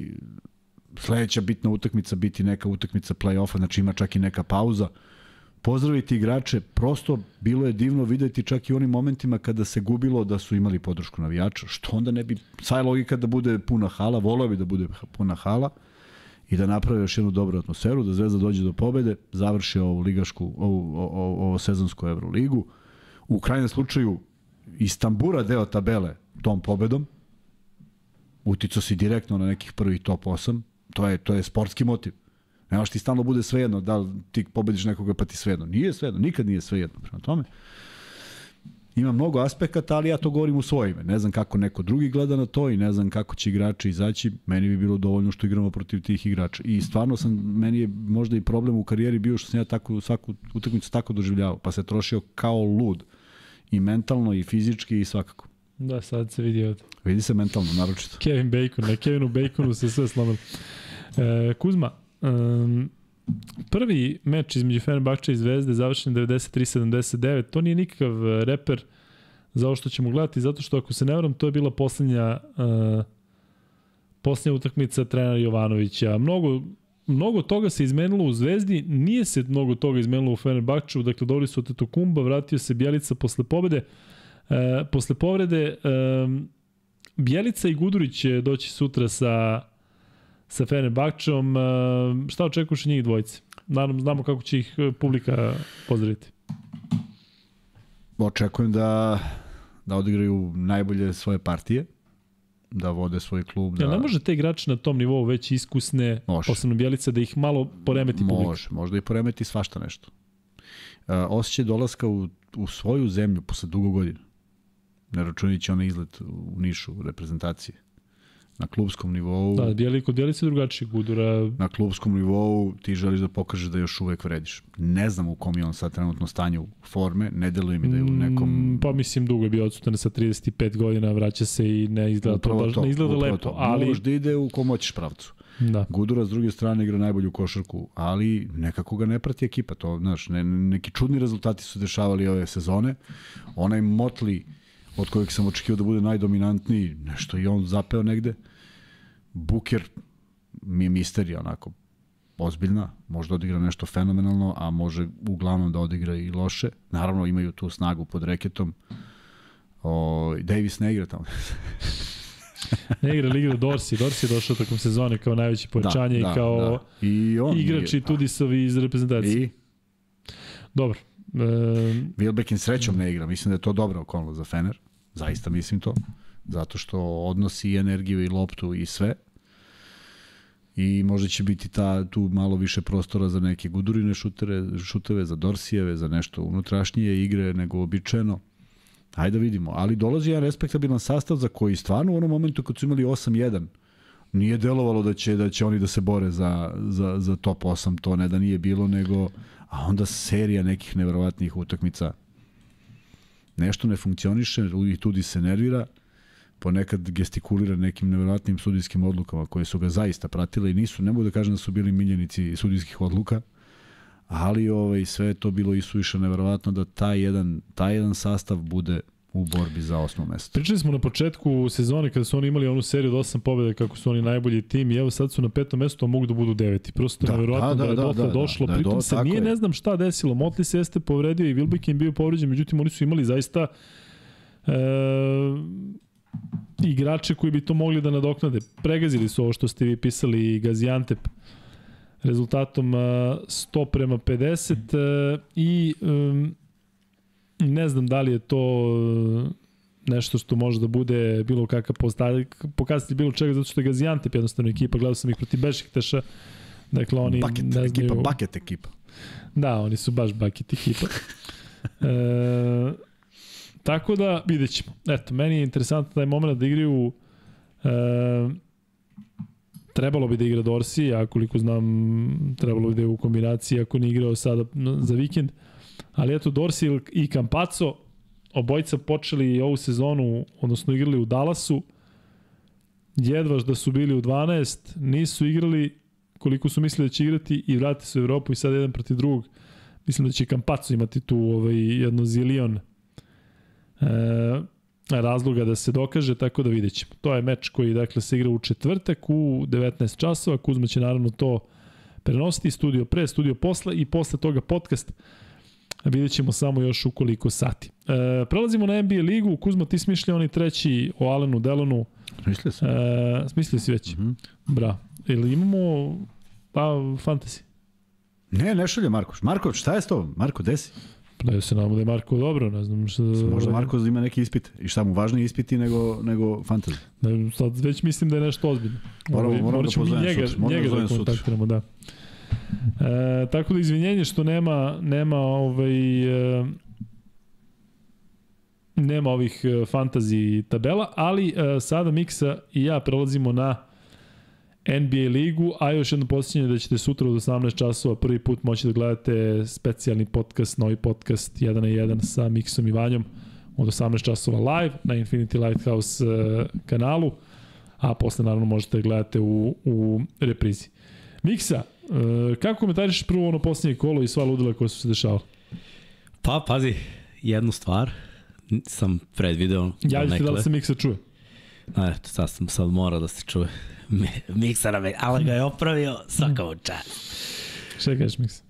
sledeća bitna utakmica biti neka utakmica play-offa, znači ima čak i neka pauza. Pozdraviti igrače, prosto bilo je divno videti čak i onim momentima kada se gubilo da su imali podršku navijača, što onda ne bi, sva je logika da bude puna hala, volao bi da bude puna hala i da naprave još jednu dobru atmosferu, da Zvezda dođe do pobede, završi ovu ligašku, ovu, ovu, ovu sezonsku Euroligu. U krajnjem slučaju Istambura deo tabele tom pobedom, uticao si direktno na nekih prvih top 8, to je, to je sportski motiv. Nemaš ti stalno bude svejedno, da li ti pobediš nekoga pa ti svejedno. Nije svejedno, nikad nije svejedno. Prema tome, ima mnogo aspekata, ali ja to govorim u svoje ime. Ne znam kako neko drugi gleda na to i ne znam kako će igrači izaći. Meni bi bilo dovoljno što igramo protiv tih igrača. I stvarno sam, meni je možda i problem u karijeri bio što sam ja tako, svaku utakmicu tako doživljavao, pa se trošio kao lud. I mentalno, i fizički, i svakako. Da, sad se vidi ovde. Vidi se mentalno, naročito. Kevin Bacon, na Kevinu Baconu se sve slomilo. E, Kuzma, um, prvi meč između Fenerbahče i Zvezde završen 93-79, to nije nikakav e, reper za ovo što ćemo gledati, zato što ako se ne varam, to je bila poslednja uh, poslednja utakmica trenera Jovanovića. Mnogo mnogo toga se izmenilo u Zvezdi, nije se mnogo toga izmenilo u Fenerbahču, dakle dobili su Teto Kumba, vratio se Bjelica posle pobede, e, posle povrede e, Bjelica i Gudurić će doći sutra sa sa Fenerbahčom. E, šta očekuješ od njih dvojice? Naravno, znamo kako će ih e, publika pozdraviti. Očekujem da, da odigraju najbolje svoje partije, da vode svoj klub. Da... Ja, ne može te igrače na tom nivou već iskusne, Može. posebno Bjelica, da ih malo poremeti publika. Može, možda i poremeti svašta nešto. Uh, osjećaj dolaska u, u svoju zemlju posle dugo godina. Ne računajući onaj izlet u Nišu u reprezentaciji. Na klubskom nivou, Da, Bjeli, kod Bjelice je drugačije. Gudura, na klubskom nivou ti želiš da pokažeš da još uvek vrediš. Ne znam u kom je on sad trenutno stanju forme, ne deluje mi da je u nekom... Mm, pa mislim dugo je bio odsutan sa 35 godina, vraća se i ne izgleda to baš, ne izgleda upravo lepo, to. ali Možda ide u kom hoćeš pravcu. da. Gudura s druge strane igra najbolju košarku, ali nekako ga ne prati ekipa. To, znaš, ne, neki čudni rezultati su dešavali ove sezone. Onaj Motli, od kojeg sam očekivao da bude najdominantniji, nešto i on zapeo negde. Buker mi je misterija, onako, ozbiljna, može da odigra nešto fenomenalno, a može uglavnom da odigra i loše. Naravno, imaju tu snagu pod reketom. O, Davis ne igra tamo. Ne igra Liga Dorsi, Dorsi je došao tokom sezone kao najveće povećanje i kao da. I on igrači nije- Tudisovi iz reprezentacije. I Dobro. E, Wilbekin srećom ne igra, mislim da je to dobra okolnost za Fener, zaista mislim to, zato što odnosi i energiju i loptu i sve, i možda će biti ta, tu malo više prostora za neke gudurine šutere, šuteve, za Dorsijeve, za nešto unutrašnije igre nego običajeno. Hajde da vidimo, ali dolazi jedan respektabilan sastav za koji stvarno u onom momentu kad su imali 8-1, nije delovalo da će da će oni da se bore za, za, za top 8, to ne da nije bilo, nego a onda serija nekih neverovatnih utakmica nešto ne funkcioniše, i tudi se nervira, ponekad gestikulira nekim neverovatnim sudijskim odlukama koje su ga zaista pratile i nisu, ne mogu da kažem da su bili miljenici sudijskih odluka, ali ovaj, sve je to bilo i suviše neverovatno da taj jedan, taj jedan sastav bude u borbi za osmo mesto. Pričali smo na početku sezone kada su oni imali onu seriju od 8 pobjeda kako su oni najbolji tim i evo sad su na petom mestu, a mogu da budu deveti. Prosto Da, da, nevjerojatno da, da, da, je da, dotle da, došlo. da, da je Pritom do- se nije je. ne znam šta desilo. Motli se jeste povredio i Wilbekin bio povređen, međutim oni su imali zaista e, igrače koji bi to mogli da nadoknade. Pregazili su ovo što ste vi pisali i Gaziantep rezultatom e, 100 prema 50 e, i e, ne znam da li je to e, nešto što može da bude bilo kakav pokazatelj bilo čega, zato što je Gaziantep jednostavno ekipa, gledao sam ih protiv Bešikteša, dakle oni Bucket, ne znaju... ekipa, bucket ekipa. Da, oni su baš bucket ekipa. e, tako da, vidjet ćemo. Eto, meni je interesantno taj moment da igraju e, trebalo bi da igra Dorsi, a koliko znam trebalo bi da je u kombinaciji ako nije igrao sada za vikend. Ali eto, Dorsi i Campazzo, obojica počeli ovu sezonu, odnosno igrali u Dallasu, jedvaš da su bili u 12, nisu igrali koliko su mislili da će igrati i vrati se u Evropu i sad jedan protiv drugog. Mislim da će Kampaco imati tu ovaj, jedno zilion e, razloga da se dokaže, tako da vidjet ćemo. To je meč koji dakle, se igra u četvrtak u 19 časova. Kuzma će naravno to prenositi, studio pre, studio posle i posle toga podcast. Vidjet ćemo samo još u koliko sati. E, prelazimo na NBA ligu. Kuzma, ti smišlja oni treći o Alenu Delonu. Mislio sam. E, smislio si već. Mm -hmm. Bravo. Ili imamo pa, fantasy? Ne, ne šalje Marko. Marko, šta je s to? Marko, desi? Pa da se nam da je Marko dobro, ne znam šta... Možda Marko ima neki ispit. I šta mu važniji ispiti nego, nego fantasy? Ne, sad već mislim da je nešto ozbiljno. Moramo, Ovaj, moramo da pozovem njega, sutra. Moramo njega da da kontaktiramo, da. E, tako da izvinjenje što nema nema ovaj e, nema ovih e, fantasy tabela, ali e, sada Miksa i ja prelazimo na NBA ligu, a još jedno posjećanje da ćete sutra od 18 časova prvi put moći da gledate specijalni podcast, novi podcast 1 na 1 sa Miksom i Vanjom od 18 časova live na Infinity Lighthouse e, kanalu, a posle naravno možete da gledate u, u reprizi. Miksa, e, kako komentariš prvo ono posljednje kolo i sva ludila koja su se dešavala? Pa, pazi, jednu stvar sam predvideo. Javite da li se Miksa čuje? A, eto, sad, sam, sad mora da se čuje. Miksara me, ali ga je opravio svaka mu čast. Šta kažeš Miksa?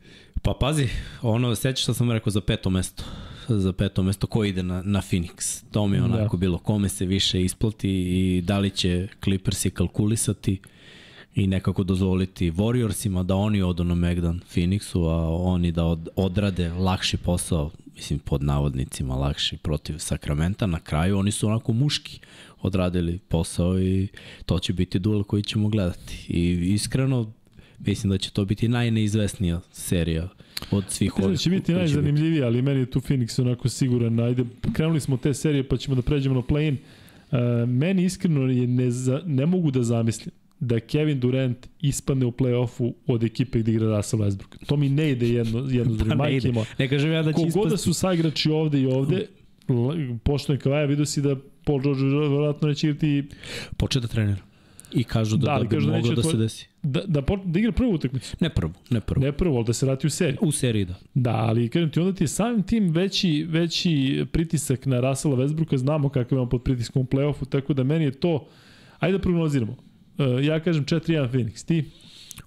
Pa pazi, ono, sećaš što sam rekao za peto mesto za peto mesto ko ide na, na Phoenix. To mi je onako da. bilo kome se više isplati i da li će Clippersi kalkulisati i nekako dozvoliti Warriorsima da oni odu na Megdan Phoenixu, a oni da od, odrade lakši posao, mislim pod navodnicima lakši protiv Sakramenta. Na kraju oni su onako muški odradili posao i to će biti duel koji ćemo gledati. I iskreno mislim da će to biti najneizvesnija serija od svih ovih. Da će biti najzanimljivije, ali meni je tu Phoenix onako siguran. Ajde, krenuli smo te serije pa ćemo da pređemo na play-in. Uh, meni iskreno je ne, za, ne mogu da zamislim da Kevin Durant ispadne u play-offu od ekipe gde igra Russell Westbrook. To mi ne ide jedno, jedno s drugim. Pa ne ide. Ne kažem ja da će ispasti. da su saigrači ovde i ovde, pošto Kavaja, vidio si da Paul George vjerojatno neće igrati... Poče da trenira. I kažu da, da, da bi da moglo da se desi. Da, da, da igra prvu utakmicu. Ne prvu, ne prvu. Ne prvu, ali da se vrati u seriju. U seriji, da. Da, ali kažem ti, onda ti je samim tim veći, veći pritisak na Russella Westbrooka, znamo kako imamo pod pritiskom u play-offu, tako da meni je to, ajde da prognoziramo. Uh, ja kažem 4-1 Phoenix, ti?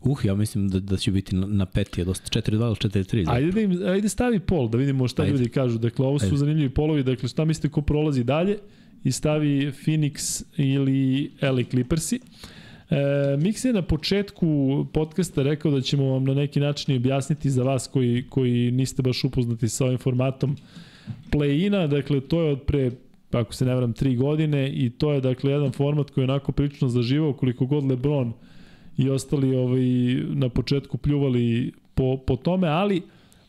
Uh, ja mislim da, da će biti na, na peti, dosta 4-2 ili 4-3. Ajde, da im, ajde stavi pol, da vidimo šta ajde. ljudi kažu. Dakle, ovo su ajde. zanimljivi polovi, dakle, šta mislite ko prolazi dalje i stavi Phoenix ili LA Clippersi. E, Mix je na početku podcasta rekao da ćemo vam na neki način objasniti za vas koji, koji niste baš upoznati sa ovim formatom play-ina, dakle to je od pre ako se ne vram, tri godine i to je dakle jedan format koji je onako prilično zaživao koliko god Lebron i ostali ovaj, na početku pljuvali po, po tome, ali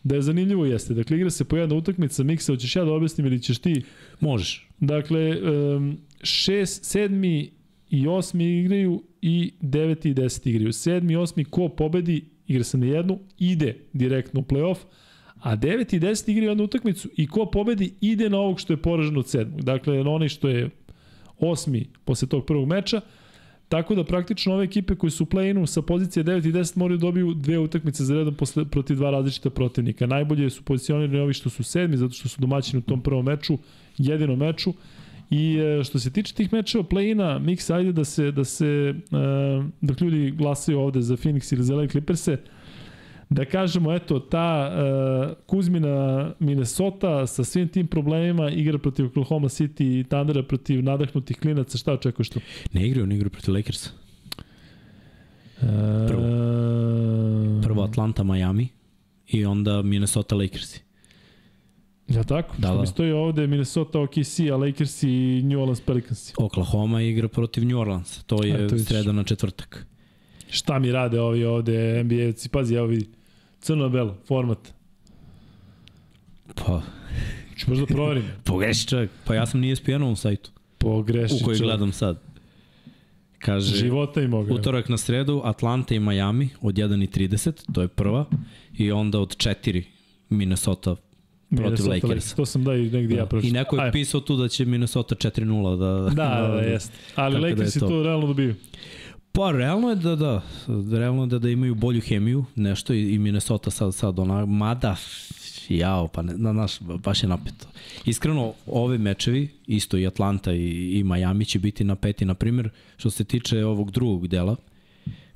da je zanimljivo jeste. Dakle, igra se po jedna utakmica, Miksa, hoćeš ja da objasnim ili ćeš ti? Možeš. Dakle, um, šest, sedmi i osmi igraju i deveti i deseti igraju. Sedmi i osmi, ko pobedi, igra se na jednu, ide direktno u playoff, a deveti i deseti igraju jednu utakmicu i ko pobedi, ide na ovog što je poražen od sedmog. Dakle, na onaj što je osmi posle tog prvog meča, Tako da praktično ove ekipe koje su u play-inu sa pozicije 9 i 10 moraju da dobiju dve utakmice za redom posle, protiv dva različita protivnika. Najbolje su pozicionirani ovi što su sedmi, zato što su domaćini u tom prvom meču, jedinom meču. I e, što se tiče tih mečeva play-ina, Mix, ajde da se, da se, e, dok ljudi glasaju ovde za Phoenix ili za LA Clippers-e, da kažemo, eto, ta uh, Kuzmina Minnesota sa svim tim problemima igra protiv Oklahoma City i Thundera protiv nadahnutih klinaca, šta očekuješ tu? Ne igraju, ne igraju protiv Lakersa. Prvo. Prvo Atlanta, Miami i onda Minnesota Lakersi. Ja tako? Da, Što da. mi stoji ovde Minnesota OKC, a Lakers i New Orleans Pelicans. Oklahoma igra protiv New Orleans. To je sreda na četvrtak. Šta mi rade ovi ovde NBA-evci? Pazi, evo vidi. Crno-belo, format. Pa... Ću možda proverim. Pogreši čovjek. Pa ja sam nije na ovom sajtu. Pogreši U koji čovjek. gledam sad. Kaže, Života i moga. Utorak na sredu, Atlanta i Miami od 1.30, to je prva. I onda od 4 Minnesota protiv Minnesota Lakersa. To sam da i negdje ja pročito. I neko je Ajde. pisao tu da će Minnesota 4-0 da... Da, da, da, jeste. Ali Tako da je to. to realno dobiju. Pa realno je da da, realno je da, da imaju bolju hemiju, nešto i, Minnesota sad, sad ona, mada, jao, pa ne, na, naš, baš je napeto. Iskreno, ove mečevi, isto i Atlanta i, i Miami će biti napeti, na primjer, što se tiče ovog drugog dela,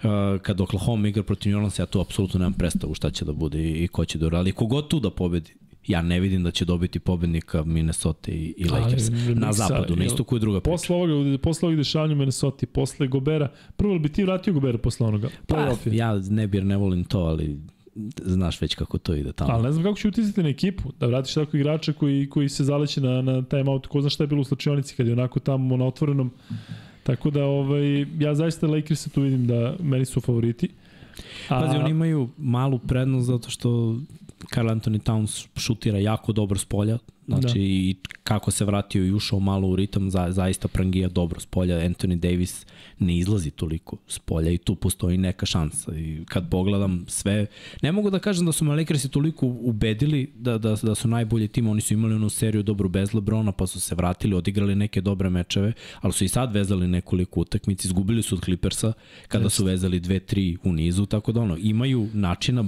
Uh, kad Oklahoma igra protiv New Orleansa, ja tu apsolutno nemam predstavu šta će da bude i, i ko će da uradi. Kogod tu da pobedi, ja ne vidim da će dobiti pobednika Minnesota i, i Ali, Lakers. Na Knicksa, zapadu, na istoku je druga priča. Posle ovoga, posle ovih dešavanja u Minnesota, posle Gobera, prvo li bi ti vratio Gobera posle onoga? Pa, ja ne bi jer ne volim to, ali znaš već kako to ide tamo. Ali ne znam kako će uticati na ekipu, da vratiš tako igrača koji, koji se zaleće na, na timeout, ko zna šta je bilo u slačionici kad je onako tamo na otvorenom. Tako da ovaj, ja zaista Lakers tu vidim da meni su favoriti. A, Pazi, oni imaju malu prednost zato što Carl Anthony Towns šutira jako dobro s polja, znači da. i kako se vratio i ušao malo u ritam, za, zaista prangija dobro s polja. Anthony Davis ne izlazi toliko s polja i tu postoji neka šansa. I kad pogledam sve, ne mogu da kažem da su me Lakersi toliko ubedili da, da, da su najbolji tim, oni su imali onu seriju dobru bez Lebrona, pa su se vratili, odigrali neke dobre mečeve, ali su i sad vezali nekoliko utakmica, izgubili su od Clippersa kada su vezali 2-3 u nizu, tako da ono, imaju načina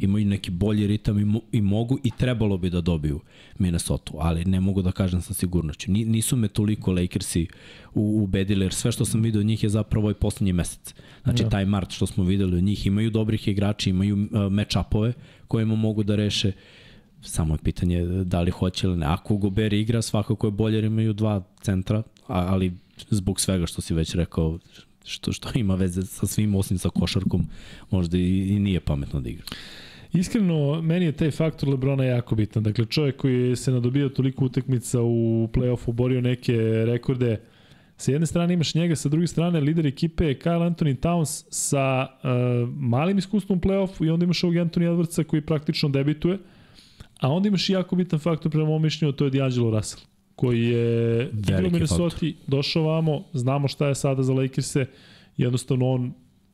imaju neki bolji ritam i, mo, i mogu i trebalo bi da dobiju Minnesota, ali ne mogu da kažem sa sigurnošću. Ni, nisu me toliko Lakersi u, ubedili, jer sve što sam vidio od njih je zapravo ovaj poslednji mesec. Znači, Da. taj mart što smo videli od njih, imaju dobrih igrača, imaju uh, match-upove kojima mogu da reše samo je pitanje da li hoće ili ne. Ako Gober igra, svakako je bolje jer imaju dva centra, ali zbog svega što si već rekao, što, što ima veze sa svim osim sa košarkom, možda i, i nije pametno da igra. Iskreno, meni je taj faktor Lebrona jako bitan. Dakle, čovjek koji se nadobio toliko utakmica u play-offu, borio neke rekorde, sa jedne strane imaš njega, sa druge strane lider ekipe je Kyle Anthony Towns sa uh, malim iskustvom u play-offu i onda imaš ovog Anthony Edwardsa koji praktično debituje, a onda imaš i jako bitan faktor prema mom mišljenju, a to je D'Angelo Russell koji je igrao Minnesota, došao vamo, znamo šta je sada za Lakers-e, jednostavno on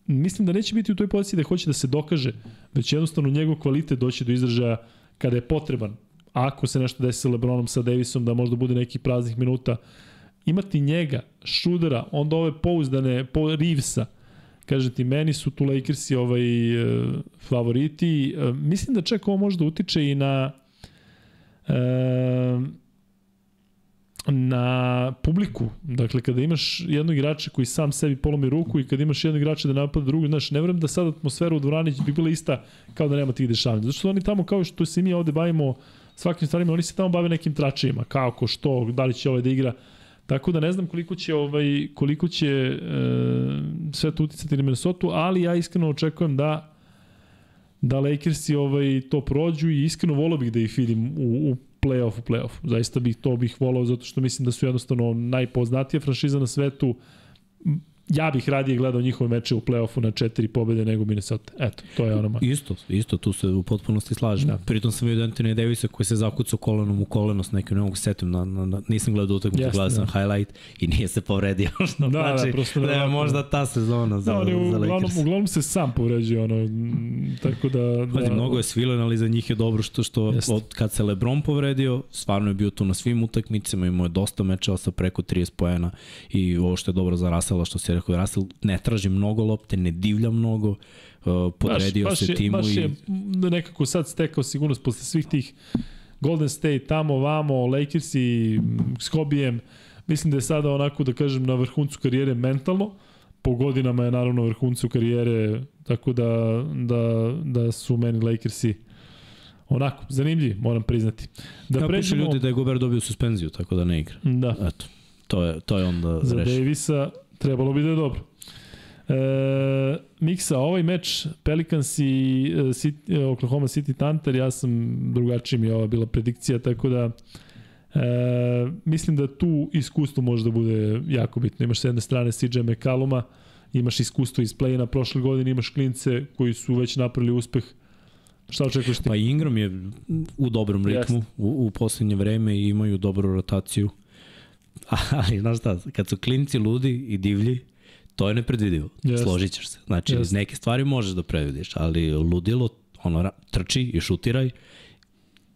mislim da neće biti u toj poziciji da hoće da se dokaže, već jednostavno njegov kvalitet doći do izražaja kada je potreban. Ako se nešto desi sa Lebronom, sa Davisom, da možda bude nekih praznih minuta, imati njega, Šudera, onda ove pouzdane, po Reevesa, kaže ti, meni su tu Lakersi ovaj, e, favoriti. E, mislim da čak ovo možda utiče i na e, na publiku. Dakle, kada imaš jednog igrača koji sam sebi polomi ruku i kada imaš jednog igrača da napada drugu, znaš, ne verujem da sad atmosfera u dvorani bi bila ista kao da nema tih dešavanja. Zato što oni tamo, kao što se mi ovde bavimo svakim stvarima, oni se tamo bave nekim tračajima, kako, što, da li će ovaj da igra. Tako da ne znam koliko će ovaj koliko će e, sve to uticati na Minnesota, ali ja iskreno očekujem da da Lakersi ovaj to prođu i iskreno voleo bih da ih vidim u, u play-offu, play-offu. Zaista bih to bih volao zato što mislim da su jednostavno najpoznatija franšiza na svetu. Ja bih radije gledao njihove meče u play-offu na četiri pobede nego Minnesota. Eto, to je ono. Isto, isto, tu se u potpunosti slažem. Da. Da. Pritom sam vidio Anthony Davisa koji se zakucao kolenom u koleno s nekim, ne mogu se setim, na, na, na, nisam gledao utakmicu, Jeste, gledao sam da. highlight i nije se povredio. Što Da, da, znači prosto da nevjerojatno. možda ta sezona za, Da, je za uglavnom, Lakers. uglavnom se sam povređio, ono, m, tako da... da Pazi, mnogo je svilen, ali za njih je dobro što, što Jeste. od kad se Lebron povredio, stvarno je bio tu na svim utakmicama, imao je dosta mečeva sa preko 30 poena i ovo što je dobro za Rasela, što se rekao, Rasel ne traži mnogo lopte, ne divlja mnogo, uh, podredio baš, baš se je, timu baš i... je nekako sad stekao sigurnost posle svih tih Golden State, tamo, vamo, Lakers i m, s. Mislim da je sada onako, da kažem, na vrhuncu karijere mentalno. Po godinama je naravno na vrhuncu karijere, tako da, da, da su meni Lakersi onako, zanimljivi, moram priznati. Da ja, pređemo... ljudi da je Gober dobio suspenziju, tako da ne igra. Da. Eto, to je, to je onda za rešeno. Davisa trebalo bi da je dobro. E, Miksa, ovaj meč Pelicans i e, City, e, Oklahoma City Thunder, ja sam drugačiji mi je ova bila predikcija, tako da e, mislim da tu iskustvo može da bude jako bitno. Imaš s jedne strane CJ McCalluma, imaš iskustvo iz play-na prošle godine, imaš klince koji su već napravili uspeh. Šta očekuješ ti? Pa Ingram je u dobrom ritmu Jeste. u, u poslednje vreme i imaju dobru rotaciju. Ali, znaš šta, kad su klinci ludi i divlji, to je nepredvidivo. Jeste. Složit ćeš se. Znači, Jeste. neke stvari možeš da predvidiš, ali ludilo, ono, trči i šutiraj,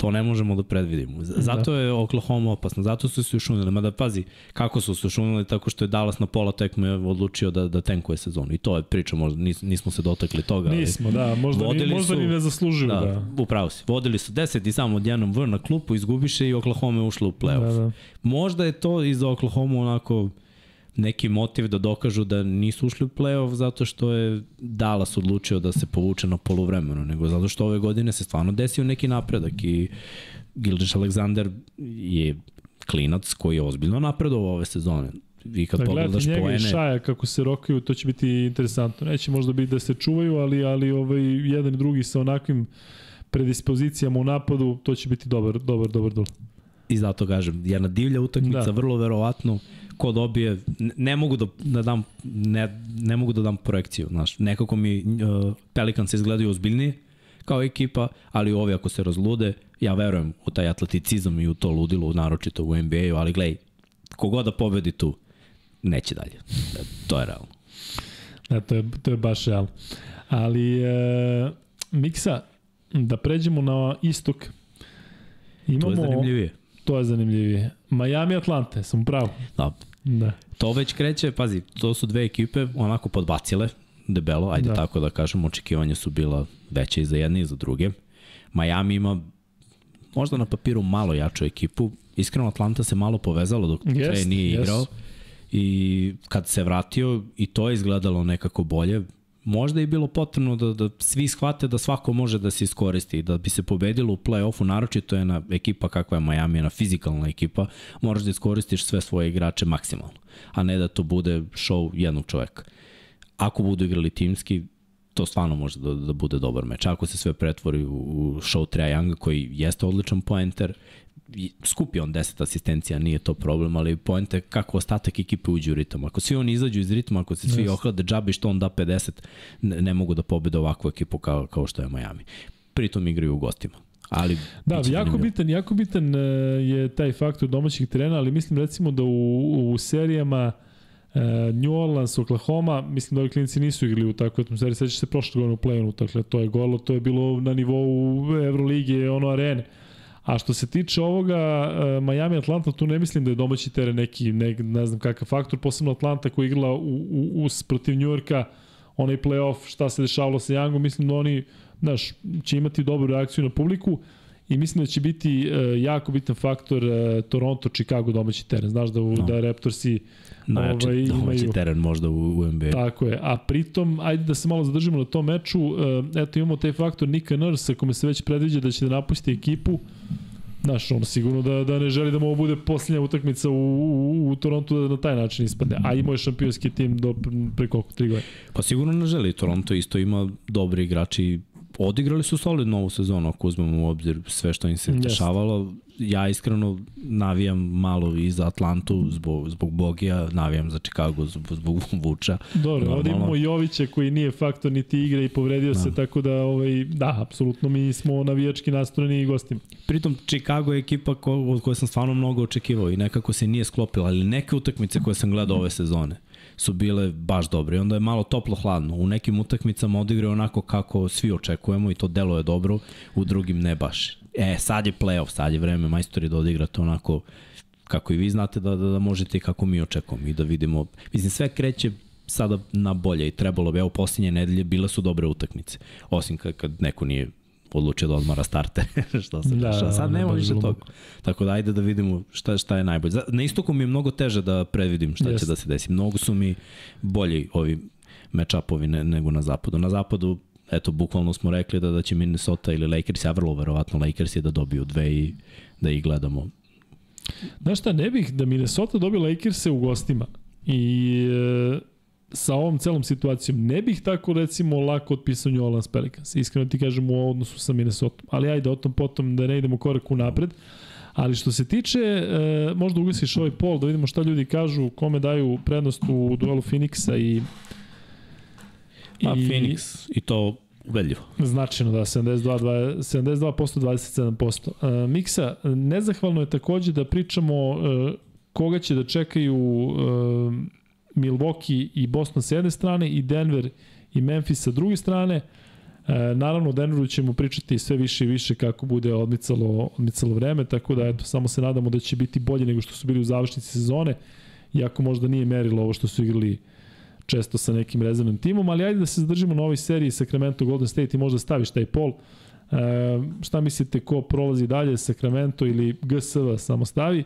To ne možemo da predvidimo. Z- Zato je Oklahoma opasna, zato su se ušunili. Mada pazi, kako su se ušunili tako što je Dallas na pola tekme odlučio da, da tenkuje sezonu. I to je priča, možda nis, nismo se dotakli toga. ali- Nismo, da, možda, ni, možda su- ni ne zaslužuju. Da, Da, da. da. upravo si. Vodili su 10 i samo odjednom V na klupu, izgubiše i Oklahoma je ušla u playoff. Da, da. Možda je to i za Oklahoma onako neki motiv da dokažu da nisu ušli u playoff zato što je Dallas odlučio da se povuče na poluvremenu, nego zato što ove godine se stvarno desio neki napredak i Gildiš Alexander je klinac koji je ozbiljno napredovao ove sezone. I kad Da pogledaš njega poene... i Šaja kako se rokaju, to će biti interesantno. Neće možda biti da se čuvaju, ali, ali ovaj, jedan i drugi sa onakvim predispozicijama u napadu, to će biti dobar, dobar, dobar duel. I zato kažem, jedna divlja utakmica, da. vrlo verovatno, ko dobije, ne, ne mogu da, da dam, ne, ne mogu da dam projekciju, znaš, nekako mi uh, Pelicans izgledaju ozbiljnije kao ekipa, ali ovi ako se razlude, ja verujem u taj atleticizam i u to ludilo, naročito u NBA-u, ali glej, kogoda da pobedi tu, neće dalje. To je realno. Da, to je, to je baš realno. Ali, e, Miksa, da pređemo na istok. Imamo, To je zanimljivije. To je zanimljivije. Miami Atlante, sam pravo. Da, Da. To već kreće, pazi, to su dve ekipe onako podbacile, debelo, ajde Da. tako da kažem, očekivanja su bila veće i za jedne i za druge. Miami ima možda na papiru malo jaču ekipu, iskreno Atlanta se malo povezalo dok yes, Trey nije jest. igrao i kad se vratio i to je izgledalo nekako bolje, možda je bilo potrebno da, da svi shvate da svako može da se iskoristi i da bi se pobedilo u play-offu, naročito je na ekipa kakva je Miami, jedna fizikalna ekipa, moraš da iskoristiš sve svoje igrače maksimalno, a ne da to bude show jednog čoveka. Ako budu igrali timski, to stvarno može da, da bude dobar meč. Ako se sve pretvori u, u show Trae Younga, koji jeste odličan poenter, skupi on 10 asistencija, nije to problem, ali poente kako ostatak ekipe uđe u ritam. Ako svi oni izađu iz ritma, ako se svi Jeste. ohlade džabi što on da 50, ne, ne mogu da pobede ovakvu ekipu kao, kao što je Miami. Pritom igraju u gostima. Ali Da, jako zanimljivo. bitan, jako bitan e, je taj faktor domaćih terena, ali mislim recimo da u, u serijama e, New Orleans, Oklahoma, mislim da ovi klinici nisu igrali u takvoj atmosferi, sećaš se prošle godine u play-inu, dakle to je golo, to je bilo na nivou Evrolige, ono arene. A što se tiče ovoga e, Miami Atlanta, tu ne mislim da je domaći teren neki, ne, ne znam kakav faktor, posebno Atlanta koja igrala u, u, us protiv Njujorka, onaj playoff, šta se dešavalo sa Youngom, mislim da oni, znaš, će imati dobru reakciju na publiku i mislim da će biti e, jako bitan faktor e, Toronto, Chicago domaći teren. Znaš da, u, No. da Raptorsi Najjači ovaj, domaći imaju- teren možda u, u NBA. Tako je, a pritom, ajde da se malo zadržimo na tom meču, e, eto imamo taj faktor Nika Nurse, kome se već predviđa da će da napusti ekipu, Znaš, ono sigurno da, da ne želi da mu ovo bude posljednja utakmica u, u, u Torontu da na taj način ispadne. A imao je šampionski tim do pre koliko, tri godine. Pa sigurno ne želi. Toronto isto ima dobri igrači. Odigrali su solidno ovu sezonu, ako uzmemo u obzir sve što im se dešavalo. Ja iskreno navijam malo i za Atlantu zbog, zbog Bogija, navijam za Chicago zbog, zbog Vuča. Dobro, ovdje imamo Jovića koji nije faktor niti igre i povredio Da. se, tako da, ovaj, da, apsolutno mi smo navijački nastrojeni i gostima. Pritom Chicago je ekipa ko, od koje sam stvarno mnogo očekivao i nekako se nije sklopila, ali neke utakmice koje sam gledao ove sezone su bile baš dobre i onda je malo toplo hladno. U nekim utakmicama odigraju onako kako svi očekujemo i to delo je dobro, u drugim ne baš. E, sad je playoff, sad je vreme majstori da odigrate onako kako i vi znate da, da, da možete i kako mi očekujemo i da vidimo. Mislim, sve kreće sada na bolje i trebalo bi, evo posljednje nedelje bile su dobre utakmice, osim kad, kad neko nije odlučio da odmara starte, šta se Da, da, dešava. Sad ono, nema baš više bilo toga. Tako da ajde da vidimo šta, šta je najbolje. Na istoku mi je mnogo teže da predvidim šta Jeste. će da se desi. Mnogo su mi bolji ovi matchupovi ne, nego na zapadu. Na zapadu, eto, bukvalno smo rekli da, da će Minnesota ili Lakers, a vrlo verovatno Lakers je da dobiju dve i da ih gledamo. Znaš šta, ne bih da Minnesota dobi Lakers-e u gostima i e, sa ovom celom situacijom ne bih tako recimo lako otpisao New Orleans Pelicans. Iskreno ti kažem u odnosu sa Minnesota. Ali ajde o tom potom da ne idemo korak u napred. Ali što se tiče, e, možda ugasiš ovaj pol da vidimo šta ljudi kažu, kome daju prednost u duelu Phoenixa i A Phoenix, i to ubedljivo. Značajno da, 72, 20, 72% 27%. Uh, Miksa, nezahvalno je takođe da pričamo uh, koga će da čekaju uh, Milwaukee i Boston sa jedne strane i Denver i Memphis sa druge strane. E, naravno, u Denveru ćemo pričati sve više i više kako bude odmicalo, odmicalo vreme, tako da eto, samo se nadamo da će biti bolje nego što su bili u završnici sezone, iako možda nije merilo ovo što su igrali često sa nekim rezervnim timom, ali ajde da se zadržimo na ovoj seriji Sacramento Golden State i možda staviš taj pol. E, šta mislite ko prolazi dalje, Sacramento ili GSV samo stavi?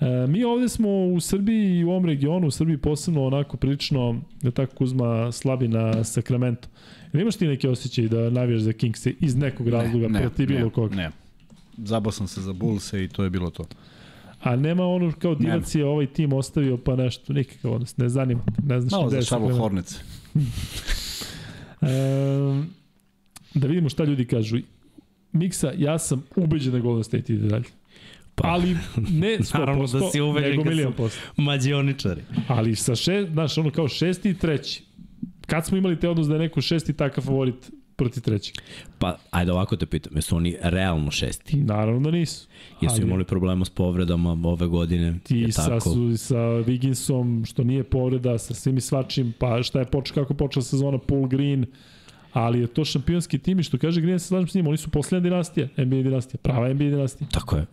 E, mi ovde smo u Srbiji i u ovom regionu, u Srbiji posebno onako prilično, da tako Kuzma slabi na Sacramento. Ili imaš ti neki osjećaj da navijaš za Kings iz nekog razloga ne, protiv bilo koga? Ne, zabao sam se za Bullse i to je bilo to. A nema ono kao divac je ovaj tim ostavio pa nešto, nikakav odnos, ne zanima te, ne znaš Malo za Charlotte Hornets. e, da vidimo šta ljudi kažu. Miksa, ja sam ubeđen da Golden State ide dalje. Pa, ali ne 100%, naravno da si ubeđen nego milion posto. Mađioničari. Ali sa šest, znaš, ono kao šesti i treći. Kad smo imali te odnos da je neko šesti takav favorit protiv trećeg? Pa, ajde ovako te pitam, jesu oni realno šesti? Naravno da nisu. Jesu ali... imali problema s povredama ove godine? Ti sa, su, sa Wigginsom, što nije povreda, sa svim i svačim, pa šta je počeo, kako počela sezona, Paul Green, ali je to šampionski tim i što kaže Green, se slažem s njim, oni su poslednja dinastija, NBA dinastija, prava NBA dinastija. Tako je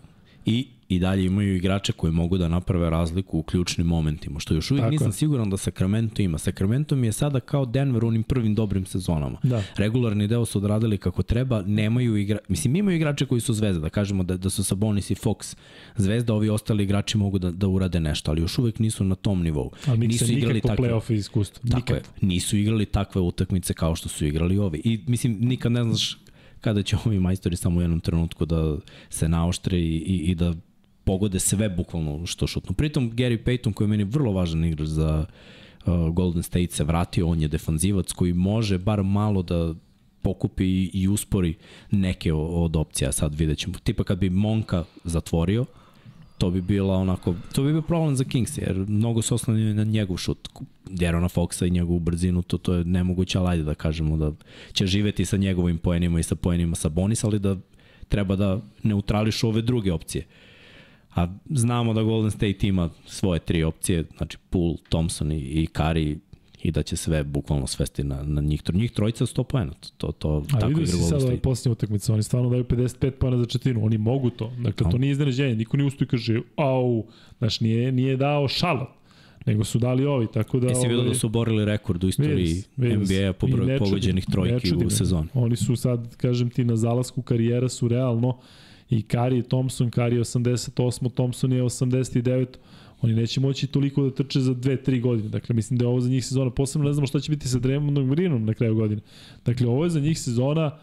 i i dalje imaju igrače koji mogu da naprave razliku u ključnim momentima, što još uvijek Tako nisam je. siguran da Sacramento ima. Sacramento mi je sada kao Denver u onim prvim dobrim sezonama. Da. Regularni deo su odradili kako treba, nemaju igra... Mislim, imaju igrače koji su zvezda, da kažemo da, da su Sabonis i Fox zvezda, ovi ostali igrači mogu da, da urade nešto, ali još uvek nisu na tom nivou. Ali nisu igrali takve play-off iskustvo. Tako je, nisu igrali takve utakmice kao što su igrali ovi. I mislim, nikad ne znaš kada će ovi majstori samo u jednom trenutku da se naoštre i, i, i da pogode sve bukvalno što šutnu. Pritom Gary Payton koji je meni vrlo važan igrač za uh, Golden State se vratio, on je defanzivac koji može bar malo da pokupi i uspori neke od opcija, sad vidjet ćemo. Tipa kad bi Monka zatvorio, to bi bila onako, to bi bio problem za Kings, jer mnogo se oslanjaju na njegov šut. Jerona Foxa i njegovu brzinu, to, to je nemoguće, ali ajde da kažemo da će živeti sa njegovim poenima i sa poenima sa Bonis, ali da treba da neutrališu ove druge opcije. A znamo da Golden State ima svoje tri opcije, znači Poole, Thompson i, i Curry i da će sve bukvalno svesti na, na njih. Njih trojica 100 poena. To, to, A tako igra Golden State. A vidio si posljednju utakmicu, oni stvarno daju 55 poena za četvrtinu, oni mogu to. Dakle, to nije iznenađenje, niko nije ustoji kaže, au, znaš, nije, nije dao šalot nego su dali ovi, tako da... Jesi vidio da ovaj, su borili rekord u istoriji NBA po broju pogođenih trojki u sezoni. Oni su sad, kažem ti, na zalasku karijera su realno i Kari je Thompson, Kari je 88, Thompson je 89, oni neće moći toliko da trče za 2-3 godine. Dakle, mislim da je ovo za njih sezona, posebno ne znamo šta će biti sa Draymondom Greenom na kraju godine. Dakle, ovo je za njih sezona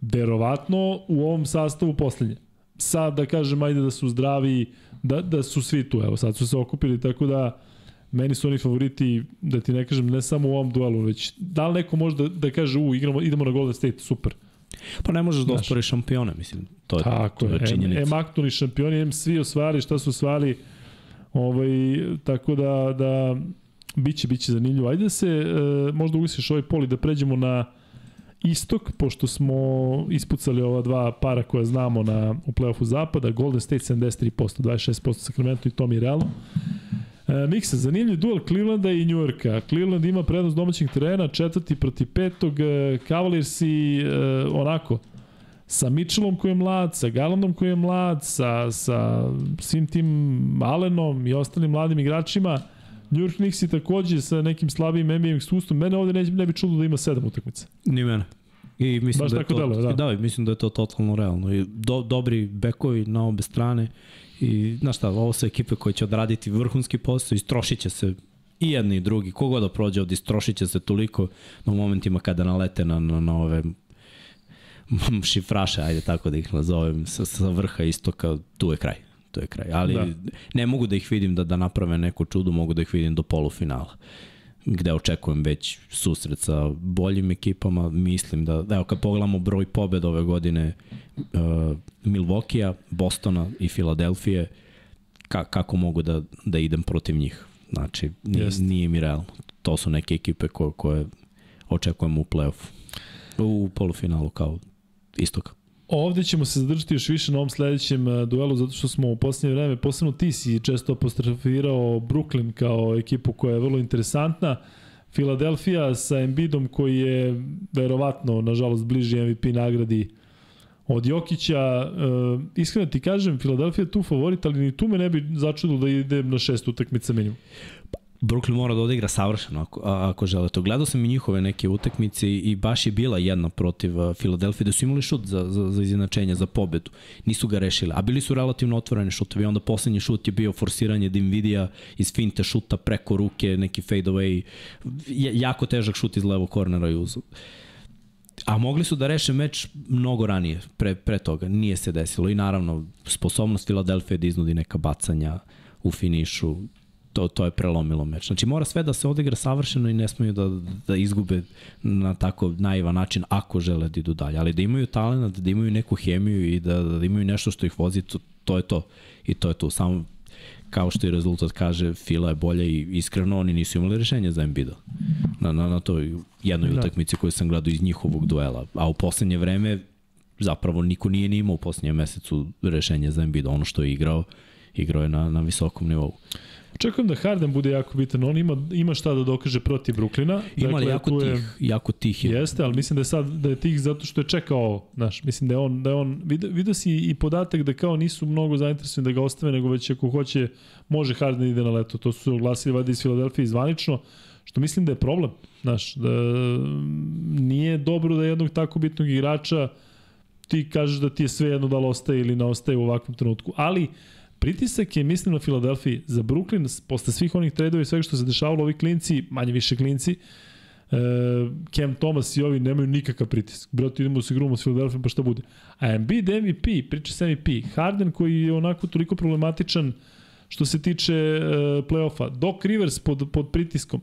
verovatno u ovom sastavu poslednje. Sad da kažem, ajde da su zdravi, da, da su svi tu, evo sad su se okupili, tako da meni su oni favoriti, da ti ne kažem, ne samo u ovom duelu, već da li neko može da, da kaže, u, igramo, idemo na Golden State, super. Pa ne možeš da osporiš šampione, mislim. To je, Tako to je činjenica. Em, em aktualni šampioni, em svi osvali šta su osvali. Ovaj, tako da, da biće, biće zanimljivo. Ajde da se, e, možda ugasiš ovaj poli da pređemo na istok, pošto smo ispucali ova dva para koja znamo na, u playoffu zapada, Golden State 73%, 26% Sacramento i to mi je realno. E, Miksa, zanimljiv duel Clevelanda i New Yorka. Cleveland ima prednost domaćeg terena, četvrti proti petog, e, Cavaliers i e, onako, sa Mitchellom koji je mlad, sa Garlandom koji je mlad, sa, sa svim tim Allenom i ostalim mladim igračima, New York Knicks i takođe sa nekim slabijim NBA iskustvom. Mene ovde ne, ne bi čudo da ima sedam utakmica. Ni mene. I mislim Baš da je to, delo, da. da. mislim da je to totalno realno. I do, dobri bekovi na obe strane I, znaš šta, ovo su ekipe koje će odraditi vrhunski posao, istrošit će se i jedni i drugi, kogod da prođe ovde, istrošit će se toliko na momentima kada nalete na, na, na ove šifraše, ajde tako da ih nazovem, sa, sa vrha istoka, tu je kraj. Tu je kraj. Ali da. ne mogu da ih vidim da, da naprave neku čudu, mogu da ih vidim do polufinala gde očekujem već susret sa boljim ekipama. Mislim da, evo kad pogledamo broj pobeda ove godine uh, Milvokija, Bostona i Filadelfije, ka, kako mogu da, da idem protiv njih. Znači, nije, Jest. nije mi realno. To su neke ekipe koje, koje očekujem u play-offu. U polufinalu kao istoka. Ovde ćemo se zadržati još više na ovom sledećem e, duelu, zato što smo u poslednje vreme, posebno ti si često apostrofirao Brooklyn kao ekipu koja je vrlo interesantna. Filadelfija sa Embiidom koji je verovatno, nažalost, bliži MVP nagradi od Jokića. E, iskreno ti kažem, Filadelfija je tu favorit, ali ni tu me ne bi začudilo da ide na šest utakmica minimum. Brooklyn mora da odigra savršeno ako, ako žele to. Gledao sam i njihove neke utakmice i baš je bila jedna protiv Filadelfije da su imali šut za, za, za izjednačenje, za pobedu. Nisu ga rešili, a bili su relativno otvoreni šutovi. Onda poslednji šut je bio forsiranje Dinvidija iz finte šuta preko ruke, neki fade away. Jako težak šut iz levog kornera i uz. A mogli su da reše meč mnogo ranije, pre, pre toga. Nije se desilo. I naravno, sposobnost Filadelfije da iznudi neka bacanja u finišu, to, to je prelomilo meč. Znači mora sve da se odigra savršeno i ne smeju da, da izgube na tako naivan način ako žele da idu dalje. Ali da imaju talent, da imaju neku hemiju i da, da imaju nešto što ih vozi, to, to je to. I to je to. Samo kao što i rezultat kaže, Fila je bolja i iskreno oni nisu imali rešenja za Embiida. Na, na, na toj jednoj da. utakmici koju sam gledao iz njihovog duela. A u poslednje vreme zapravo niko nije ni imao u poslednjem mesecu rešenje za Embiida. Ono što je igrao, igrao je na, na visokom nivou. Očekujem da Harden bude jako bitan, on ima, ima šta da dokaže protiv Bruklina. Ima dakle, jako je, tih, jako tih je. Jeste, ali mislim da je sad da je tih zato što je čekao, znaš, mislim da je on, da je on vidio, vidio si i podatak da kao nisu mnogo zainteresovani da ga ostave, nego već ako hoće, može Harden da ide na leto. To su oglasili vadi iz Filadelfije zvanično, što mislim da je problem, znaš, da nije dobro da jednog tako bitnog igrača ti kažeš da ti je sve jedno da li ostaje ili ne ostaje u ovakvom trenutku. Ali, Pritisak je, mislim, na Filadelfiji. Za Brooklyn, posle svih onih tradova i svega što se dešavalo, ovi klinci, manje više klinci, e, Cam Thomas i ovi nemaju nikakav pritisak. Brate, idemo se grumamo s Filadelfijom, pa šta bude. A Embiid MVP, priča se MVP. Harden koji je onako toliko problematičan što se tiče e, play-offa. Doc Rivers pod, pod pritiskom.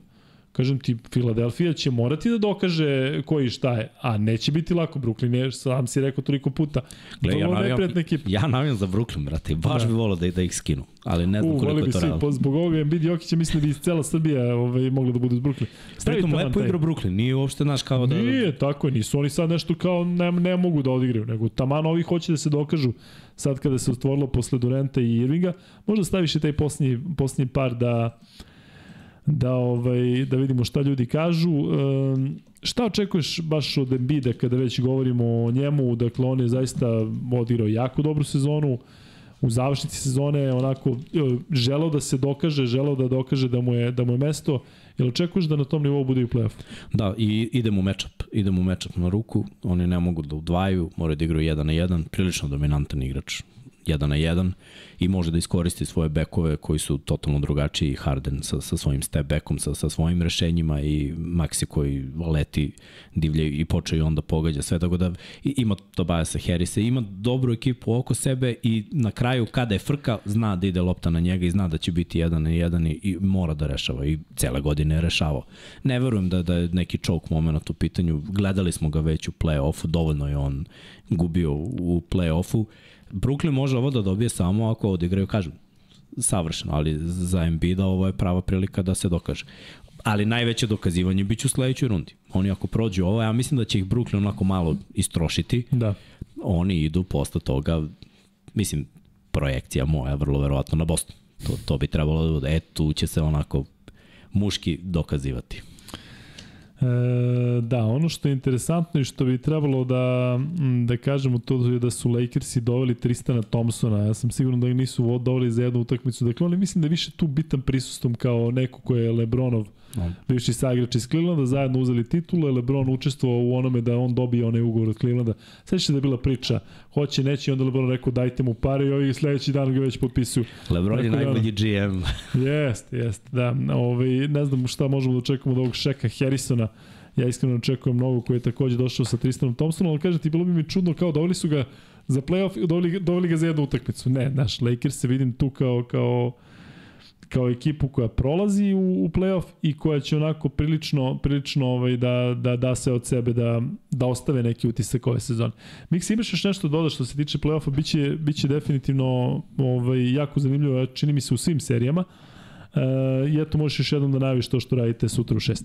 Kažem ti, Filadelfija će morati da dokaže koji šta je, a neće biti lako. Brooklyn je, sam si rekao toliko puta, Gle, ja navijam, ja navijam za Brooklyn, brate, baš da. bi volao da, da ih skinu, ali ne znam U, koliko je to realno. Zbog ovoga Embiid Jokića mislim da bi iz cela Srbija ovaj, mogli da budu iz Brooklyn. Pritom lepo igra Brooklyn, nije uopšte naš kao da... Nije, tako je, nisu oni sad nešto kao ne, ne mogu da odigraju, nego taman ovi hoće da se dokažu sad kada se otvorilo posle Durenta i Irvinga, možda staviš i taj posljednji, posljednji par da da ovaj da vidimo šta ljudi kažu. Um, šta očekuješ baš od Embida kada već govorimo o njemu? Dakle, on je zaista odigrao jako dobru sezonu. U završnici sezone onako e, želeo da se dokaže, želeo da dokaže da mu je da mu je mesto. Jel očekuješ da na tom nivou bude i play-off? Da, i idemo u matchup. Idemo u matchup na ruku. Oni ne mogu da udvaju, moraju da igraju 1 na 1. Prilično dominantan igrač. 1 na 1 i može da iskoristi svoje bekove koji su totalno drugačiji, Harden sa, sa svojim step backom, sa, sa svojim rešenjima i Maxi koji leti divlje i poče i onda pogađa sve, tako da ima Tobiasa Harrisa, ima dobru ekipu oko sebe i na kraju kada je frka, zna da ide lopta na njega i zna da će biti jedan i jedan i, i mora da rešava i cele godine je rešavao. Ne verujem da, da je neki choke moment u pitanju, gledali smo ga već u play-offu, dovoljno je on gubio u play-offu Brooklyn može ovo da dobije samo ako odigraju, kažem, savršeno, ali za Embiida ovo je prava prilika da se dokaže. Ali najveće dokazivanje biće u sledećoj rundi. Oni ako prođu ovo, ja mislim da će ih Brooklyn onako malo istrošiti. Da. Oni idu posle toga, mislim, projekcija moja, vrlo verovatno na Boston. To, to bi trebalo da bude. E, tu će se onako muški dokazivati. E, da, ono što je interesantno i što bi trebalo da, da kažemo to je da su Lakersi doveli Tristana Thompsona. Ja sam siguran da ih nisu doveli za jednu utakmicu. Dakle, oni mislim da je više tu bitan prisustom kao neko ko je Lebronov no. Bivši saigrač iz Clevelanda, zajedno uzeli titulu, Lebron učestvovao u onome da on dobije onaj ugovor od Clevelanda. Sveća da je bila priča, hoće, neće, i onda Lebron rekao dajte mu pare i ovi sledeći dan ga već potpisuju. Lebron je da najbolji GM. Jeste, jeste, da. Ovaj, ne znam šta možemo da očekujemo od ovog Šeka Harrisona, ja iskreno očekujem mnogo koji je takođe došao sa Tristanom Thompsonom, ali kažem ti, bilo bi mi čudno kao doveli su ga za playoff, doveli, doveli ga za jednu utakmicu. Ne, naš Lakers se vidim tu kao, kao kao ekipu koja prolazi u, u play-off i koja će onako prilično, prilično ovaj, da, da, da se od sebe da, da ostave neki utisak ove sezone. Miks, imaš još nešto doda što se tiče play-offa, biće, biće definitivno ovaj, jako zanimljivo, čini mi se u svim serijama. Uh, I eto, možeš još jednom da najaviš to što radite sutra u 6.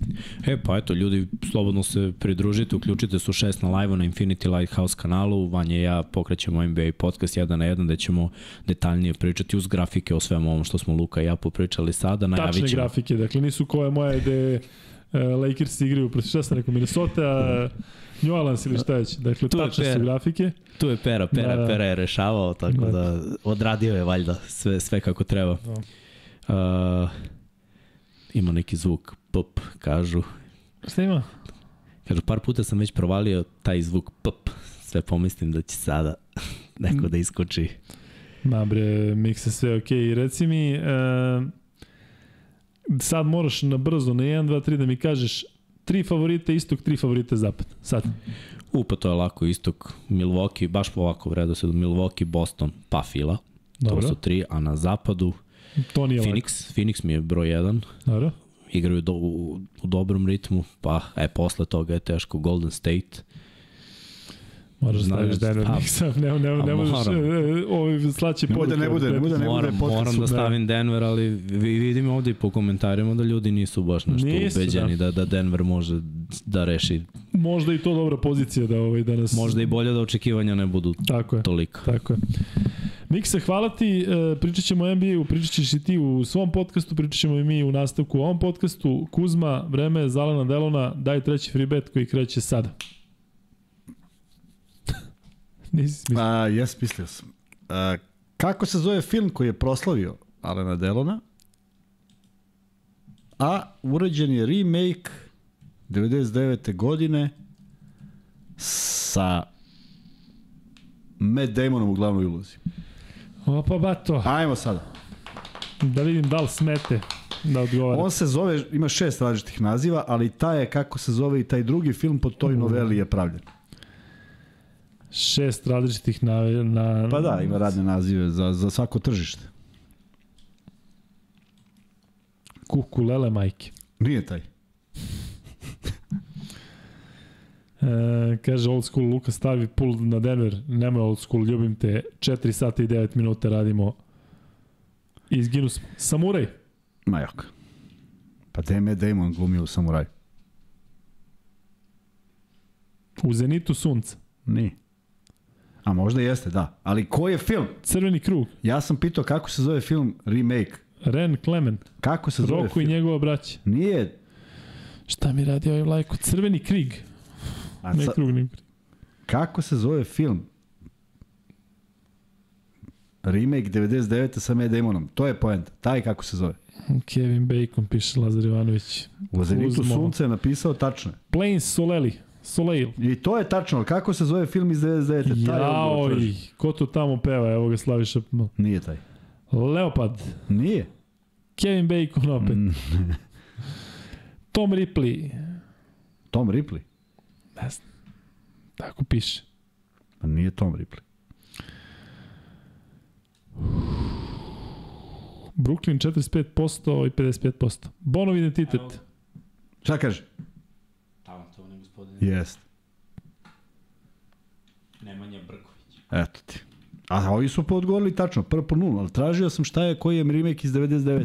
E, pa eto, ljudi, slobodno se pridružite, uključite se u 6 na live na Infinity Lighthouse kanalu. Vanje i ja pokrećemo NBA podcast 1 na 1 gde ćemo detaljnije pričati uz grafike o svemu ovom što smo Luka i ja popričali sada. Najavit Tačne grafike, dakle nisu koje moje gde e, Lakers igraju protiv šta sam rekao, Minnesota, New Orleans ili šta već. Dakle, Tu tačne su grafike. Tu je Pera, Pera, Da, da. Pera je rešavao, tako Da. da odradio je valjda sve, sve kako treba. Uh, ima neki zvuk, pop, kažu. Šta ima? Kažu, par puta sam već provalio taj zvuk pop. Sve pomislim da će sada neko da iskoči. Ma bre, mikse sve okej. Okay. Reci mi, e, sad moraš na brzo, na 1, 2, 3 da mi kažeš tri favorite istok, tri favorite zapad. Sad. U, pa to je lako istok. Milwaukee, baš po ovako u redu se Milwaukee, Boston, pa Fila. Dobro. To su tri, a na zapadu To nije lako. Phoenix. Phoenix mi je broj jedan. Dobro. Igraju do, u, u dobrom ritmu, pa e, posle toga je teško Golden State. Moraš da staviš Denver pa- miksa. Ne, ne, ne možeš moram. e, ovaj slaći Ne bude, ne bude, ne bude, ne bude moram, moram da stavim Denver, ali vi- vidim ovde i po komentarima da ljudi nisu baš nešto Nisu, ubeđeni da. da Denver može da reši. Možda i to dobra pozicija da ovaj danas... Možda i bolje da očekivanja ne budu Tako je. toliko. Tako je. Mikse, hvala ti. E, pričat ćemo o NBA-u, pričat ćeš i ti u svom podcastu, pričat ćemo i mi u nastavku u ovom podcastu. Kuzma, vreme je Zalena Delona, daj treći free bet koji kreće sada. Nisi smislio. A, jes, mislio sam. A, kako se zove film koji je proslavio Alena Delona? A urađen je remake 99. godine sa Matt Damonom u glavnoj ulozi. Opa, bato. Ajmo sada. Da vidim da li smete da odgovara. On se zove, ima šest različitih naziva, ali taj je kako se zove i taj drugi film po toj noveli je pravljen. Šest različitih na... na Pa da, ima radne nazive za, za svako tržište. Kukulele majke. Nije taj. E, kaže old school Luka stavi pull na Denver. Nemoj old school, ljubim te. 4 sata i 9 minuta radimo. Izginu smo. Samuraj. Majok. Pa je Matt Damon glumio u Samuraju? U Zenitu sunca. Nije. A možda jeste, da. Ali ko je film? Crveni krug. Ja sam pitao kako se zove film remake. Ren Clement. Kako se zove Roku i film? njegova braća. Nije. Šta mi radi ovaj lajko? Crveni krig. A Ne sa, krug, ne krig. kako se zove film? Remake 99. sa Matt Damonom. To je poenta. Taj kako se zove. Kevin Bacon, piše Lazar Ivanović. U Zenitu sunce je napisao tačno. Plains Soleli. Soleil. I to je tačno, kako se zove film iz 99. Taj odgovor Jaoj, traži. ko to tamo peva? Evo ga Slaviša. Nije taj. Leopard. Nije. Kevin Bacon opet. Mm, Tom Ripley. Tom Ripley. Ne znam. Tako piše. Pa nije Tom Ripley. Brooklyn 45% i 55%. Bonov identitet. Šta kaže? Talentovani gospodin Jest. Nemanja Brković. Eto ti. A ovi su podgovorili tačno, prvo po nulu, ali tražio sam šta je, koji je remake iz 99.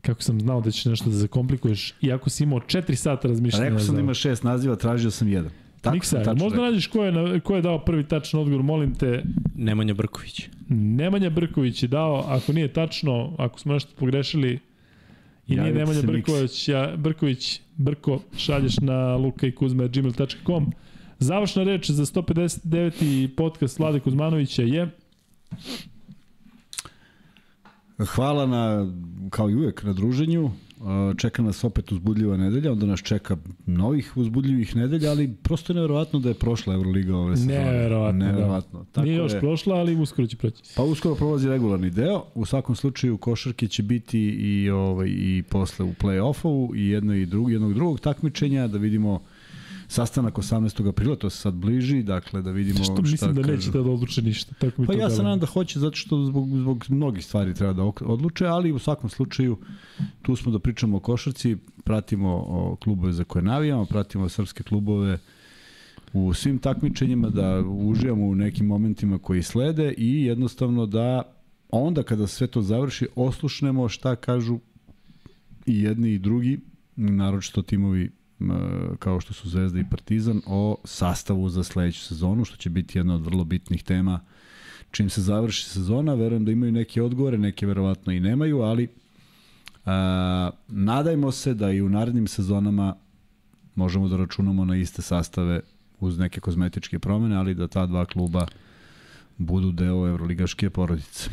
Kako sam znao da ćeš nešto da zakomplikuješ, iako si imao 4 sata razmišljanja. Rekao sam da ima šest naziva, tražio sam jedan. Tako Miksa, sam tačno možda rekao. nađeš ko je, na, ko je dao prvi tačan odgovor, molim te. Nemanja Brković. Nemanja Brković je dao, ako nije tačno, ako smo nešto pogrešili, i nije Nemanja. Brković, ja, Brković, Brko, šalješ na lukaikuzma.gmail.com. Završna reč za 159. podcast Vlade Kuzmanovića je Hvala na, kao i uvek, na druženju. Čeka nas opet uzbudljiva nedelja, onda nas čeka novih uzbudljivih nedelja, ali prosto je nevjerovatno da je prošla Euroliga ove sezone. Neverovatno, da. Neverovatno. Tako Nije još je. prošla, ali uskoro će proći. Pa uskoro prolazi regularni deo. U svakom slučaju košarke će biti i ovaj i posle u play-offu i jedno i drugo, jednog drugog takmičenja da vidimo sastanak 18. aprila, to se sad bliži, dakle da vidimo Što šta mislim da kažu. neće da odluče ništa. Tako mi Pa to ja se nadam da hoće zato što zbog, zbog mnogih stvari treba da odluče, ali u svakom slučaju tu smo da pričamo o košarci, pratimo o klubove za koje navijamo, pratimo srpske klubove u svim takmičenjima, da uživamo u nekim momentima koji slede i jednostavno da onda kada sve to završi oslušnemo šta kažu i jedni i drugi, naročito timovi kao što su Zvezda i Partizan o sastavu za sledeću sezonu, što će biti jedna od vrlo bitnih tema čim se završi sezona. Verujem da imaju neke odgovore, neke verovatno i nemaju, ali nadajmo se da i u narednim sezonama možemo da računamo na iste sastave uz neke kozmetičke promene, ali da ta dva kluba budu deo Euroligaške porodice.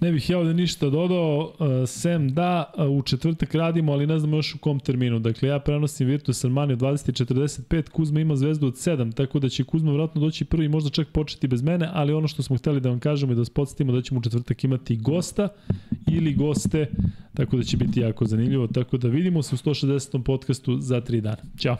Ne bih ja ovde ništa dodao, uh, sem da uh, u četvrtak radimo, ali ne znam još u kom terminu. Dakle, ja prenosim Virtus Armani 20.45, Kuzma ima zvezdu od 7, tako da će Kuzma vratno doći prvi možda čak početi bez mene, ali ono što smo hteli da vam kažemo i da vas podsjetimo da ćemo u četvrtak imati gosta ili goste, tako da će biti jako zanimljivo. Tako da vidimo se u 160. podcastu za 3 dana. Ćao!